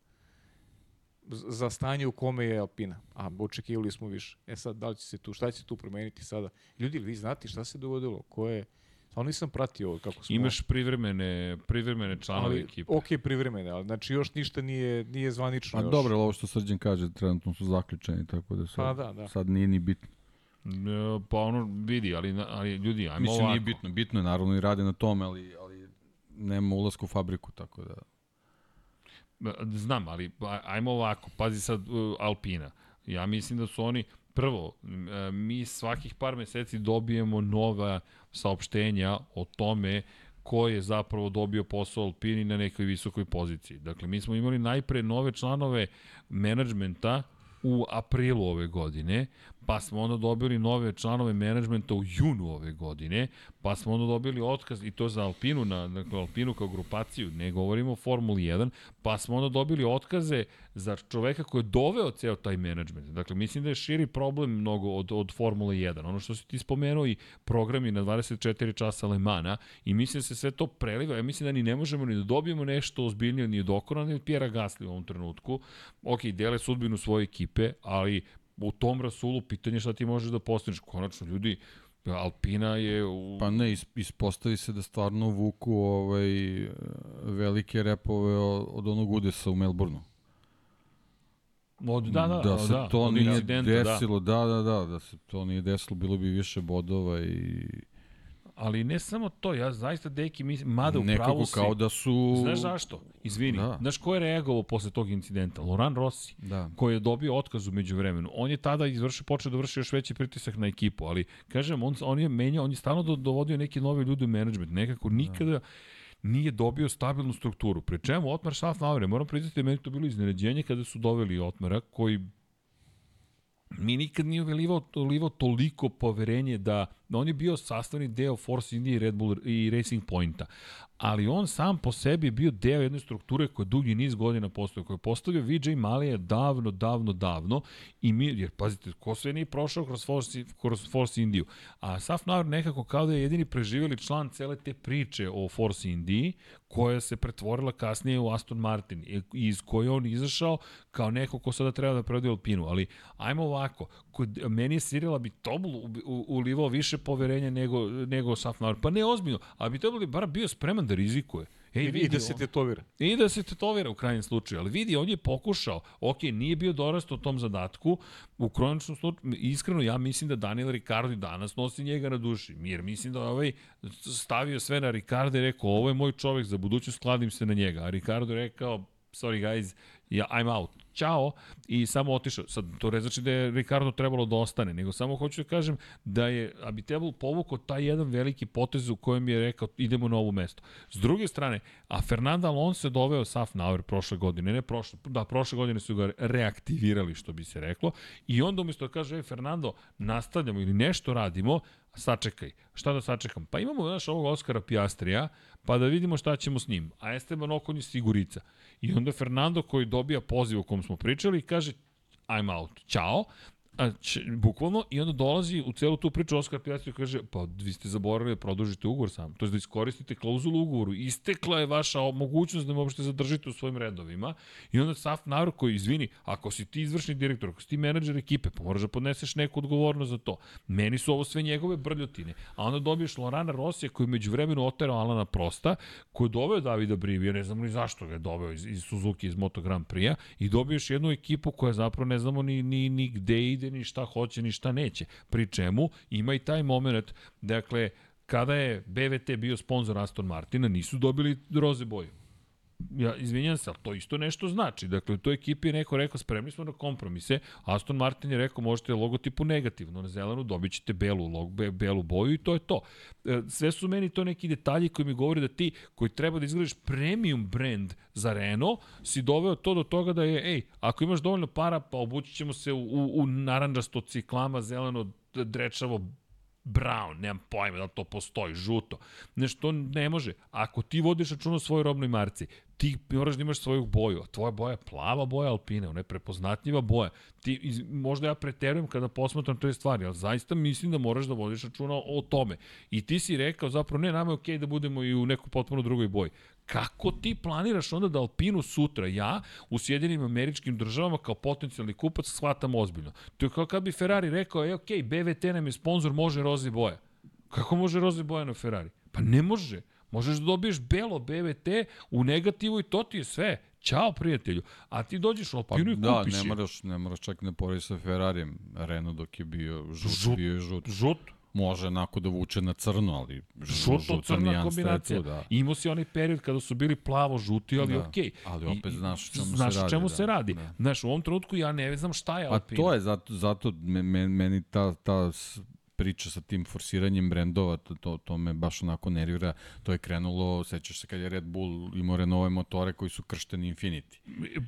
Speaker 3: Za stanje u kome je Alpina. A očekivali smo više. E sad, da li će se tu, šta će se tu promeniti sada? Ljudi, vi znate šta se dogodilo? Ko je... Stvarno nisam pratio ovo kako smo...
Speaker 1: Imaš privremene, privremene članove
Speaker 3: ali,
Speaker 1: ekipe.
Speaker 3: ok, privremene, ali znači još ništa nije, nije zvanično.
Speaker 2: A
Speaker 3: još.
Speaker 2: dobro, ali ovo što Srđan kaže, trenutno su zaključeni, tako da sad,
Speaker 3: Pa da, da.
Speaker 2: sad nije ni bitno.
Speaker 1: E, Pa ono, vidi, ali, ali ljudi, ajmo
Speaker 2: Mislim,
Speaker 1: ovako.
Speaker 2: nije bitno, bitno je naravno i rade na tome, ali, ali nema ulaska u fabriku, tako da...
Speaker 1: Znam, ali ajmo ovako, pazi sad Alpina. Ja mislim da su oni, prvo, e, mi svakih par meseci dobijemo nova saopštenja o tome ko je zapravo dobio posao Alpini na nekoj visokoj poziciji. Dakle, mi smo imali najpre nove članove menadžmenta u aprilu ove godine, pa smo onda dobili nove članove menadžmenta u junu ove godine, pa smo onda dobili otkaz i to za Alpinu, na, dakle Alpinu kao grupaciju, ne govorimo o Formuli 1, pa smo onda dobili otkaze za čoveka koji je doveo ceo taj menadžment. Dakle, mislim da je širi problem mnogo od, od Formule 1. Ono što si ti spomenuo i programi na 24 časa Le Mana i mislim da se sve to preliva. Ja mislim da ni ne možemo ni da dobijemo nešto ozbiljnije ni od Okona ni od Pjera Gasly u ovom trenutku. Ok, dele sudbinu svoje ekipe, ali u tom rasulu pitanje šta ti možeš da postaneš. Konačno, ljudi, Alpina je u...
Speaker 2: Pa ne, is- ispostavi se da stvarno vuku ovaj, velike repove od, onog udesa u Melbourneu.
Speaker 1: Od, da, da,
Speaker 2: da se
Speaker 1: da,
Speaker 2: to
Speaker 1: od
Speaker 2: nije desilo, da. da, da, da, se to nije desilo, bilo bi više bodova i
Speaker 1: Ali ne samo to, ja zaista, deki, mislim, mada u pravu
Speaker 2: nekako
Speaker 1: si.
Speaker 2: kao da su...
Speaker 1: Znaš zašto? Izvini.
Speaker 2: Da.
Speaker 1: Znaš ko je reagovao posle tog incidenta? Loran Rossi.
Speaker 2: Da.
Speaker 1: koji je dobio otkaz umeđu vremenu. On je tada izvršio, počeo da vrši još veći pritisak na ekipu, ali kažem, on, on je menjao, on je stalno do, dovodio neke nove ljude u menadžment, nekako nikada nije dobio stabilnu strukturu. Pri čemu Otmar Schaffnauer, moram priznati da je meni to bilo iznenađenje kada su doveli Otmara, koji mi nikad nije ulivao, ulivao toliko poverenje da, da on je bio sastavni deo Force India i Red Bull i Racing Pointa. Ali on sam po sebi je bio deo jedne strukture koja dugi niz godina postoje, koja je postavio VJ Malija davno, davno, davno i mi, jer pazite, ko sve nije prošao kroz Force, kroz Force Indiju. A Saf Nauer nekako kao da je jedini preživjeli član cele te priče o Force Indiji, koja se pretvorila kasnije u Aston Martin, iz koje on izašao kao neko ko sada treba da prevodi Alpinu. Ali, ajmo ovako, kod, meni je Cyril bi u- ulivao više poverenja nego, nego Safnauer. Pa ne ozbiljno, ali bi Tobul bar bio spreman da rizikuje. Ej,
Speaker 3: I, I da se tetovira.
Speaker 1: I da se tetovira u krajnjem slučaju, ali vidi, on je pokušao, ok, nije bio dorast u tom zadatku, u kroničnom slučaju, iskreno ja mislim da Daniel Ricardo i danas nosi njega na duši, jer mislim da ovaj stavio sve na Ricardo i rekao, ovo je moj čovek, za budućnost skladim se na njega, a Ricardo je rekao, sorry guys, ja, I'm out, ćao, i samo otišao. Sad, to ne znači da je Ricardo trebalo da ostane, nego samo hoću da kažem da je Abitebul povukao taj jedan veliki potez u kojem je rekao idemo na ovo mesto. S druge strane, a Fernando Alonso je doveo Safnauer prošle godine, ne prošle, da, prošle godine su ga reaktivirali, što bi se reklo, i onda umesto da kaže, ej, Fernando, nastavljamo ili nešto radimo, sačekaj. Šta da sačekam? Pa imamo, znaš, ovog Oskara Piastrija, pa da vidimo šta ćemo s njim. A Esteban Okon je sigurica. I onda Fernando koji dobija poziv o kom smo pričali kaže I'm out, ćao, a, ć, bukvalno, i onda dolazi u celu tu priču Oskar Piastri i kaže, pa vi ste zaboravili da produžite ugovor sam, to je da iskoristite klauzulu ugovoru, istekla je vaša mogućnost da me uopšte zadržite u svojim redovima, i onda Saf Naur koji, izvini, ako si ti izvršni direktor, ako si ti menadžer ekipe, pa moraš da podneseš neku odgovornost za to. Meni su ovo sve njegove brljotine, a onda dobiješ Lorana Rosija koji među vremenu oterao Alana Prosta, koji je doveo Davida Brivija, ne znamo ni zašto ga je doveo iz, iz Suzuki, iz Moto Grand Prix-a, i dobiješ jednu ekipu koja zapravo ne znamo ni, ni, ni gde ide, ni šta hoće, ni šta neće. Pri čemu ima i taj moment, dakle, kada je BVT bio sponsor Aston Martina, nisu dobili roze boju. Ja, izvinjam se, ali to isto nešto znači. Dakle, u toj ekipi je neko rekao, spremni smo na kompromise. Aston Martin je rekao, možete logotipu negativno, na zelenu dobit ćete belu, log, be, belu boju i to je to. E, Sve su meni to neki detalji koji mi govore da ti, koji treba da izgledaš premium brand za Renault, si doveo to do toga da je, ej, ako imaš dovoljno para, pa obući ćemo se u, u, u naranđasto ciklama, zeleno, drečavo, brown, nemam pojma da to postoji, žuto. Nešto ne može. Ako ti vodiš račun o svojoj robnoj marci, ti moraš da imaš svoju boju. Tvoja boja je plava boja Alpine, ona je prepoznatljiva boja. Ti, iz, možda ja preterujem kada posmatram te stvari, ali zaista mislim da moraš da vodiš računa o, tome. I ti si rekao zapravo, ne, nama je okej okay da budemo i u nekoj potpuno drugoj boji. Kako ti planiraš onda da Alpinu sutra, ja, u Sjedinim američkim državama kao potencijalni kupac shvatam ozbiljno? To je kao kad bi Ferrari rekao, je okej, okay, BVT nam je sponsor, može roze boja. Kako može roze boja na Ferrari? Pa ne može. Možeš da dobiješ belo BVT u negativu i to ti je sve. Ćao prijatelju. A ti dođeš u Alpinu
Speaker 2: pa,
Speaker 1: i
Speaker 2: da,
Speaker 1: kupiš
Speaker 2: ne
Speaker 1: je.
Speaker 2: moraš, ne moraš čak ne poredi sa Ferrarijem. Renault dok je bio žut,
Speaker 1: Žut.
Speaker 2: bio je žut.
Speaker 1: Žut,
Speaker 2: Može onako da vuče na crno, ali
Speaker 1: žuto
Speaker 2: žuta
Speaker 1: crna
Speaker 2: nijansa je
Speaker 1: kombinacija.
Speaker 2: Tu, da.
Speaker 1: Imao si onaj period kada su bili plavo žuti, ali
Speaker 2: Da.
Speaker 1: okej.
Speaker 2: Ali
Speaker 1: I-
Speaker 2: opet znaš o čemu se
Speaker 1: znaš o
Speaker 2: radi,
Speaker 1: čemu
Speaker 2: da.
Speaker 1: se radi.
Speaker 2: Da.
Speaker 1: Znaš, u ovom trenutku ja ne znam šta je
Speaker 2: Pa
Speaker 1: Alpina.
Speaker 2: to je, zato, zato me, me, meni ta, ta priča sa tim forsiranjem brendova, to, to, to me baš onako nervira. To je krenulo, sećaš se kad je Red Bull imao Renault motore koji su kršteni Infinity.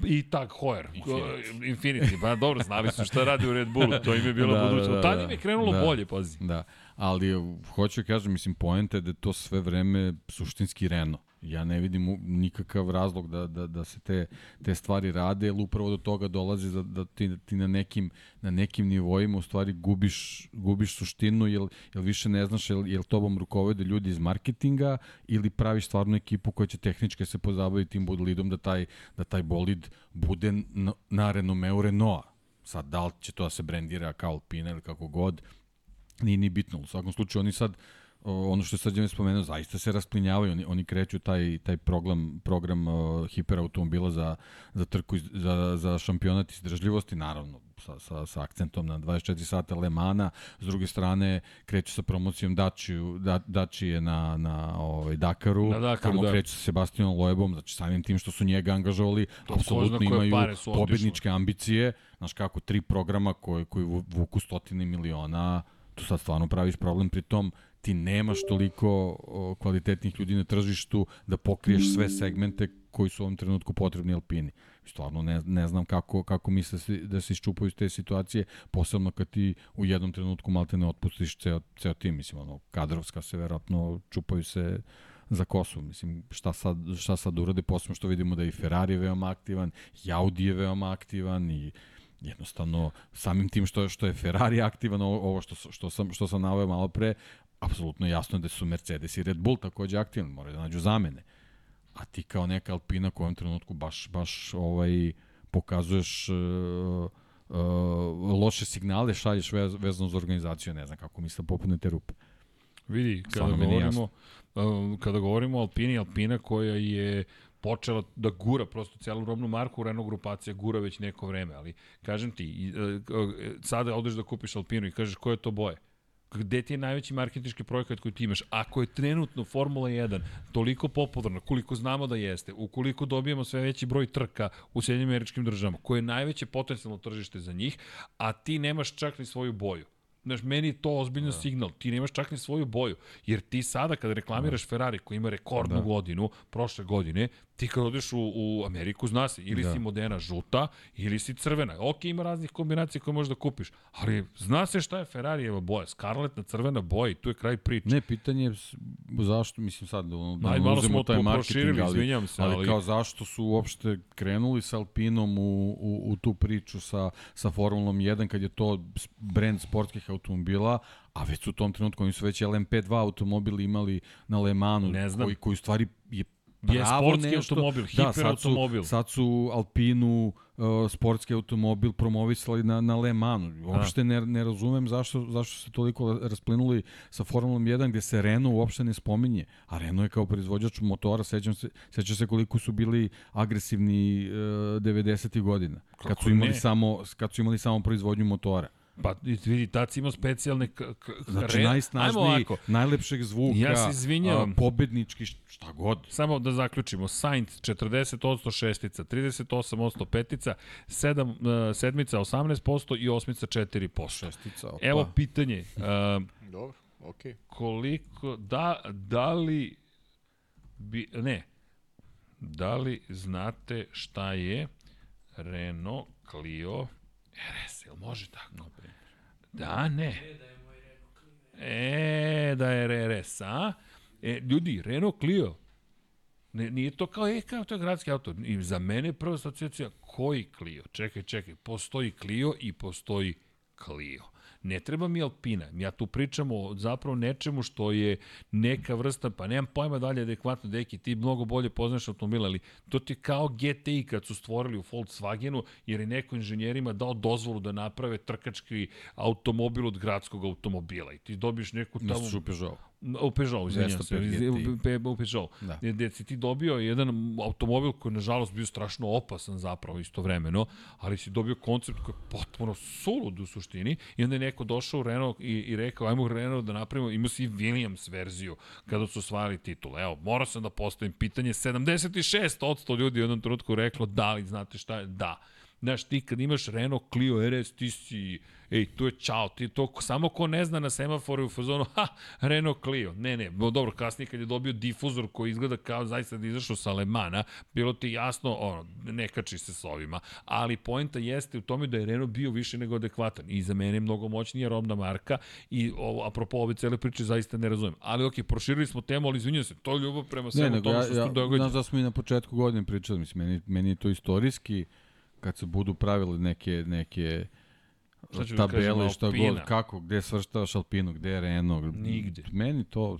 Speaker 1: I tak Hoyer.
Speaker 2: Infinity.
Speaker 1: Infinity. Pa dobro, znali su šta radi u Red Bullu. To im je bilo [LAUGHS]
Speaker 2: Da, da,
Speaker 1: budućnost.
Speaker 2: da,
Speaker 1: Tad
Speaker 2: da.
Speaker 1: im je krenulo
Speaker 2: Da.
Speaker 1: bolje, pazi.
Speaker 2: Da, ali hoću da kažem, mislim, poenta je da to sve vreme suštinski Renault. Ja ne vidim nikakav razlog da, da, da se te, te stvari rade, jer upravo do toga dolazi da, da ti, ti na, nekim, na nekim nivoima u stvari gubiš, gubiš suštinu, jer, jer više ne znaš jel, jel tobom rukovode ljudi iz marketinga ili praviš stvarnu ekipu koja će tehnički se pozabaviti tim bolidom da taj, da taj bolid bude na, na renomeu Renaulta. Sad, da li će to da se brendira kao Alpina ili kako god, nije ni bitno. U svakom slučaju oni sad ono što je sad je spomenuo, zaista se rasplinjavaju, oni, oni kreću taj, taj program, program uh, hiperautomobila za, za trku, iz- za, za šampionat izdržljivosti, naravno, sa, sa, sa akcentom na 24 sata Le Mana, s druge strane kreću sa promocijom Dačiju, da, Dačije na, na ovaj, Dakaru,
Speaker 1: Na Dakaru,
Speaker 2: tamo
Speaker 1: da.
Speaker 2: kreću sa Sebastianom Loebom, znači samim tim što su njega angažovali,
Speaker 1: ko
Speaker 2: apsolutno
Speaker 1: koje
Speaker 2: imaju pobedničke ambicije, znaš kako, tri programa koji, koji vu- vuku stotine miliona, tu sad stvarno praviš problem, pritom ti nemaš toliko kvalitetnih ljudi na tržištu da pokriješ sve segmente koji su u ovom trenutku potrebni Alpini. Stvarno ne, ne znam kako, kako misle da se, iščupaju iz te situacije, posebno kad ti u jednom trenutku malte ne otpustiš ceo, ceo tim, mislim, ono, kadrovska se verovatno čupaju se za kosu. Mislim, šta sad, šta sad urade, posebno što vidimo da i Ferrari je veoma aktivan, i Audi je veoma aktivan i jednostavno samim tim što što je Ferrari aktivan ovo što što sam što sam naveo malo pre apsolutno jasno da su Mercedes i Red Bull takođe aktivni moraju da nađu zamene. A ti kao neka Alpina u ovom trenutku baš baš ovaj pokazuješ uh, uh, loše signale šalješ vez, vezano za organizaciju ne znam kako misle popune te rupe.
Speaker 1: Vidi, kada
Speaker 2: Stvarno
Speaker 1: govorimo, uh, kada govorimo o Alpini, Alpina koja je počela da gura prosto celu robnu marku, Renault grupacija gura već neko vreme, ali kažem ti, sada odeš da kupiš Alpinu i kažeš koje je to boje? Gde ti je najveći marketinški projekat koji ti imaš? Ako je trenutno Formula 1 toliko popularna, koliko znamo da jeste, ukoliko dobijemo sve veći broj trka u Sjedinjim američkim državama, koje je najveće potencijalno tržište za njih, a ti nemaš čak ni svoju boju. Znaš, meni je to ozbiljno da. signal. Ti nemaš čak ni svoju boju. Jer ti sada kada reklamiraš da. Ferrari koji ima rekordnu da. godinu, prošle godine, ti kad odeš u, u Ameriku, zna se, ili da. si modena žuta, ili si crvena. Ok, ima raznih kombinacija koje možeš da kupiš, ali zna se šta je Ferrarijeva boja. Skarletna crvena boja i tu je kraj priče.
Speaker 2: Ne, pitanje je zašto, mislim sad, da, da ne
Speaker 1: malo smo
Speaker 2: taj marketing, ali,
Speaker 1: se,
Speaker 2: ali,
Speaker 1: ali-
Speaker 2: kao zašto su uopšte krenuli sa Alpinom u, u, u tu priču sa, sa Formulom 1 kad je to brend sportskih automobila, a već su u tom trenutku, oni su već LMP2 automobil imali na Le Manu,
Speaker 1: Ne znam.
Speaker 2: koji, koji u stvari je
Speaker 1: Je sportski
Speaker 2: nešto.
Speaker 1: automobil,
Speaker 2: da, sad su, sad su Alpinu uh, sportski automobil promovisali na, na Le Manu. Uopšte ne, ne razumem zašto, zašto se toliko rasplinuli sa Formulom 1 gde se Renault uopšte ne spominje. A Renault je kao proizvođač motora, sećam se, sećam se koliko su bili agresivni uh, 90. godina. Kad
Speaker 1: Kako
Speaker 2: su imali
Speaker 1: ne?
Speaker 2: samo kad su imali samo proizvodnju motora.
Speaker 1: Pa vidi, tad si imao specijalne...
Speaker 2: Znači
Speaker 1: re- Ajmo
Speaker 2: najsnažniji, najlepšeg zvuka,
Speaker 1: Ja se izvinjavam.
Speaker 2: a, pobednički, šta god.
Speaker 1: Samo da zaključimo, Sainz 40% šestica, 38% petica, sedam, uh, sedmica 18% i osmica 4%.
Speaker 2: Šestica, opa.
Speaker 1: Evo pitanje, uh,
Speaker 3: Dobro, okej.
Speaker 1: koliko, da, da li, bi, ne, da li znate šta je Renault Clio RS, jel može tako? Da, ne. E, da je RRS, a? E, ljudi, Renault Clio, Ne, nije to kao, e, kao to je gradski auto. I za mene prva asocijacija, koji Clio? Čekaj, čekaj, postoji Clio i postoji Clio. Ne treba mi Alpina. Ja tu pričam o zapravo nečemu što je neka vrsta, pa nemam pojma dalje adekvatno, deki, ti mnogo bolje poznaš automobila, ali to ti kao GTI kad su stvorili u Volkswagenu, jer je neko inženjerima dao dozvolu da naprave trkački automobil od gradskog automobila. I ti dobiješ neku tamo...
Speaker 2: Peugeot?
Speaker 1: U Peugeot, izvinjam se,
Speaker 2: 205 GTI.
Speaker 1: u Peugeot.
Speaker 2: Da.
Speaker 1: Da. Gde si ti dobio jedan automobil koji je nažalost bio strašno opasan zapravo istovremeno, ali si dobio koncept koji je potpuno sulud u suštini i onda je neko došao u Renault i, i rekao ajmo Renault da napravimo, imao si i Williams verziju kada su osvajali titul. Evo, morao sam da postavim pitanje, 76% ljudi u jednom trenutku reklo da li znate šta je, da. Znaš, ti kad imaš Renault Clio RS, ti si, ej, tu je čao, ti to, samo ko ne zna na semaforu u fazonu, ha, Renault Clio. Ne, ne, dobro, kasnije kad je dobio difuzor koji izgleda kao zaista da izašao sa Alemana, bilo ti jasno, ono, ne kači se s ovima. Ali poenta jeste u tome da je Renault bio više nego adekvatan. I za mene je mnogo moćnija robna marka i ovo, apropo ove cele priče zaista ne razumem. Ali okej, proširili smo temu, ali izvinjam se, to je ljubav prema
Speaker 2: Ne,
Speaker 1: svemu tome
Speaker 2: ja,
Speaker 1: što
Speaker 2: ja,
Speaker 1: tu događa.
Speaker 2: znaš da smo i na početku godine pričali, mislim, meni, meni je to istorijski, kad se budu pravili neke, neke
Speaker 1: Da
Speaker 2: tabele, šta
Speaker 1: Alpina.
Speaker 2: god, kako, gde svrštavaš Alpinu, gde je Renault.
Speaker 1: Nigde.
Speaker 2: Meni to,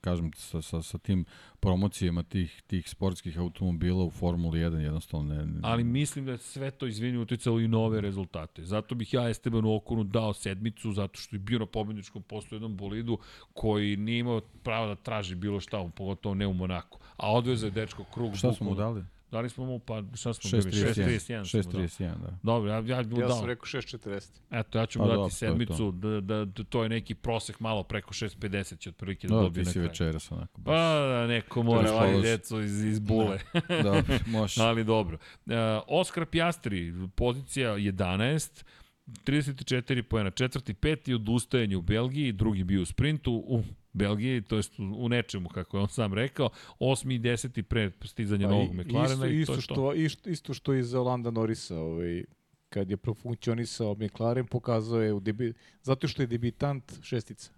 Speaker 2: kažem, sa, sa, sa tim promocijama tih, tih sportskih automobila u Formuli 1 jednostavno ne... ne
Speaker 1: ali mislim da je sve to izvinju uticalo i nove rezultate. Zato bih ja Estebanu Okonu dao sedmicu, zato što je bio na pobedničkom postu u jednom bolidu koji nije imao pravo da traži bilo šta, pogotovo ne u Monaku. A odveze je dečko krug.
Speaker 2: Šta smo mu
Speaker 1: bukvalno.
Speaker 2: Dali?
Speaker 1: Dali smo mu, pa šta smo bili?
Speaker 2: 6.31.
Speaker 1: 6.31. smo mu dali.
Speaker 2: 6.31, da.
Speaker 1: Dobro, ja, ja mu
Speaker 3: Ja sam rekao 6.40.
Speaker 1: Eto, ja ću mu
Speaker 2: Pa
Speaker 1: dati
Speaker 2: dobro, to je
Speaker 1: sedmicu, da, da, da, to je neki prosek malo preko 6.50 će otprilike da dobije
Speaker 2: ti
Speaker 1: na
Speaker 2: si
Speaker 1: kraju.
Speaker 2: večeras onako.
Speaker 1: Pa,
Speaker 2: Baš.
Speaker 1: da, neko mora vadi decu iz, iz bule.
Speaker 2: da, može. [LAUGHS]
Speaker 1: Ali dobro. Uh, Oskar Pjastri, pozicija 11, 34 pojena, četvrti, peti odustajanje u Belgiji, drugi bio u sprintu u Belgiji, to jest u, nečemu, kako je on sam rekao, osmi i deseti pre stizanja
Speaker 3: Pa
Speaker 1: novog McLarena
Speaker 3: isto,
Speaker 1: i to
Speaker 3: isto, što, isto, isto što i za Landa Norisa, ovaj, kad je profunkcionisao McLaren, pokazao je u debi, zato što je debitant šestica.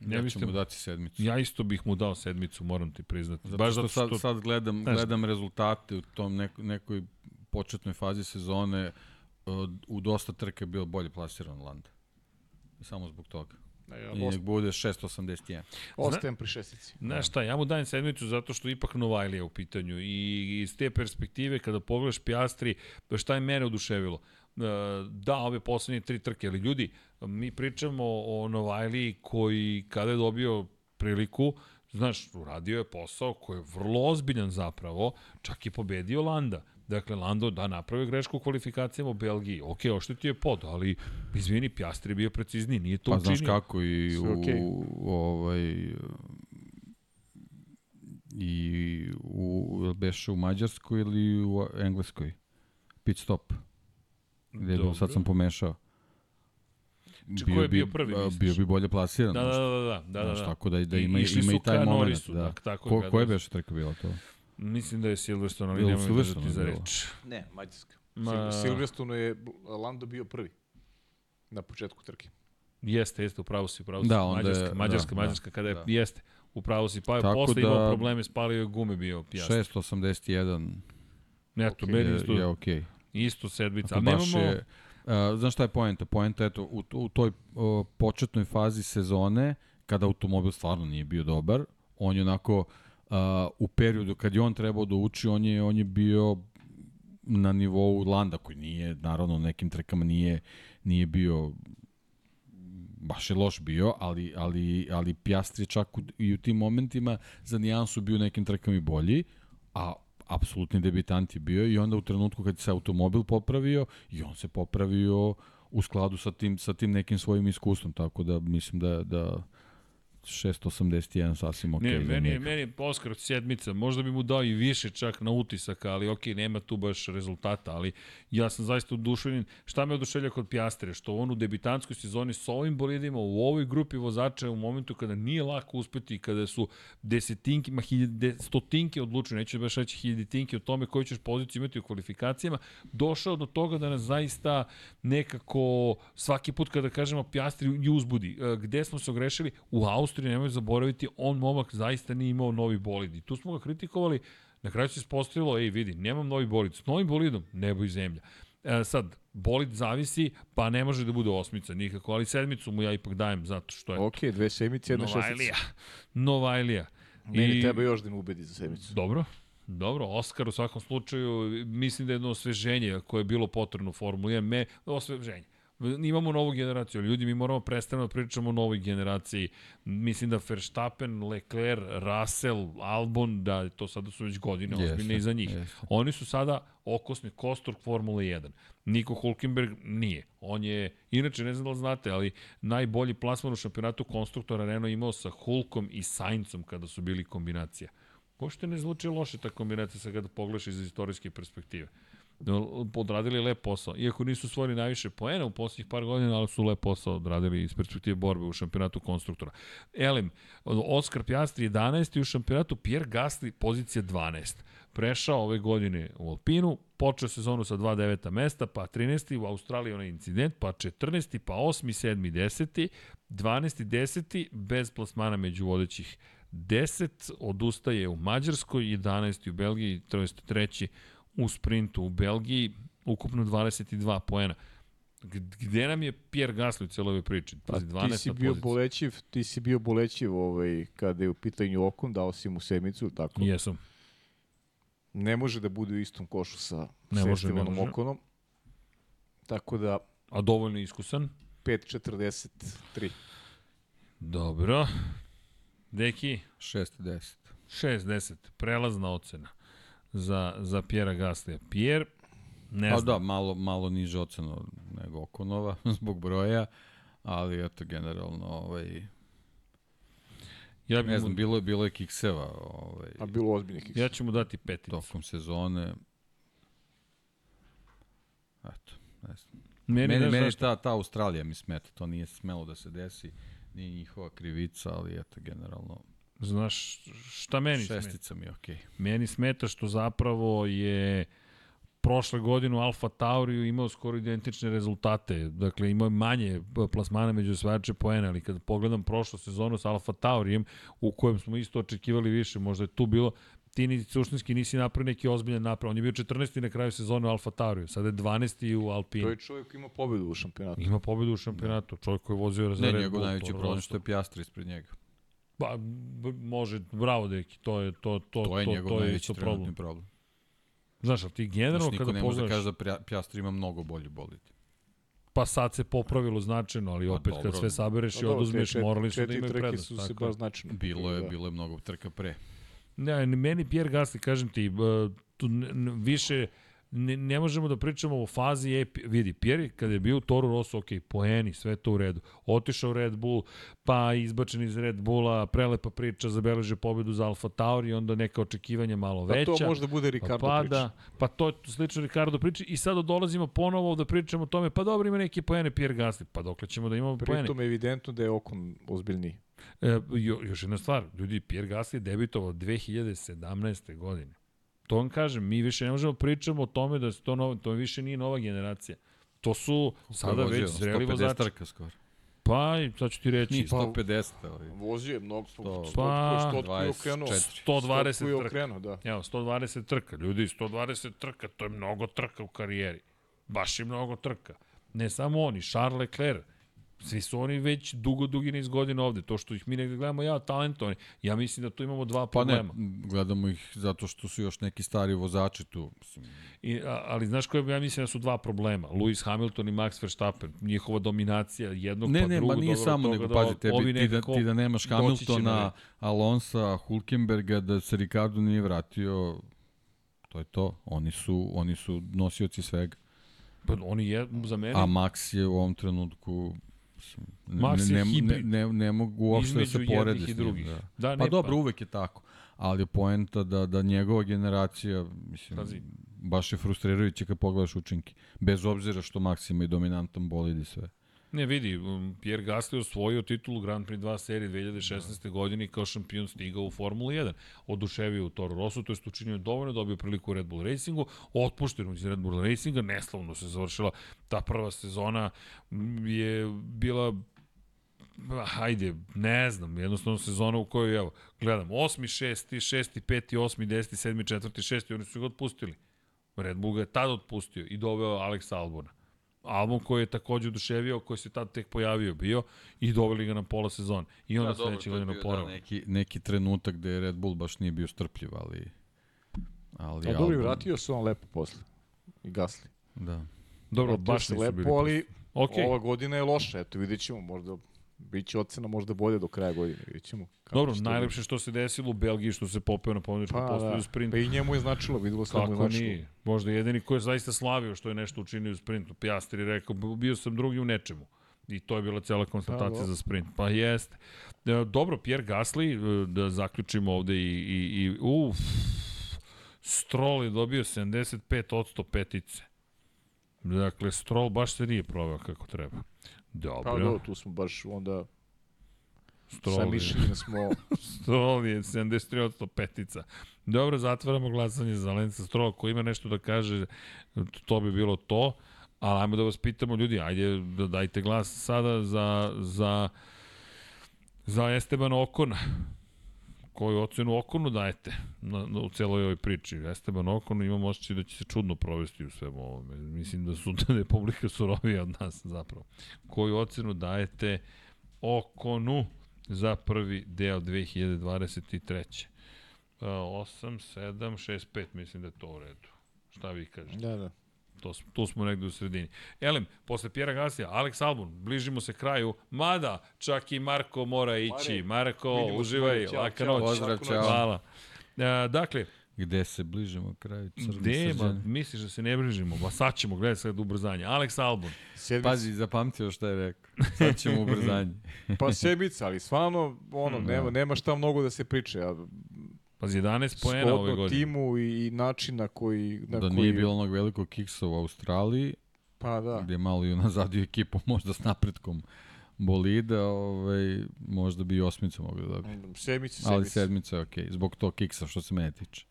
Speaker 1: Ne
Speaker 2: ja ću mu dati sedmicu.
Speaker 1: Ja isto bih mu dao sedmicu, moram ti priznati.
Speaker 2: Zato
Speaker 1: Baš
Speaker 2: što
Speaker 1: zato što...
Speaker 2: sad, sad gledam,
Speaker 1: Znaš-
Speaker 2: gledam rezultate u tom neko, nekoj početnoj fazi sezone, uh, u dosta trke bio bolje plasiran Landa. Samo zbog toga.
Speaker 3: Ja,
Speaker 2: I nek bude 681.
Speaker 3: Ostajem pri šestici.
Speaker 1: Znaš šta, ja mu dajem sedmicu zato što ipak Novajlija je u pitanju i iz te perspektive kada pogledaš Pjastri, šta je mene oduševilo? E, Da, ove poslednje tri trke, ali ljudi, mi pričamo o Novajliji koji kada je dobio priliku, znaš, uradio je posao koji je vrlo ozbiljan zapravo, čak i pobedio Landa. Dakle, Lando da napravio grešku u kvalifikacijama u Belgiji. Ok, oštetio je pod, ali izvini, Pjastri je bio precizniji, nije to
Speaker 2: Pa
Speaker 1: učinio.
Speaker 2: znaš kako i u,
Speaker 3: okej.
Speaker 2: ovaj, i u, beše u Mađarskoj ili u Engleskoj? Pit stop. Gde je bilo, sad
Speaker 1: Dobro.
Speaker 2: sam pomešao.
Speaker 1: Či ko je bio prvi, misliš?
Speaker 2: Bio bi bolje plasiran.
Speaker 1: Da, da, da, da, da, da, da.
Speaker 2: tako da, da
Speaker 1: I
Speaker 2: ima,
Speaker 1: išli
Speaker 2: ima i taj moment. Da.
Speaker 1: tak- tako je
Speaker 2: Ko, koje
Speaker 1: su.
Speaker 2: beše trka bila to?
Speaker 1: Mislim da je Silverstone, ali nemoj držati
Speaker 2: Silverstone
Speaker 1: za reč.
Speaker 3: Ne, Mađarska.
Speaker 1: Ma-.
Speaker 3: Silverstone je Lando bio prvi na početku trke.
Speaker 1: Jeste, jeste, upravo si, upravo si.
Speaker 2: Da, onda je-
Speaker 1: Mađarska, Mađarska,
Speaker 2: da,
Speaker 1: Mađarska, kada je,
Speaker 2: da.
Speaker 1: jeste, upravo si, pa je
Speaker 2: Tako
Speaker 1: posle
Speaker 2: da-
Speaker 1: imao probleme, spalio je gume bio pijast.
Speaker 2: 681
Speaker 1: Eto,
Speaker 3: okej,
Speaker 1: meni
Speaker 2: je,
Speaker 1: isto,
Speaker 2: je okej.
Speaker 1: isto sedmica,
Speaker 2: Ako
Speaker 1: ali nemamo...
Speaker 2: je, uh, znaš šta je poenta? Poenta, eto, u, u toj uh, početnoj fazi sezone, kada automobil stvarno nije bio dobar, on je onako uh, u periodu kad je on trebao da uči, on je, on je bio na nivou Landa, koji nije, naravno, nekim trekama nije, nije bio baš je loš bio, ali, ali, ali Pjastri je čak u, i u tim momentima za nijansu bio nekim trkama i bolji, a apsolutni debitant je bio i onda u trenutku kad se automobil popravio i on se popravio u skladu sa tim, sa tim nekim svojim iskustvom, tako da mislim da, da 681 sasvim okej
Speaker 1: Ne,
Speaker 2: okay za
Speaker 1: meni je, meni je Oskar sedmica, možda bi mu dao i više čak na utisaka, ali ok, nema tu baš rezultata, ali ja sam zaista oduševljen. Šta me oduševlja kod Pjastre? Što on u debitanskoj sezoni s ovim bolidima, u ovoj grupi vozača, u momentu kada nije lako uspeti, kada su desetinke, ma hiljade, stotinke odlučuju, neću baš reći hiljadetinke o tome koju ćeš poziciju imati u kvalifikacijama, došao do toga da nas zaista nekako svaki put kada kažemo Pjastri i uzbudi. E, Gde smo se ogrešili? U Austriji, nemoj zaboraviti, on momak zaista nije imao novi bolid. I tu smo ga kritikovali, na kraju se ispostavilo, ej vidi, nemam novi bolid. S novim bolidom, nebo i zemlja. E, sad, bolid zavisi, pa ne može da bude osmica nikako, ali sedmicu mu ja ipak dajem zato što je
Speaker 3: Ok, dve sedmice, jedna šestica.
Speaker 1: Novajlija.
Speaker 3: Meni treba još da me ubedi za sedmicu.
Speaker 1: Dobro. Dobro, Oskar u svakom slučaju, mislim da je jedno osveženje koje je bilo potrebno u Formuli 1, me, osveženje. Imamo novu generaciju, ljudi, mi moramo prestano da pričamo o novoj generaciji. Mislim da Verstappen, Leclerc, Russell, Albon, da to sada su već godine
Speaker 2: Jeste,
Speaker 1: ozbiljne iza njih.
Speaker 2: jeste.
Speaker 1: Oni su sada okosni kostur Formule 1. Niko Hulkenberg nije. On je, inače ne znam da li znate, ali najbolji plasman u šampionatu konstruktora Renault imao sa Hulkom i Saincom kada su bili kombinacija. Pošto ne zvuči loše ta kombinacija sa kada pogledaš iz istorijske perspektive. Odradili lep posao. Iako nisu svojili najviše poena u poslednjih par godina, ali su lep posao odradili iz perspektive borbe u šampionatu konstruktora. Elem, Oskar Pjastri 11. u šampionatu, Pierre Gasly pozicija 12. Prešao ove godine u Alpinu, počeo sezonu sa 2 mesta, pa 13. u Australiji onaj incident, pa 14. pa 8. 7. 10. 12. 10. bez plasmana među vodećih 10, odustaje u Mađarskoj, 11. u Belgiji, to jest treći u sprintu u Belgiji, ukupno 22 poena. Gde nam je Pierre Gasly u celoj ovoj priči?
Speaker 3: Pa ti
Speaker 1: 12
Speaker 3: si bio
Speaker 1: poziciji.
Speaker 3: bolećiv, ti si bio bolećiv ovaj, kada je u pitanju Okon, dao si mu sedmicu, tako?
Speaker 1: Jesam.
Speaker 3: Ne može da bude u istom košu sa,
Speaker 1: Ne može, ne može.
Speaker 3: Okonom. Tako da
Speaker 1: A dovoljno iskusan.
Speaker 3: 5.43.
Speaker 1: Dobro. Deki,
Speaker 2: 610.
Speaker 1: 6-10. Prelazna ocena za, za Pjera Gaslija. Pjer, ne
Speaker 2: Pa
Speaker 1: znam.
Speaker 2: da, malo, malo niže oceno nego Okonova [LAUGHS] zbog broja, ali eto, generalno, ovaj,
Speaker 1: ja, bih
Speaker 2: ne
Speaker 1: mu,
Speaker 2: znam, bilo je, bilo je kikseva ovaj,
Speaker 3: A bilo ozbiljnih
Speaker 1: ja ću mu dati peticu.
Speaker 2: tokom sezone. Eto, ne znam.
Speaker 1: Meni,
Speaker 2: Meni, meni
Speaker 1: zašto?
Speaker 2: ta, ta Australija mi smeta, to nije smelo da se desi, nije njihova krivica, ali eto, generalno,
Speaker 1: Znaš šta meni smeta?
Speaker 2: šestica mi je okej.
Speaker 1: Meni smeta što zapravo je prošle godine u Alfa Tauriju imao skoro identične rezultate. Dakle, imao je manje plasmana među osvajače poena, ali kada pogledam prošlu sezonu sa Alfa Taurijem, u kojem smo isto očekivali više, možda je tu bilo, ti ni suštinski nisi napravio neki ozbiljan naprav. On je bio 14. na kraju sezone u Alfa Tauriju, sada je 12. u
Speaker 3: To
Speaker 1: Alpini.
Speaker 3: je čovjek koji ima pobedu u šampionatu.
Speaker 1: Ima pobedu u šampionatu, čovjek koji je vozio za
Speaker 2: Ne,
Speaker 1: Red
Speaker 2: njegov
Speaker 1: Bull,
Speaker 2: najveći
Speaker 1: Toro
Speaker 2: problem
Speaker 1: Rosso.
Speaker 2: što je Pjastri ispred njega.
Speaker 1: Pa, može, bravo deki, to je, to, to,
Speaker 2: To je
Speaker 1: to,
Speaker 2: njegov
Speaker 1: to je isto problem.
Speaker 2: problem.
Speaker 1: Znaš, ali ti
Speaker 2: Znaš,
Speaker 1: generalno
Speaker 2: niko
Speaker 1: kada
Speaker 2: ne može da
Speaker 1: pogledaš,
Speaker 2: kaže da Pja- Pjastri ima mnogo bolji bolid.
Speaker 1: pa sad se popravilo značajno, ali
Speaker 2: Pa
Speaker 1: opet
Speaker 2: dobro.
Speaker 1: kad sve sabereš i
Speaker 3: Pa dobro,
Speaker 1: oduzmeš, morali su da
Speaker 3: četiri
Speaker 1: imaju
Speaker 3: trke
Speaker 1: prednost.
Speaker 3: su se baš značajno.
Speaker 2: Bilo je,
Speaker 3: da.
Speaker 2: bilo je mnogo trka pre.
Speaker 1: Ne, meni Pierre Gasly, kažem ti, tu više ne, ne možemo da pričamo o fazi e, vidi, Pierre kada je bio u Toro Rosso, ok, poeni, sve to u redu. Otišao Red Bull, pa izbačen iz Red Bulla, prelepa priča, zabeleže pobedu za Alfa Tauri, onda neka očekivanja malo
Speaker 3: Pa
Speaker 1: veća.
Speaker 3: to možda bude Ricardo
Speaker 1: pa
Speaker 3: priča.
Speaker 1: pada, pa to je slično Ricardo priči i sada dolazimo ponovo da pričamo o tome, pa dobro ima neke poene Pierre Gasly, pa dokle ćemo da imamo poene.
Speaker 3: Pritom je evidentno da je Okon ozbiljniji.
Speaker 1: E, jo, još jedna stvar, ljudi, Pierre Gasly je debitovao 2017. godine. To vam kažem, mi više ne možemo pričamo o tome da se to, novo, to više nije nova generacija. To su sada već zreli
Speaker 2: 150
Speaker 1: vozači.
Speaker 2: trka skoro.
Speaker 1: Pa, i sad ću ti reći,
Speaker 2: Nije 150, ali...
Speaker 3: Vozio je mnogo,
Speaker 2: Sto-
Speaker 3: sto,
Speaker 1: Pa,
Speaker 3: sto, sto, sto, sto,
Speaker 2: 24.
Speaker 1: 120
Speaker 3: Sto koji je
Speaker 1: trka.
Speaker 3: okrenuo, da.
Speaker 1: Evo, 120 trka. Ljudi, 120 trka, to je mnogo trka u karijeri. Baš je mnogo trka. Ne samo oni, Charles Leclerc. Svi su oni već dugo, dugi niz godina ovde. To što ih mi negde gledamo, ja, talentovani. Ja mislim da tu imamo dva
Speaker 2: Pa ne,
Speaker 1: problema.
Speaker 2: gledamo ih zato što su još neki stari vozači tu. Mislim,
Speaker 1: I, a, ali znaš koje ja mislim da su dva problema. Lewis Hamilton i Max Verstappen. Njihova dominacija jednog
Speaker 2: ne,
Speaker 1: pa
Speaker 2: ne,
Speaker 1: drugog.
Speaker 2: ma nije
Speaker 1: dovela do
Speaker 2: samo, nego
Speaker 1: da
Speaker 2: pazi, tebi, ti, da, ti da nemaš Hamiltona. Alonsa, Hulkenberga, da se Ricardo nije vratio, to je to. Oni su, oni su nosioci svega.
Speaker 1: Pa oni je, za mene,
Speaker 2: A Max je u ovom trenutku Mislim,
Speaker 1: Max
Speaker 2: ne, ne, ne, ne, ne mogu uopšte da se porede s njim,
Speaker 1: drugih.
Speaker 2: Da.
Speaker 1: Da,
Speaker 2: Pa
Speaker 1: ne,
Speaker 2: dobro, uvek je tako. Ali poenta da, da njegova generacija, mislim,
Speaker 1: Pazi.
Speaker 2: baš je frustrirajuće kad pogledaš učinke. Bez obzira što Max ima i dominantan bolid i sve.
Speaker 1: Ne vidi, um, Pierre Gasly osvojio titulu Grand Prix 2 serije 2016. godine i kao šampion stigao u Formulu 1. Oduševio u Toro Rosso, to je učinio dovoljno, dobio priliku u Red Bull Racingu, otpušten iz Red Bull Racinga, neslavno se završila ta prva sezona, je bila hajde, ne znam, jednostavno sezona u kojoj, evo, gledam, 8. 6. 6. 5. 8. 10. 7. 4. 6. oni su ga otpustili. Red Bull ga je tad otpustio i doveo Alexa Albona. Album koji je takođe oduševio, koji se tad tek pojavio bio i doveli ga na pola sezone. I onda
Speaker 2: Da, dobro,
Speaker 1: sledeće godine
Speaker 2: bio, da, neki, neki trenutak gde Red Bull baš nije bio strpljiv, ali... Ali
Speaker 3: A dobro, vratio se on lepo posle. I gasli.
Speaker 2: Da.
Speaker 1: Dobro,
Speaker 3: Vratio
Speaker 1: baš
Speaker 3: se
Speaker 1: nisu bili
Speaker 3: lepo, ali
Speaker 1: Ok,
Speaker 3: ova godina je loša. Eto, vidjet ćemo. Možda Biće ocena možda bolje do kraja godine, vidjet ćemo. kako
Speaker 1: dobro,
Speaker 3: će to
Speaker 1: najlepše što se desilo u Belgiji, što se popeo na pobjedičku
Speaker 3: Pa,
Speaker 1: postoju
Speaker 3: da.
Speaker 1: u sprintu.
Speaker 3: Pa i njemu je značilo, videlo se da mu je značilo.
Speaker 1: nije? Možda jedini ko je zaista slavio što je nešto učinio u sprintu. Pjastri rekao, bio sam drugi u nečemu. I to je bila cela konstatacija
Speaker 3: Pa,
Speaker 1: za sprint. Pa jeste. E, Dobro, Pierre Gasly, e, da zaključimo ovde i, i, i uf, Stroll je dobio 75% petice. Dakle, Stroll baš se nije proveo kako treba. Dobro.
Speaker 3: Pa dobro, tu smo baš onda sa
Speaker 1: Stroll je,
Speaker 3: mišljenjem smo [LAUGHS]
Speaker 1: Stroll je 73% petica. Dobro, zatvaramo glasanje za Lensa Stroll. Ko ima nešto da kaže, to bi bilo to. Ali ajmo da vas pitamo, ljudi, ajde da dajte glas sada za, za, za Esteban Okona. Koju ocenu Okonu dajete na, na, u celoj ovoj priči? Esteban Okon imam osjećaj da će se čudno provesti u svemu ovome. Mislim da su da je publika surovija od nas zapravo. Koju ocenu dajete Okonu za prvi deo 2023. 8, 7, 6, 5, mislim da je to u redu. Šta vi kažete?
Speaker 3: Da, da.
Speaker 1: To, smo- tu smo negde u sredini. Elem, posle Pjera Gasija, Alex Albon, bližimo se kraju, mada čak i Marko mora ići. Marko,
Speaker 3: vidimo
Speaker 1: uživaj,
Speaker 3: ćao,
Speaker 1: laka noć.
Speaker 2: pozdrav,
Speaker 3: noć.
Speaker 1: Hvala. E, dakle,
Speaker 2: Gde se bližimo kraju crne
Speaker 1: gde, ma, misliš da se ne bližimo? Ba sad ćemo, gledaj sad ubrzanje. Alex Albon,
Speaker 3: Sedmica,
Speaker 2: Pazi, zapamtio šta je rekao. Sad ćemo [LAUGHS] ubrzanje.
Speaker 3: pa sedmica, ali stvarno, ono,
Speaker 1: Hmm,
Speaker 3: nema,
Speaker 2: da.
Speaker 3: nema šta mnogo da se priče. A,
Speaker 1: pazi, 11 poena ove godine.
Speaker 3: timu i, i način na koji... Na
Speaker 2: da
Speaker 3: koji,
Speaker 2: nije bilo onog velikog kiksa u Australiji,
Speaker 3: Pa da.
Speaker 2: gde je malo i unazadio [LAUGHS] ekipu možda s napretkom bolida, ovaj, možda bi i osmicu mogli da dobije.
Speaker 3: Sedmica, sedmica.
Speaker 2: Ali sedmica je okej, zbog tog kiksa što se mene tiče.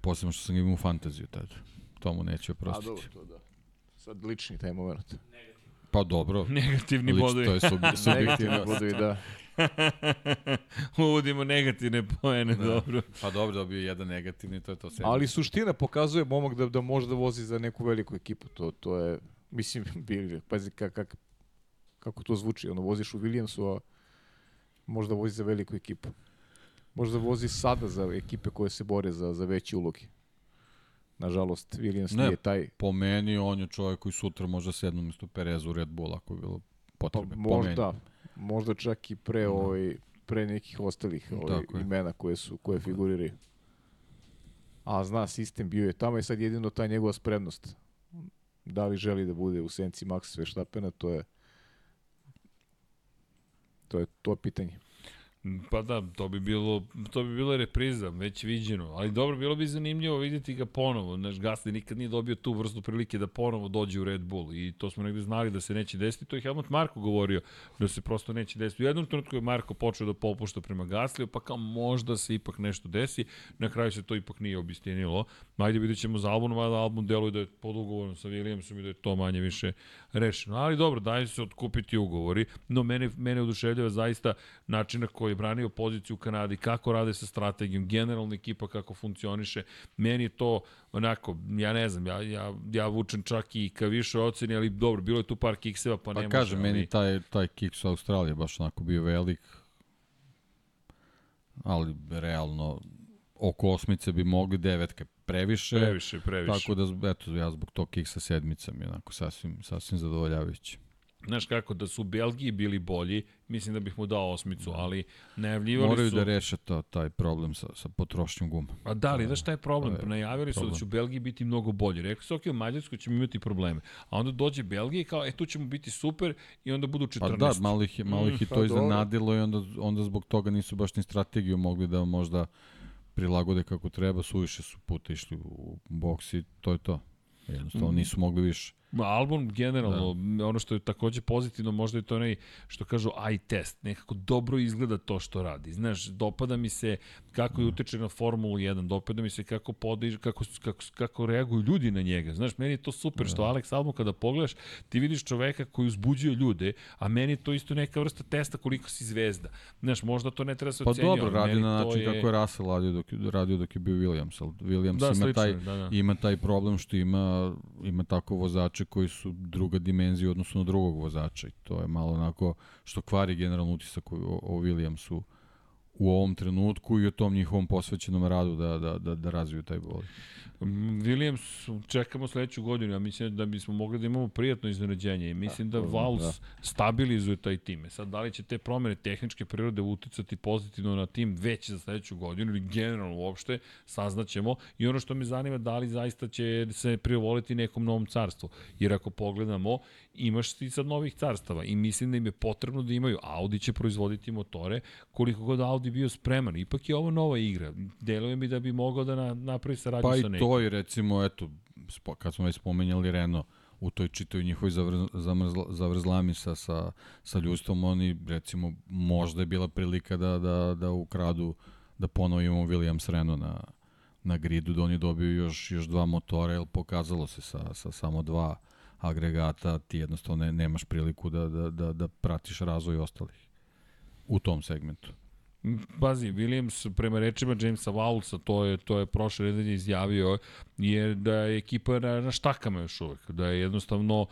Speaker 2: Posebno što sam ga imao u fantaziju tada. To mu neću
Speaker 3: A
Speaker 2: oprostiti.
Speaker 3: dobro, to da. Sad lični taj moment.
Speaker 2: Pa dobro, [LAUGHS]
Speaker 1: Negativni bodovi.
Speaker 2: to je sub, [LAUGHS]
Speaker 3: Negativni
Speaker 2: subjektivno.
Speaker 3: bodovi, da. [LAUGHS]
Speaker 1: Uvodimo negativne poene,
Speaker 2: Da.
Speaker 1: dobro.
Speaker 2: Pa dobro, dobio je jedan negativni, to je to sedmica.
Speaker 3: Ali suština pokazuje momak da, da može da vozi za neku veliku ekipu. To, to je, mislim, [LAUGHS] bili, pazi kak, kak, kako to zvuči. Ono, voziš u Williamsu, a možda vozi za veliku ekipu. Možda vozi sada za ekipe koje se bore za, za veće uloge. Nažalost, Williams
Speaker 2: Ne,
Speaker 3: nije taj.
Speaker 2: Po meni, on je čovjek koji sutra može sednu mesto Pereza u Red Bull, ako je bilo
Speaker 3: Pa,
Speaker 2: potrebe. po meni.
Speaker 3: Možda, čak i pre, ovaj, pre nekih ostalih ovaj, imena koje su koje figuriraju. A zna, sistem bio je tamo i sad jedino ta njegova spremnost. Da li želi da bude u senci Max Verstappena, to je to je to je pitanje.
Speaker 1: Pa da, to bi bilo, to bi bila repriza, već viđeno. Ali dobro, bilo bi zanimljivo vidjeti ga ponovo. Naš Gasly nikad nije dobio tu vrstu prilike da ponovo dođe u Red Bull. I to smo negde znali da se neće desiti. To je Helmut Marko govorio da se prosto neće desiti. U jednom trenutku je Marko počeo da popušta prema Gasliju, pa kao možda se ipak nešto desi. Na kraju se to ipak nije obistinilo. Ajde vidjet ćemo za album, mada album deluje da je pod ugovorom sa Williamsom i da je to manje više rešeno. Ali dobro, daju se otkupiti ugovori, no mene, mene oduševljava zaista način na koji je branio poziciju u Kanadi, kako rade sa strategijom, generalna ekipa kako funkcioniše. Meni je to onako, ja ne znam, ja, ja, ja vučem čak i ka više oceni, ali dobro, bilo je tu par kikseva, pa,
Speaker 2: Pa
Speaker 1: ne
Speaker 2: kažem,
Speaker 1: može. ali-
Speaker 2: meni taj, taj kick sa Australije baš onako bio velik, ali realno oko osmice bi mogli devetke previše.
Speaker 1: Previše, previše.
Speaker 2: Tako da, eto, ja zbog tog kiksa sedmica mi je onako sasvim, sasvim zadovoljavajući.
Speaker 1: Znaš kako, da su u Belgiji bili bolji, mislim da bih mu dao osmicu, ali najavljivali
Speaker 2: Moraju
Speaker 1: su...
Speaker 2: da reše to, taj problem sa, sa potrošnjom guma.
Speaker 1: A da li, znaš šta je problem?
Speaker 2: Je
Speaker 1: Najavili su da
Speaker 2: problem.
Speaker 1: će u Belgiji biti mnogo bolji. Rekli su, ok, u Mađarskoj ćemo imati probleme. A onda dođe Belgija i kao, e, tu ćemo biti super i onda budu 14.
Speaker 2: Pa da, malo ih malo ih je
Speaker 3: pa
Speaker 2: to
Speaker 3: dobro.
Speaker 2: iznenadilo i onda, onda zbog toga nisu baš ni strategiju mogli da možda prilagode kako treba, suviše su puta išli u boks i to je to. Jednostavno nisu mogli više.
Speaker 1: Album generalno, da. ono što je takođe pozitivno, možda je to onaj što kažu eye test, nekako dobro izgleda to što radi. Znaš, dopada mi se kako je utiče na Formulu 1, dopada mi se kako podiže, kako, kako, kako reaguju ljudi na njega. Znaš, meni je to super što Alex Albon kada pogledaš, ti vidiš čoveka koji uzbuđuje ljude, a meni je to isto neka vrsta testa koliko si zvezda. Znaš, možda to ne treba se
Speaker 2: Pa
Speaker 1: ocenjuje.
Speaker 2: dobro, radi na način kako je Russell radio dok, radio dok je bio Williams. Ali Williams
Speaker 1: Da,
Speaker 2: ima,
Speaker 1: slično
Speaker 2: taj,
Speaker 1: je, da, da.
Speaker 2: ima taj problem što ima, ima tako vozače koji su druga dimenzija na drugog vozača. I to je malo onako što kvari generalno utisak o, o Williamsu u ovom trenutku i o tom njihovom posvećenom radu da, da, da, da razviju taj bolid.
Speaker 1: Mm, Williams čekamo sledeću godinu, ja mislim da bismo mogli da imamo prijatno iznenađenje i mislim da Vals stabilizuje taj tim. E Sad, da li će te promene tehničke prirode uticati pozitivno na tim već za sledeću godinu ili generalno uopšte, saznaćemo. I ono što me zanima, da li zaista će se privoliti nekom novom carstvu. Jer ako pogledamo, imaš ti sad novih carstava i mislim da im je potrebno da imaju. Audi će proizvoditi motore, koliko god Audi bio spreman. Ipak je ovo nova igra. Deluje mi da bi mogao da na, napravi saradnju
Speaker 2: Pa
Speaker 1: sa
Speaker 2: i
Speaker 1: nekim.
Speaker 2: to i recimo, eto, spo- kad smo već spomenjali Renault, u toj čitoj njihovoj zavr, zamrzla, zavrzlami sa, sa, sa ljudstvom, oni recimo možda je bila prilika da, da, da ukradu, da ponovimo Williams Renault na, na gridu, da oni dobiju još, još dva motora, jer pokazalo se sa, sa samo dva agregata, ti jednostavno ne, nemaš priliku da, da, da, da pratiš razvoj ostalih u tom segmentu.
Speaker 1: Pazi, Williams prema rečima Jamesa Wowlsa, to je, to je prošle nedelje izjavio, je da je ekipa na, na štakama još uvek, da je jednostavno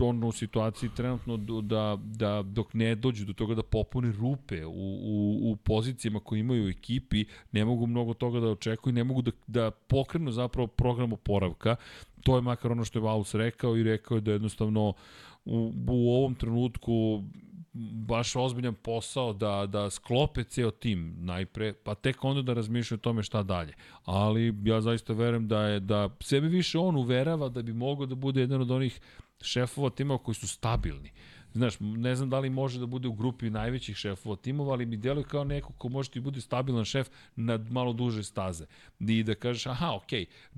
Speaker 1: on u situaciji trenutno da, da dok ne dođu do toga da popune rupe u, u, u pozicijama koje imaju u ekipi, ne mogu mnogo toga da očekuju, ne mogu da, da pokrenu zapravo program oporavka. To je makar ono što je Vauls rekao i rekao je da jednostavno u, u ovom trenutku baš ozbiljan posao da, da sklope ceo tim najpre, pa tek onda da razmišljaju o tome šta dalje. Ali ja zaista verujem da je da sebe više on uverava da bi mogao da bude jedan od onih šefova timova koji su stabilni. Znaš, ne znam da li može da bude u grupi najvećih šefova timova, ali mi deluje kao neko ko može ti bude stabilan šef na malo duže staze. I da kažeš, aha, ok,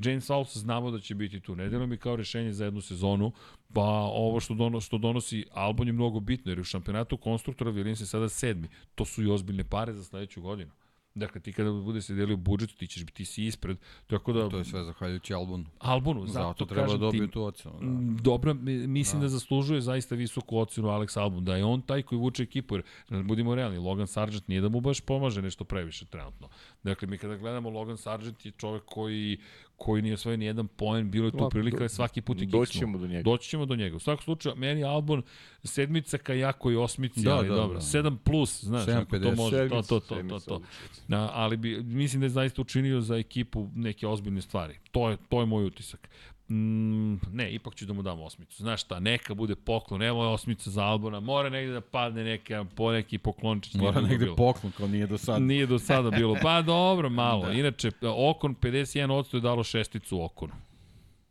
Speaker 1: James Fowles znamo da će biti tu. Ne deluje mi kao rešenje za jednu sezonu, pa ovo što, dono, što donosi Albon je mnogo bitno, jer u šampionatu konstruktora Williams je sada sedmi. To su i ozbiljne pare za sledeću godinu. Dakle, ti kada bude se delio budžet, ti ćeš biti si ispred. Tako da,
Speaker 2: To je sve zahvaljujući Albonu.
Speaker 1: Albonu, zato,
Speaker 2: Zato treba
Speaker 1: kažem
Speaker 2: dobiju
Speaker 1: ti,
Speaker 2: tu ocenu. Da.
Speaker 1: Mm, Dobro, mi- mislim da. da zaslužuje zaista visoku ocenu Alex Albon, da je on taj koji vuče ekipu, jer da budimo realni, Logan Sargent nije da mu baš pomaže nešto previše trenutno. Dakle, mi kada gledamo Logan Sargent je čovek koji, koji nije osvojio ni jedan poen, bilo je tu prilika
Speaker 3: do-
Speaker 1: da svaki put i
Speaker 3: doći
Speaker 1: kiksnu.
Speaker 3: ćemo do njega.
Speaker 1: Doći ćemo do njega. U svakom slučaju, meni Albon sedmica ka jako i osmici,
Speaker 2: Da,
Speaker 1: ali
Speaker 2: da,
Speaker 1: dobro.
Speaker 2: da.
Speaker 1: 7 plus, znaš,
Speaker 2: 7,50.
Speaker 1: ako to može, to, to, to, to,
Speaker 3: Sedmica,
Speaker 1: to.
Speaker 3: odličnica.
Speaker 1: Na, ali bi, mislim da je zaista učinio za ekipu neke ozbiljne stvari. To je, to je moj utisak. Mm, ne, ipak ću da mu dam osmicu. Znaš šta, neka bude poklon, evo je osmica za Albona, mora negde da padne neka, po neki poklončić.
Speaker 2: Mora negde
Speaker 1: bilo.
Speaker 2: poklon, kao nije do sada.
Speaker 1: Nije do sada bilo. Pa dobro, malo. [LAUGHS] Da. Inače, Okon 51% je dalo šesticu Okonu.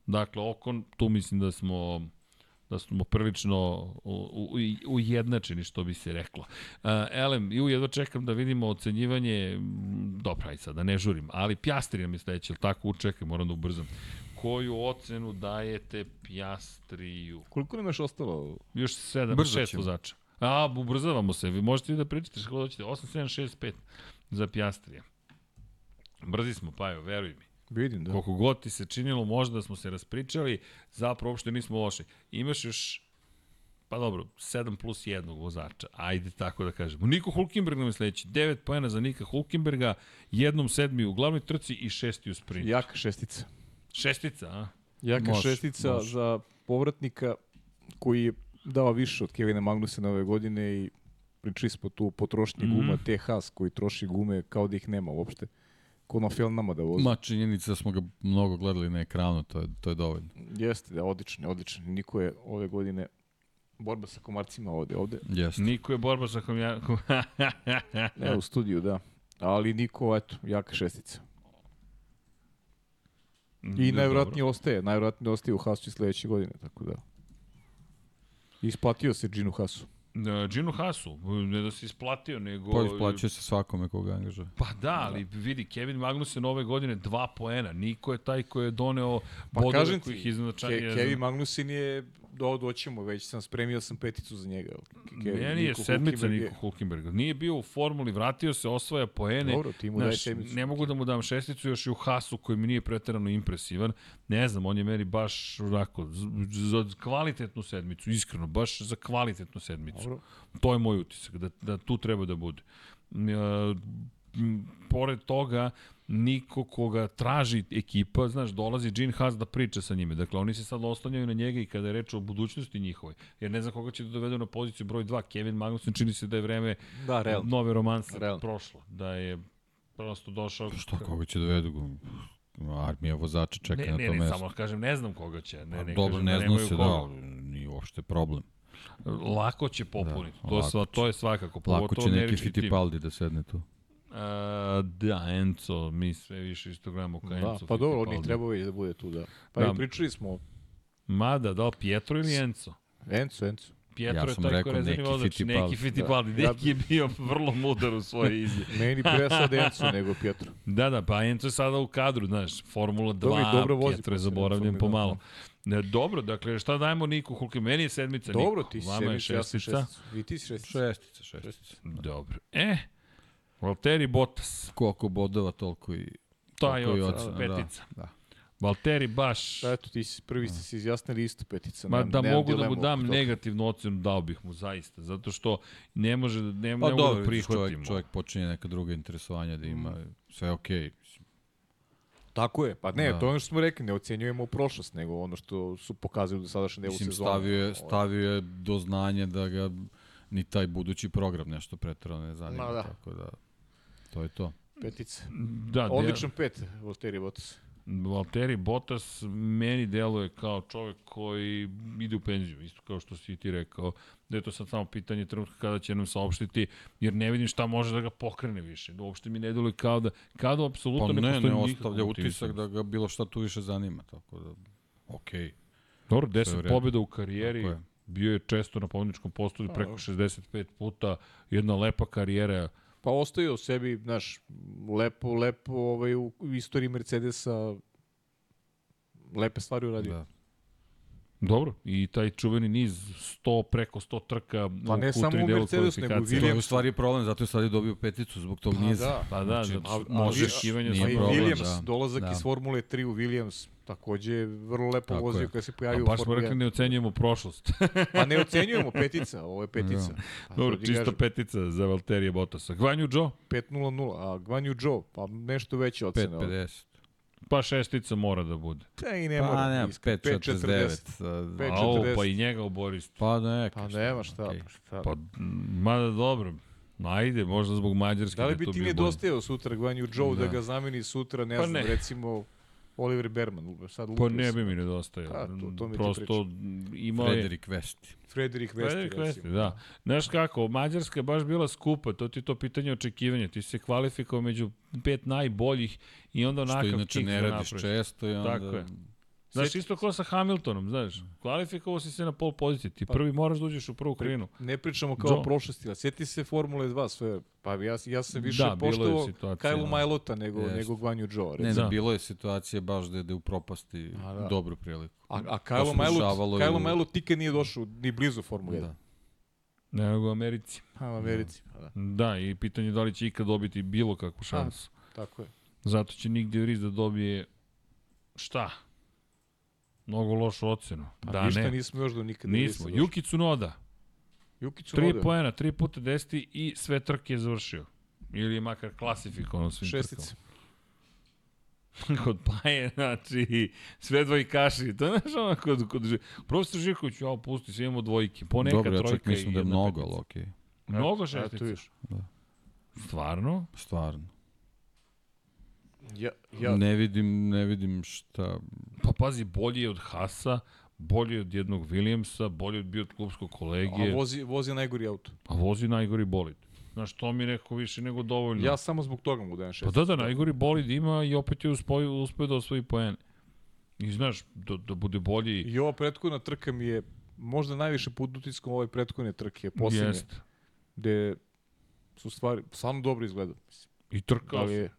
Speaker 1: Dakle, Okon, tu mislim da smo da smo prilično ujednačeni, što bi se reklo. Uh, Elem, ju jedva čekam da vidimo ocenjivanje, m, dobro, aj sad, da ne žurim, ali Pjastri nam je sledeće, ali tako učekaj, moram da ubrzam. Koju ocenu dajete Pjastriju?
Speaker 3: Koliko nam još ostalo?
Speaker 1: Još 7,
Speaker 2: Brzo
Speaker 1: 6
Speaker 2: ćemo.
Speaker 1: vozača. A, ubrzavamo se, vi možete i da pričate što god hoćete. 8, 7, 6, 5 za Pjastrija. Brzi smo, Pajo, veruj mi.
Speaker 3: Vidim, da.
Speaker 1: Koliko god ti se činilo, možda da smo se raspričali, zapravo uopšte nismo loši. Imaš još, pa dobro, 7 plus jednog vozača, ajde tako da kažemo. Niko Hulkenberg nam je sledeći, 9 pojena za Nika Hulkenberga, jednom sedmi u glavnoj trci i šesti u sprintu.
Speaker 3: Jaka šestica.
Speaker 1: Šestica, a?
Speaker 3: Jaka
Speaker 2: Može,
Speaker 3: šestica
Speaker 2: može.
Speaker 3: za povratnika koji je dao više od Kevina Magnusena ove godine i pričali smo tu potrošnji
Speaker 1: Mhm.
Speaker 3: guma, te Haas koji troši gume kao da ih nema uopšte. Ko na filmama da vozi.
Speaker 2: Ma činjenica da smo ga mnogo gledali na ekranu, to je, to je dovoljno.
Speaker 3: Jeste, da, odličan, je, odličan. Niko je ove godine Borba sa komarcima ovde, ovde.
Speaker 2: Jeste.
Speaker 1: Niko je borba sa komjakom. [LAUGHS]
Speaker 3: Ne, u studiju, da. Ali Niko, eto, jaka šestica. I najvjerojatnije ostaje, najvjerojatnije ostaje u Hasu i sledeće godine, tako da. Isplatio se Ginu Hasu.
Speaker 1: Da, Ginu Hasu, ne da se isplatio, nego...
Speaker 2: Pa isplaćuje se svakome koga angažuje.
Speaker 1: Pa da, ali vidi, Kevin Magnussen ove godine dva poena. Niko je taj koji je doneo
Speaker 3: Pa
Speaker 1: bodove
Speaker 3: kažem
Speaker 1: kojih
Speaker 3: ti,
Speaker 1: iznačanje...
Speaker 3: Ke, Kevin Magnussen je, do, doćemo već, sam spremio sam peticu za njega. Ke,
Speaker 1: Meni je
Speaker 3: Niko
Speaker 1: sedmica
Speaker 3: Hulkenberg
Speaker 1: Niko Hulkenberg. Nije bio u formuli, vratio se, osvaja poene.
Speaker 3: Dobro, ti mu
Speaker 1: Znaš, ne mogu da mu dam šesticu još i u Hasu koji mi nije preterano impresivan. Ne znam, on je meni baš onako, za kvalitetnu sedmicu, iskreno, baš za kvalitetnu sedmicu.
Speaker 3: Dobro.
Speaker 1: To je moj utisak, da, da tu treba da bude. M, pored toga, niko koga traži ekipa, znaš, dolazi Gene Haas da priča sa njime. Dakle, oni se sad oslanjaju na njega i kada je reč o budućnosti njihovoj. Jer ne znam koga će da dovedu na poziciju broj 2. Kevin Magnussen čini se da je vreme
Speaker 3: Da, realno.
Speaker 1: nove romanse
Speaker 3: Realno.
Speaker 1: prošlo. Da je prosto došao...
Speaker 2: Što, koga će dovedu? Armija vozača čeka
Speaker 1: ne,
Speaker 2: na
Speaker 1: ne,
Speaker 2: to
Speaker 1: ne,
Speaker 2: mesto.
Speaker 1: samo kažem, ne znam koga će. Ne,
Speaker 2: Pa
Speaker 1: ne
Speaker 2: Dobro,
Speaker 1: kažem
Speaker 2: ne
Speaker 1: da
Speaker 2: zna
Speaker 1: nemaju
Speaker 2: se,
Speaker 1: koga.
Speaker 2: da, nije uopšte problem.
Speaker 1: Lako će popuniti.
Speaker 2: Da,
Speaker 1: to,
Speaker 2: lako
Speaker 1: sva, to je svakako.
Speaker 2: Lako će neki. Fittipaldi da sedne tu.
Speaker 1: Uh, da, Enzo, mi sve više isto gledamo kao
Speaker 3: Da,
Speaker 1: Enzo.
Speaker 3: pa dobro, on ih
Speaker 1: Fittipaldi.
Speaker 3: treba već da bude tu, da. Pa
Speaker 1: Da.
Speaker 3: i pričali smo,
Speaker 1: Mada, da Pietro ili Enzo?
Speaker 3: Enzo, Enzo.
Speaker 1: Pietro
Speaker 2: Ja
Speaker 1: je taj koji rezervni
Speaker 2: neki
Speaker 1: vozač, neki Fittipaldi.
Speaker 3: Da.
Speaker 1: Neki je bio vrlo mudar u svojoj [LAUGHS] izjavi.
Speaker 3: Meni pre sad Enzo nego Pietro.
Speaker 1: Da, da, pa Enzo je sada u kadru, znaš, Formula 2,
Speaker 3: Dobro, i dobro vozi
Speaker 1: Pietro je zaboravljen pomalo.
Speaker 3: 2.
Speaker 1: Ne, dobro, dakle, šta dajemo Niku Hulke? Meni je sedmica.
Speaker 3: Dobro, ti si
Speaker 1: Vama je
Speaker 3: sedmica, ja sam
Speaker 1: šestica.
Speaker 3: šestica. I ti si šestica.
Speaker 2: Šestica, šestica.
Speaker 1: Dobro. E, Valtteri Bottas.
Speaker 2: Koliko bodova, toliko i...
Speaker 1: Taj
Speaker 2: toliko i
Speaker 1: ocen,
Speaker 2: ocena,
Speaker 1: petica.
Speaker 2: Da, da.
Speaker 1: Valtteri baš...
Speaker 3: Eto, ti si, prvi ste se izjasnili isto petica.
Speaker 1: Ma da mogu da mu dam negativnu ocenu, dao bih mu zaista, zato što ne može, da- ne, ne
Speaker 2: Pa
Speaker 1: mogu
Speaker 2: dobro,
Speaker 1: da prihvatimo.
Speaker 2: čovjek, čovjek počinje neka druga interesovanja da ima, sve je okej. mislim.
Speaker 3: Tako je, pa ne,
Speaker 2: Da.
Speaker 3: to je ono što smo rekli, ne ocenjujemo prošlost, nego ono što su pokazali u sadašnjem delu
Speaker 2: Mislim,
Speaker 3: sezona.
Speaker 2: stavio je,
Speaker 3: Ovo-
Speaker 2: stavio je do znanja da ga ni taj budući program nešto pretrano ne zanima,
Speaker 3: Ma da.
Speaker 2: tako da to je to.
Speaker 3: Petica.
Speaker 1: Da,
Speaker 3: Odličan pet, Volteri Bottas.
Speaker 1: Valtteri Bottas meni deluje kao čovjek koji ide u penziju, isto kao što si ti rekao, da je to sad samo pitanje trenutka kada će nam saopštiti, jer ne vidim šta može da ga pokrene više. Uopšte mi ne deluje kao da, kao da apsolutno
Speaker 2: Pa
Speaker 1: ne,
Speaker 2: ne,
Speaker 1: postoji
Speaker 2: ne
Speaker 1: nikakav
Speaker 2: ostavlja utisak da ga bilo šta tu više zanima, tako da, okej.
Speaker 1: Dobro,
Speaker 2: Sve u
Speaker 1: 10
Speaker 2: redu.
Speaker 1: pobjeda u karijeri, bio je često na pobjedničkom postolju
Speaker 3: Pa,
Speaker 1: preko
Speaker 3: dobro.
Speaker 1: 65 puta, jedna lepa karijera.
Speaker 3: Pa ostaje u sebi, znaš, lepo, lepo ovaj, u, istoriji Mercedesa lepe stvari uradio.
Speaker 2: Da.
Speaker 1: Dobro, i taj čuveni niz 100 preko 100 trka
Speaker 3: Pa
Speaker 1: u
Speaker 3: ne
Speaker 1: Q3
Speaker 3: samo u
Speaker 1: delu
Speaker 3: Mercedesu, nego u
Speaker 2: je u stvari problem, zato je sad i dobio peticu zbog tog
Speaker 3: Pa
Speaker 2: niza.
Speaker 3: da.
Speaker 1: Pa da,
Speaker 2: Znači,
Speaker 3: A,
Speaker 1: može očekivanja
Speaker 3: a
Speaker 1: su
Speaker 2: problem,
Speaker 3: Williams,
Speaker 2: da.
Speaker 3: dolazak
Speaker 2: Da.
Speaker 3: iz Formule 3 u Williams, takođe je vrlo lepo
Speaker 2: Tako
Speaker 3: vozio
Speaker 2: je.
Speaker 3: kada se pojavio u
Speaker 1: baš smo rekli
Speaker 3: 1.
Speaker 1: ne ocenjujemo prošlost. [LAUGHS]
Speaker 3: Pa ne ocenjujemo petica, ovo je petica. [LAUGHS] Pa,
Speaker 1: Dobro, čista
Speaker 3: kažem,
Speaker 1: petica za Valterija Bottasa. Gvanju Joe,
Speaker 3: 5-0-0, a Gvanju Joe, pa nešto veće ocene. ovde.
Speaker 2: 5.50.
Speaker 1: pa šestica mora da bude.
Speaker 3: Pa i ne
Speaker 2: Pa
Speaker 3: mora.
Speaker 2: ne,
Speaker 3: iskreno.
Speaker 2: 5.49.
Speaker 3: Pet-
Speaker 1: A ovo,
Speaker 3: 40.
Speaker 1: pa i njega oboristi.
Speaker 2: Pa ne,
Speaker 3: Pa nema šta.
Speaker 2: okej.
Speaker 3: Pa, šta.
Speaker 1: Pa, mada dobro. Ajde, možda zbog Mađarske.
Speaker 3: da li
Speaker 1: je
Speaker 3: bi ti nedostajao sutra Gvanju Joe da.
Speaker 2: Da.
Speaker 3: ga zameni sutra, ne
Speaker 1: Pa
Speaker 3: znam,
Speaker 1: ne.
Speaker 3: recimo Oliver Berman. Sad
Speaker 1: Pa
Speaker 3: lupio
Speaker 1: ne bi mi nedostajao.
Speaker 3: Pa, to- to mi
Speaker 1: Prosto imao je...
Speaker 2: Frederik Vesti.
Speaker 3: Frederik Vesti,
Speaker 1: Frederik. Vesti, da. Znaš kako, Mađarska je baš bila skupa, to ti je to pitanje očekivanja. Ti si se kvalifikao među pet najboljih i onda
Speaker 2: Što
Speaker 1: onakav
Speaker 2: inače
Speaker 1: kick
Speaker 2: ne
Speaker 1: da
Speaker 2: radiš
Speaker 1: napraviš.
Speaker 2: često i onda...
Speaker 1: Tako je. Znaš, isto kao sa Hamiltonom, znaš, kvalifikovao si se na pol pozicije, ti prvi moraš da uđeš u prvu krinu.
Speaker 3: Ne pričamo kao o prošlosti, ali sjeti se Formule 2 sve. Pa ja, ja sam više
Speaker 1: Da, bilo je
Speaker 3: poštovao Kajlu
Speaker 1: da.
Speaker 3: Majlota nego,
Speaker 2: Jeste.
Speaker 3: nego Gvanju Joe.
Speaker 2: Ne,
Speaker 3: recimo.
Speaker 2: ne, bilo je situacija baš da je, da je u propasti
Speaker 3: A, da.
Speaker 2: dobru priliku.
Speaker 3: A, a Kajlo Majlot,
Speaker 2: i
Speaker 3: Kajlo
Speaker 2: u-
Speaker 3: Majlot nikad nije došao ni blizu Formule 1.
Speaker 2: Da.
Speaker 1: Ne nego u Americi.
Speaker 3: A, u Americi. Pa, da.
Speaker 1: Da, i pitanje je da li će ikad dobiti bilo kakvu šansu.
Speaker 3: Tako je.
Speaker 1: Zato će nigdje Riz da dobije šta? Mnogo lošu ocenu.
Speaker 3: Pa
Speaker 1: da,
Speaker 3: ništa
Speaker 1: ne.
Speaker 3: nismo još do nikada
Speaker 1: Nismo.
Speaker 3: došli.
Speaker 1: Yuki Tsunoda,
Speaker 3: Juki
Speaker 1: tri
Speaker 3: Tsunoda.
Speaker 1: poena, tri puta deseti i sve trke je završio. Ili je makar klasifikovan u svim
Speaker 3: Šestice.
Speaker 1: trkama. [LAUGHS] Kod Paje, znači, sve dvojkaši. To je znaš ono kod, kod Profesor Živković, ja pusti, sve imamo dvojke. Poneka
Speaker 2: Dobro, ja čak mislim da je mnogo, ali okej.
Speaker 1: Mnogo
Speaker 3: Eto
Speaker 1: šestica.
Speaker 3: viš.
Speaker 1: Stvarno?
Speaker 2: Stvarno.
Speaker 3: Ja, ja,
Speaker 2: Ne vidim, ne vidim šta...
Speaker 1: Pa pazi, bolji je od Hasa, bolji od jednog Williamsa, bolji od bio od klubskog kolege,
Speaker 3: A vozi, vozi najgori auto.
Speaker 1: a vozi najgori bolid. Znaš, to mi je neko više nego dovoljno.
Speaker 3: Ja samo zbog toga mu dajem
Speaker 1: Pa
Speaker 3: šest.
Speaker 1: da, da, najgori bolid ima i opet je uspio, uspio da osvoji poene. I znaš, da, da bude bolji...
Speaker 3: I ova prethodna trka mi je možda najviše pod utiskom ove prethodne trke, posljednje,
Speaker 1: Jest.
Speaker 3: gde su stvari stvarno dobro izgleda. Mislim,
Speaker 1: I trkao
Speaker 3: Da je,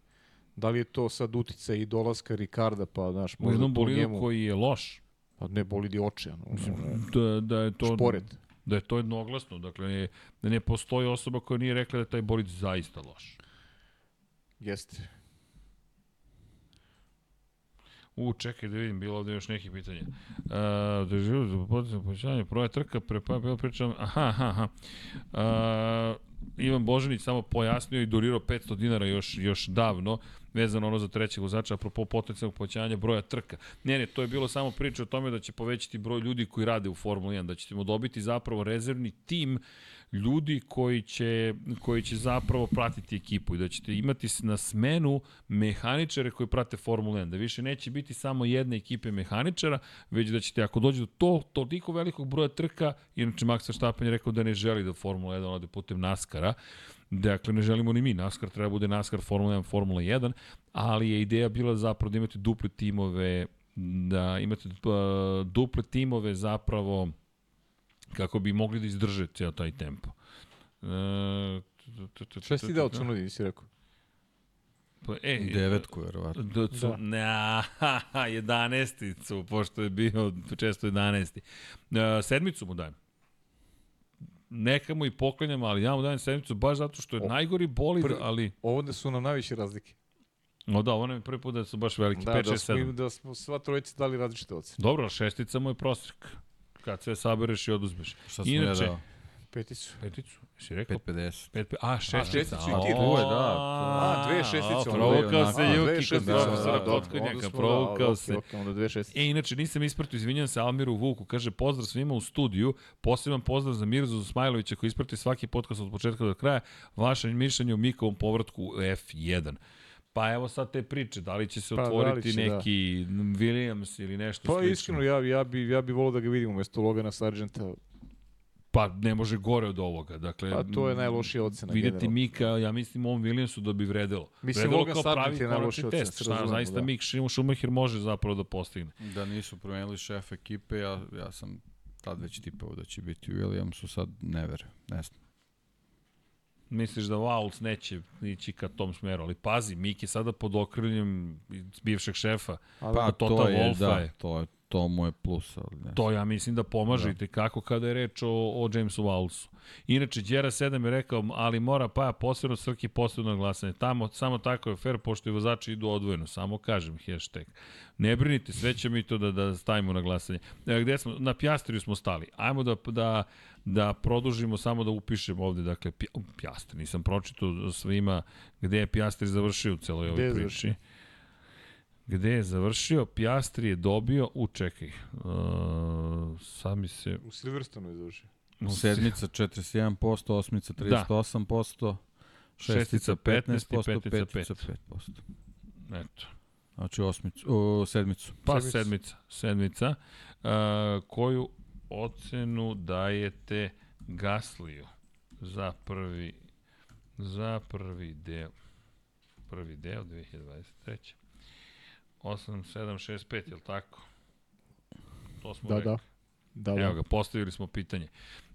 Speaker 3: da li je to sad utica i dolaska Ricarda, pa znaš, možda to
Speaker 1: bolidu
Speaker 3: njemu,
Speaker 1: koji je loš.
Speaker 3: pa ne bolidi očajan. Ono,
Speaker 1: Da, da je to...
Speaker 3: šporet.
Speaker 1: Da je to jednoglasno. Dakle, ne, da ne postoji osoba koja nije rekla da je taj bolid zaista loš.
Speaker 3: Jeste.
Speaker 1: U, čekaj da vidim, bilo ovde još nekih pitanja. Uh, da je živo za potencijalno povećanje broja trka, pre pa bilo pričam, aha, aha, aha. Uh, Ivan Božanić samo pojasnio i durirao 500 dinara još, još davno, vezano ono za trećeg vozača, apropo potencijalnog povećanja broja trka. Ne, ne, to je bilo samo priča o tome da će povećati broj ljudi koji rade u Formuli 1, da ćemo dobiti zapravo rezervni tim ljudi koji će, koji će zapravo pratiti ekipu i da ćete imati na smenu mehaničare koji prate Formulu 1, da više neće biti samo jedne ekipe mehaničara, već da ćete ako dođe do to, toliko velikog broja trka, inače Max Verstappen je rekao da ne želi da Formula 1 ode putem NASCAR-a, Dakle, ne želimo ni mi. NASCAR treba bude NASCAR Formula 1, Formula 1, ali je ideja bila zapravo da imate duple timove, da imate uh, duple timove zapravo kako bi mogli da izdrže ceo taj tempo. E,
Speaker 3: Šta si ti dao Cunodi, nisi rekao?
Speaker 1: Pa, e,
Speaker 2: Devetku, verovatno.
Speaker 1: Da, cu,
Speaker 3: Da.
Speaker 1: ne, aha, 11 pošto je bio često 11 e, sedmicu mu dajem. Neka mu i poklanjam, ali ja mu dajem sedmicu baš zato što je
Speaker 3: O,
Speaker 1: najgori bolid,
Speaker 3: prvi-
Speaker 1: ali...
Speaker 3: Ovde su nam najviše razlike.
Speaker 1: No da, ovo nam je prvi put da su baš veliki,
Speaker 3: Da,
Speaker 1: 5,
Speaker 3: da
Speaker 1: 6,
Speaker 3: smo,
Speaker 1: 7.
Speaker 3: im, da smo sva trojica dali različite ocene.
Speaker 1: Dobro, šestica mu je prosek. Kad sve sabereš i oduzmeš.
Speaker 2: Šta sam ja
Speaker 1: Inače,
Speaker 2: dao?
Speaker 3: Peticu.
Speaker 1: peticu, si rekao?
Speaker 2: 5.50.
Speaker 1: Pet, pe- a, šestica.
Speaker 3: šesticu i
Speaker 1: a,
Speaker 3: ti.
Speaker 2: Tu je, da,
Speaker 3: A, dve šestice,
Speaker 1: provukao se Juki kod
Speaker 3: šestice,
Speaker 2: da,
Speaker 1: profesora
Speaker 2: da, da.
Speaker 1: Potkonjaka, provukao
Speaker 3: da,
Speaker 1: se.
Speaker 3: onda dve šestice.
Speaker 1: E, inače, nisam ispratio, izvinjam se Almiru Vuku, kaže pozdrav svima u studiju, poseban pozdrav za Mirzu Smajlovića koji isprati svaki podcast od početka do kraja, vaše mišljenje o Mikovom povratku u F1. Pa evo sad te priče, da li će se
Speaker 3: Pa, da
Speaker 1: otvoriti
Speaker 3: će, da.
Speaker 1: neki Williams ili nešto
Speaker 3: Pa
Speaker 1: slično?
Speaker 3: iskreno, ja, ja bi, ja bi volao da ga vidim umesto Logana Sargenta.
Speaker 1: Pa ne može gore od ovoga. Dakle,
Speaker 3: Pa to je najlošija ocena.
Speaker 1: Videti
Speaker 3: generalno.
Speaker 1: Mika, ja mislim ovom Williamsu da bi vredelo.
Speaker 3: Mislim,
Speaker 1: vredelo
Speaker 3: Logan
Speaker 1: kao pravi
Speaker 3: je najlošija ocena,
Speaker 1: test.
Speaker 3: se
Speaker 1: Šta,
Speaker 3: razumemo,
Speaker 1: zaista
Speaker 3: da.
Speaker 1: Mik Schumacher može zapravo da postigne.
Speaker 2: Da nisu promenili šef ekipe, ja, ja sam tad već tipao da će biti u Williamsu, sad ne verujem, ne znam.
Speaker 1: Misliš da Vauls neće ići ka tom smeru, ali pazi, Miki sada pod okriljem bivšeg šefa.
Speaker 3: Ali
Speaker 2: Pa
Speaker 1: Tota
Speaker 2: to je,
Speaker 1: Wolfa
Speaker 2: da,
Speaker 1: je.
Speaker 2: to, je, to mu je plus, ali ne.
Speaker 1: To ja mislim da pomaže
Speaker 2: Da.
Speaker 1: kako kada je reč o, o Jamesu Wallsu. Inače, Đera 7 je rekao, ali mora pa posebno Srki posebno glasanje. Tamo, samo tako je fair, pošto i vozači idu odvojeno. Samo kažem, hashtag. Ne brinite, sve ćemo mi to da, da stavimo na glasanje. E, gde smo? Na Pjastriju smo stali. Ajmo da, da, da produžimo, samo da upišemo ovde. Dakle, Pja, Pjastri, nisam pročitao svima gde je Pjastri završio u celoj ovoj priči.
Speaker 3: završio?
Speaker 1: Gde je završio, Pjastri je dobio, u čekaj, uh, sad mi se...
Speaker 3: U Silverstonu je završio.
Speaker 2: Sedmica 41%, osmica 38%, šestica 15%,
Speaker 1: petica
Speaker 2: petica
Speaker 1: pet.
Speaker 2: 5%.
Speaker 1: Eto.
Speaker 2: Znači osmicu, o, sedmicu.
Speaker 1: Pa
Speaker 3: Sedmica.
Speaker 1: sedmica, sedmica. Uh, koju ocenu dajete Gasliju za prvi za prvi deo prvi deo 2023. 8765, je li tako? To smo
Speaker 3: Da,
Speaker 1: rekli.
Speaker 3: da. Da,
Speaker 1: Evo
Speaker 3: da.
Speaker 1: ga, postavili smo pitanje.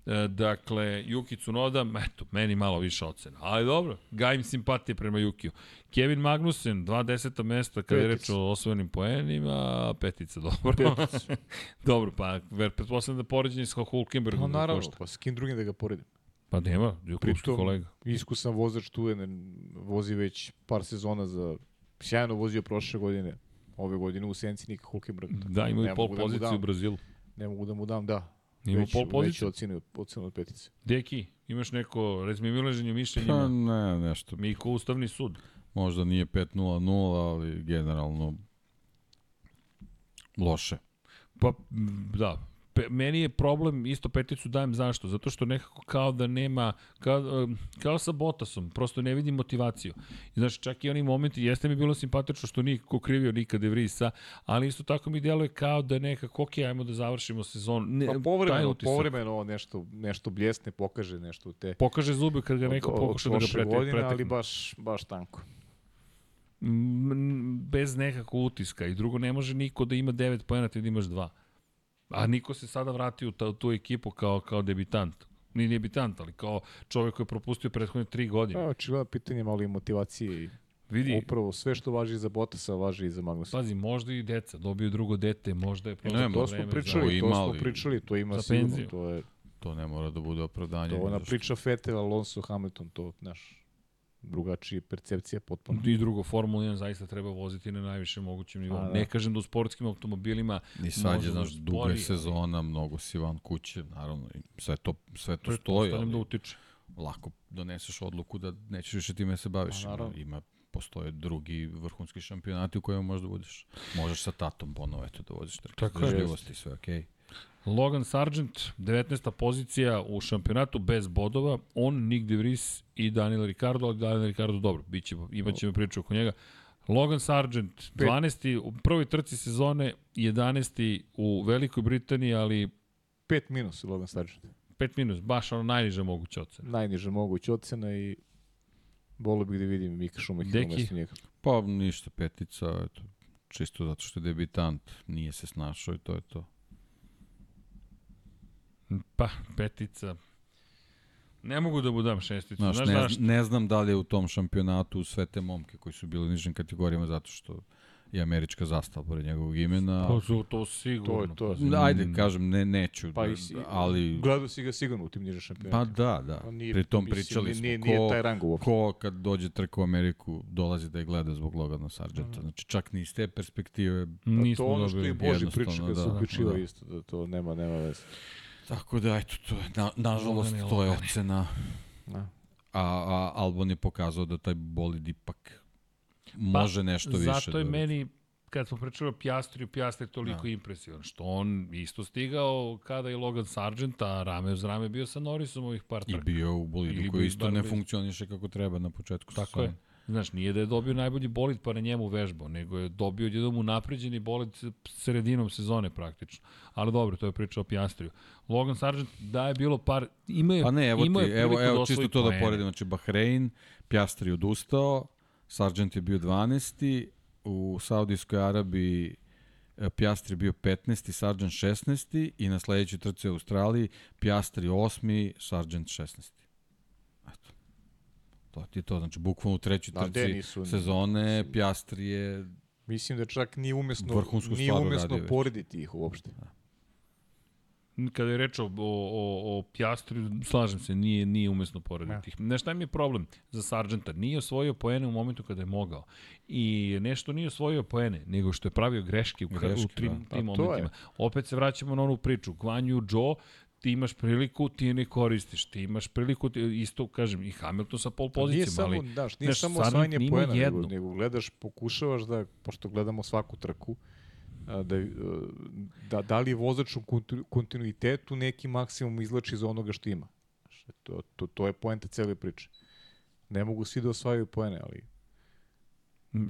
Speaker 1: E, dakle, Juki Tsunoda, eto, meni malo više ocena. Ali dobro, gajim simpatije prema Jukiju. Kevin Magnussen, dva deseta mesta kada je reč
Speaker 3: Petica.
Speaker 1: o osvojenim poenima, petica, dobro. [LAUGHS] dobro, pa ver, pretpostavljam da poređenje sa Hulkenbergom
Speaker 3: Pa
Speaker 1: da
Speaker 3: naravno,
Speaker 1: košta.
Speaker 3: pa s kim drugim da ga poredim.
Speaker 1: Pa nema, klubski
Speaker 3: Pritom-
Speaker 1: kolega.
Speaker 3: Iskusan vozač tu je, ne, vozi već par sezona za... Sjajno vozio prošle godine. Ove godine u Senci Nika Hulkenberg.
Speaker 1: Da, ima
Speaker 3: Ne
Speaker 1: i pol
Speaker 3: da
Speaker 1: poziciju
Speaker 3: dam.
Speaker 1: u Brazilu.
Speaker 3: Ne mogu da mu dam, da.
Speaker 1: Ima
Speaker 3: već,
Speaker 1: pol
Speaker 3: Već
Speaker 1: poziciju.
Speaker 3: ocenu, ocenu od petice.
Speaker 1: Deki, imaš neko razmimilaženje
Speaker 2: Pa
Speaker 1: mišljenjima?
Speaker 2: ne, nešto.
Speaker 1: Miko Ustavni sud.
Speaker 2: Možda nije 5-0-0, ali generalno loše.
Speaker 1: Pa, da, Pe, meni je problem, isto peticu dajem zašto? Zato što nekako kao da nema, kao, kao sa Botasom, prosto ne vidim motivaciju. I znaš, čak i oni momenti, jeste mi bilo simpatično što nije ko krivio nikad Vrisa, ali isto tako mi djeluje kao da nekako, ok, ajmo da završimo sezon. Ne,
Speaker 3: Pa povremeno, povremeno nešto, nešto bljesne, pokaže nešto u te
Speaker 1: Pokaže zube kad ga neko pokuša da ga
Speaker 3: prošle
Speaker 1: prete,
Speaker 3: godine,
Speaker 1: pretekne.
Speaker 3: ali baš, baš tanko.
Speaker 1: Bez nekakvog utiska. I drugo, ne može niko da ima 9 pojena, ti da imaš 2. A niko se sada vratio u ta- tu ekipu kao, kao debitant. Ni debitant, ali kao čovjek koji je propustio prethodne 3 godine.
Speaker 3: Pa, očigledno pitanje malo i motivacije i
Speaker 1: Vidi,
Speaker 3: upravo sve što važi za Botasa važi i za Magnusa.
Speaker 1: pazi, možda i deca, dobio drugo dete, možda je prosto
Speaker 2: Ne,
Speaker 3: to smo pričali,
Speaker 2: za-
Speaker 3: to smo pričali, to ima sigurno, to je
Speaker 2: To ne mora da bude opravdanje.
Speaker 3: to ona priča Vettel, Alonso, Hamilton, to, znaš, drugačija percepcija potpuno.
Speaker 1: I drugo, Formula 1 zaista treba voziti na najvišem mogućem nivou.
Speaker 3: A, da.
Speaker 1: Ne kažem da u sportskim automobilima
Speaker 2: I sad je,
Speaker 1: da
Speaker 2: znaš, duga je sezona, mnogo si van kuće, naravno, i sve to, sve to stoji,
Speaker 1: pretpostavljam da
Speaker 2: ali
Speaker 1: utiče.
Speaker 2: lako doneseš odluku da nećeš više time se baviš.
Speaker 3: Pa,
Speaker 2: Ima,
Speaker 3: naravno.
Speaker 2: ima, postoje drugi vrhunski šampionati u kojima možda budeš. Možeš sa tatom ponovo eto da voziš trke.
Speaker 1: Tako je.
Speaker 2: Zdržljivosti, sve okej.
Speaker 1: Logan Sargent, 19. pozicija u šampionatu bez bodova, on, Nick De Vries i Daniel Ricardo, ali Daniel Ricardo dobro, biće, imat ćemo priču oko njega. Logan Sargent, 12. u prvoj trci sezone, 11. u Velikoj Britaniji, ali
Speaker 3: 5 minus Logan Sargent.
Speaker 1: 5 minus, baš ono najniža moguća ocena.
Speaker 3: Najniža moguća ocena i volio bih da vidim Mika Šumahira
Speaker 1: Deki?
Speaker 3: umesto njega.
Speaker 2: Pa ništa, petica, eto, čisto zato što je debitant, nije se snašao i to je to.
Speaker 1: Pa, petica. Ne mogu da budam šesticu.
Speaker 2: Znaš,
Speaker 1: Znaš,
Speaker 2: ne,
Speaker 1: znaš,
Speaker 2: ne znam da li je u tom šampionatu sve te momke koji su bili u nižim kategorijama zato što je američka zastava pored njegovog imena.
Speaker 1: to, su, to sigurno.
Speaker 3: To je to.
Speaker 2: Ajde, kažem, ne, neću,
Speaker 3: Pa
Speaker 2: da-
Speaker 3: i si,
Speaker 2: ali...
Speaker 3: Gledao si ga sigurno u tim nižim
Speaker 2: Pa
Speaker 3: šampionatima.
Speaker 2: da, da.
Speaker 3: Pa nije-
Speaker 2: Pritom
Speaker 3: mislim,
Speaker 2: pričali smo
Speaker 3: nije-
Speaker 2: ko,
Speaker 3: nije taj rang uopšte.
Speaker 2: ko kad dođe trka u Ameriku dolazi da je gleda zbog Logana Sargenta. Znači čak ni iz te perspektive.
Speaker 1: Nismo
Speaker 3: to ono što i Boži priča kad se
Speaker 2: da,
Speaker 3: uključivao
Speaker 2: da.
Speaker 3: isto, da to nema, nema veze.
Speaker 2: Tako da, eto, to je, na, nažalost,
Speaker 1: Logane,
Speaker 2: to je ocena.
Speaker 3: Da.
Speaker 2: A, a Albon je pokazao da taj bolid ipak može nešto više.
Speaker 1: Pa, Zato je
Speaker 2: da,
Speaker 1: meni, kad smo pričali o Pjastriju, Pjastri je toliko
Speaker 2: Da.
Speaker 1: impresivan, što on isto stigao kada je Logan Sargent, a rame uz rame bio sa Norrisom ovih par
Speaker 2: I
Speaker 1: trka.
Speaker 2: bio u bolidu
Speaker 1: Ili
Speaker 2: koji isto ne funkcioniše kako treba na početku
Speaker 1: Tako
Speaker 2: sezone.
Speaker 1: je. Znaš, nije da je dobio najbolji bolid pa na njemu vežbao, nego je dobio jedan unapređeni bolid sredinom sezone praktično. Ali dobro, to je priča o Pjastriju. Logan Sargent, da je bilo par... Ima je,
Speaker 2: Pa ne, evo
Speaker 1: imao
Speaker 2: ti, evo,
Speaker 1: da
Speaker 2: evo čisto to da poredim. Znači, Bahrein, Pjastri odustao, Sargent je bio 12. U Saudijskoj Arabiji e, Pjastri bio 15. Sargent 16. I na sledećoj trci u Australiji Pjastri 8. Sargent 16. To ti je to. Znači, bukvalno u trećoj
Speaker 3: Da,
Speaker 2: trci
Speaker 3: nisu-
Speaker 2: sezone Pjastri je
Speaker 3: Mislim da čak nije umesno, nije umesno porediti ih uopšte.
Speaker 1: Kada je reč o, o, o, o Pjastriju, slažem se, nije, nije umesno porediti ih. Znaš šta mi je problem za Sargenta? Nije osvojio poene u momentu kada je mogao. I nešto nije osvojio poene, nego što je pravio greške u, greške, u trim,
Speaker 2: da.
Speaker 1: tim
Speaker 3: Pa to je.
Speaker 1: momentima. Opet se vraćamo na onu priču. Yu Zhou, ti imaš priliku, ti ne koristiš. Ti imaš priliku, ti, isto kažem, i Hamilton sa pol
Speaker 3: Pa
Speaker 1: pozicijom,
Speaker 3: samo,
Speaker 1: ali...
Speaker 3: daš, nije
Speaker 1: znaš,
Speaker 3: samo osvajanje poena, nego, nego gledaš, pokušavaš da, pošto gledamo svaku trku, da, da, da li je vozač u kontinuitetu neki maksimum izlači iz onoga što ima. To, to, to je poenta cele priče. Ne mogu svi da osvajaju poene, ali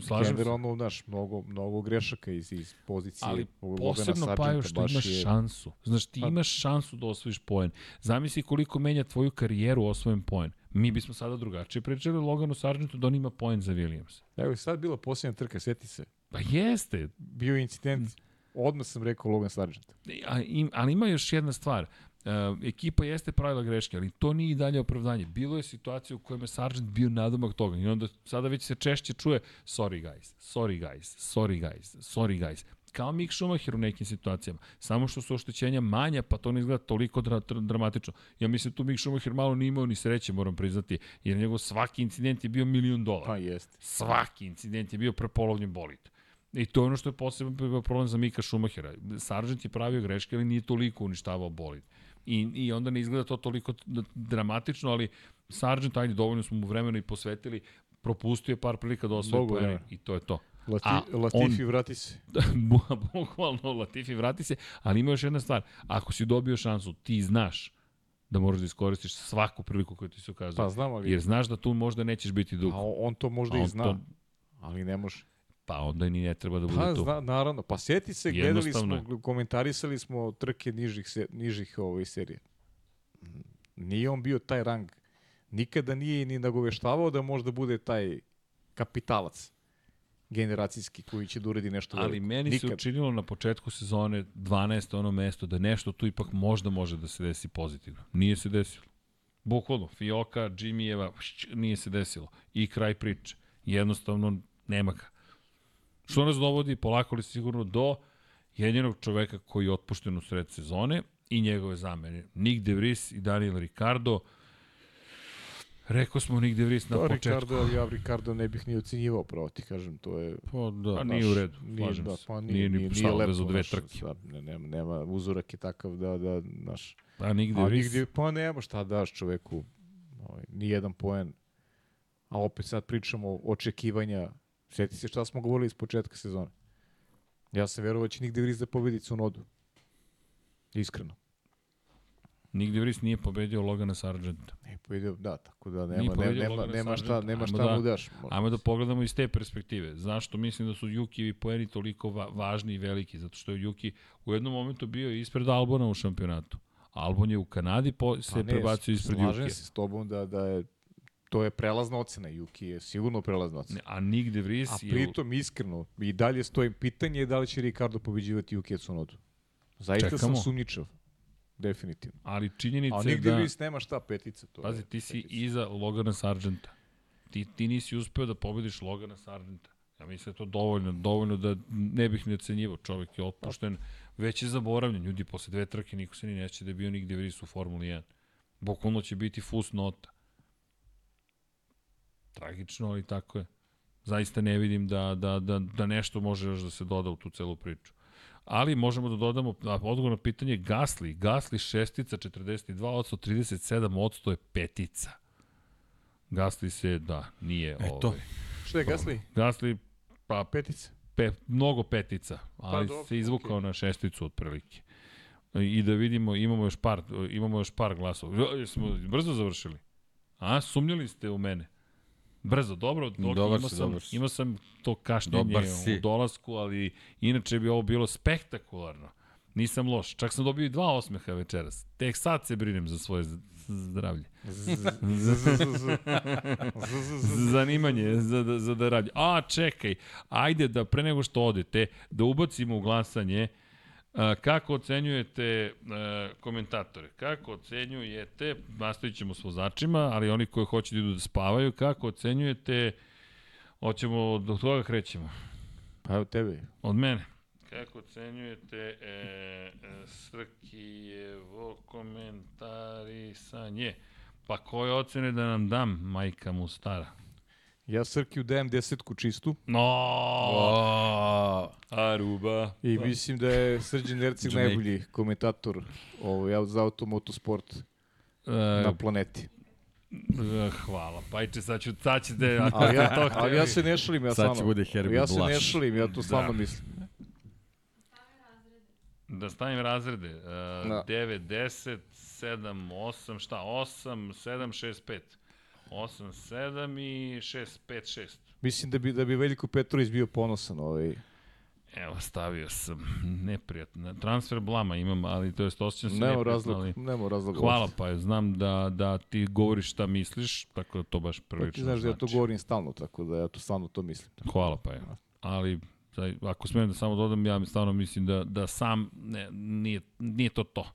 Speaker 1: Slažem se.
Speaker 3: generalno, znaš, mnogo, mnogo grešaka iz, iz pozicije
Speaker 1: Ali posebno
Speaker 3: Sargenta,
Speaker 1: Pajo što imaš
Speaker 3: je-
Speaker 1: šansu. Znaš, ti
Speaker 3: Pa-
Speaker 1: imaš šansu da osvojiš poen. Zamisli koliko menja tvoju karijeru osvojen poen. Mi bismo sada drugačije pričali Loganu Sargentu da on ima poen za Williams.
Speaker 3: Evo i sad bila posljednja trka, sjeti se.
Speaker 1: Pa jeste,
Speaker 3: Bio je incident, odmah sam rekao Logan Sargent.
Speaker 1: A, im, ali ima još jedna stvar. E, ekipa jeste pravila greške, ali to nije i dalje opravdanje. Bilo je situacija u kojima je Sargent bio nadomak toga i onda sada već se češće čuje sorry guys, sorry guys, sorry guys, sorry guys. Kao Mick Schumacher u nekim situacijama. Samo što su oštećenja manja, pa to ne izgleda toliko dra, dra, dramatično. Ja mislim tu Mick Schumacher malo nije imao ni sreće, moram priznati, jer njegov svaki incident je bio milion dolara.
Speaker 3: Pa jeste.
Speaker 1: Svaki incident je bio prepolovljen bolid. I to je ono što je posebno problem za Mika Šumahera. Sargent je pravio greške, ali nije toliko uništavao bolid. I, I onda ne izgleda to toliko dramatično, ali Sargent, ajde, dovoljno smo mu vremena i posvetili, propustio je par prilika da osvoje poene
Speaker 3: vremena.
Speaker 1: i to je to.
Speaker 3: Lati,
Speaker 1: A
Speaker 3: Latifi,
Speaker 1: on-
Speaker 3: vrati se. [LAUGHS]
Speaker 1: Bu- bukvalno Latifi vrati se, ali ima još jedna stvar. Ako si dobio šansu, ti znaš da moraš da iskoristiš svaku priliku koju ti se ukazuje.
Speaker 3: Pa znam, ali...
Speaker 1: Jer znaš da tu možda nećeš biti dug.
Speaker 3: A on, to možda
Speaker 1: A
Speaker 3: i zna,
Speaker 1: to-
Speaker 3: ali ne može.
Speaker 1: Pa onda ni ne treba da bude
Speaker 3: Pa,
Speaker 1: tu.
Speaker 3: zna, naravno. Pa sjeti se, gledali smo, komentarisali smo trke nižih, se, nižih ovaj, serije. Nije on bio taj rang. Nikada nije ni nagoveštavao da možda bude taj kapitalac generacijski koji će da uredi nešto
Speaker 1: Ali
Speaker 3: veliko.
Speaker 1: meni se
Speaker 3: Nikad.
Speaker 1: učinilo na početku sezone 12. ono mesto da nešto tu ipak možda može da se desi pozitivno. Nije se desilo. Bukvalno, Fioka, Jimmyjeva, šć, nije se desilo. I kraj priče. Jednostavno, nema ga. Što nas dovodi, polako li sigurno, do jedinog čoveka koji je otpušten u sred sezone i njegove zamene. Nick De Vries i Daniel Ricardo. Rekao smo Nick De Vries na
Speaker 3: To
Speaker 1: početku.
Speaker 3: Ricardo, ja Ricardo ne bih ni ocenjivao, pravo ti kažem, to je...
Speaker 2: Pa da.
Speaker 1: Pa nije u redu,
Speaker 3: Nije,
Speaker 1: slažem
Speaker 3: da,
Speaker 1: se.
Speaker 3: pa
Speaker 1: Nije
Speaker 3: nije,
Speaker 1: ni
Speaker 3: nije, nije, lepo,
Speaker 1: dve
Speaker 3: znaš,
Speaker 1: trke.
Speaker 3: sad, ne, nema, nema, uzorak je takav da, da, znaš,
Speaker 1: A Nick De Vries,
Speaker 3: nigde, pa nema šta daš čoveku, ovaj, ni jedan poen. A opet sad pričamo o očekivanja. Sjeti se šta smo govorili iz početka sezone. Ja sam verovao da će nigde Vries da pobedi Cunodu. Iskreno.
Speaker 1: Nick De Vries nije pobedio Logana Sargenta.
Speaker 3: Ne pobedio, da, tako da
Speaker 1: Nije
Speaker 3: nema, nema,
Speaker 1: Logana
Speaker 3: nema šta, nema
Speaker 1: Ajmo
Speaker 3: šta
Speaker 1: da-
Speaker 3: mu daš.
Speaker 1: Ajmo da pogledamo iz te perspektive. Zašto mislim da su Jukijevi poeni toliko va važni i veliki? Zato što je Juki u jednom momentu bio ispred Albona u šampionatu. Albon je u Kanadi po, se
Speaker 3: Pa ne,
Speaker 1: prebacio ispred
Speaker 3: Slažem
Speaker 1: Jukija.
Speaker 3: se s tobom da, da je to je prelazna ocena. Juki je sigurno prelazna ocena.
Speaker 1: A Nick De Vries
Speaker 3: A
Speaker 1: je...
Speaker 3: pritom, iskreno, i dalje stoji pitanje je da li će Ricardo pobeđivati Juki Cunodu. Zaista
Speaker 1: Čekamo.
Speaker 3: sam sumnjičav. Definitivno.
Speaker 1: Ali činjenica
Speaker 3: A
Speaker 1: je
Speaker 3: nigde
Speaker 1: da...
Speaker 3: Vries nema šta petica. To
Speaker 1: Pazi,
Speaker 3: je
Speaker 1: ti si
Speaker 3: petica.
Speaker 1: iza Logana Sargenta. Ti, ti nisi uspeo da pobediš Logana Sargenta. Ja mislim da je to dovoljno, dovoljno da ne bih ne ocenjivao. Čovjek je otpušten, već je zaboravljen. Ljudi, posle dve trke niko se ni neće da je bio nigde Vries u Formuli 1. Bukvalno će biti fus nota. Tragično, ali tako je. Zaista ne vidim da, da, da, da nešto može još da se doda u tu celu priču. Ali možemo da dodamo odgovor na pitanje Gasli. Gasli šestica, 42 odsto, 37 odsto je petica. Gasli se, da, nije
Speaker 2: Eto.
Speaker 1: ovaj.
Speaker 3: Šta je Gasly?
Speaker 1: Gasli, pa
Speaker 3: Petica.
Speaker 1: pe, mnogo petica, ali
Speaker 3: dobro,
Speaker 1: se izvukao na šesticu otprilike. I da vidimo, imamo još par, imamo još par glasova. Jo, Smo brzo završili. A, sumnjali ste u mene. Brzo, dobro, dok
Speaker 2: Dobar
Speaker 1: imao
Speaker 2: si,
Speaker 1: sam,
Speaker 2: dobar si.
Speaker 1: imao sam to kašnjenje u dolasku, ali inače bi ovo bilo spektakularno. Nisam loš. Čak sam dobio i dva osmeha večeras. Tek sad se brinem za svoje zdravlje. Za zanimanje, za, da, za da radi. A, čekaj, ajde da pre nego što odete, da ubacimo u glasanje a, kako ocenjujete komentatore, kako ocenjujete, nastavit ćemo s vozačima, ali oni koji hoće da idu da spavaju, kako ocenjujete, hoćemo, do toga krećemo,
Speaker 3: Pa evo tebe.
Speaker 1: od mene. Kako ocenjujete e, e, Srkijevo komentarisanje? Pa koje ocene da nam dam, majka mu stara?
Speaker 3: Ja Srkiju dajem desetku čistu
Speaker 1: No,
Speaker 2: O,
Speaker 1: Aruba.
Speaker 3: i mislim da je Srđan Erceg
Speaker 2: Jamaica.
Speaker 3: najbolji komentator ovaj, za automotosport na
Speaker 1: E,
Speaker 3: planeti.
Speaker 1: e, hvala. Pajče, sad ću, sad ćete, ako [LAUGHS]
Speaker 3: Ali ja, [LAUGHS]
Speaker 1: to
Speaker 3: ali ja se ne šalim, ja
Speaker 2: Sad će
Speaker 3: stvarno.
Speaker 2: bude Herbie
Speaker 3: Ja se ne šalim, ja to stvarno
Speaker 1: Da.
Speaker 3: mislim.
Speaker 1: Da stavim razrede. Uh,
Speaker 3: Da.
Speaker 1: 9, 10, 7, 8, šta? 8, 7, 6, 5. 8, 7 i 6, 5, 6.
Speaker 3: Mislim da bi, da bi Veljko Petrović bio ponosan. Ovaj.
Speaker 1: Evo, stavio sam neprijatno. Transfer blama imam, ali to je osjećam se
Speaker 3: Nema razloga.
Speaker 1: ali...
Speaker 3: Nema razloga.
Speaker 1: Hvala pa, znam da, da ti govoriš šta misliš, tako da to baš
Speaker 3: Pa
Speaker 1: prilično
Speaker 3: ti znaš da ja to
Speaker 1: znači.
Speaker 3: govorim stalno, tako da ja to stvarno to mislim.
Speaker 1: Hvala pa, ali Zaj, ako smijem da samo dodam, ja mi stvarno mislim da, da sam, ne, nije, nije to to.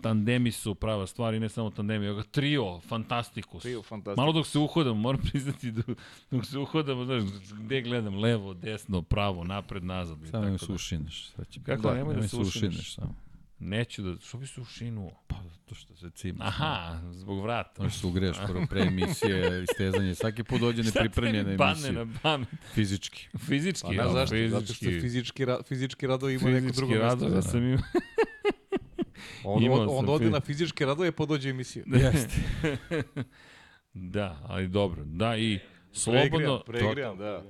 Speaker 1: Tandemi su prava stvar i ne samo tandemi, nego trio, fantastikus.
Speaker 3: Trio fantastikus.
Speaker 1: Malo dok se uhodam, moram priznati da dok se uhodam, znaš, gde gledam, levo, desno, pravo, napred, nazad. i
Speaker 2: Samo
Speaker 1: tako
Speaker 2: se
Speaker 1: da.
Speaker 2: ušineš. Sad će
Speaker 1: Kako
Speaker 2: da,
Speaker 1: nemoj da se
Speaker 2: se
Speaker 1: ušineš?
Speaker 2: ušineš samo.
Speaker 1: Neću da, što bi se ušinuo?
Speaker 2: Pa zato što se cima.
Speaker 1: Aha, zbog vrata.
Speaker 2: Možeš se ugreš prvo pre emisije, [LAUGHS] istezanje. Svaki put dođe
Speaker 1: Šta
Speaker 2: nepripremljena emisija.
Speaker 1: na pamet?
Speaker 2: Fizički.
Speaker 1: Fizički,
Speaker 3: Pa ne,
Speaker 1: ja,
Speaker 3: zašto?
Speaker 1: fizički.
Speaker 3: Zato što fizički, ra, fizički radovi ima neko
Speaker 1: Fizički
Speaker 3: drugo mesto.
Speaker 1: radove
Speaker 3: Da.
Speaker 1: sam imao. [LAUGHS] [LAUGHS]
Speaker 3: On,
Speaker 1: Imao
Speaker 3: on, on ode na fizičke radove pa dođe emisiju.
Speaker 2: Jeste. [LAUGHS]
Speaker 1: Da, ali dobro. Da, i Slobodno,
Speaker 3: Pregrijan, da.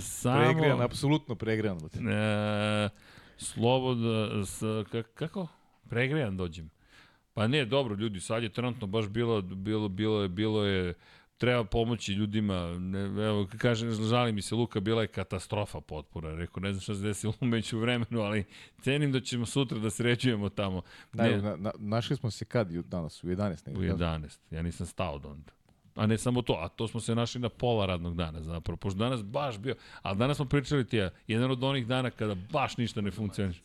Speaker 1: samo...
Speaker 3: Pregrijan, apsolutno pregrijan.
Speaker 1: E, slobodno, s, ka- kako? Pregrejan dođem. Pa ne, dobro, ljudi, sad je trenutno baš bilo, bilo, bilo je, bilo je, treba pomoći ljudima, ne, evo, kaže, žali mi se Luka, bila je katastrofa potpora, rekao, ne znam šta se desilo umeđu vremenu, ali cenim da ćemo sutra da sređujemo tamo.
Speaker 3: Da,
Speaker 1: Ne,
Speaker 3: na, na, našli smo se kad danas, u 11.
Speaker 1: u
Speaker 3: negdje, da?
Speaker 1: 11, ja nisam stao od onda. A ne samo to, a to smo se našli na pola radnog dana zapravo, pošto danas baš bio, a danas smo pričali ti ja, jedan od onih dana kada baš ništa ne funkcioniše.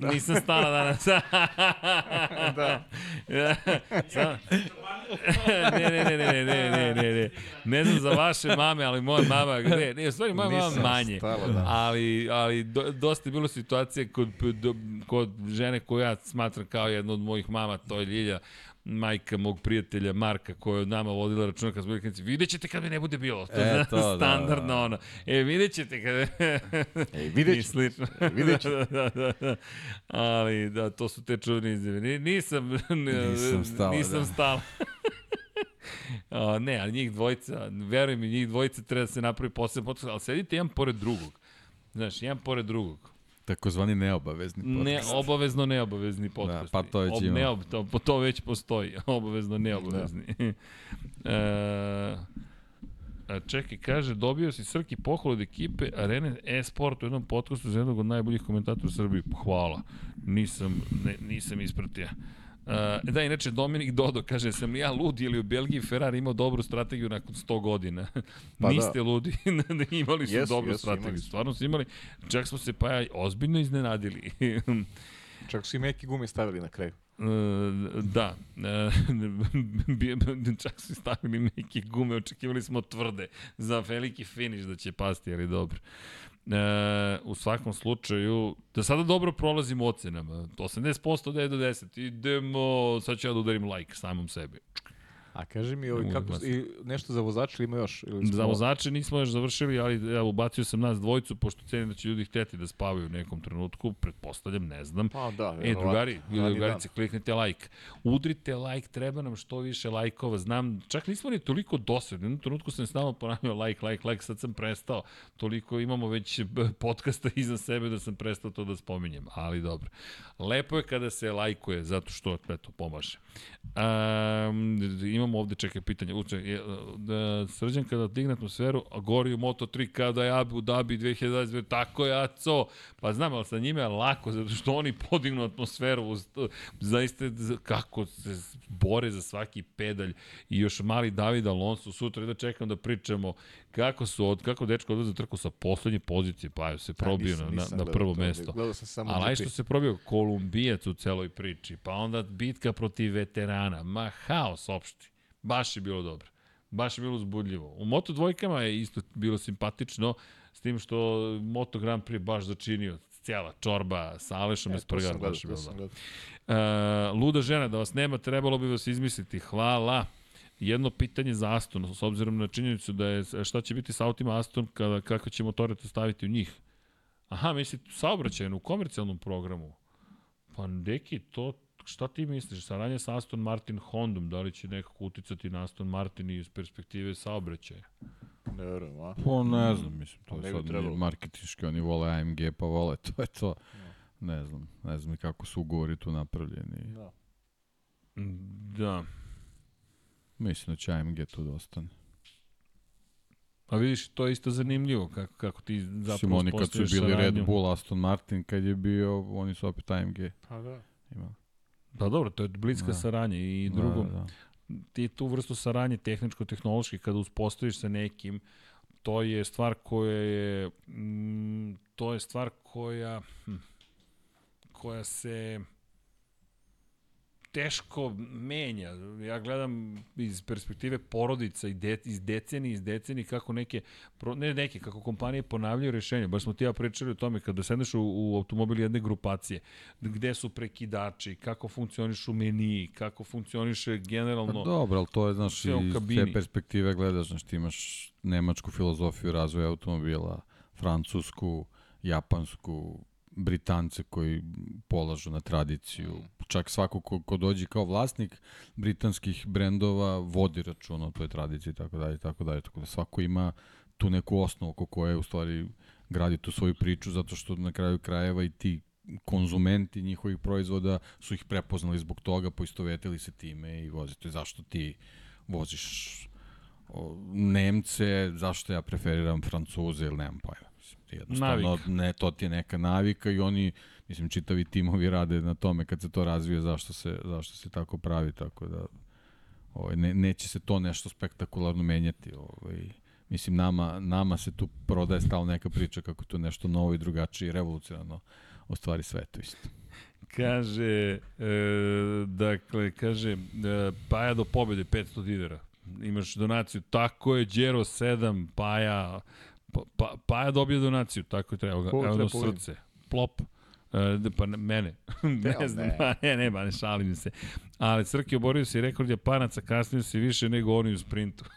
Speaker 1: Da. Nisam stala danas. [LAUGHS] da. Sa... ne, ne, ne, ne, ne, ne, ne, ne, ne. Ne znam za vaše mame, ali moja mama, ne, ne, u stvari moja mama
Speaker 3: Nisam
Speaker 1: manje.
Speaker 3: stala, da.
Speaker 1: Ali, ali do, dosta je bilo situacije kod, do, kod žene koju ja smatram kao jednu od mojih mama, to je Ljilja, majka mog prijatelja Marka koja je od nama vodila računa kad smo bili klinici. Vidjet ćete kad mi ne bude bilo. To je
Speaker 2: E, to, da,
Speaker 1: standardno
Speaker 2: da.
Speaker 1: ono. E, vidjet ćete kad...
Speaker 3: Ej, [LAUGHS] vidjet ćete.
Speaker 1: slično.
Speaker 3: Vidjet ćete.
Speaker 1: da, da, da. Ali, da, to su te čuvene izjave. Ni- Nisam, [LAUGHS]
Speaker 2: Nisam stala,
Speaker 1: nisam
Speaker 2: da.
Speaker 1: stala. [LAUGHS] A, ne, ali njih dvojica, veruj mi, njih dvojica treba da se napravi posebno podcast, ali sedite jedan pored drugog. Znaš, jedan pored drugog.
Speaker 2: Takozvani neobavezni
Speaker 1: Ne,
Speaker 2: podcast.
Speaker 1: obavezno neobavezni podcast.
Speaker 2: pa to već
Speaker 1: Ob,
Speaker 2: imamo.
Speaker 1: neob, to, to već postoji, [LAUGHS] obavezno neobavezni. Da. [LAUGHS] e, a čekaj, kaže, dobio si Srki pohval od ekipe Arene e-sport u jednom podcastu za jednog od najboljih komentatora u Srbiji. Hvala. Nisam, ne, nisam ispratio. Uh, da, inače Dominik Dodo kaže, sam li ja lud ili u Belgiji Ferrari imao dobru strategiju nakon 100 godina? [LAUGHS]
Speaker 3: Pa
Speaker 1: Niste ludi, [LAUGHS] imali su
Speaker 3: Jesu,
Speaker 1: dobru
Speaker 3: jesu, imali
Speaker 1: strategiju.
Speaker 3: su.
Speaker 1: Stvarno su imali, čak smo se pa ja ozbiljno iznenadili. [LAUGHS]
Speaker 3: Čak su i meki gume stavili na kraju.
Speaker 1: E, da, e, čak su stavili neke gume, očekivali smo tvrde za veliki finiš da će pasti, ali dobro. E, u svakom slučaju, da sada dobro prolazimo ocenama. 80% da je do 10. Idemo, sad ću ja da udarim like samom sebi.
Speaker 3: A kaži mi, ovaj, kako, i nešto za vozače ima još? Ili smo-
Speaker 1: Za vozače nismo još završili, ali ja ubacio sam nas dvojicu, pošto cenim da će ljudi hteti da spavaju u nekom trenutku, pretpostavljam, ne znam.
Speaker 3: Pa da,
Speaker 1: E, drugari, ili drugarice, kliknite like. Udrite like, treba nam što više lajkova. Znam, čak nismo ni toliko dosadni. U jednom trenutku sam stalno ponavljao like, like, like, sad sam prestao. Toliko imamo već b- podcasta [LAUGHS] iza sebe da sam prestao to da spominjem, ali dobro. Lepo je kada se lajkuje, zato što, eto, pomaže. Um, imamo ovde, čekaj, pitanje. Uče, je, da, srđan kada digne atmosferu, a gori u Moto3 kada je Abu Dhabi 2022, tako je, Aco. Pa znam, ali sa njima je lako, zato što oni podignu atmosferu, uz, zaista z- kako se bore za svaki pedalj i još mali David Alonso sutra da čekam da pričamo kako su od kako dečko odlazi trku sa poslednje pozicije pa je se probio
Speaker 3: nisam-
Speaker 1: na,
Speaker 3: nisam
Speaker 1: na
Speaker 3: gledao
Speaker 1: prvo
Speaker 3: to,
Speaker 1: mesto.
Speaker 3: gledao sam samo
Speaker 1: Ali što se probio kolumbijac u celoj priči, pa onda bitka protiv veterana, ma haos opšti. Baš je bilo dobro. Baš je bilo uzbudljivo. U Moto dvojkama je isto bilo simpatično, s tim što Moto Grand Prix baš začinio cijela čorba sa Alešom
Speaker 3: E, to gledao,
Speaker 1: baš je
Speaker 3: to
Speaker 1: bilo dobro. Uh, luda žena, da vas nema, trebalo bi vas izmisliti. Hvala. Jedno pitanje za Aston, s obzirom na činjenicu da je, šta će biti sa autima Aston, kada, kako će motoretu staviti u njih? Aha, mislite saobraćajno, u komercijalnom programu. Pa deki, to, šta ti misliš? Saranje sa Aston Martin Hondom, da li će nekako uticati na Aston Martin iz perspektive saobraćaja?
Speaker 3: Ne verujem, a?
Speaker 2: Pa ne znam, mislim, to
Speaker 3: Pa
Speaker 2: je
Speaker 3: bi
Speaker 2: sad
Speaker 3: trebalo.
Speaker 2: marketinški, oni vole AMG, pa vole, to je to. Ne znam, ne znam kako su ugovori tu napravljeni.
Speaker 3: Da.
Speaker 1: Da.
Speaker 2: Mislim da će AMG tu da ostane.
Speaker 1: A vidiš, to je isto zanimljivo, kako, kako ti zapravo
Speaker 2: Mislim, oni kad su bili Red
Speaker 1: saradnju.
Speaker 2: Bull, Aston Martin, kad je bio, oni su opet AMG
Speaker 3: Pa da.
Speaker 2: imali.
Speaker 1: Pa dobro, to je bliska
Speaker 2: Da.
Speaker 1: saranja i drugo,
Speaker 2: Da, da.
Speaker 1: ti tu vrstu saranje tehničko-tehnološki kada uspostaviš sa nekim, to je stvar koja je mm, to je stvar koja hm, koja se teško menja. Ja gledam iz perspektive porodica i de, iz decenije, iz decenije kako neke, ne neke, kako kompanije ponavljaju rešenja. Baš smo ti ja pričali o tome kada sedneš u, u automobil jedne grupacije, gde su prekidači, kako funkcionišu meniji, kako funkcioniše generalno...
Speaker 2: Pa dobro, ali to je, znaš,
Speaker 1: u
Speaker 2: iz
Speaker 1: kabini.
Speaker 2: te perspektive gledaš, znaš, ti imaš nemačku filozofiju razvoja automobila, francusku, japansku, Britance koji polažu na tradiciju. Čak svako ko, ko dođe kao vlasnik britanskih brendova vodi račun o toj tradiciji i tako dalje, tako dalje. Tako da svako ima tu neku osnovu oko koje u stvari gradi tu svoju priču zato što na kraju krajeva i ti konzumenti njihovih proizvoda su ih prepoznali zbog toga, poistovetili se time i vozite. Zašto ti voziš Nemce, zašto ja preferiram Francuze ili nemam pojma. Jednostavno,
Speaker 1: Navika.
Speaker 2: ne, to ti je neka navika i oni, mislim, čitavi timovi rade na tome kad se to razvije, zašto se, zašto se tako pravi, tako da ovaj, ne, neće se to nešto spektakularno menjati. Ovaj, mislim, nama, nama se tu prodaje stalno neka priča kako to nešto novo i drugačije i revolucionarno u stvari svetu isto.
Speaker 1: Kaže, e, dakle, kaže, e, Paja do pobede 500 dinara. Imaš donaciju, tako je, Đero 7, Paja, pa, pa, Paja dobio donaciju, tako je treba,
Speaker 3: Koga
Speaker 1: evo
Speaker 3: povedati?
Speaker 1: srce. Plop. E, da, pa ne- mene. [LAUGHS] ne znam, [LAUGHS]
Speaker 3: ne.
Speaker 1: ne, ne, ne, ba, ne šalim se. Ali Crki oborio se i rekord Japanaca, kasnije se više nego oni u sprintu. [LAUGHS]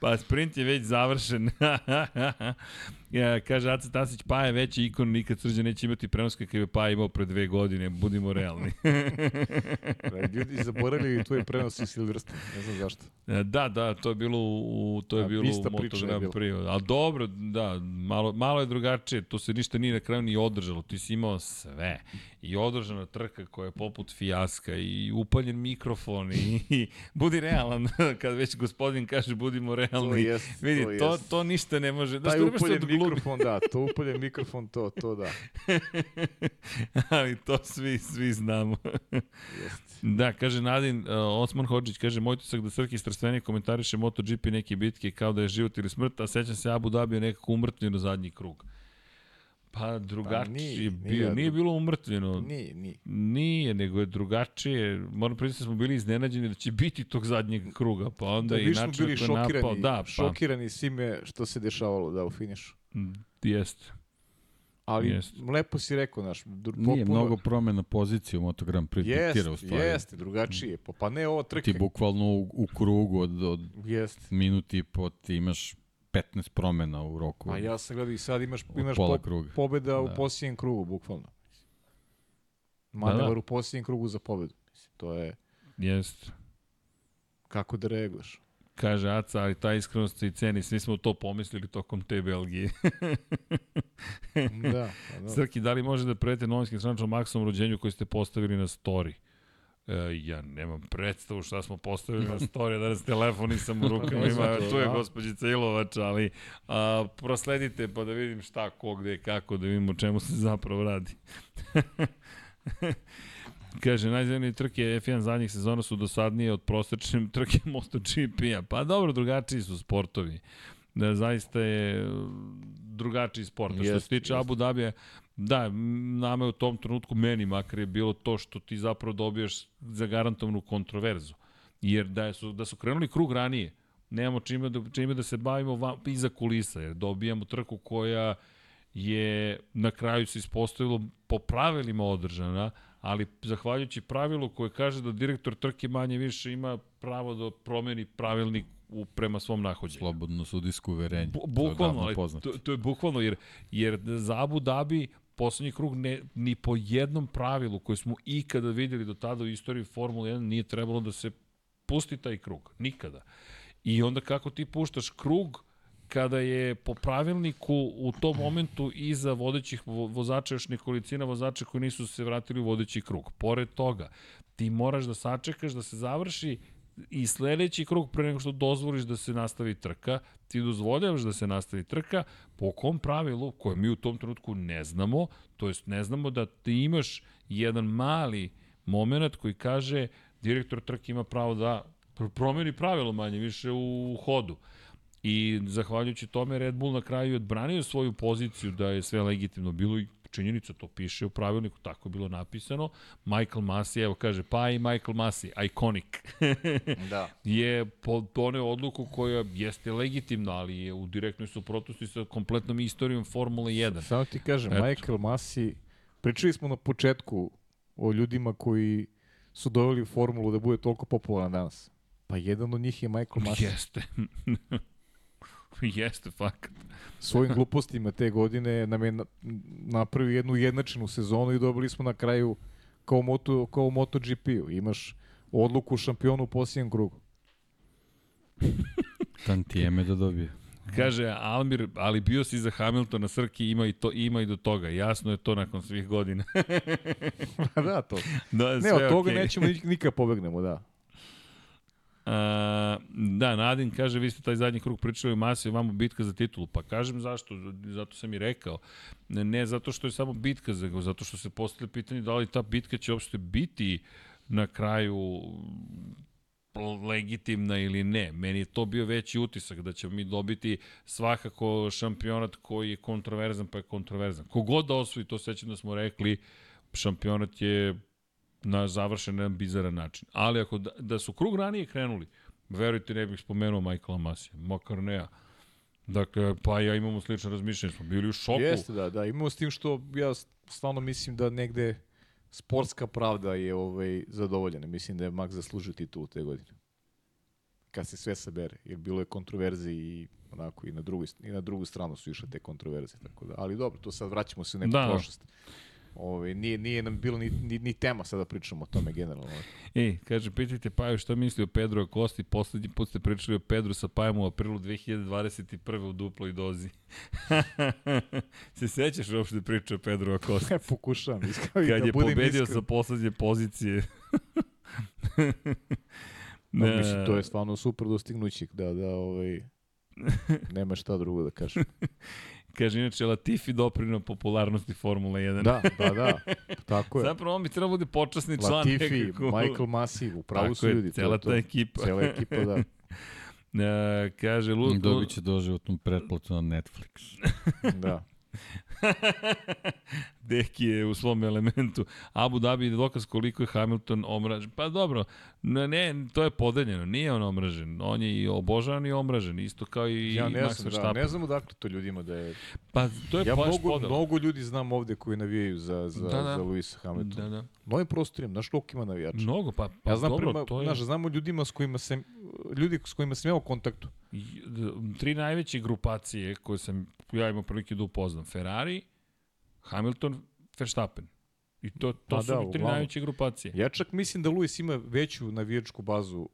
Speaker 1: pa sprint je već završen. Ja, kaže Aca Tasić, pa je veći ikon, nikad srđa neće imati prenos kakav je pa imao pre dve godine, budimo realni. [LAUGHS]
Speaker 3: Da, ljudi zaboravili tvoj prenos i Silverstone, ne znam zašto.
Speaker 1: E, da, da, to je bilo u, to je
Speaker 3: Da,
Speaker 1: bilo u
Speaker 3: priča je
Speaker 1: Moto Grand
Speaker 3: bila.
Speaker 1: Prix. Ali dobro, da, malo, malo je drugačije, to se ništa nije na kraju ni održalo, ti si imao sve. I održana trka koja je poput fijaska i upaljen mikrofon i, [LAUGHS] i budi realan, [LAUGHS] kad već gospodin kaže budimo realni.
Speaker 3: To jest,
Speaker 1: Vidi,
Speaker 3: to
Speaker 1: to,
Speaker 3: jest.
Speaker 1: to ništa ne može. Da
Speaker 3: Taj
Speaker 1: što imaš.
Speaker 3: Mikrofon, da, to upaljen mikrofon, to, to da. [LAUGHS]
Speaker 1: Ali to svi, svi znamo.
Speaker 3: Jest.
Speaker 1: Da, kaže Nadin, uh, Osman Hođić, kaže, moj tisak da Srki strastveni komentariše MotoGP neke bitke kao da je život ili smrt, a sećam se Abu Dhabi nekako umrtvljeno zadnji krug. Pa drugačije
Speaker 3: nije,
Speaker 1: nije,
Speaker 3: nije,
Speaker 1: bio, nije bilo umrtvljeno.
Speaker 3: Nije, nije.
Speaker 1: Nije, nego je drugačije. Moram priznati da smo bili iznenađeni da će biti tog zadnjeg kruga, pa onda
Speaker 3: Da,
Speaker 1: i način
Speaker 3: bili
Speaker 1: kako je napao.
Speaker 3: šokirani,
Speaker 1: Da, pa,
Speaker 3: šokirani svime što se dešavalo da u finišu.
Speaker 1: m, jeste.
Speaker 3: Ali
Speaker 1: Jest.
Speaker 3: lepo si rekao, naš, dur-
Speaker 2: Nije mnogo promena pozicije u Moto Grand Prix diktira u
Speaker 3: Jest,
Speaker 2: stvari.
Speaker 3: jeste, drugačije. Pa, pa ne ovo trke.
Speaker 2: Ti bukvalno u, u krugu od, od
Speaker 3: Jest.
Speaker 2: minuti i po ti imaš 15 promena u roku.
Speaker 3: A ja sam gledao i sad imaš, imaš po,
Speaker 2: kruga.
Speaker 3: pobeda u
Speaker 2: Da.
Speaker 3: posljednjem krugu, bukvalno.
Speaker 1: Da,
Speaker 3: Manevar
Speaker 1: da.
Speaker 3: u posljednjem krugu za pobedu. Mislim, to je
Speaker 1: Jeste.
Speaker 3: kako da reaguješ.
Speaker 1: Kaže Aca, ali ta iskrenost i ceni. Svi smo to pomislili tokom te Belgije.
Speaker 3: Da, [LAUGHS] da.
Speaker 1: Srki, da li može da predete novinskim stranačom maksimum rođenju koji ste postavili na story? E, ja nemam predstavu šta smo postavili na [LAUGHS] story, danas telefon nisam u rukama, [LAUGHS] ima, tu je
Speaker 3: da.
Speaker 1: gospođica Ilovač, ali a, prosledite pa da vidim šta, ko, gde, kako, da vidimo čemu se zapravo radi. [LAUGHS] Kaže, najzanimljivije trke F1 zadnjih sezona su dosadnije od prosečne trke MotoGP-a. Pa dobro, drugačiji su sportovi. Da, zaista je drugačiji sport. A što se
Speaker 3: Jest,
Speaker 1: tiče
Speaker 3: jest.
Speaker 1: Abu Dhabija, da, nama je u tom trenutku, meni makar je bilo to što ti zapravo dobiješ zagarantovanu kontroverzu. Jer da su, da su krenuli krug ranije, nemamo čime da, čime da se bavimo va, iza kulisa, jer dobijamo trku koja je na kraju se ispostavilo po pravilima održana, ali zahvaljujući pravilu koje kaže da direktor trke manje više ima pravo da promeni pravilnik u, prema svom nahođenju.
Speaker 2: Slobodno sudijsko uverenje.
Speaker 1: Bu,
Speaker 2: To je
Speaker 1: bukvalno, ali
Speaker 2: poznato.
Speaker 1: to, to je bukvalno, jer, jer za Abu Dhabi poslednji krug ne, ni po jednom pravilu koje smo ikada videli do tada u istoriji Formule 1 nije trebalo da se pusti taj krug. Nikada. I onda kako ti puštaš krug kada je po pravilniku u tom momentu iza vodećih vo- vozača još nekolicina vozača koji nisu se vratili u vodeći krug. Pored toga, ti moraš da sačekaš da se završi i sledeći krug pre nego što dozvoliš da se nastavi trka, ti dozvoljavaš da se nastavi trka, po kom pravilu, koje mi u tom trenutku ne znamo, to jest ne znamo da ti imaš jedan mali moment koji kaže direktor trke ima pravo da pr- promeni pravilo manje više u hodu. I zahvaljujući tome Red Bull na kraju je odbranio svoju poziciju da je sve legitimno bilo i činjenica, to piše u pravilniku, tako je bilo napisano. Michael Massey, evo kaže, pa i Michael Massey, iconic, [LAUGHS]
Speaker 3: Da.
Speaker 1: je po- doneo odluku koja jeste legitimna, ali je u direktnoj suprotnosti sa kompletnom istorijom Formule 1.
Speaker 3: Samo ti kažem,
Speaker 1: Eto.
Speaker 3: Michael Masi, pričali smo na početku o ljudima koji su doveli formulu da bude toliko popularan danas. Pa jedan od njih je Michael Masi.
Speaker 1: Jeste. [LAUGHS] [LAUGHS] Jeste, fakat.
Speaker 3: svojim glupostima te godine nam je na- napravio jednu jednačenu sezonu i dobili smo na kraju kao, moto, kao u MotoGP-u. Imaš odluku šampionu u posljednjem krugu. [LAUGHS]
Speaker 2: Tantijeme da dobije.
Speaker 1: Kaže Almir, ali bio si za Hamiltona, Srki ima i, to, ima i do toga. Jasno je to nakon svih godina. [LAUGHS]
Speaker 3: da, to.
Speaker 1: da,
Speaker 3: Ne, od toga
Speaker 1: okej.
Speaker 3: nećemo nik- nikad pobegnemo, da.
Speaker 1: Da, Nadin kaže, vi ste taj zadnji krug pričali o masi, vamo bitka za titulu. Pa kažem zašto, zato sam i rekao. Ne, ne zato što je samo bitka, nego zato što se postavlja pitanje da li ta bitka će uopšte biti na kraju legitimna ili ne. Meni je to bio veći utisak da ćemo mi dobiti svakako šampionat koji je kontroverzan pa je kontroverzan. Kogod da osvoji, to sećam da smo rekli, šampionat je na završen na jedan bizaran način. Ali ako da, da su krug ranije krenuli, verujte ne bih spomenuo Michaela Masija, makar ne ja. Dakle, pa ja imamo slično razmišljanje, smo bili u šoku.
Speaker 3: Jeste, da, da. Imamo s tim što ja stvarno mislim da negde sportska pravda je ovaj, zadovoljena. Mislim da je Max zaslužio titulu te godine. Kad se sve sabere. Jer bilo je kontroverzi i onako i na drugu, i na drugu stranu su išle te kontroverze. Tako da. Ali dobro, to sad vraćamo se u neku
Speaker 1: Da.
Speaker 3: prošlost. Ovaj, nije, nije nam bilo ni, ni, ni tema sada pričamo o tome generalno.
Speaker 1: E, kaže, pitajte Paju šta misli o Pedro Acosti. Poslednji put ste pričali o Pedru sa Pajem u aprilu 2021. u duploj dozi. [LAUGHS] se sećaš uopšte priče o Pedro Acosti? [LAUGHS]
Speaker 3: Pokušavam iskreno
Speaker 1: Kad
Speaker 3: da
Speaker 1: je pobedio
Speaker 3: iskren.
Speaker 1: sa poslednje pozicije. [LAUGHS]
Speaker 3: No,
Speaker 1: Ne.
Speaker 3: mislim, to je stvarno super dostignuće da, da ovaj, nema šta drugo da kažem.
Speaker 1: Kaže, inače, Latifi doprinao popularnosti Formule 1.
Speaker 3: Da, da, da. Tako je.
Speaker 1: Zapravo on bi trebao bude počasni član
Speaker 3: Latifi,
Speaker 1: nekako.
Speaker 3: Michael Masi, upravo
Speaker 1: Tako
Speaker 3: su
Speaker 1: je,
Speaker 3: ljudi.
Speaker 1: cela
Speaker 3: to, to,
Speaker 1: ta ekipa.
Speaker 3: Cela ekipa, da. [LAUGHS]
Speaker 1: E, kaže, Lu,
Speaker 2: Dobit će doživotnu pretplatu na Netflix.
Speaker 3: da. [LAUGHS]
Speaker 1: Deki je u svom elementu. Abu Dhabi je dokaz koliko je Hamilton omražen. Pa dobro, ne, ne, to je podeljeno. Nije on omražen. On je i obožavan i omražen. Isto kao i
Speaker 3: Ja ne
Speaker 1: Max
Speaker 3: znam, da,
Speaker 1: Verstappen.
Speaker 3: ne znam odakle to ljudima da je...
Speaker 1: Pa to je
Speaker 3: Ja
Speaker 1: baš
Speaker 3: mnogo,
Speaker 1: podela.
Speaker 3: mnogo ljudi znam ovde koji navijaju za, za,
Speaker 1: Da, da.
Speaker 3: za Luisa Hamiltona.
Speaker 1: Da, da.
Speaker 3: Novim prostorima, znaš koliko ima navijača?
Speaker 1: Mnogo, pa, pa
Speaker 3: ja znam,
Speaker 1: dobro,
Speaker 3: prima,
Speaker 1: to je...
Speaker 3: znaš, znamo ljudima s kojima sam, ljudi s kojima sam imao kontaktu.
Speaker 1: Tri najveće grupacije koje sam ja imao prilike da upoznam. Ferrari, Hamilton, Verstappen. I to, to
Speaker 3: Pa
Speaker 1: su
Speaker 3: da,
Speaker 1: mi tri najveće grupacije.
Speaker 3: Ja čak mislim da Luis ima veću navijačku bazu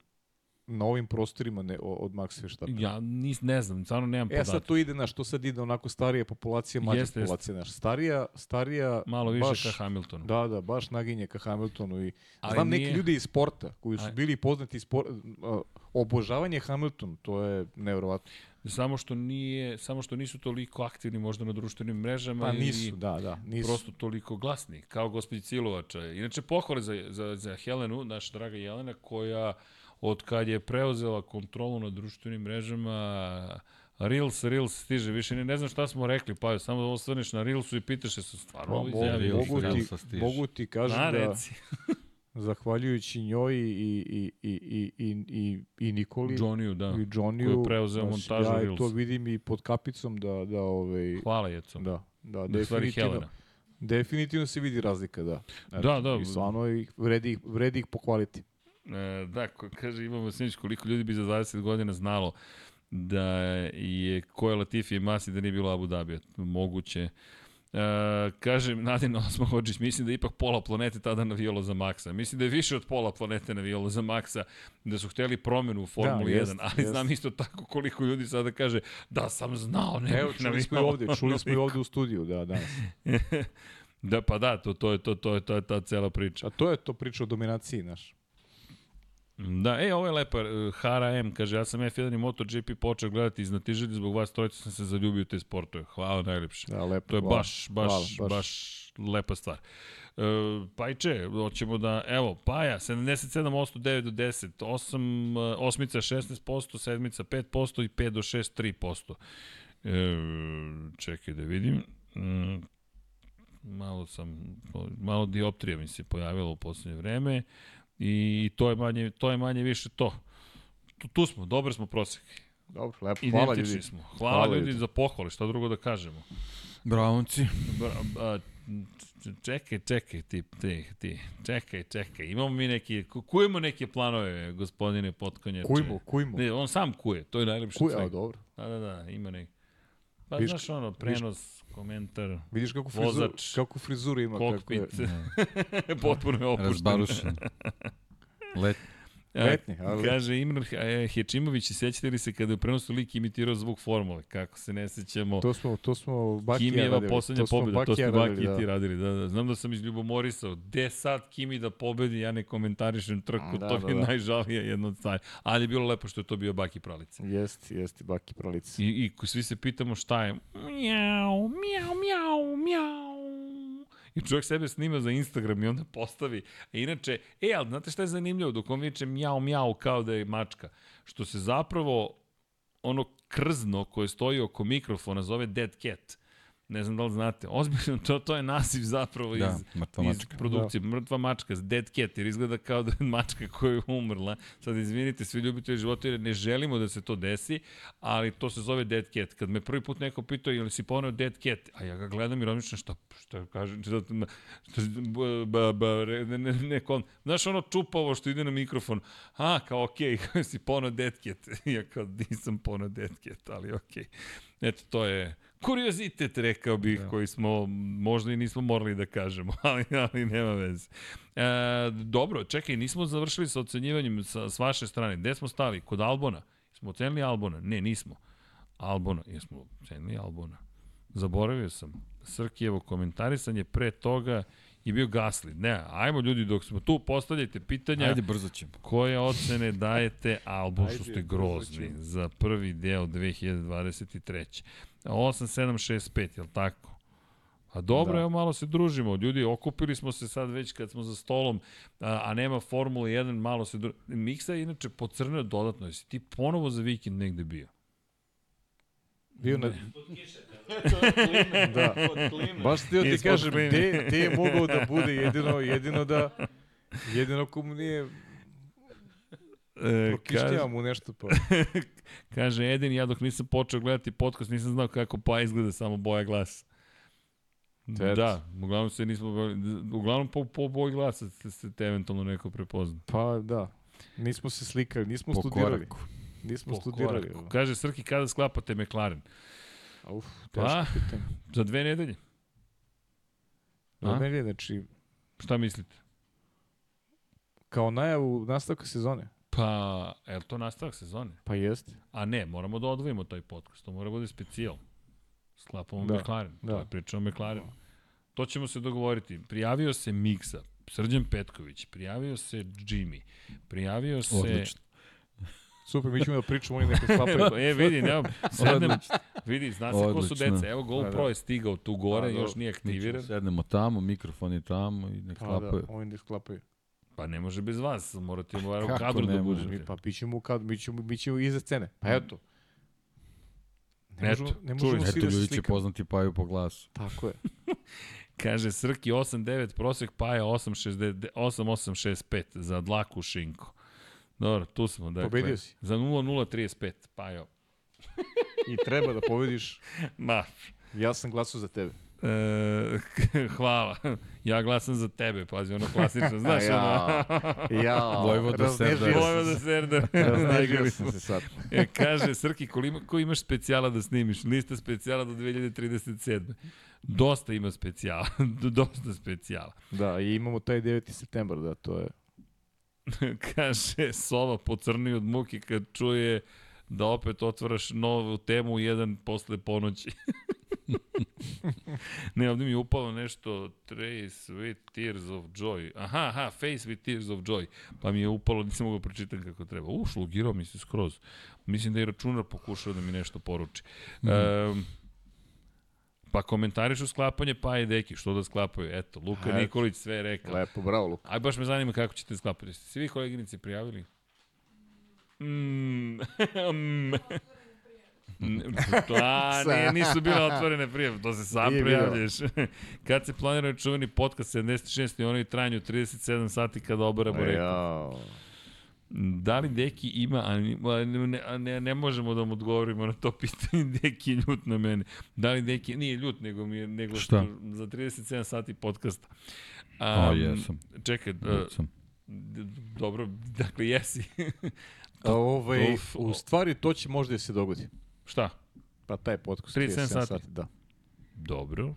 Speaker 3: na ovim prostorima ne, od Maxa Verstappena.
Speaker 1: Ja nis, ne znam, stvarno nemam
Speaker 3: E sad
Speaker 1: podatak.
Speaker 3: to ide na što sad ide onako starija populacija, mlađa
Speaker 1: Jeste, jeste.
Speaker 3: populacija. Naš. Starija, starija
Speaker 1: Malo više
Speaker 3: baš,
Speaker 1: ka Hamiltonu.
Speaker 3: Da, da, baš naginje ka Hamiltonu i
Speaker 1: Ali
Speaker 3: znam neki
Speaker 1: nije-
Speaker 3: ljudi iz sporta koji su bili poznati iz spor, a, obožavanje Hamilton, to je nevjerovatno.
Speaker 1: Samo što nije, samo što nisu toliko aktivni možda na društvenim mrežama
Speaker 3: Pa
Speaker 1: ili
Speaker 3: nisu, da, da, nisu.
Speaker 1: prosto toliko glasni, kao gospođi Cilovača. Inače, pohvale za, za, za Helenu, naša draga Jelena, koja od kad je preuzela kontrolu na društvenim mrežama, Reels, Reels stiže, više ne, ne znam šta smo rekli, pa samo da osvrneš na Reelsu i pitaš se su stvarno
Speaker 3: Pa, mogu,
Speaker 1: izjavio.
Speaker 2: Reels,
Speaker 3: mogu, ti, mogu ti kažem da. Zahvaljujući njoj i, i, i, i, i, i, i Nikoli
Speaker 1: Johnny-u, da.
Speaker 3: i Johnny-u,
Speaker 1: koji je preuzeo montažu
Speaker 3: ja to vidim i pod kapicom da, da, ovaj,
Speaker 1: Hvala, Jeco.
Speaker 3: da, da,
Speaker 1: Da,
Speaker 3: definitivno,
Speaker 1: Helena.
Speaker 3: definitivno se vidi razlika, da.
Speaker 1: Da, da.
Speaker 3: I stvarno ih, vredi, ih- vredi ih pohvaliti.
Speaker 1: E, da, kaže imamo snić koliko ljudi bi za 20 godina znalo da je ko je Latifi i Masi da nije bilo Abu Dhabija. Moguće. E, kaže Nadine Osmahođić, mislim da je ipak pola planete tada navijalo za Maksa. Mislim da je više od pola planete navijalo za Maksa, da su hteli promenu u Formuli
Speaker 3: Da,
Speaker 1: 1,
Speaker 3: jest,
Speaker 1: ali
Speaker 3: jest.
Speaker 1: znam isto tako koliko ljudi sada kaže da sam znao, ne
Speaker 3: Evo, čuli smo i ovde, čuli smo i ovde u studiju, da, danas. [LAUGHS]
Speaker 1: da, pa da, to, to, je, to, to je ta, ta cela priča.
Speaker 3: A to je to priča o dominaciji, naš.
Speaker 1: Da, e, ovo je lepo. e, Hara M kaže, ja sam F1 i MotoGP počeo gledati iz Natiželji, zbog vas trojica sam se zaljubio u te sportove. Hvala najlepše.
Speaker 3: Da, lepo.
Speaker 1: To je
Speaker 3: hvala.
Speaker 1: baš, baš,
Speaker 3: Hvala,
Speaker 1: baš, baš lepa stvar. E, Pajče, hoćemo da, evo, Paja, 77%, 9 do 10, 8, e, osmica 16%, sedmica 5% i 5 do 6, 3%. E, čekaj da vidim. Mm, malo sam, malo dioptrija mi se pojavila u poslednje vreme i to je manje, to je manje više to. Tu, tu smo, dobar smo prosek.
Speaker 3: Dobro, lepo. Hvala
Speaker 1: Identični
Speaker 3: ljudi.
Speaker 1: smo. Hvala,
Speaker 3: Hvala
Speaker 1: ljudi
Speaker 3: ljudi.
Speaker 1: za pohvale, šta drugo da kažemo.
Speaker 2: Bravonci.
Speaker 1: Bra- a, čekaj, čekaj, ti, ti, ti, čekaj, čekaj. Imamo mi neki, ku- kujemo neke planove, gospodine Potkonjače.
Speaker 3: Kujmo, kujmo.
Speaker 1: Ne, on sam kuje, to je najlepše.
Speaker 3: Kuj,
Speaker 1: od
Speaker 3: a dobro.
Speaker 1: Da, da, da, ima neki. Pa
Speaker 3: Viš-
Speaker 1: znaš ono, prenos, komentar,
Speaker 3: Vidiš kako frizuru,
Speaker 1: Vozač,
Speaker 3: kako frizuru ima. Kako je,
Speaker 1: kokpit, [LAUGHS] potpuno je opušten.
Speaker 2: Razbarušen. [LAUGHS] Let,
Speaker 1: A,
Speaker 3: Letnji, ali-
Speaker 1: Kaže Imran e, Hečimović, sećate li se kada je u prenosu lik imitirao zvuk formule? Kako se ne sećamo?
Speaker 3: to smo, to smo Bakija
Speaker 1: Kimijeva
Speaker 3: radili.
Speaker 1: poslednja
Speaker 3: to smo
Speaker 1: pobjeda, to
Speaker 3: Bakija
Speaker 1: ste Baki
Speaker 3: radili,
Speaker 1: i ti
Speaker 3: da.
Speaker 1: radili. Da, da. Znam da sam izljubomorisao. Gde sad Kimi da pobedi, ja ne komentarišem trku,
Speaker 3: Da,
Speaker 1: to
Speaker 3: da,
Speaker 1: mi je
Speaker 3: da.
Speaker 1: najžalija jedna od stvari. Ali je bilo lepo što je to bio Baki Pralica.
Speaker 3: Jeste, jeste, Baki pralice.
Speaker 1: I, I svi se pitamo šta je. Mjau, mjau, mjau, mjau. I čovjek sebe snima za Instagram i onda postavi. E, inače, e, ali znate šta je zanimljivo? Dok on viče mjau, mjau kao da je mačka. Što se zapravo ono krzno koje stoji oko mikrofona zove Dead Cat. Ne znam da li znate. Ozbiljno, to, to je naziv zapravo
Speaker 2: Da,
Speaker 1: iz,
Speaker 2: mrtva
Speaker 1: iz
Speaker 2: mačka.
Speaker 1: produkcije. Mrtva mačka, Dead Cat, jer izgleda kao da je mačka koja je umrla. Sad izvinite svi ljubitelji života jer ne želimo da se to desi, ali to se zove Dead Cat. Kad me prvi put neko pitao ili si poneo Dead Cat, a ja ga gledam i razmišljam šta, šta kažem, šta, šta, ba, ba, ba, ne, ne, ne, kon, znaš ono čupavo što ide na mikrofon, a kao okej, okay, [LAUGHS] si poneo Dead Cat, [LAUGHS] ja kao nisam poneo Dead Cat, ali okej. Okay. Eto, to je kuriozitet, rekao bih,
Speaker 2: Da.
Speaker 1: koji smo možda i nismo morali da kažemo, [LAUGHS] ali, ali nema veze. E, dobro, čekaj, nismo završili sa ocenjivanjem sa, s vaše strane. Gde smo stali? Kod Albona? Smo ocenili Albona? Ne, nismo. Albona, jesmo ocenili Albona. Zaboravio sam. Srkijevo komentarisanje pre toga je bio Gasli. Ne, ajmo ljudi, dok smo tu, postavljajte pitanja.
Speaker 2: Ajde, brzo ćemo.
Speaker 1: Koje ocene dajete Albon, što ste grozni, za prvi deo 2023. 8765, jel tako? A dobro,
Speaker 3: Da.
Speaker 1: evo malo se družimo. Ljudi, okupili smo se sad već kad smo za stolom, a, a nema Formule 1, malo se družimo. Miksa je inače pocrneo dodatno. Jesi ti ponovo za vikend negde bio?
Speaker 3: Bio na... da. [LAUGHS] Baš htio ti
Speaker 1: Ispod
Speaker 3: kažem,
Speaker 1: klime.
Speaker 3: gde, gde je mogao da bude jedino, jedino da... Jedino ko mu nije
Speaker 1: E,
Speaker 3: prokišnjava mu nešto pa. [LAUGHS]
Speaker 1: Kaže Eden, ja dok nisam počeo gledati podcast, nisam znao kako pa izgleda samo boja glasa.
Speaker 3: Eto.
Speaker 1: Da, uglavnom se nismo, uglavnom po, po boji glasa se, se te eventualno neko prepozna.
Speaker 3: Pa da. Nismo se slikali, nismo
Speaker 2: Po
Speaker 3: studirali.
Speaker 2: koraku.
Speaker 3: Nismo
Speaker 1: Po
Speaker 3: studirali.
Speaker 1: koraku. Kaže Srki, kada sklapate McLaren?
Speaker 3: Uf, teško
Speaker 1: Pa?
Speaker 3: pitanje.
Speaker 1: Za dve nedelje?
Speaker 3: Za
Speaker 1: A?
Speaker 3: mene, znači,
Speaker 1: Šta mislite?
Speaker 3: kao najavu nastavka sezone.
Speaker 1: Pa, je li to nastavak sezone?
Speaker 3: Pa jeste.
Speaker 1: A ne, moramo da odvojimo taj podcast, to mora bude specijal. Sklapamo
Speaker 3: Da,
Speaker 1: McLaren, to
Speaker 3: da.
Speaker 1: je priča o McLarenu. To ćemo se dogovoriti. Prijavio se Miksa, Srđan Petković, prijavio se Jimmy, prijavio se...
Speaker 2: Odlično. [LAUGHS]
Speaker 3: Super, mi ćemo da pričamo, oni neka sklapaju.
Speaker 1: e, vidi, nema,
Speaker 2: Odlično.
Speaker 1: vidi, zna se ko su
Speaker 2: Odlično.
Speaker 1: deca. Evo, GoPro
Speaker 3: Pa da.
Speaker 1: je stigao tu gore,
Speaker 3: Pa,
Speaker 1: još
Speaker 3: dobro.
Speaker 1: nije aktiviran.
Speaker 2: sednemo tamo, mikrofon je tamo i nek
Speaker 3: Pa da,
Speaker 2: sklapaju.
Speaker 3: oni da sklapaju.
Speaker 1: Pa ne može bez vas, morate u
Speaker 2: Kako
Speaker 1: kadru da budete.
Speaker 3: Mi, pa pićemo kad, mi ćemo, mi ćemo iza scene. Pa eto. Ne
Speaker 1: Eto,
Speaker 3: možemo, ne
Speaker 1: čuli
Speaker 3: možemo
Speaker 2: Eto, ljudi će poznati Paju po glasu.
Speaker 3: Tako je. [LAUGHS]
Speaker 1: Kaže Srki 8.9, prosek Paja 8.60 8.865 za dlaku šinku. Dobro, tu smo. Dakle,
Speaker 3: Pobedio si.
Speaker 1: Za 0.035, Pajo.
Speaker 3: I treba da pobediš. [LAUGHS]
Speaker 1: Ma,
Speaker 3: Ja sam glasao za tebe.
Speaker 1: E, [LAUGHS] hvala. Ja glasam za tebe, pazi, ono klasično, [LAUGHS] znaš,
Speaker 3: ja,
Speaker 1: ono...
Speaker 3: ja,
Speaker 2: Vojvoda Serdar.
Speaker 3: sam
Speaker 1: Vojvoda
Speaker 3: se.
Speaker 1: Serdar.
Speaker 3: Raznežio sam [LAUGHS] se sad.
Speaker 1: E, kaže, Srki, ko, ima, ko imaš specijala da snimiš? Lista specijala do 2037. Dosta ima specijala. Dosta specijala.
Speaker 3: Da, i imamo taj 9. septembar, da, to je.
Speaker 1: Kaže, Sova pocrni od muke kad čuje da opet otvaraš novu temu jedan posle ponoći. [LAUGHS] ne, ovdje mi je upalo nešto Trace with Tears of Joy. Aha, aha, Face with Tears of Joy. Pa mi je upalo, nisam mogao pročitam kako treba. U, šlugirao mi se skroz. Mislim da je računar pokušao da mi nešto poruči. Mm. Um, pa komentarišu sklapanje pa i deki, što da sklapaju? Eto, Luka
Speaker 3: Eto.
Speaker 1: Nikolić sve je rekao.
Speaker 3: Lepo, bravo, Luka.
Speaker 1: Aj, baš me zanima kako ćete sklapati. Svi koleginici prijavili? Mm, [LAUGHS] mm. A, [LAUGHS] nije, nisu bile otvorene prijave, to se sam
Speaker 3: Nije
Speaker 1: prijavljaš. [LAUGHS] Kad se planira čuveni podcast 76 i onaj trajanju 37 sati kada obaramo reku.
Speaker 3: Jao.
Speaker 1: Da li Deki ima, a a ne, a ne, ne možemo da mu odgovorimo na to [LAUGHS] pitanje, Deki je ljut na mene. Da li Deki, nije ljut, nego mi je, nego
Speaker 2: Šta?
Speaker 1: što za 37 sati podcasta. Um,
Speaker 2: jesam.
Speaker 1: Čekaj, uh,
Speaker 2: sam.
Speaker 1: Dobro, dakle jesi.
Speaker 3: A, ovaj,
Speaker 1: Uf,
Speaker 3: u stvari to će možda da se dogodi.
Speaker 1: Šta?
Speaker 3: Pa taj podcast
Speaker 1: 37
Speaker 3: 37
Speaker 1: sati.
Speaker 3: sati. Da.
Speaker 1: Dobro.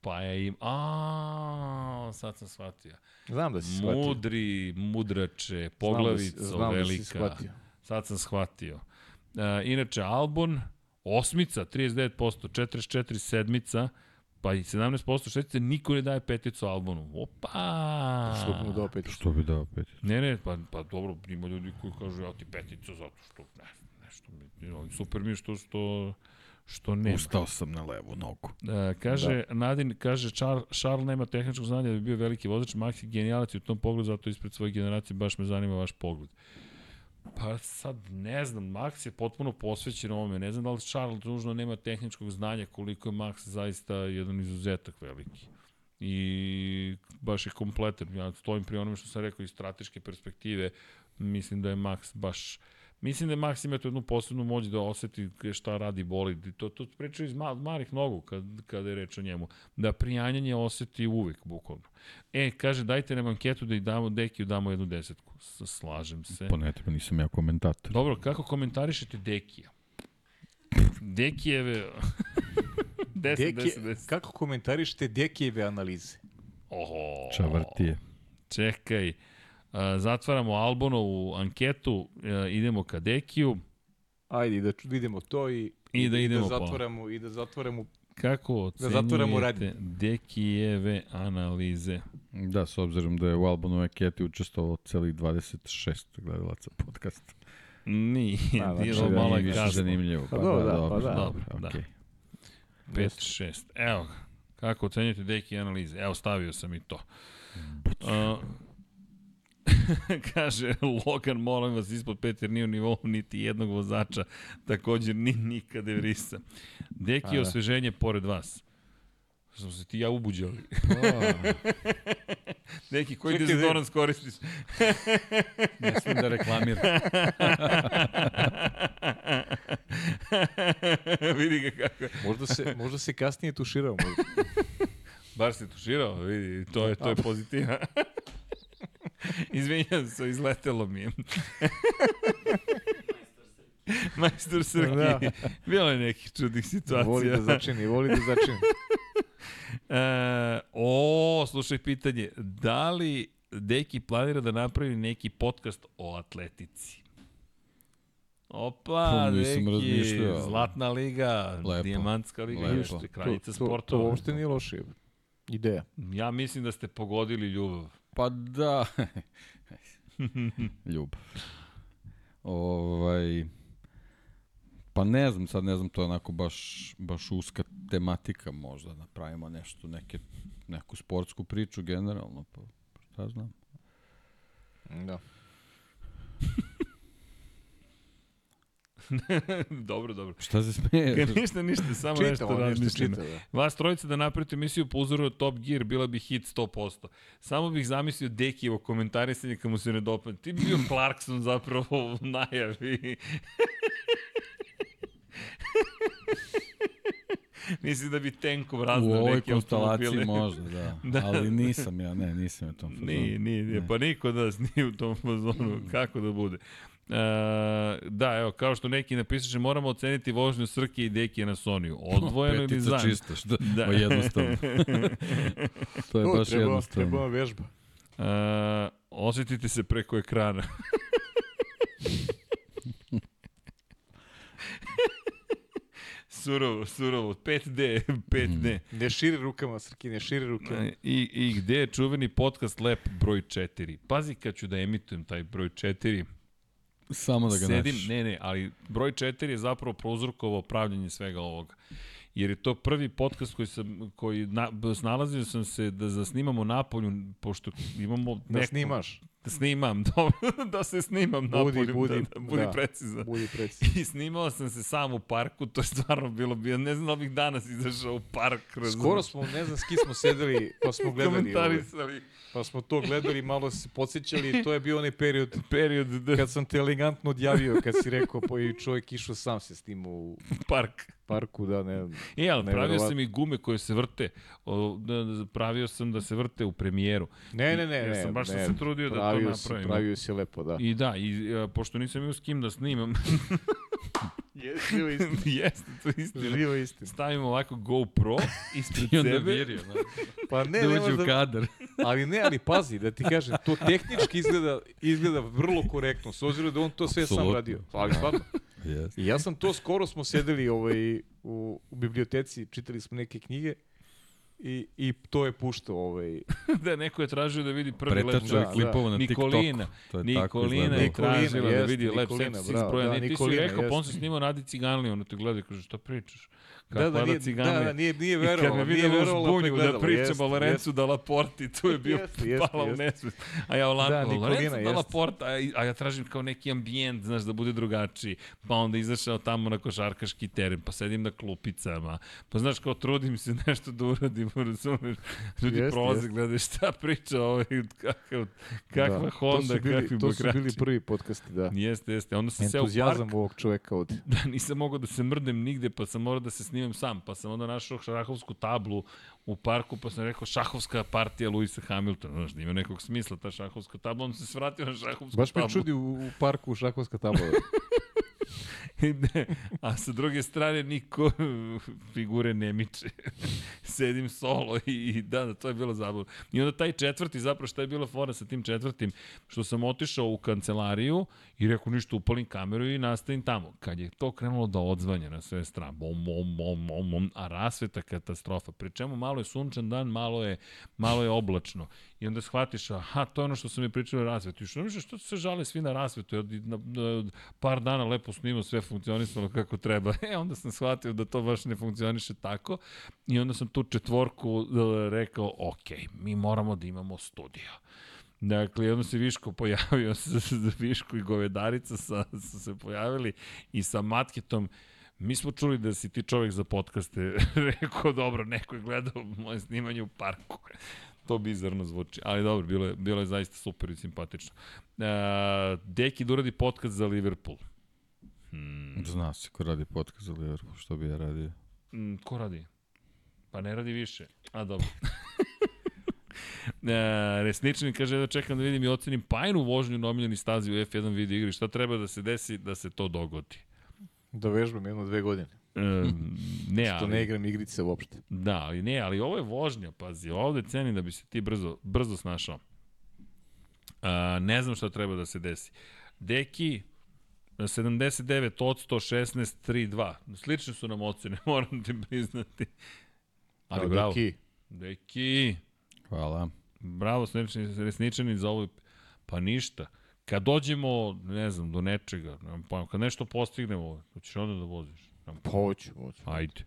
Speaker 1: Pa je im... A, sad sam shvatio.
Speaker 3: Znam da si shvatio.
Speaker 1: Mudri, mudrače,
Speaker 3: Znam da si-
Speaker 1: poglavico,
Speaker 3: znam da si
Speaker 1: velika.
Speaker 3: shvatio.
Speaker 1: Sad sam shvatio. E, inače, Albon, osmica, 39%, 44 sedmica, pa i 17% šestice, niko ne daje peticu Albonu. Opa!
Speaker 3: Što bi mu dao pet?
Speaker 2: Što bi dao pet?
Speaker 1: Ne, ne, pa, pa dobro, ima ljudi koji kažu ja ti peticu zato što ne, nešto mi, super mi je što, što, što nema.
Speaker 2: Ustao sam na levu nogu.
Speaker 1: E, kaže, da. Nadin, kaže, Charles, Charles nema tehničkog znanja da bi bio veliki vozač, Maxi genijalac i u tom pogledu, zato ispred svoje generacije baš me zanima vaš pogled. Pa sad ne znam, Max je potpuno posvećen ovome, ne znam da li Charles nužno nema tehničkog znanja koliko je Max zaista jedan izuzetak veliki. I baš je kompletan. Ja stojim pri onome što sam rekao iz strateške perspektive, mislim da je Max baš Mislim da je Max ima tu jednu posebnu moć da oseti šta radi bolid. I to, to pričaju iz ma, malih nogu kad, kada je reč o njemu. Da prijanjanje oseti uvek, bukvalno. E, kaže, dajte nam anketu da i damo Dekiju, damo jednu desetku. Slažem se.
Speaker 2: Pa ne treba, nisam ja komentator.
Speaker 1: Dobro, kako komentarišete Dekija? Dekijeve... 10,
Speaker 3: Deki,
Speaker 1: 10, 10.
Speaker 3: kako komentarišete Dekijeve analize?
Speaker 1: Oho.
Speaker 2: Čavrtije.
Speaker 1: Čekaj. A, zatvaramo Albonovu anketu, a, idemo ka Dekiju.
Speaker 3: Ajde, da vidimo to i,
Speaker 1: I da idemo
Speaker 3: da
Speaker 1: po-
Speaker 3: zatvoramo, i da zatvoramo
Speaker 1: Kako
Speaker 3: Da zatvaramo
Speaker 1: ocenjujete Dekijeve analize?
Speaker 2: Da, s obzirom da je u Albonu Eketi učestvovalo celih 26 gledalaca podcasta.
Speaker 1: Nije,
Speaker 3: Pa,
Speaker 1: nije
Speaker 3: znači
Speaker 1: da
Speaker 3: da
Speaker 1: malo je
Speaker 2: više
Speaker 1: kasno.
Speaker 2: zanimljivo.
Speaker 3: Pa dobro, da, pa da.
Speaker 1: Dobro, da.
Speaker 2: okej.
Speaker 1: 5, 6. Evo ga. Kako ocenjujete Deki analize? Evo, stavio sam i to. Uh, [LAUGHS] kaže Logan, molim vas, ispod pet jer nije u nivou niti jednog vozača, također ni nikada vrisa. Deki je
Speaker 3: da.
Speaker 1: osveženje pored vas. Smo se ti ja ubuđali. Neki, [LAUGHS] koji
Speaker 3: Čekaj,
Speaker 1: dezodorans koristiš? [LAUGHS]
Speaker 2: Mislim da reklamiram.
Speaker 1: vidi ga kako je.
Speaker 3: Možda se, možda se kasnije tuširao. Možda.
Speaker 1: Bar se tuširao, vidi, to je, to je pozitiva. [LAUGHS] Izvinjam se, izletelo mi je. [LAUGHS] Majstor Srki.
Speaker 3: Da.
Speaker 1: Bilo je nekih čudnih situacija.
Speaker 3: Voli da začini, voli da začini. [LAUGHS]
Speaker 1: E, o, slušaj pitanje. Da li Deki planira da napravi neki podcast o atletici? Opa,
Speaker 2: Pa,
Speaker 1: Deki, Zlatna liga,
Speaker 2: Lepo.
Speaker 1: Dijamantska liga,
Speaker 2: Lepo.
Speaker 1: jeste, kraljica
Speaker 3: to, to,
Speaker 1: sportova.
Speaker 3: to uopšte nije loše. Ideja.
Speaker 1: Ja mislim da ste pogodili ljubav.
Speaker 2: Pa da. [LAUGHS] Ljubav. Ovaj... Pa ne znam, sad ne znam, to je onako baš, baš uska tematika možda, napravimo nešto, neke, neku sportsku priču generalno, pa šta znam.
Speaker 3: Da. [LAUGHS] [LAUGHS]
Speaker 1: dobro, dobro.
Speaker 2: Šta se smeje?
Speaker 1: ništa, ništa, samo
Speaker 3: Čita,
Speaker 1: nešto
Speaker 3: on nešto
Speaker 1: razmišljeno.
Speaker 3: čita, da.
Speaker 1: Vas trojica da napravite emisiju po uzoru od Top Gear, bila bi hit 100%. Samo bih zamislio Dekijevo komentarisanje kad mu se ne dopada. Ti bi bio Clarkson zapravo u najavi. [LAUGHS] Mislim da bi tenkov
Speaker 2: U
Speaker 1: raznao
Speaker 2: ovoj
Speaker 1: neki
Speaker 2: konstelaciji
Speaker 1: automobile.
Speaker 2: možda, da. [LAUGHS]
Speaker 1: Da.
Speaker 2: Ali nisam ja, ne, nisam u tom fazonu.
Speaker 1: Nije, nije, nije.
Speaker 2: Ne.
Speaker 1: Pa niko od nas nije u tom fazonu. Kako da bude? E, da, evo, kao što neki napisaše, moramo oceniti vožnju Srke i Dekije na Soniju. [LAUGHS] Odvojeno ili
Speaker 2: Petica
Speaker 1: zajedno?
Speaker 2: čista, što, [LAUGHS]
Speaker 1: Da.
Speaker 2: da. jednostavno. [LAUGHS] to je
Speaker 3: O,
Speaker 2: baš
Speaker 3: treba,
Speaker 2: jednostavno.
Speaker 3: Treba vežba.
Speaker 1: E, osjetite se preko ekrana. surovo, surovo. 5D, 5D.
Speaker 3: Ne širi rukama, Srki, ne širi rukama.
Speaker 1: I, I gde je čuveni podcast Lep broj 4? Pazi kad ću da emitujem taj broj 4.
Speaker 2: Samo da ga
Speaker 1: Sedim, ne, ne, ali broj 4 je zapravo prouzrokovao pravljanje svega ovoga. Jer je to prvi podcast koji sam, koji na, snalazio sam se da zasnimamo napolju, pošto imamo
Speaker 3: Da
Speaker 1: neku-
Speaker 3: snimaš.
Speaker 1: Da snimam, [LAUGHS] dobro, da se snimam
Speaker 3: Budi,
Speaker 1: napolju,
Speaker 3: budi,
Speaker 1: da, da budi
Speaker 3: da.
Speaker 1: precizan.
Speaker 3: Budi precizan.
Speaker 1: I snimao sam se sam u parku, to je stvarno bilo, bio, ne znam da bih danas izašao u park. razumeš?
Speaker 3: Skoro smo, ne znam s kim smo sedeli, pa smo gledali, ovaj,
Speaker 1: komentarisali
Speaker 3: pa smo to gledali, malo se podsjećali, to je bio onaj period [LAUGHS]
Speaker 1: period da,
Speaker 3: kad sam te elegantno odjavio, kad si rekao, pa i čovjek išao sam se s tim u [LAUGHS]
Speaker 1: park.
Speaker 3: parku, da ne...
Speaker 1: E, ali pravio
Speaker 3: Neverovatno.
Speaker 1: sam i gume koje se vrte. O, da, da, pravio sam da se vrte u premijeru.
Speaker 3: Ne, ne, ne,
Speaker 1: Jer
Speaker 3: ne.
Speaker 1: sam baš sam
Speaker 3: ne,
Speaker 1: se trudio da to
Speaker 3: pravio si-
Speaker 1: napravim.
Speaker 3: Pravio si lepo, da.
Speaker 1: I da, i, a, pošto nisam imao s kim da snimam, [LAUGHS]
Speaker 3: Je, živa istina.
Speaker 1: Jeste, to je istina.
Speaker 3: Živa istina.
Speaker 1: Stavimo ovako GoPro ispred sebe.
Speaker 2: virio, no.
Speaker 3: Pa ne,
Speaker 2: da
Speaker 3: ne
Speaker 2: uđe u
Speaker 3: da,
Speaker 2: kadar.
Speaker 3: Ali ne, ali pazi, da ti kažem, to tehnički izgleda, izgleda vrlo korektno, s obzirom da on to sve sam
Speaker 2: Apsolutno.
Speaker 3: radio. Ali stvarno.
Speaker 2: Yes.
Speaker 3: I ja sam to, skoro smo sedeli ovaj, u, u biblioteci, čitali smo neke knjige i, i to je puštao ovaj, [LAUGHS]
Speaker 1: da, neko je tražio da vidi prvi
Speaker 2: Pretačao je
Speaker 3: da,
Speaker 2: klipova na
Speaker 1: Nikolina.
Speaker 2: TikToku.
Speaker 1: Nikolina je.
Speaker 3: Nikolina,
Speaker 1: tražila da vidi lep
Speaker 3: Nikolina,
Speaker 1: seksi
Speaker 3: bravo,
Speaker 1: zbroja.
Speaker 3: da,
Speaker 1: Da, ti si
Speaker 3: Nikolina,
Speaker 1: rekao, pa on se
Speaker 3: jeste.
Speaker 1: snimao Nadi Ciganli, ono te gleda i kaže, šta pričaš?
Speaker 3: Da,
Speaker 1: Kakva
Speaker 3: da, nije, da, da, nije, nije
Speaker 1: I kad me vidio u zbunju da pričam o Lorencu da Laporti, tu je bio [LAUGHS] pala u
Speaker 3: jeste.
Speaker 1: nesvest. A ja Olan,
Speaker 3: Da,
Speaker 1: da, Lorenzo da. Laporta, a, a ja tražim kao neki ambijent, znaš, da bude drugačiji. Pa onda izašao tamo na košarkaški teren, pa sedim na klupicama. Pa znaš, kao trudim se [LAUGHS] nešto da uradim, razumeš? Ljudi
Speaker 3: Jeste,
Speaker 1: prolaze,
Speaker 3: jeste.
Speaker 1: gledaju šta priča ovaj, kakav, kakva
Speaker 3: Da,
Speaker 1: Honda,
Speaker 3: to bili,
Speaker 1: kakvi
Speaker 3: To su bili prvi podcasti, da.
Speaker 1: Jeste, jeste. Onda sam
Speaker 3: Entuzijazam ovog čoveka ovde. [LAUGHS]
Speaker 1: da nisam mogao da se mrdem nigde, pa sam morao da se snimam sam, pa sam onda našao šahovsku tablu u parku, pa sam rekao šahovska partija Luisa Hamiltona, znaš, da ima nekog smisla ta šahovska tabla, sam se vratio na šahovsku
Speaker 3: Baš me
Speaker 1: tablu.
Speaker 3: čudi u, u parku šahovska tabla. [LAUGHS] [LAUGHS]
Speaker 1: a sa druge strane niko figure ne miče. [LAUGHS] Sedim solo i, da, da, to je bilo zabavno. I onda taj četvrti, zapravo šta je bila fora sa tim četvrtim, što sam otišao u kancelariju i rekao ništa, upalim kameru i nastavim tamo. Kad je to krenulo da odzvanja na sve strane, bom, bom, bom, bom, bom, a rasveta katastrofa. Pri čemu malo je sunčan dan, malo je, malo je oblačno. I onda shvatiš, aha, to je ono što sam mi pričao o rasvetu. I što misliš, što se žale svi na rasvetu? Ja na, na, par dana lepo snimao, sve funkcionisalo kako treba. [LAUGHS] E, onda sam shvatio da to baš ne funkcioniše tako. I onda sam tu četvorku e, rekao, ok, mi moramo da imamo studio. Dakle, jedno se Viško pojavio, [LAUGHS] Viško i Govedarica sa, su se pojavili i sa Matketom Mi smo čuli da si ti čovek za podcaste. [LAUGHS] Rekao, dobro, neko je gledao moje snimanje u parku. To bizarno zvuči. Ali dobro, bilo je, bilo je zaista super i simpatično. Uh, Deki da uradi podcast za Liverpool. Hmm.
Speaker 2: Zna se ko radi podcast za Liverpool, što bi ja radio.
Speaker 1: Mm, ko radi? Pa ne radi više. A dobro. [LAUGHS] e, Resnični kaže da čekam da vidim i ocenim Pajnu vožnju na omiljeni stazi u F1 video igri. Šta treba da se desi da se to dogodi?
Speaker 3: Da vežbam jedno dve godine. [LAUGHS]
Speaker 1: Ne,
Speaker 3: Što
Speaker 1: ali,
Speaker 3: ne igram igrice uopšte.
Speaker 1: Da, ali ne, ali ovo je vožnja, pazi, ovde cenim da bi se ti brzo, brzo snašao. A, ne znam šta treba da se desi. Deki, 79 od 116, 3-2. Slične su nam ocene, [LAUGHS] moram ti priznati. Ali
Speaker 3: Kao
Speaker 1: bravo.
Speaker 3: Deki.
Speaker 1: Deki,
Speaker 2: Hvala.
Speaker 1: bravo, resničani, resničani za ovo. Pa ništa. Kad dođemo, ne znam, do nečega, nemam pojma, kad nešto postignemo, hoćeš onda da voziš. Nemam
Speaker 3: Pa hoću, hoću.
Speaker 1: Ajde.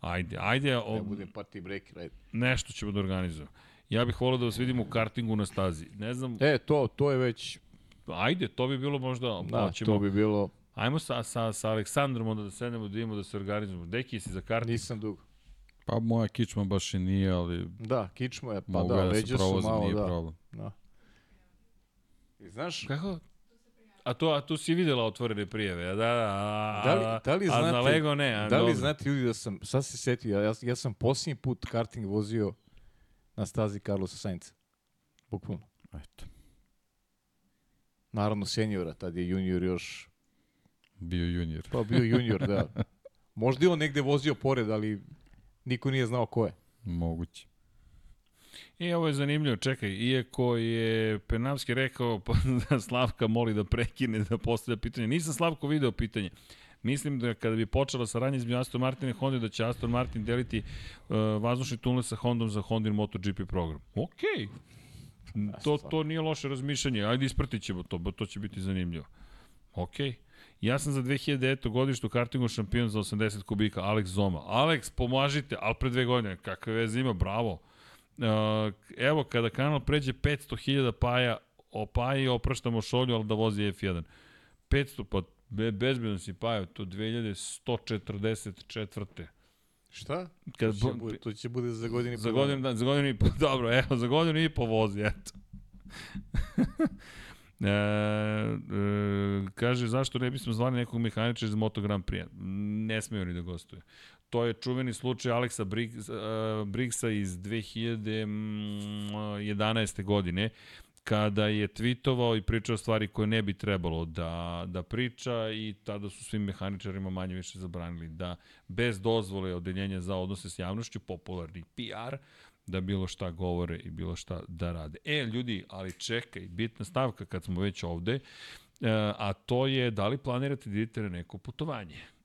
Speaker 1: Ajde, ajde, o,
Speaker 3: Ne budem party breaker, ajde.
Speaker 1: nešto ćemo da organizujemo. Ja bih volio da vas vidimo u kartingu na stazi. Ne znam,
Speaker 3: E, to, to je već,
Speaker 1: ajde, to bi bilo možda,
Speaker 3: da,
Speaker 1: hoćemo,
Speaker 3: to bi bilo,
Speaker 1: ajmo sa, sa, sa Aleksandrom onda da sednemo, da vidimo da se organizujemo. Deki, si za karting?
Speaker 3: nisam dugo.
Speaker 2: Pa moja kičma baš i nije, ali
Speaker 3: Da, kičmo je, pa
Speaker 2: mogu
Speaker 3: da,
Speaker 2: ja da se
Speaker 3: leđa su
Speaker 2: provozim,
Speaker 3: malo,
Speaker 2: nije
Speaker 3: da.
Speaker 2: problem.
Speaker 3: da. I znaš,
Speaker 1: Kako? A to, a tu si videla otvorene prijeve, a da, da, a,
Speaker 3: Da li, da li
Speaker 1: a
Speaker 3: znate,
Speaker 1: na Lego ne, a
Speaker 3: da li
Speaker 1: dobro.
Speaker 3: znate ljudi da sam, sad se setio, ja, ja sam posljednji put karting vozio na stazi Carlosa Sainca. Bukvalno.
Speaker 2: Eto,
Speaker 3: Naravno seniora, tad je junior još,
Speaker 2: bio junior.
Speaker 3: pa bio junior, da. [LAUGHS] Možda je on negde vozio pored, ali niko nije znao ko je.
Speaker 2: Moguće.
Speaker 1: I ovo je zanimljivo, čekaj, iako je Penavski rekao [LAUGHS] da Slavka moli da prekine da postavlja pitanje, nisam Slavko video pitanje. Mislim da kada bi počela saradnja između Aston Martina i Honda, da će Aston Martin deliti uh, vazdušni tunel sa Hondom za Hondin MotoGP program. Okej. To, to nije loše razmišljanje. Ajde ispratit ćemo to, bo to će biti zanimljivo. Okej. Ja sam za 2009. godištu kartingu šampion za 80 kubika, Alex Zoma. Alex, pomažite, ali pre dve godine, kakve veze ima, bravo. Uh, evo, kada kanal pređe 500.000 paja, o paji opraštamo šolju, ali da vozi F1. 500, pa be, bezbedno si paja, to 2144.
Speaker 3: Šta?
Speaker 1: Kad,
Speaker 3: To će, bude, to će bude za godinu i
Speaker 1: za
Speaker 3: po
Speaker 1: godinu,
Speaker 3: dana.
Speaker 1: da, za godinu i po, [LAUGHS] dobro, evo, za godinu i po vozi, eto. [LAUGHS] e, e, kaže, zašto ne bismo zvali nekog mehaniča iz Moto Grand Prix? Ne smeju ni da gostuje. To je čuveni slučaj Aleksa uh, Briggsa iz 2011. godine, kada je tweetovao i pričao stvari koje ne bi trebalo da, da priča i tada su svim mehaničarima manje više zabranili da bez dozvole odeljenja za odnose s javnošću, popularni PR, da bilo šta govore i bilo šta da rade. E, ljudi, ali čekaj, bitna stavka kad smo već ovde, e, a to je da li planirate da idete na neko putovanje?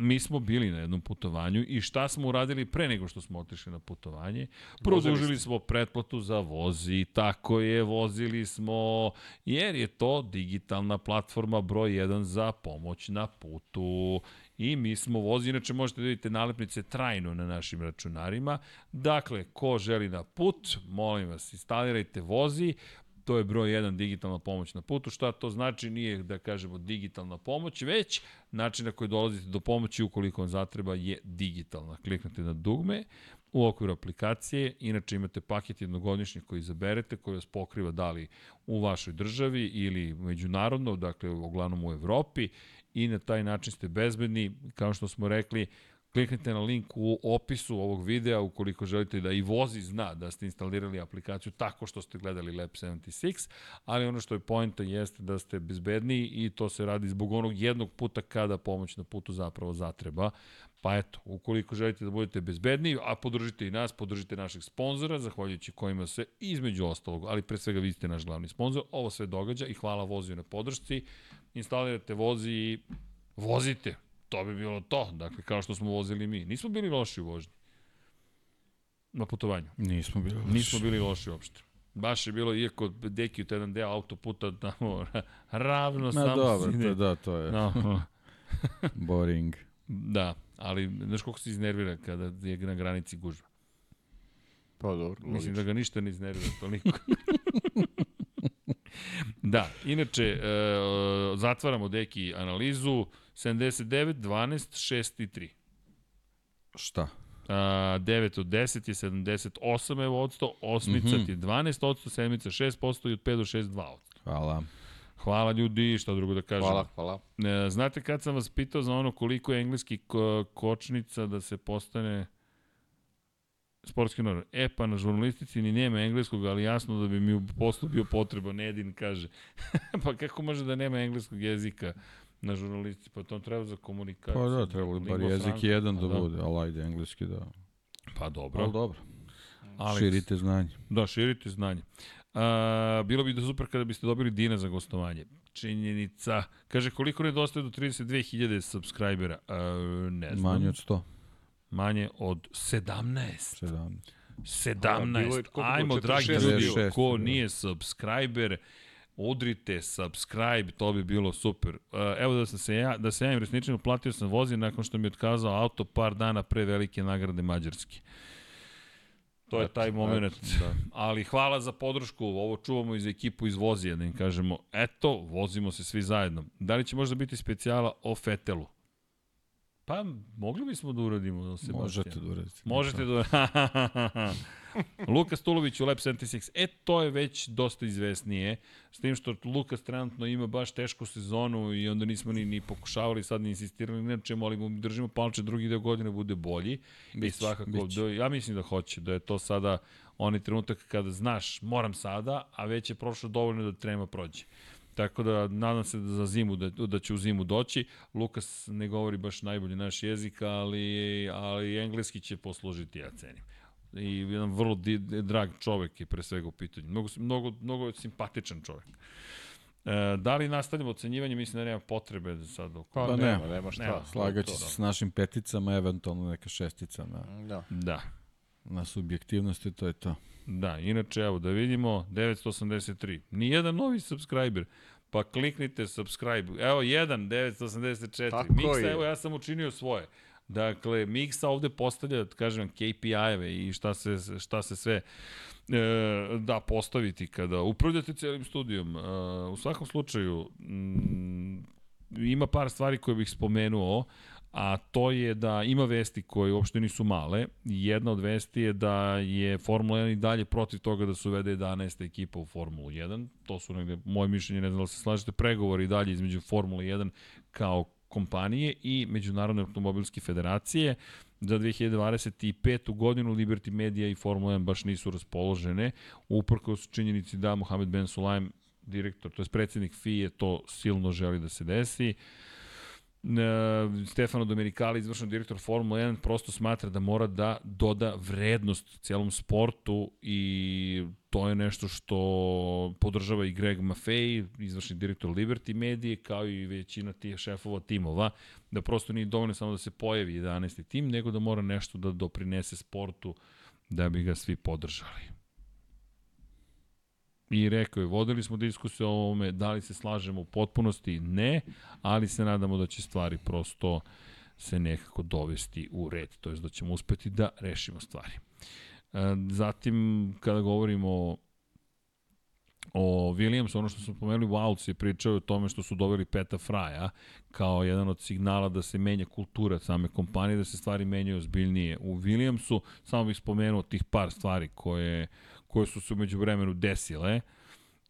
Speaker 1: Mi smo bili na jednom putovanju i šta smo uradili pre nego što smo otišli na putovanje? Produžili smo pretplatu za vozi, tako je, vozili smo, jer je to digitalna platforma broj 1 za pomoć na putu. I mi smo vozi, inače možete da vidite nalepnice trajno na našim računarima. Dakle, ko želi na put, molim vas, instalirajte vozi, to je broj 1 digitalna pomoć na putu. Šta to znači? Nije da kažemo digitalna pomoć, već način na koji dolazite do pomoći ukoliko vam zatreba je digitalna. Kliknete na dugme u okviru aplikacije, inače imate paket jednogodišnjih koji izaberete, koji vas pokriva da li u vašoj državi ili međunarodno, dakle uglavnom u Evropi i na taj način ste bezbedni, kao što smo rekli, Kliknite na link u opisu ovog videa ukoliko želite da i vozi zna da ste instalirali aplikaciju tako što ste gledali Lab 76, ali ono što je pojenta jeste da ste bezbedniji i to se radi zbog onog jednog puta kada pomoć na putu zapravo zatreba. Pa eto, ukoliko želite da budete bezbedniji, a podržite i nas, podržite našeg sponzora, zahvaljujući kojima se između ostalog, ali pre svega vi ste naš glavni sponzor, ovo sve događa i hvala voziju na podršci. Instalirate vozi i vozite to bi bilo to. Dakle, kao što smo vozili mi. Nismo bili loši u vožnji. Na putovanju.
Speaker 2: Nismo bili loši.
Speaker 1: Nismo bili loši uopšte. Baš je bilo, iako deki u jedan deo autoputa tamo [LAUGHS] ravno
Speaker 2: Na,
Speaker 1: samo
Speaker 2: dobro,
Speaker 1: sine.
Speaker 2: to, da, to je
Speaker 1: No, [LAUGHS]
Speaker 2: boring.
Speaker 1: da, ali znaš koliko se iznervira kada je na granici gužva.
Speaker 3: Pa dobro,
Speaker 1: Mislim da ga ništa ne iznervira toliko. [LAUGHS] da, inače, e, zatvaramo deki analizu. 79, 12, 6 i 3.
Speaker 2: Šta?
Speaker 1: A, 9 od 10 je 78 evo odsto, osmica
Speaker 2: Mhm.
Speaker 1: ti je 12 odsto, sedmica 6% i od 5 do 6 2 odsto.
Speaker 2: Hvala.
Speaker 1: Hvala ljudi, šta drugo da kažem.
Speaker 3: Hvala, hvala.
Speaker 1: E, znate kad sam vas pitao za ono koliko je engleski ko, kočnica da se postane sportski norm. E pa na žurnalistici ni nema engleskog, ali jasno da bi mi u poslu bio potreban, Edin kaže. [LAUGHS] pa kako može da nema engleskog jezika na žurnalistici? Pa to treba za komunikaciju.
Speaker 2: Pa da, trebalo bi bar jezik
Speaker 1: franca.
Speaker 2: jedan
Speaker 1: Pa
Speaker 2: da bude, ali ajde, engleski da.
Speaker 1: Pa dobro.
Speaker 2: Ali dobro,
Speaker 1: Alex,
Speaker 2: širite znanje.
Speaker 1: Da, širite znanje. A, bilo bi da super kada biste dobili Dina za gostovanje. Činjenica. Kaže, koliko nedostaje do 32.000 subscribera? A, ne znam.
Speaker 2: Manje od 100,
Speaker 1: Manje od 17.
Speaker 2: 17.
Speaker 1: 17.
Speaker 3: bilo je- koliko
Speaker 1: Ajmo, dragi
Speaker 3: 46
Speaker 1: ljudi, ko
Speaker 2: Da.
Speaker 1: nije subscriber, udrite subscribe, to bi bilo super. Uh, Evo da sam se ja, da se ja im resnično platio sam vozio nakon što mi je otkazao auto par dana pre velike nagrade Mađarske. To je taj moment.
Speaker 2: da. [LAUGHS]
Speaker 1: Ali hvala za podršku, ovo čuvamo iz ekipu iz Vozija, da im kažemo, eto, vozimo se svi zajedno. Da li će možda biti specijala o Fetelu? Pa, mogli bismo da uradimo o Sebastijanu.
Speaker 2: Možete da uradite.
Speaker 1: Možete da... [LAUGHS] Lukas Tulović u Lab 76. E, to je već dosta izvesnije. S tim što Lukas trenutno ima baš tešku sezonu i onda nismo ni, ni pokušavali, sad ni insistirali na čemu, ali mu držimo palče drugi deo godine bude bolji. I
Speaker 2: Biće,
Speaker 1: svakako,
Speaker 2: biće.
Speaker 1: da, ja mislim da hoće, da je to sada onaj trenutak kada znaš, moram sada, a već je prošlo dovoljno da trema prođe. Tako da nadam se da za zimu da, da će u zimu doći. Lukas ne govori baš najbolje naš jezik, ali ali engleski će poslužiti ja cenim. I jedan vrlo di, drag čovek je pre svega u pitanju. Mnogo mnogo mnogo je simpatičan čovek. E, da li nastavljamo ocenjivanje? Mislim da nema potrebe da sad oko...
Speaker 3: Pa,
Speaker 2: Pa
Speaker 3: nema,
Speaker 2: nema.
Speaker 3: nema šta.
Speaker 1: Nema.
Speaker 2: Slagaće
Speaker 1: To,
Speaker 2: se s našim peticama, eventualno neka šestica na,
Speaker 3: Da.
Speaker 1: Da.
Speaker 2: na subjektivnosti, to je to.
Speaker 1: Da, inače, evo, da vidimo, 983. Nijedan novi subscriber. Pa kliknite subscribe. Evo, jedan, 984.
Speaker 3: Tako
Speaker 1: Miksa,
Speaker 3: je.
Speaker 1: evo, ja sam učinio svoje. Dakle, Miksa ovde postavlja, da kažem, KPI-eve i šta se, šta se sve e, da postaviti kada upravljate celim studijom. E, u svakom slučaju, mm, ima par stvari koje bih spomenuo, a to je da ima vesti koje uopšte nisu male. Jedna od vesti je da je Formula 1 i dalje protiv toga da se uvede 11. ekipa u Formulu 1. To su negde, moje mišljenje, ne znam da se slažete, pregovori i dalje između Formule 1 kao kompanije i Međunarodne automobilske federacije. Za 2025. godinu Liberty Media i Formula 1 baš nisu raspoložene, uprkos činjenici da Mohamed Ben Sulaim, direktor, to je predsednik FIE, to silno želi da se desi. E, Stefano Domenicali, izvršno direktor Formula 1, prosto smatra da mora da doda vrednost celom sportu i to je nešto što podržava i Greg Maffei, izvršni direktor Liberty Medije, kao i većina tih šefova timova, da prosto nije dovoljno samo da se pojavi 11. tim, nego da mora nešto da doprinese sportu da bi ga svi podržali. I rekao je, vodili smo diskusiju o ovome, da li se slažemo u potpunosti, ne, ali se nadamo da će stvari prosto se nekako dovesti u red, to je da ćemo uspeti da rešimo stvari. E, zatim, kada govorimo o Williamsu, ono što smo pomenuli, Waltz je pričao o tome što su doveli Peta Fraja kao jedan od signala da se menja kultura same kompanije, da se stvari menjaju ozbiljnije. U Williamsu samo bih spomenuo tih par stvari koje, koje su se umeđu vremenu desile,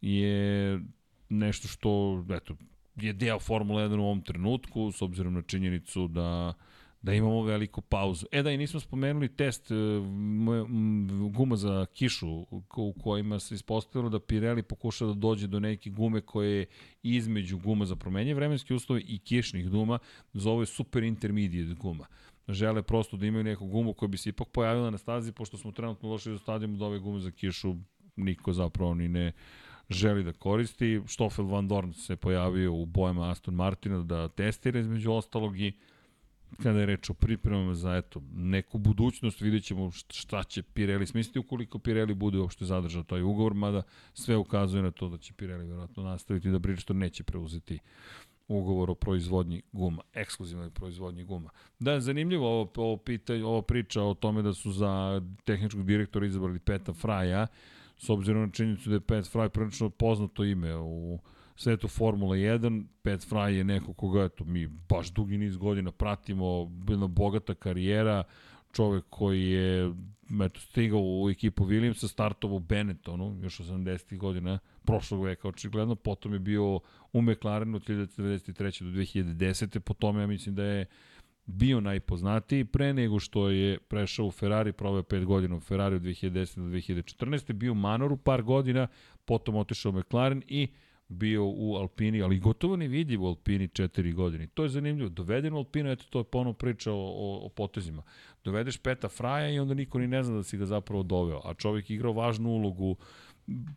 Speaker 1: je nešto što, eto, je deo Formula 1 u ovom trenutku, s obzirom na činjenicu da da imamo veliku pauzu. E da, i nismo spomenuli test e, guma za kišu u kojima se ispostavilo da Pirelli pokuša da dođe do neke gume koje je između guma za promenje vremenske uslove i kišnih duma, zove super intermediate guma žele prosto da imaju neku gumu koja bi se ipak pojavila na stazi, pošto smo trenutno došli do stadijuma da ove gume za kišu niko zapravo ni ne želi da koristi. Stoffel Van Dorn se pojavio u bojama Aston Martina da testira između ostalog i kada je reč o pripremama za eto, neku budućnost, vidjet ćemo šta će Pirelli smisliti ukoliko Pirelli bude uopšte zadržao taj ugovor, mada sve ukazuje na to da će Pirelli verovatno nastaviti da Bridgestone neće preuzeti ugovor o proizvodnji guma, ekskluzivnoj proizvodnji guma. Da, zanimljivo ovo, ovo, pitanje, ovo priča o tome da su za tehničkog direktora izabrali Peta Fraja, s obzirom na činjenicu da je Pet Fraj prilično poznato ime u svetu Formula 1. Pet Fraj je neko koga eto, mi baš dugi niz godina pratimo, jedna bogata karijera, čovek koji je eto, stigao u ekipu Williamsa, startovao u Benettonu, još 80. godina, prošlog veka očigledno, potom je bio u McLarenu od 1993. do 2010. Po tome ja mislim da je bio najpoznatiji pre nego što je prešao u Ferrari, proveo 5 godina u Ferrari od 2010. do 2014. Bio u Manoru par godina, potom otišao u McLaren i bio u Alpini, ali gotovo ne vidi u Alpini 4 godine. To je zanimljivo. Doveden u Alpinu, eto to je ponovno priča o, o, o potezima. Dovedeš Peta Fraja i onda niko ni ne zna da si ga zapravo doveo. A čovjek igrao važnu ulogu,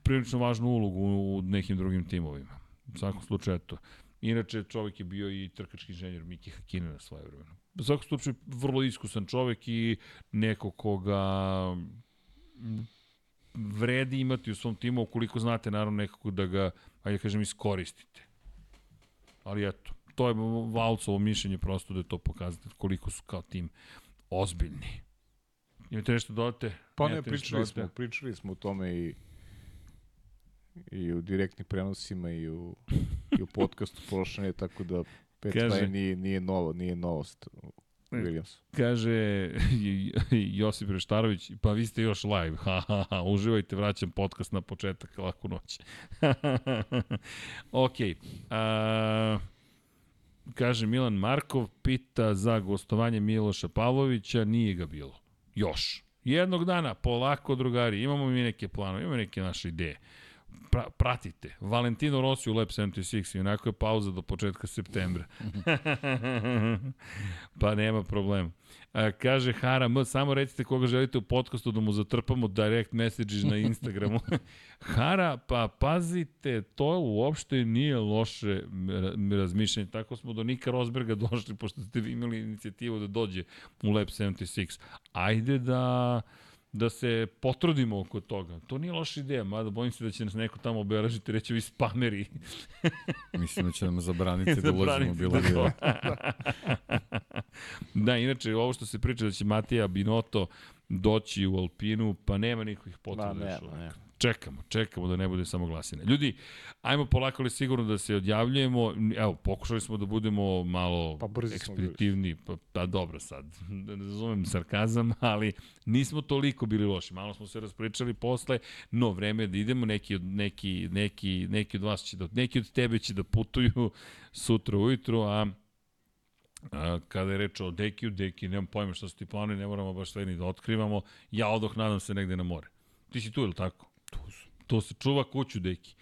Speaker 1: prilično važnu ulogu u nekim drugim timovima. U svakom slučaju, eto. Inače, čovjek je bio i trkački inženjer Miki Hakine na svoje vremenu. U svakom slučaju, vrlo iskusan čovjek i neko koga vredi imati u svom timu, ukoliko znate naravno nekako da ga, ajde kažem, iskoristite. Ali eto, to je Valcovo mišljenje prosto da je to pokazate koliko su kao tim ozbiljni. Imate nešto dodate?
Speaker 3: Pa ne, pričali smo, pričali smo o tome i i u direktnim prenosima i u, i u podcastu prošle, tako da Pet Kaže, nije, nije novo, nije novost Williams.
Speaker 1: Kaže [LAUGHS] Josip Reštarović, pa vi ste još live, ha, ha, ha, uživajte, vraćam podcast na početak, laku noć. [LAUGHS] ok, a, kaže Milan Markov, pita za gostovanje Miloša Pavlovića, nije ga bilo, još. Jednog dana, polako drugari, imamo mi neke planove, imamo neke naše ideje pra, pratite. Valentino Rossi u Lab 76 i onako je pauza do početka septembra. [LAUGHS] pa nema problema. A, kaže Hara M, samo recite koga želite u podcastu da mu zatrpamo direct messages na Instagramu. [LAUGHS] Hara, pa pazite, to uopšte nije loše razmišljanje. Tako smo do Nika Rosberga došli, pošto ste vi imali inicijativu da dođe u Lab 76. Ajde da da se potrudimo oko toga. To nije loša ideja, mada bojim se da će nas neko tamo obeležiti reći vi spameri. [LAUGHS]
Speaker 2: Mislim da će nam zabraniti [LAUGHS] da ulazimo bilo bilo. [LAUGHS]
Speaker 1: da, inače, ovo što se priča da će Matija Binoto doći u Alpinu, pa nema nikakvih potreba. Da, nema čekamo, čekamo da ne bude samo glasine. Ljudi, ajmo polako li sigurno da se odjavljujemo. Evo, pokušali smo da budemo malo pa ekspeditivni. Pa, pa dobro sad, [LAUGHS] ne razumem sarkazam, [LAUGHS] ali nismo toliko bili loši. Malo smo se raspričali posle, no vreme je da idemo. Neki od, neki, neki, neki od vas će da, neki od tebe će da putuju [LAUGHS] sutra ujutru, A, kada je reč o Dekiju, Deki, nemam pojma šta su ti planovi, ne moramo baš sve ni da otkrivamo. Ja odoh, nadam se, negde na more. Ti si tu, ili tako?
Speaker 2: Tu su.
Speaker 1: To se čuva kuću, Deki.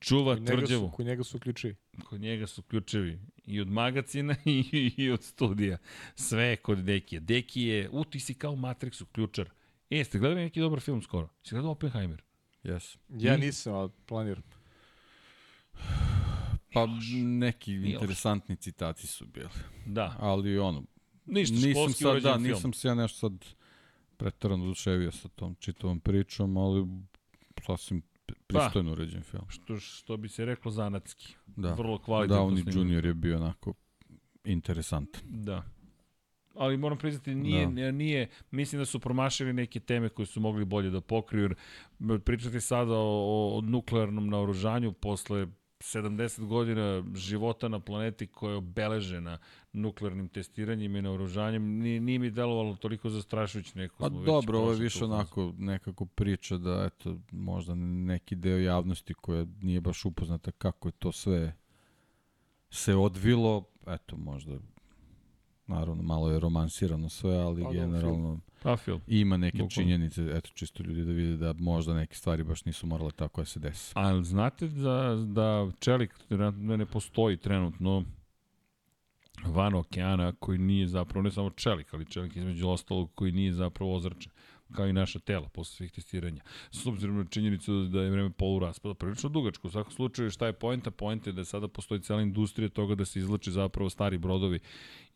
Speaker 1: Čuva
Speaker 3: Kod njega
Speaker 1: tvrđavu.
Speaker 3: su, kod njega su ključevi.
Speaker 1: Kod njega su ključevi i od magacina [LAUGHS] i, i od studija. Sve je kod Dekija. Deki je, u, ti si kao u Matrixu, ključar. E, jeste gledali neki dobar film skoro? Si gledao Oppenheimer?
Speaker 2: Yes.
Speaker 3: Ja nisam, ali planiram.
Speaker 2: Pa neki
Speaker 1: Još.
Speaker 2: interesantni citati su bili.
Speaker 1: Da.
Speaker 2: Ali ono,
Speaker 1: Ništa
Speaker 2: nisam sad, da,
Speaker 1: film.
Speaker 2: nisam se ja nešto sad pretarano oduševio sa tom čitavom pričom, ali sasvim
Speaker 1: Pa.
Speaker 2: pristojno urađen film.
Speaker 1: Što, što bi se reklo zanatski.
Speaker 2: Da,
Speaker 1: Vrlo kvalitetno
Speaker 2: Downey
Speaker 1: snimljen.
Speaker 2: Jr. je bio onako interesantan.
Speaker 1: Da. Ali moram priznati, nije,
Speaker 2: Da.
Speaker 1: da. nije, mislim da su promašili neke teme koje su mogli bolje da pokriju, pričati sada o, o nuklearnom naoružanju posle 70 godina života na planeti koja je obeležena nuklearnim testiranjima i naoružanjem, nije, nije mi delovalo toliko zastrašujuće neko.
Speaker 2: Pa dobro, ovo je više onako nekako priča da eto, možda neki deo javnosti koja nije baš upoznata kako je to sve se odvilo, eto možda naravno malo je romansirano sve, ali
Speaker 3: Pa, dobro,
Speaker 2: generalno
Speaker 1: Pa film.
Speaker 2: ima neke
Speaker 1: Bukvalno.
Speaker 2: činjenice, eto čisto ljudi da vide da možda neke stvari baš nisu morale tako da se desi.
Speaker 1: Ali znate da, da čelik ne postoji trenutno van okeana koji nije zapravo, ne samo čelik, ali čelik između ostalog koji nije zapravo ozračen kao i naša tela posle svih testiranja. S obzirom na činjenicu da je vreme polu raspada prilično dugačko. U svakom slučaju šta je poenta? Poenta je da sada postoji cela industrija toga da se izlači zapravo stari brodovi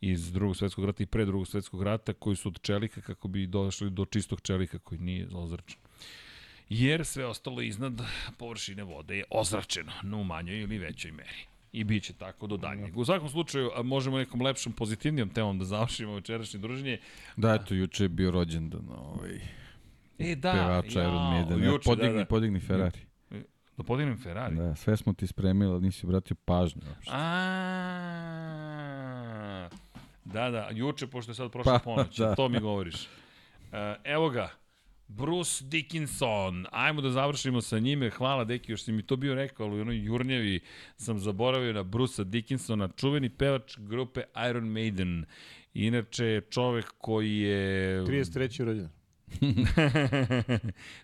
Speaker 1: iz drugog svetskog rata i pre drugog svetskog rata koji su od čelika kako bi došli do čistog čelika koji nije ozračen jer sve ostalo iznad površine vode je ozračeno, no u manjoj ili većoj meri. I bit će tako do daljnjeg. U svakom slučaju, možemo nekom lepšom, pozitivnijom temom da završimo večerašnje druženje.
Speaker 2: Da, eto, juče je bio rođendan ovaj,
Speaker 1: E, da,
Speaker 2: pevača Iron Maiden. Ja,
Speaker 1: juče,
Speaker 2: podigni,
Speaker 1: da, da.
Speaker 2: podigni Ferrari.
Speaker 1: Da podignem Ferrari.
Speaker 2: Da, sve smo ti spremili, ali nisi obratio pažnju. uopšte.
Speaker 1: A, da, da, juče, pošto je sad prošla
Speaker 2: Pa,
Speaker 1: ponoć, [LAUGHS]
Speaker 2: da.
Speaker 1: to mi govoriš. E, evo ga, Bruce Dickinson. Ajmo da završimo sa njime. Hvala, Deki, još si mi to bio rekao, ali u onoj jurnjevi sam zaboravio na Brusa Dickinsona, čuveni pevač grupe Iron Maiden. Inače, čovek koji je...
Speaker 3: 33. rođendan.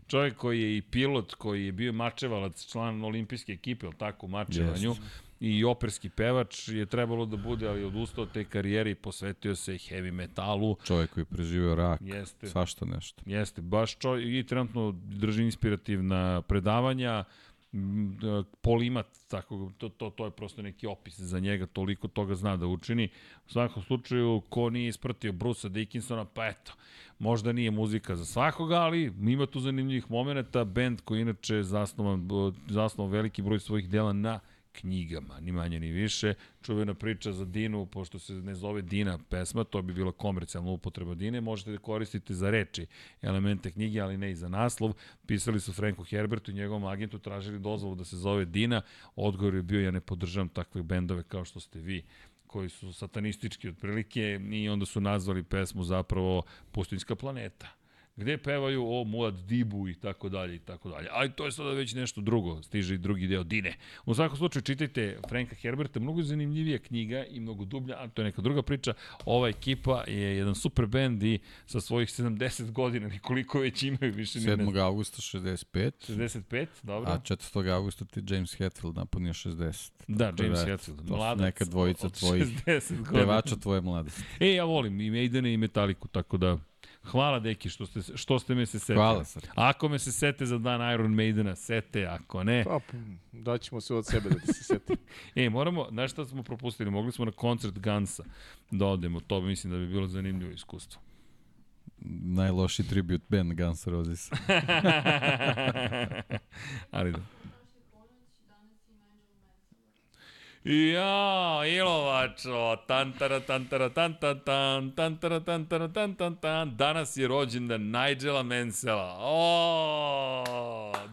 Speaker 1: čovjek koji je i pilot, koji je bio mačevalac, član olimpijske ekipe, ali tako, u mačevanju, i operski pevač je trebalo da bude, ali odustao od te karijere i posvetio se heavy metalu.
Speaker 2: Čovjek koji je preživio rak,
Speaker 1: Jeste.
Speaker 2: svašta nešto.
Speaker 1: Jeste, baš čovjek i trenutno drži inspirativna predavanja, da, polimat, tako, to, to, to je prosto neki opis za njega, toliko toga zna da učini. U svakom slučaju, ko nije ispratio Brusa Dickinsona, pa eto, možda nije muzika za svakoga, ali ima tu zanimljivih momenta, band koji inače zasnovan, zasnovan veliki broj svojih dela na knjigama, ni manje ni više. Čuvena priča za Dinu, pošto se ne zove Dina pesma, to bi bila komercijalna upotreba Dine, možete da koristite za reči elemente knjige, ali ne i za naslov. Pisali su Franku Herbertu i njegovom agentu, tražili dozvolu da se zove Dina. Odgovor je bio, ja ne podržavam takve bendove kao što ste vi koji su satanistički otprilike i onda su nazvali pesmu zapravo Pustinjska planeta gde pevaju o Muad Dibu i tako dalje i tako dalje. Ali to je sada već nešto drugo, stiže i drugi deo Dine. U svakom slučaju čitajte Franka Herberta, mnogo zanimljivija knjiga i mnogo dublja, a to je neka druga priča. Ova ekipa je jedan super bend i sa svojih 70 godina, nikoliko već imaju više ni ne
Speaker 2: 7.
Speaker 1: znam.
Speaker 2: augusta 65,
Speaker 1: 65, dobro.
Speaker 2: a 4. augusta ti James Hetfield napunio 60.
Speaker 1: da,
Speaker 2: Tako
Speaker 1: James
Speaker 2: da,
Speaker 1: Hetfield, mladac.
Speaker 2: neka dvojica tvojih
Speaker 1: 60 godina.
Speaker 2: Pevača tvoje mladosti.
Speaker 1: E, ja volim i Maidene i Metaliku, tako da hvala deki što ste, što ste me se setili.
Speaker 2: Hvala, Srki.
Speaker 1: Ako me se sete za dan Iron Maidena, sete, ako ne.
Speaker 3: Pa, p- daćemo sve od sebe da ti se seti. [LAUGHS]
Speaker 1: E, moramo, znaš šta smo propustili? Mogli smo na koncert Gansa da odemo, to mislim da bi bilo zanimljivo iskustvo.
Speaker 2: Najloši tribute band Guns Roses. [LAUGHS]
Speaker 1: Ali da. Ja, Ilovačo, tantara, tantara, tan, tan, tan, tantara, tantara, tan, tan, tan. Danas je rođendan Nigela Mansella. O,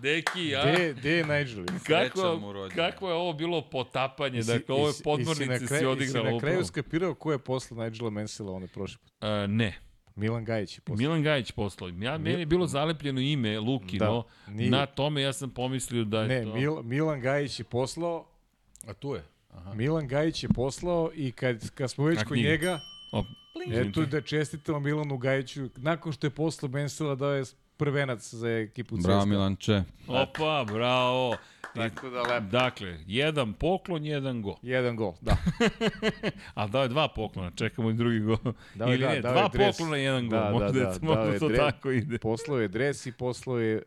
Speaker 1: deki, ja.
Speaker 3: Gde, gde je Nigel?
Speaker 1: Kako, kako je ovo bilo potapanje, dakle ovo je podmornice si odigrala
Speaker 3: jesi na kraju skapirao ko je posle Nigela Mansella one prošle put?
Speaker 1: Uh, ne,
Speaker 3: Milan Gajić je posle.
Speaker 1: Milan Gajić poslao. Ja, meni je bilo zalepljeno ime Lukino,
Speaker 3: Da, nije.
Speaker 1: na tome ja sam pomislio da je
Speaker 3: Ne,
Speaker 1: to...
Speaker 3: Mil, Milan Gajić je poslao,
Speaker 2: A tu je.
Speaker 3: Milan Gajić je poslao i kad, kad smo već kod njega,
Speaker 1: O,
Speaker 3: eto da čestitamo Milanu Gajiću. Nakon što je poslao Bensela dao je prvenac za ekipu CSKA.
Speaker 2: Bravo Milanče.
Speaker 1: Opa, bravo.
Speaker 3: Tako da lepo.
Speaker 1: dakle, jedan poklon, jedan go.
Speaker 3: Jedan gol, da. [LAUGHS]
Speaker 1: A dao je dva poklona, čekamo i drugi go.
Speaker 3: Dao
Speaker 1: Ili
Speaker 3: da,
Speaker 1: ne, dva
Speaker 3: dres.
Speaker 1: poklona, jedan go.
Speaker 3: Da, da,
Speaker 1: možda,
Speaker 3: da, dao
Speaker 1: možda
Speaker 3: je
Speaker 1: to
Speaker 3: dres.
Speaker 1: tako ide.
Speaker 3: Poslao je dres i poslao je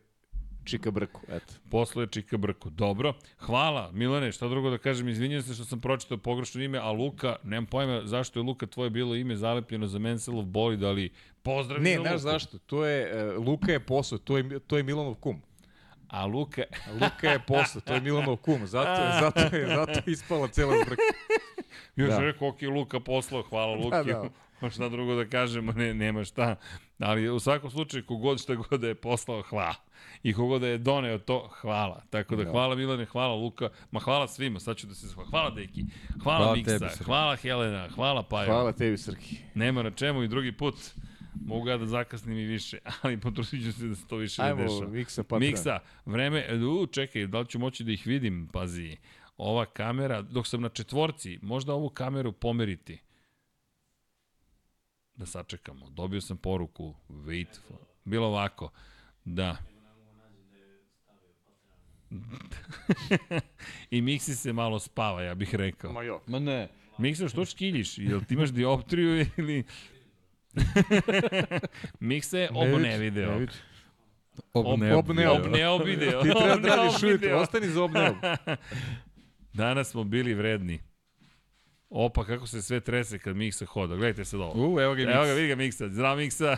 Speaker 3: Čika Brku, eto.
Speaker 1: Posle je Čika Brko. Dobro. Hvala, Milane, šta drugo da kažem, izvinjam se što sam pročitao pogrešno ime, a Luka, nemam pojma zašto je Luka tvoje bilo ime zalepljeno za Menselov bolid, ali pozdrav
Speaker 3: Ne,
Speaker 1: za
Speaker 3: znaš
Speaker 1: Luku.
Speaker 3: zašto? To je, uh, Luka je poslao, to je, to je Milanov kum.
Speaker 1: A Luka,
Speaker 3: Luka je poslao, to je Milanov kum, zato je, [LAUGHS] zato je, zato je ispala cela zbrka.
Speaker 1: još
Speaker 3: Da.
Speaker 1: da. rekao, ok, Luka poslao, hvala Luki.
Speaker 3: Da, da.
Speaker 1: Pa šta drugo da kažemo, ne, nema šta. Ali u svakom slučaju, kogod šta god da je poslao, hvala. I kogod da je doneo to, hvala. Tako da,
Speaker 3: Da.
Speaker 1: hvala Milane, hvala Luka, ma hvala svima, sad ću da se hvala. Hvala Deki, hvala,
Speaker 2: Hvala
Speaker 1: Miksa,
Speaker 2: tebi, Srki.
Speaker 1: hvala Helena, hvala Pajo.
Speaker 3: Hvala tebi, Srki.
Speaker 1: Nema na čemu i drugi put. Mogu ja da zakasnim i više, [LAUGHS] ali potrošit ću se da se to više ne
Speaker 3: Ajmo,
Speaker 1: dešava.
Speaker 3: Miksa Patra.
Speaker 1: Miksa, vreme, u, čekaj, da li ću moći da ih vidim, pazi. Ova kamera, dok sam na četvorci, možda ovu kameru pomeriti. Da sačekamo. Dobio sam poruku, wait for, bilo ovako, da. I Miksi se malo spava, ja bih rekao.
Speaker 3: Ma jo.
Speaker 2: Ma ne.
Speaker 1: Miksa, što škiljiš? Jel ti imaš dioptriju ili... [LAUGHS] Miksa je obo ne video.
Speaker 3: vidi.
Speaker 2: Obneo.
Speaker 3: obneo.
Speaker 1: Obneo video. [LAUGHS]
Speaker 3: Ti treba da
Speaker 1: Obneo
Speaker 3: radiš
Speaker 1: video.
Speaker 3: ostani za obneom. [LAUGHS]
Speaker 1: Danas smo bili vredni. Opa, kako se sve trese kad Miksa hoda. Gledajte sad ovo.
Speaker 2: U, evo ga
Speaker 1: Evo ga, vidi ga Miksa. Zdravo Miksa.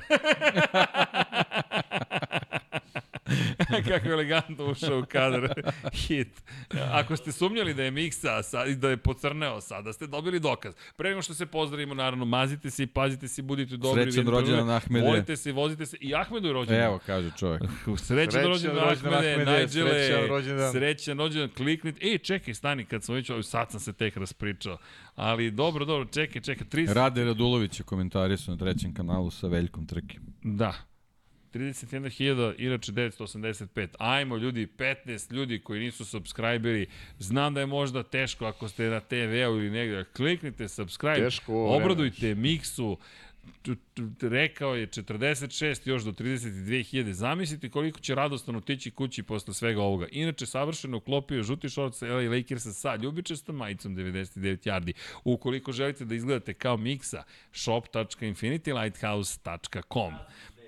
Speaker 1: [LAUGHS] Kako je elegantno ušao u kadar. [LAUGHS] Hit. Ako ste sumnjali da je Miksa sad, i da je pocrneo sada, ste dobili dokaz. Pre nego što se pozdravimo, naravno, mazite se i pazite se, budite dobri.
Speaker 2: Srećan rođendan. Ahmede.
Speaker 1: Volite se, vozite se. I Ahmedu je rođendan.
Speaker 2: Evo, kaže čovjek.
Speaker 1: Srećan rođendan Ahmede, Najđele,
Speaker 3: srećan rođendan.
Speaker 1: srećan rođendan, kliknite. Ej, čekaj, stani, kad sam već, sad sam se tek raspričao. Ali dobro, dobro, čekaj, čekaj, 30,
Speaker 2: Rade Radulović je komentarisao na trećem kanalu sa Veljkom Trki.
Speaker 1: da. 31.000, inače 985. Ajmo ljudi, 15 ljudi koji nisu subscriberi. Znam da je možda teško ako ste na TV-u ili negde. Kliknite subscribe,
Speaker 3: Teško
Speaker 1: obradujte Miksu, tu- tu- rekao je 46 još do 32.000. Zamislite koliko će radostan otići kući posle svega ovoga. Inače, savršeno uklopio žuti šort sa LA Lakersa sa ljubičastom majicom 99 yardi. Ukoliko želite da izgledate kao Miksa, shop.infinitylighthouse.com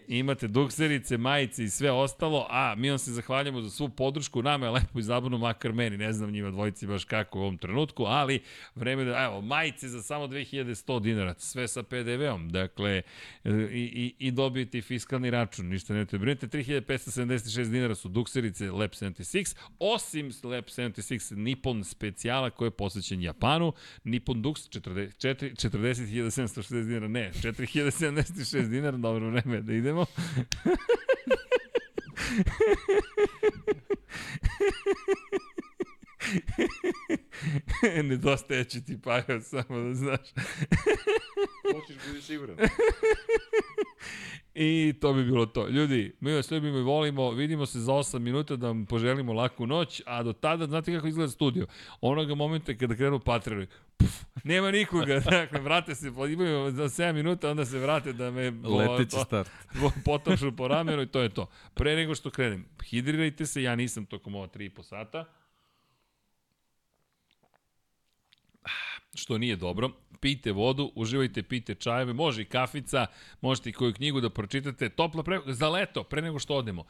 Speaker 1: imate dukserice, majice i sve ostalo, a mi vam se zahvaljamo za svu podršku, nama je lepo i zabavno, makar meni, ne znam njima dvojici baš kako u ovom trenutku, ali vreme da, evo, majice za samo 2100 dinara, sve sa PDV-om, dakle, e, i, i, i dobijete fiskalni račun, ništa ne te brinete, 3576 dinara su dukserice Lab 76, osim Lab 76 Nippon specijala koji je posvećen Japanu, Nippon Dux 40 40.760 dinara, ne, 4076 dinara, dobro vreme da idemo. Nedostaje [LAUGHS] [LAUGHS] će ti pajo, samo da znaš.
Speaker 3: Hoćeš budi siguran.
Speaker 1: I to bi bilo to. Ljudi, mi vas ljubimo i volimo, vidimo se za 8 minuta da vam poželimo laku noć, a do tada, znate kako izgleda studio? Onoga momenta kada krenu Patreoni, puf, nema nikoga, [LAUGHS] dakle, vrate se, imaju za 7 minuta, onda se vrate da me
Speaker 2: Leteći start. [LAUGHS]
Speaker 1: potapšu po ramenu i to je to. Pre nego što krenem, hidrirajte se, ja nisam tokom ova 3,5 sata, što nije dobro. Pijte vodu, uživajte, pijte čajeve, može i kafica, možete i koju knjigu da pročitate. Topla pre... za leto, pre nego što odemo.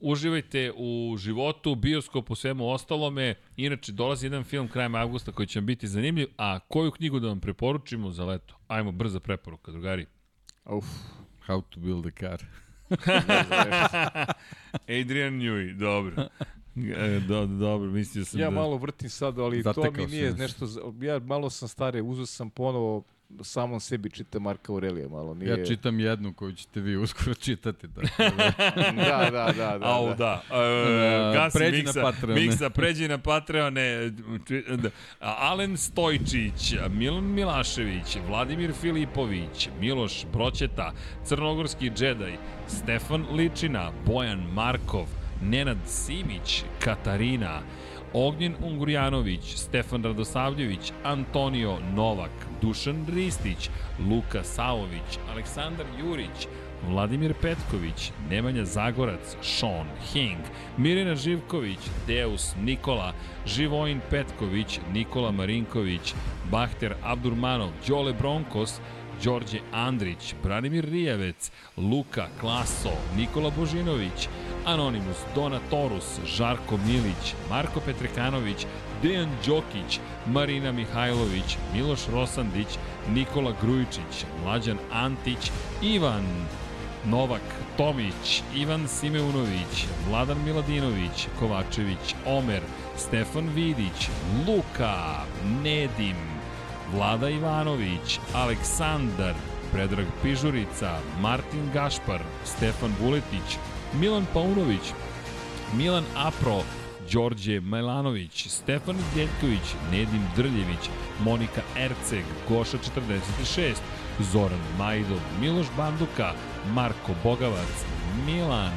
Speaker 1: Uživajte u životu, bioskopu, svemu ostalome. Inače, dolazi jedan film krajem avgusta koji će vam biti zanimljiv. A koju knjigu da vam preporučimo za leto? Ajmo, brza preporuka, drugari.
Speaker 3: Uf.
Speaker 2: How to build a car. [LAUGHS] [LAUGHS]
Speaker 1: Adrian Newey, dobro. E, do, dobro, mislio sam
Speaker 3: Ja
Speaker 1: da...
Speaker 3: malo vrtim sad, ali to
Speaker 2: Zatekao
Speaker 3: mi
Speaker 2: si
Speaker 3: nije
Speaker 2: nas.
Speaker 3: nešto... Ja malo sam stare, uzeo sam ponovo samom sebi čita Marka Aurelija malo. Nije...
Speaker 2: Ja čitam jednu koju ćete vi uskoro čitati. Tako da. [LAUGHS]
Speaker 3: da, da, da, da.
Speaker 1: Au,
Speaker 3: da.
Speaker 1: da. E,
Speaker 2: E,
Speaker 1: gasi
Speaker 2: pređi na
Speaker 1: Miksa,
Speaker 2: Patreone.
Speaker 1: Miksa, pređi na Patreone. Či- da. Alen Stojčić, Milan Milašević, Vladimir Filipović, Miloš Broćeta, Crnogorski džedaj, Stefan Ličina, Bojan Markov, Nenad Simić, Katarina, Ognjen Ungurjanović, Stefan Radosavljević, Antonio Novak, Dušan Ristić, Luka Savović, Aleksandar Jurić, Vladimir Petković, Nemanja Zagorac, Sean Hing, Mirina Živković, Deus Nikola, Živojin Petković, Nikola Marinković, Bahter Abdurmanov, Đole Bronkos, Đorđe Andrić, Branimir Rijavec, Luka Klaso, Nikola Božinović, Anonimus, Dona Torus, Žarko Milić, Marko Petrekanović, Dejan Đokić, Marina Mihajlović, Miloš Rosandić, Nikola Grujičić, Mlađan Antić, Ivan Novak Tomić, Ivan Simeunović, Vladan Miladinović, Kovačević, Omer, Stefan Vidić, Luka, Nedim, Vlada Ivanović, Aleksandar, Predrag Pižurica, Martin Gašpar, Stefan Vuletić, Milan Paunović, Milan Apro, Đorđe Melanović, Stefan Djeljković, Nedim Drljević, Monika Erceg, Goša 46, Zoran Majdov, Miloš Banduka, Marko Bogavac, Milan,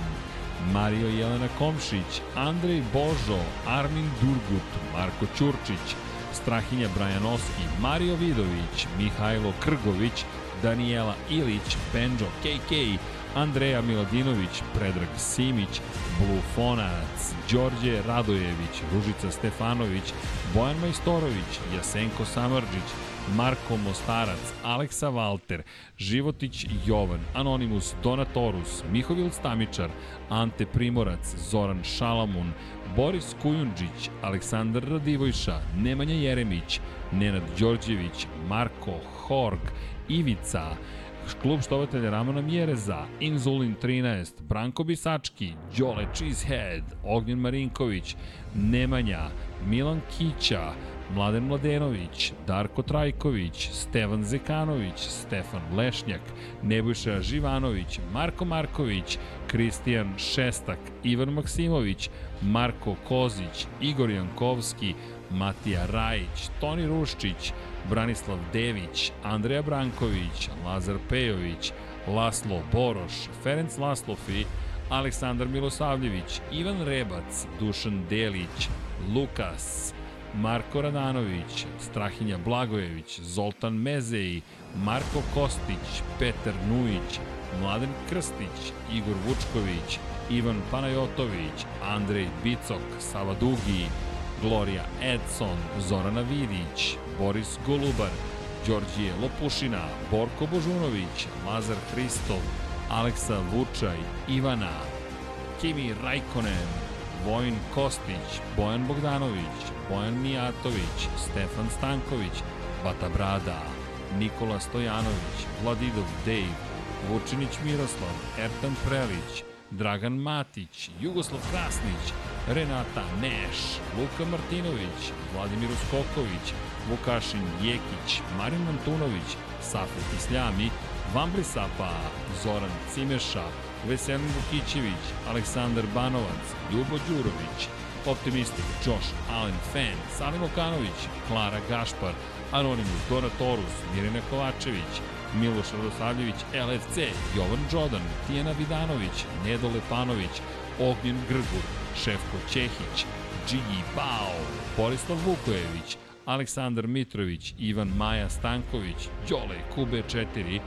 Speaker 1: Mario Jelena Komšić, Andrej Božo, Armin Durgut, Marko Ćurčić, Strahinja Brajanoski, Mario Vidović, Mihajlo Krgović, Daniela Ilić, Benjo KK, Andreja Miladinović, Predrag Simić, Blufonac, Đorđe Radojević, Ružica Stefanović, Bojan Majstorović, Jasenko Samarđić, Marko Mostarac, Aleksa Valter, Životić Jovan, Anonimus Donatorus, Mihovil Stamičar, Ante Primorac, Zoran Šalamun, Boris Kujundžić, Aleksandar Radivojša, Nemanja Jeremić, Nenad Đorđević, Marko Horg, Ivica, Klub štovatelja Ramona Mjereza, Inzulin 13, Branko Bisački, Đole Cheesehead, Ognjen Marinković, Nemanja, Milan Kića, Mladen Mladenović, Darko Trajković, Stevan Zekanović, Stefan Lešnjak, Nebojša Živanović, Marko Marković, Kristijan Šestak, Ivan Maksimović, Marko Kozić, Igor Jankovski, Matija Rajić, Toni Ruščić, Branislav Dević, Andreja Branković, Lazar Pejović, Laslo Boroš, Ferenc Laslofi, Aleksandar Milosavljević, Ivan Rebac, Dušan Delić, Lukas, Marko Radanović, Strahinja Blagojević, Zoltan Mezeji, Marko Kostić, Petar Nujić, Mladen Krstić, Igor Vučković, Ivan Panajotović, Andrej Bicok, Sava Dugi, Gloria Edson, Zorana Vidić, Boris Golubar, Đorđije Lopušina, Borko Božunović, Lazar Hristov, Aleksa Vučaj, Ivana, Kimi Rajkonen, Vojin Kostić, Bojan Bogdanović, Bojan Mijatović, Stefan Stanković, Bata Brada, Nikola Stojanović, Vladidov Dave, Vučinić Miroslav, Ertan Prelić, Dragan Matić, Jugoslav Krasnić, Renata Neš, Luka Martinović, Vladimir Uskoković, Vukašin Jekić, Marin Antunović, Safet Isljami, Vambli Sapa, Zoran Cimeša, Veselin Vukićević, Aleksandar Banovac, Ljubo Đurović, Optimistik, Josh Allen Fan, Salim Okanović, Klara Gašpar, Anonimus, Dora Torus, Mirina Kovačević, Miloš Radosavljević, LFC, Jovan Đodan, Tijena Vidanović, Nedo Lepanović, Ognjen Grgur, Šefko Ćehić, Džigi Bao, Borislav Vukojević, Aleksandar Mitrović, Ivan Maja Stanković, Đole Kube 4,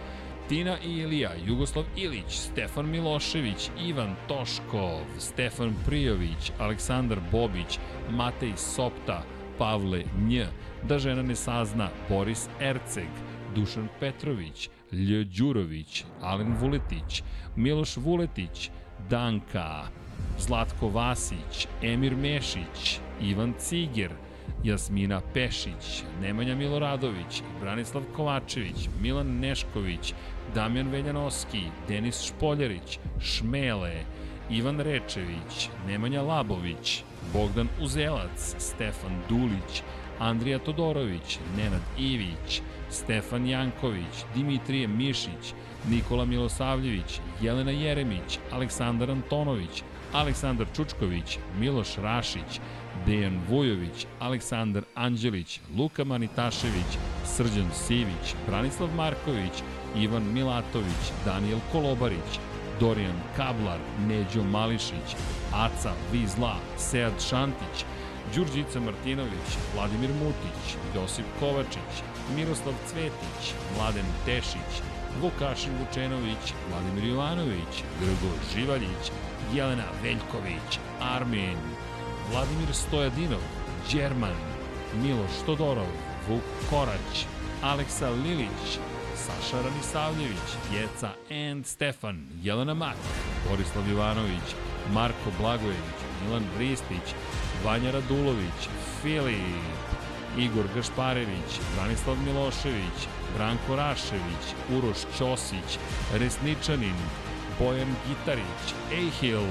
Speaker 1: Tina i Ilija, Jugoslav Ilić, Stefan Milošević, Ivan Toškov, Stefan Prijović, Aleksandar Bobić, Matej Sopta, Pavle Nj, Da žena ne sazna, Boris Erceg, Dušan Petrović, Lj. Đurović, Alen Vuletić, Miloš Vuletić, Danka, Zlatko Vasić, Emir Mešić, Ivan Ciger, Jasmina Pešić, Nemanja Miloradović, Branislav Kovačević, Milan Nešković, Damjan Veljanoski, Denis Špoljarić, Šmele, Ivan Rečević, Nemanja Labović, Bogdan Uzelac, Stefan Dulić, Andrija Todorović, Nenad Ivić, Stefan Janković, Dimitrije Mišić, Nikola Milosavljević, Jelena Jeremić, Aleksandar Antonović, Aleksandar Čučković, Miloš Rašić, Dejan Vujović, Aleksandar Anđelić, Luka Manitašević, Srđan Sivić, Branislav Marković, Ivan Milatović, Daniel Kolobarić, Dorijan Kablar, Neđo Mališić, Aca Vizla, Sead Šantić, Đurđica Martinović, Vladimir Mutić, Josip Kovačić, Miroslav Cvetić, Mladen Tešić, Vukašin Vučenović, Vladimir Jovanović, Grgo Živaljić, Jelena Veljković, Armin, Vladimir Stojadinov, Đerman, Miloš Todorov, Vuk Korać, Aleksa Lilić, Saša Ranisavljević, Jeca and Stefan, Jelena Mak, Borislav Jovanović, Marko Blagojević, Milan Ristić, Vanja Radulović, Filip, Igor Gašparević, Branislav Milošević, Branko Rašević, Uroš Ćosić, Resničanin, Bojan Gitarić, Ejhil,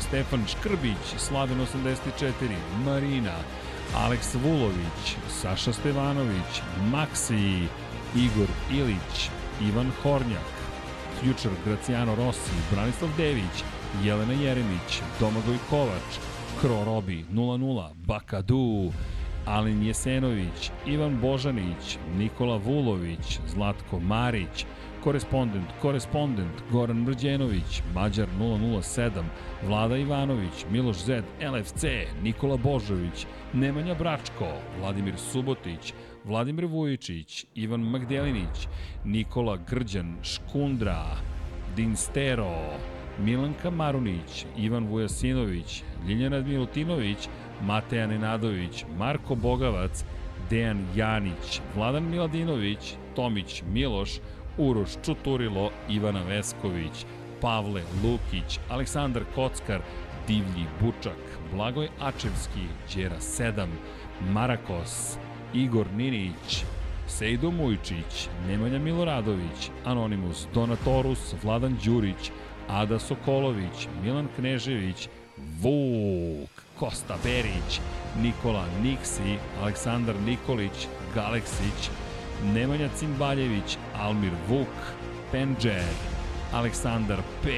Speaker 1: Stefan Škrbić, Slaven 84, Marina, Aleks Vulović, Saša Stevanović, Maksi, Igor Ilić, Ivan Hornjak, Future Graciano Rossi, Branislav Dević, Jelena Jeremić, Domagoj Kovač, Kro Robi 00, Bakadu, Alin Jesenović, Ivan Božanić, Nikola Vulović, Zlatko Marić, korespondent, korespondent, Goran Mrđenović, Mađar 007, Vlada Ivanović, Miloš Zed, LFC, Nikola Božović, Nemanja Bračko, Vladimir Subotić, Vladimir Vujičić, Ivan Magdelinić, Nikola Grđan, Škundra, Dinstero, Milanka Marunić, Ivan Vujasinović, Ljiljana Milutinović, Mateja Nenadović, Marko Bogavac, Dejan Janić, Vladan Miladinović, Tomić Miloš, Uroš Čuturilo, Ivana Vesković, Pavle Lukić, Aleksandar Kockar, Divlji Bučak, Blagoj Ačevski, Đera 7, Marakos, Igor Ninić, Sejdo Mujčić, Nemanja Miloradović, Anonimus, Donatorus, Vladan Đurić, Ada Sokolović, Milan Knežević, Vuk, Kosta Berić, Nikola Niksi, Aleksandar Nikolić, Galeksić, Nemanja Cimbaljević, Almir Vuk, Penđer, Aleksandar P,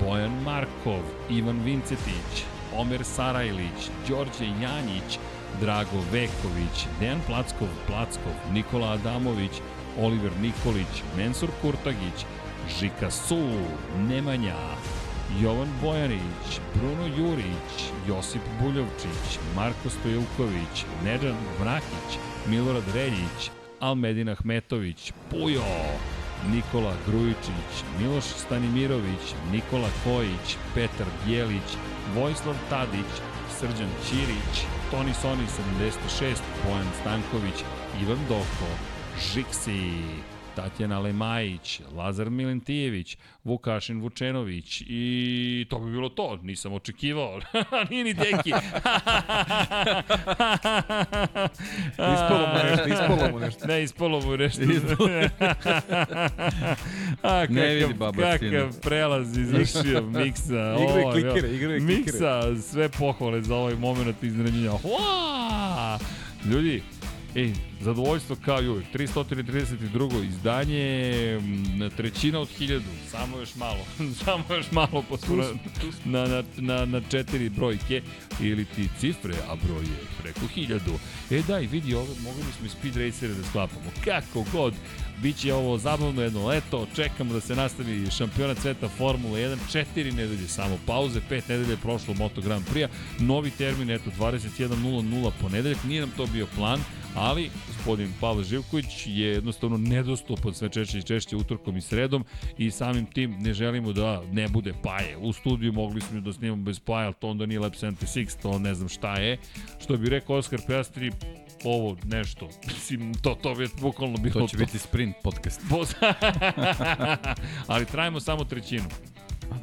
Speaker 1: Bojan Markov, Ivan Vincetić, Omer Sarajlić, Đorđe Janjić, Drago Veković, Dejan Plackov, Plackov, Nikola Adamović, Oliver Nikolić, Mensur Kurtagić, Žika Su, Nemanja, Jovan Bojanić, Bruno Jurić, Josip Buljovčić, Marko Stojilković, Neđan Vrakić, Milorad Reljić, Almedin Ahmetović, Pujo, Nikola Grujičić, Miloš Stanimirović, Nikola Kojić, Petar Bjelić, Vojislav Tadić, Srđan Ćirić, Toni Soni 76, Bojan Stanković, Ivan Doko, Žiksi, Tatjana Lemajić, Lazar Milentijević, Vukašin Vučenović i to bi bilo to, nisam očekivao. [LAUGHS] Nije ni deki. [LAUGHS]
Speaker 3: Ispalo mu nešto, ispalo mu nešto. [LAUGHS]
Speaker 1: Ne, ispalo mu nešto. A, kakav,
Speaker 2: Ne vidi babačtina.
Speaker 1: Kakav prelaz izvršio Miksa. Ovo,
Speaker 3: klikere, igraj klikere.
Speaker 1: Miksa, sve pohvale za ovaj moment iznenađenja. Ljudi, Ej, zadovoljstvo kao i uvijek. 332. izdanje, trećina od 1000, samo još malo. [LAUGHS] samo još malo smo na, na, na, na, četiri brojke ili ti cifre, a broj je preko 1000. E daj, vidi, ove, mogli bismo i speed racere da sklapamo. Kako god, Biće ovo zabavno jedno leto, čekamo da se nastavi šampionat sveta Formula 1, četiri nedelje samo pauze, pet nedelje je prošlo Moto Grand Prix, novi termin, eto, 21.00 ponedeljak, nije nam to bio plan, ali gospodin Pavle Živković je jednostavno nedostupan sve češće i češće utorkom i sredom i samim tim ne želimo da ne bude paje. U studiju mogli smo da snimamo bez paje, ali to onda nije Lab 76, to ne znam šta je. Što bi rekao Oskar Piastri, ovo nešto, mislim, to, to bi bukvalno bilo
Speaker 2: To će biti sprint podcast. [LAUGHS]
Speaker 1: Ali trajimo samo trećinu.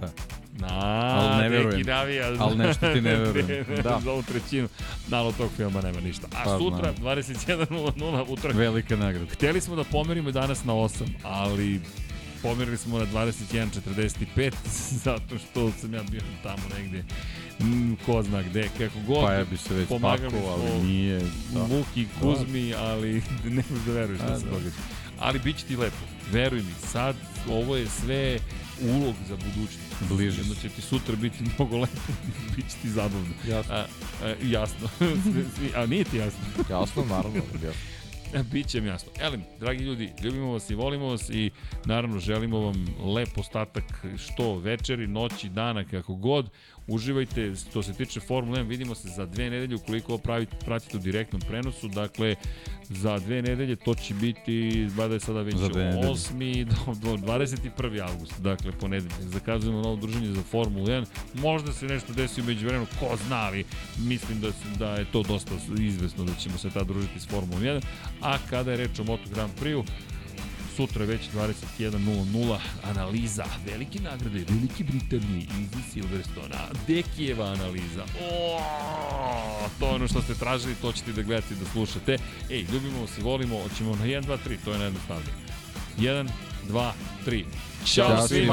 Speaker 2: Da.
Speaker 1: Na,
Speaker 2: Ali ne verujem.
Speaker 1: neki navija.
Speaker 2: Ali nešto ti ne [LAUGHS] verujem.
Speaker 1: da. Za ovu trećinu. Da, ali od tog filma nema ništa. A
Speaker 2: Pa,
Speaker 1: sutra,
Speaker 2: znam.
Speaker 1: 21.00 utorak.
Speaker 2: Velika nagrada.
Speaker 1: Hteli smo da pomerimo danas na 8, ali pomerili smo na 21.45 [LAUGHS] zato što sam ja bio tamo negde mm, ko zna gde, kako god.
Speaker 2: Pa ja bi se već
Speaker 1: smo
Speaker 2: ali nije.
Speaker 1: da.
Speaker 2: Da.
Speaker 1: Vuki, Kuzmi, ali [LAUGHS] ne možeš da veruješ
Speaker 2: A,
Speaker 1: šta se
Speaker 2: da.
Speaker 1: događa. Ali bit će ti lepo, veruj mi, sad ovo je sve ulog za budućnost.
Speaker 2: Bliže se.
Speaker 1: će ti sutra biti [LAUGHS] mnogo lepo, bit će ti zabavno.
Speaker 3: Jasno.
Speaker 1: A, a, jasno. [LAUGHS] A nije ti jasno.
Speaker 3: Jasno, naravno. [LAUGHS] Jasno.
Speaker 1: Biće mi jasno. Elem, dragi ljudi, ljubimo vas i volimo vas i naravno želimo vam lep ostatak što večeri, noći, dana, kako god. Uživajte, što se tiče Formule 1, vidimo se za dve nedelje ukoliko ovo pravite, pratite u direktnom prenosu. Dakle, za dve nedelje to će biti, bada je sada već
Speaker 2: Za dve nedelje.
Speaker 1: 8. do, do 21. avgust, dakle ponedeljak. Zakazujemo novo druženje za Formulu 1. Možda se nešto desi umeđu vremenu, ko zna, ali mislim da, da je to dosta izvesno da ćemo se tad družiti s Formulom 1. A kada je reč o Moto Grand Prix-u, sutra već 21.00 analiza velike nagrade Velike Britanije iz Silverstona Dekijeva analiza. O, to je ono što ste tražili to ćete da gledate i da slušate. Ej, ljubimo i volimo hoćemo na 1, 2, 3 to je najjednostavnije. 1, 2, 3 Ćao
Speaker 2: Ćao
Speaker 1: svima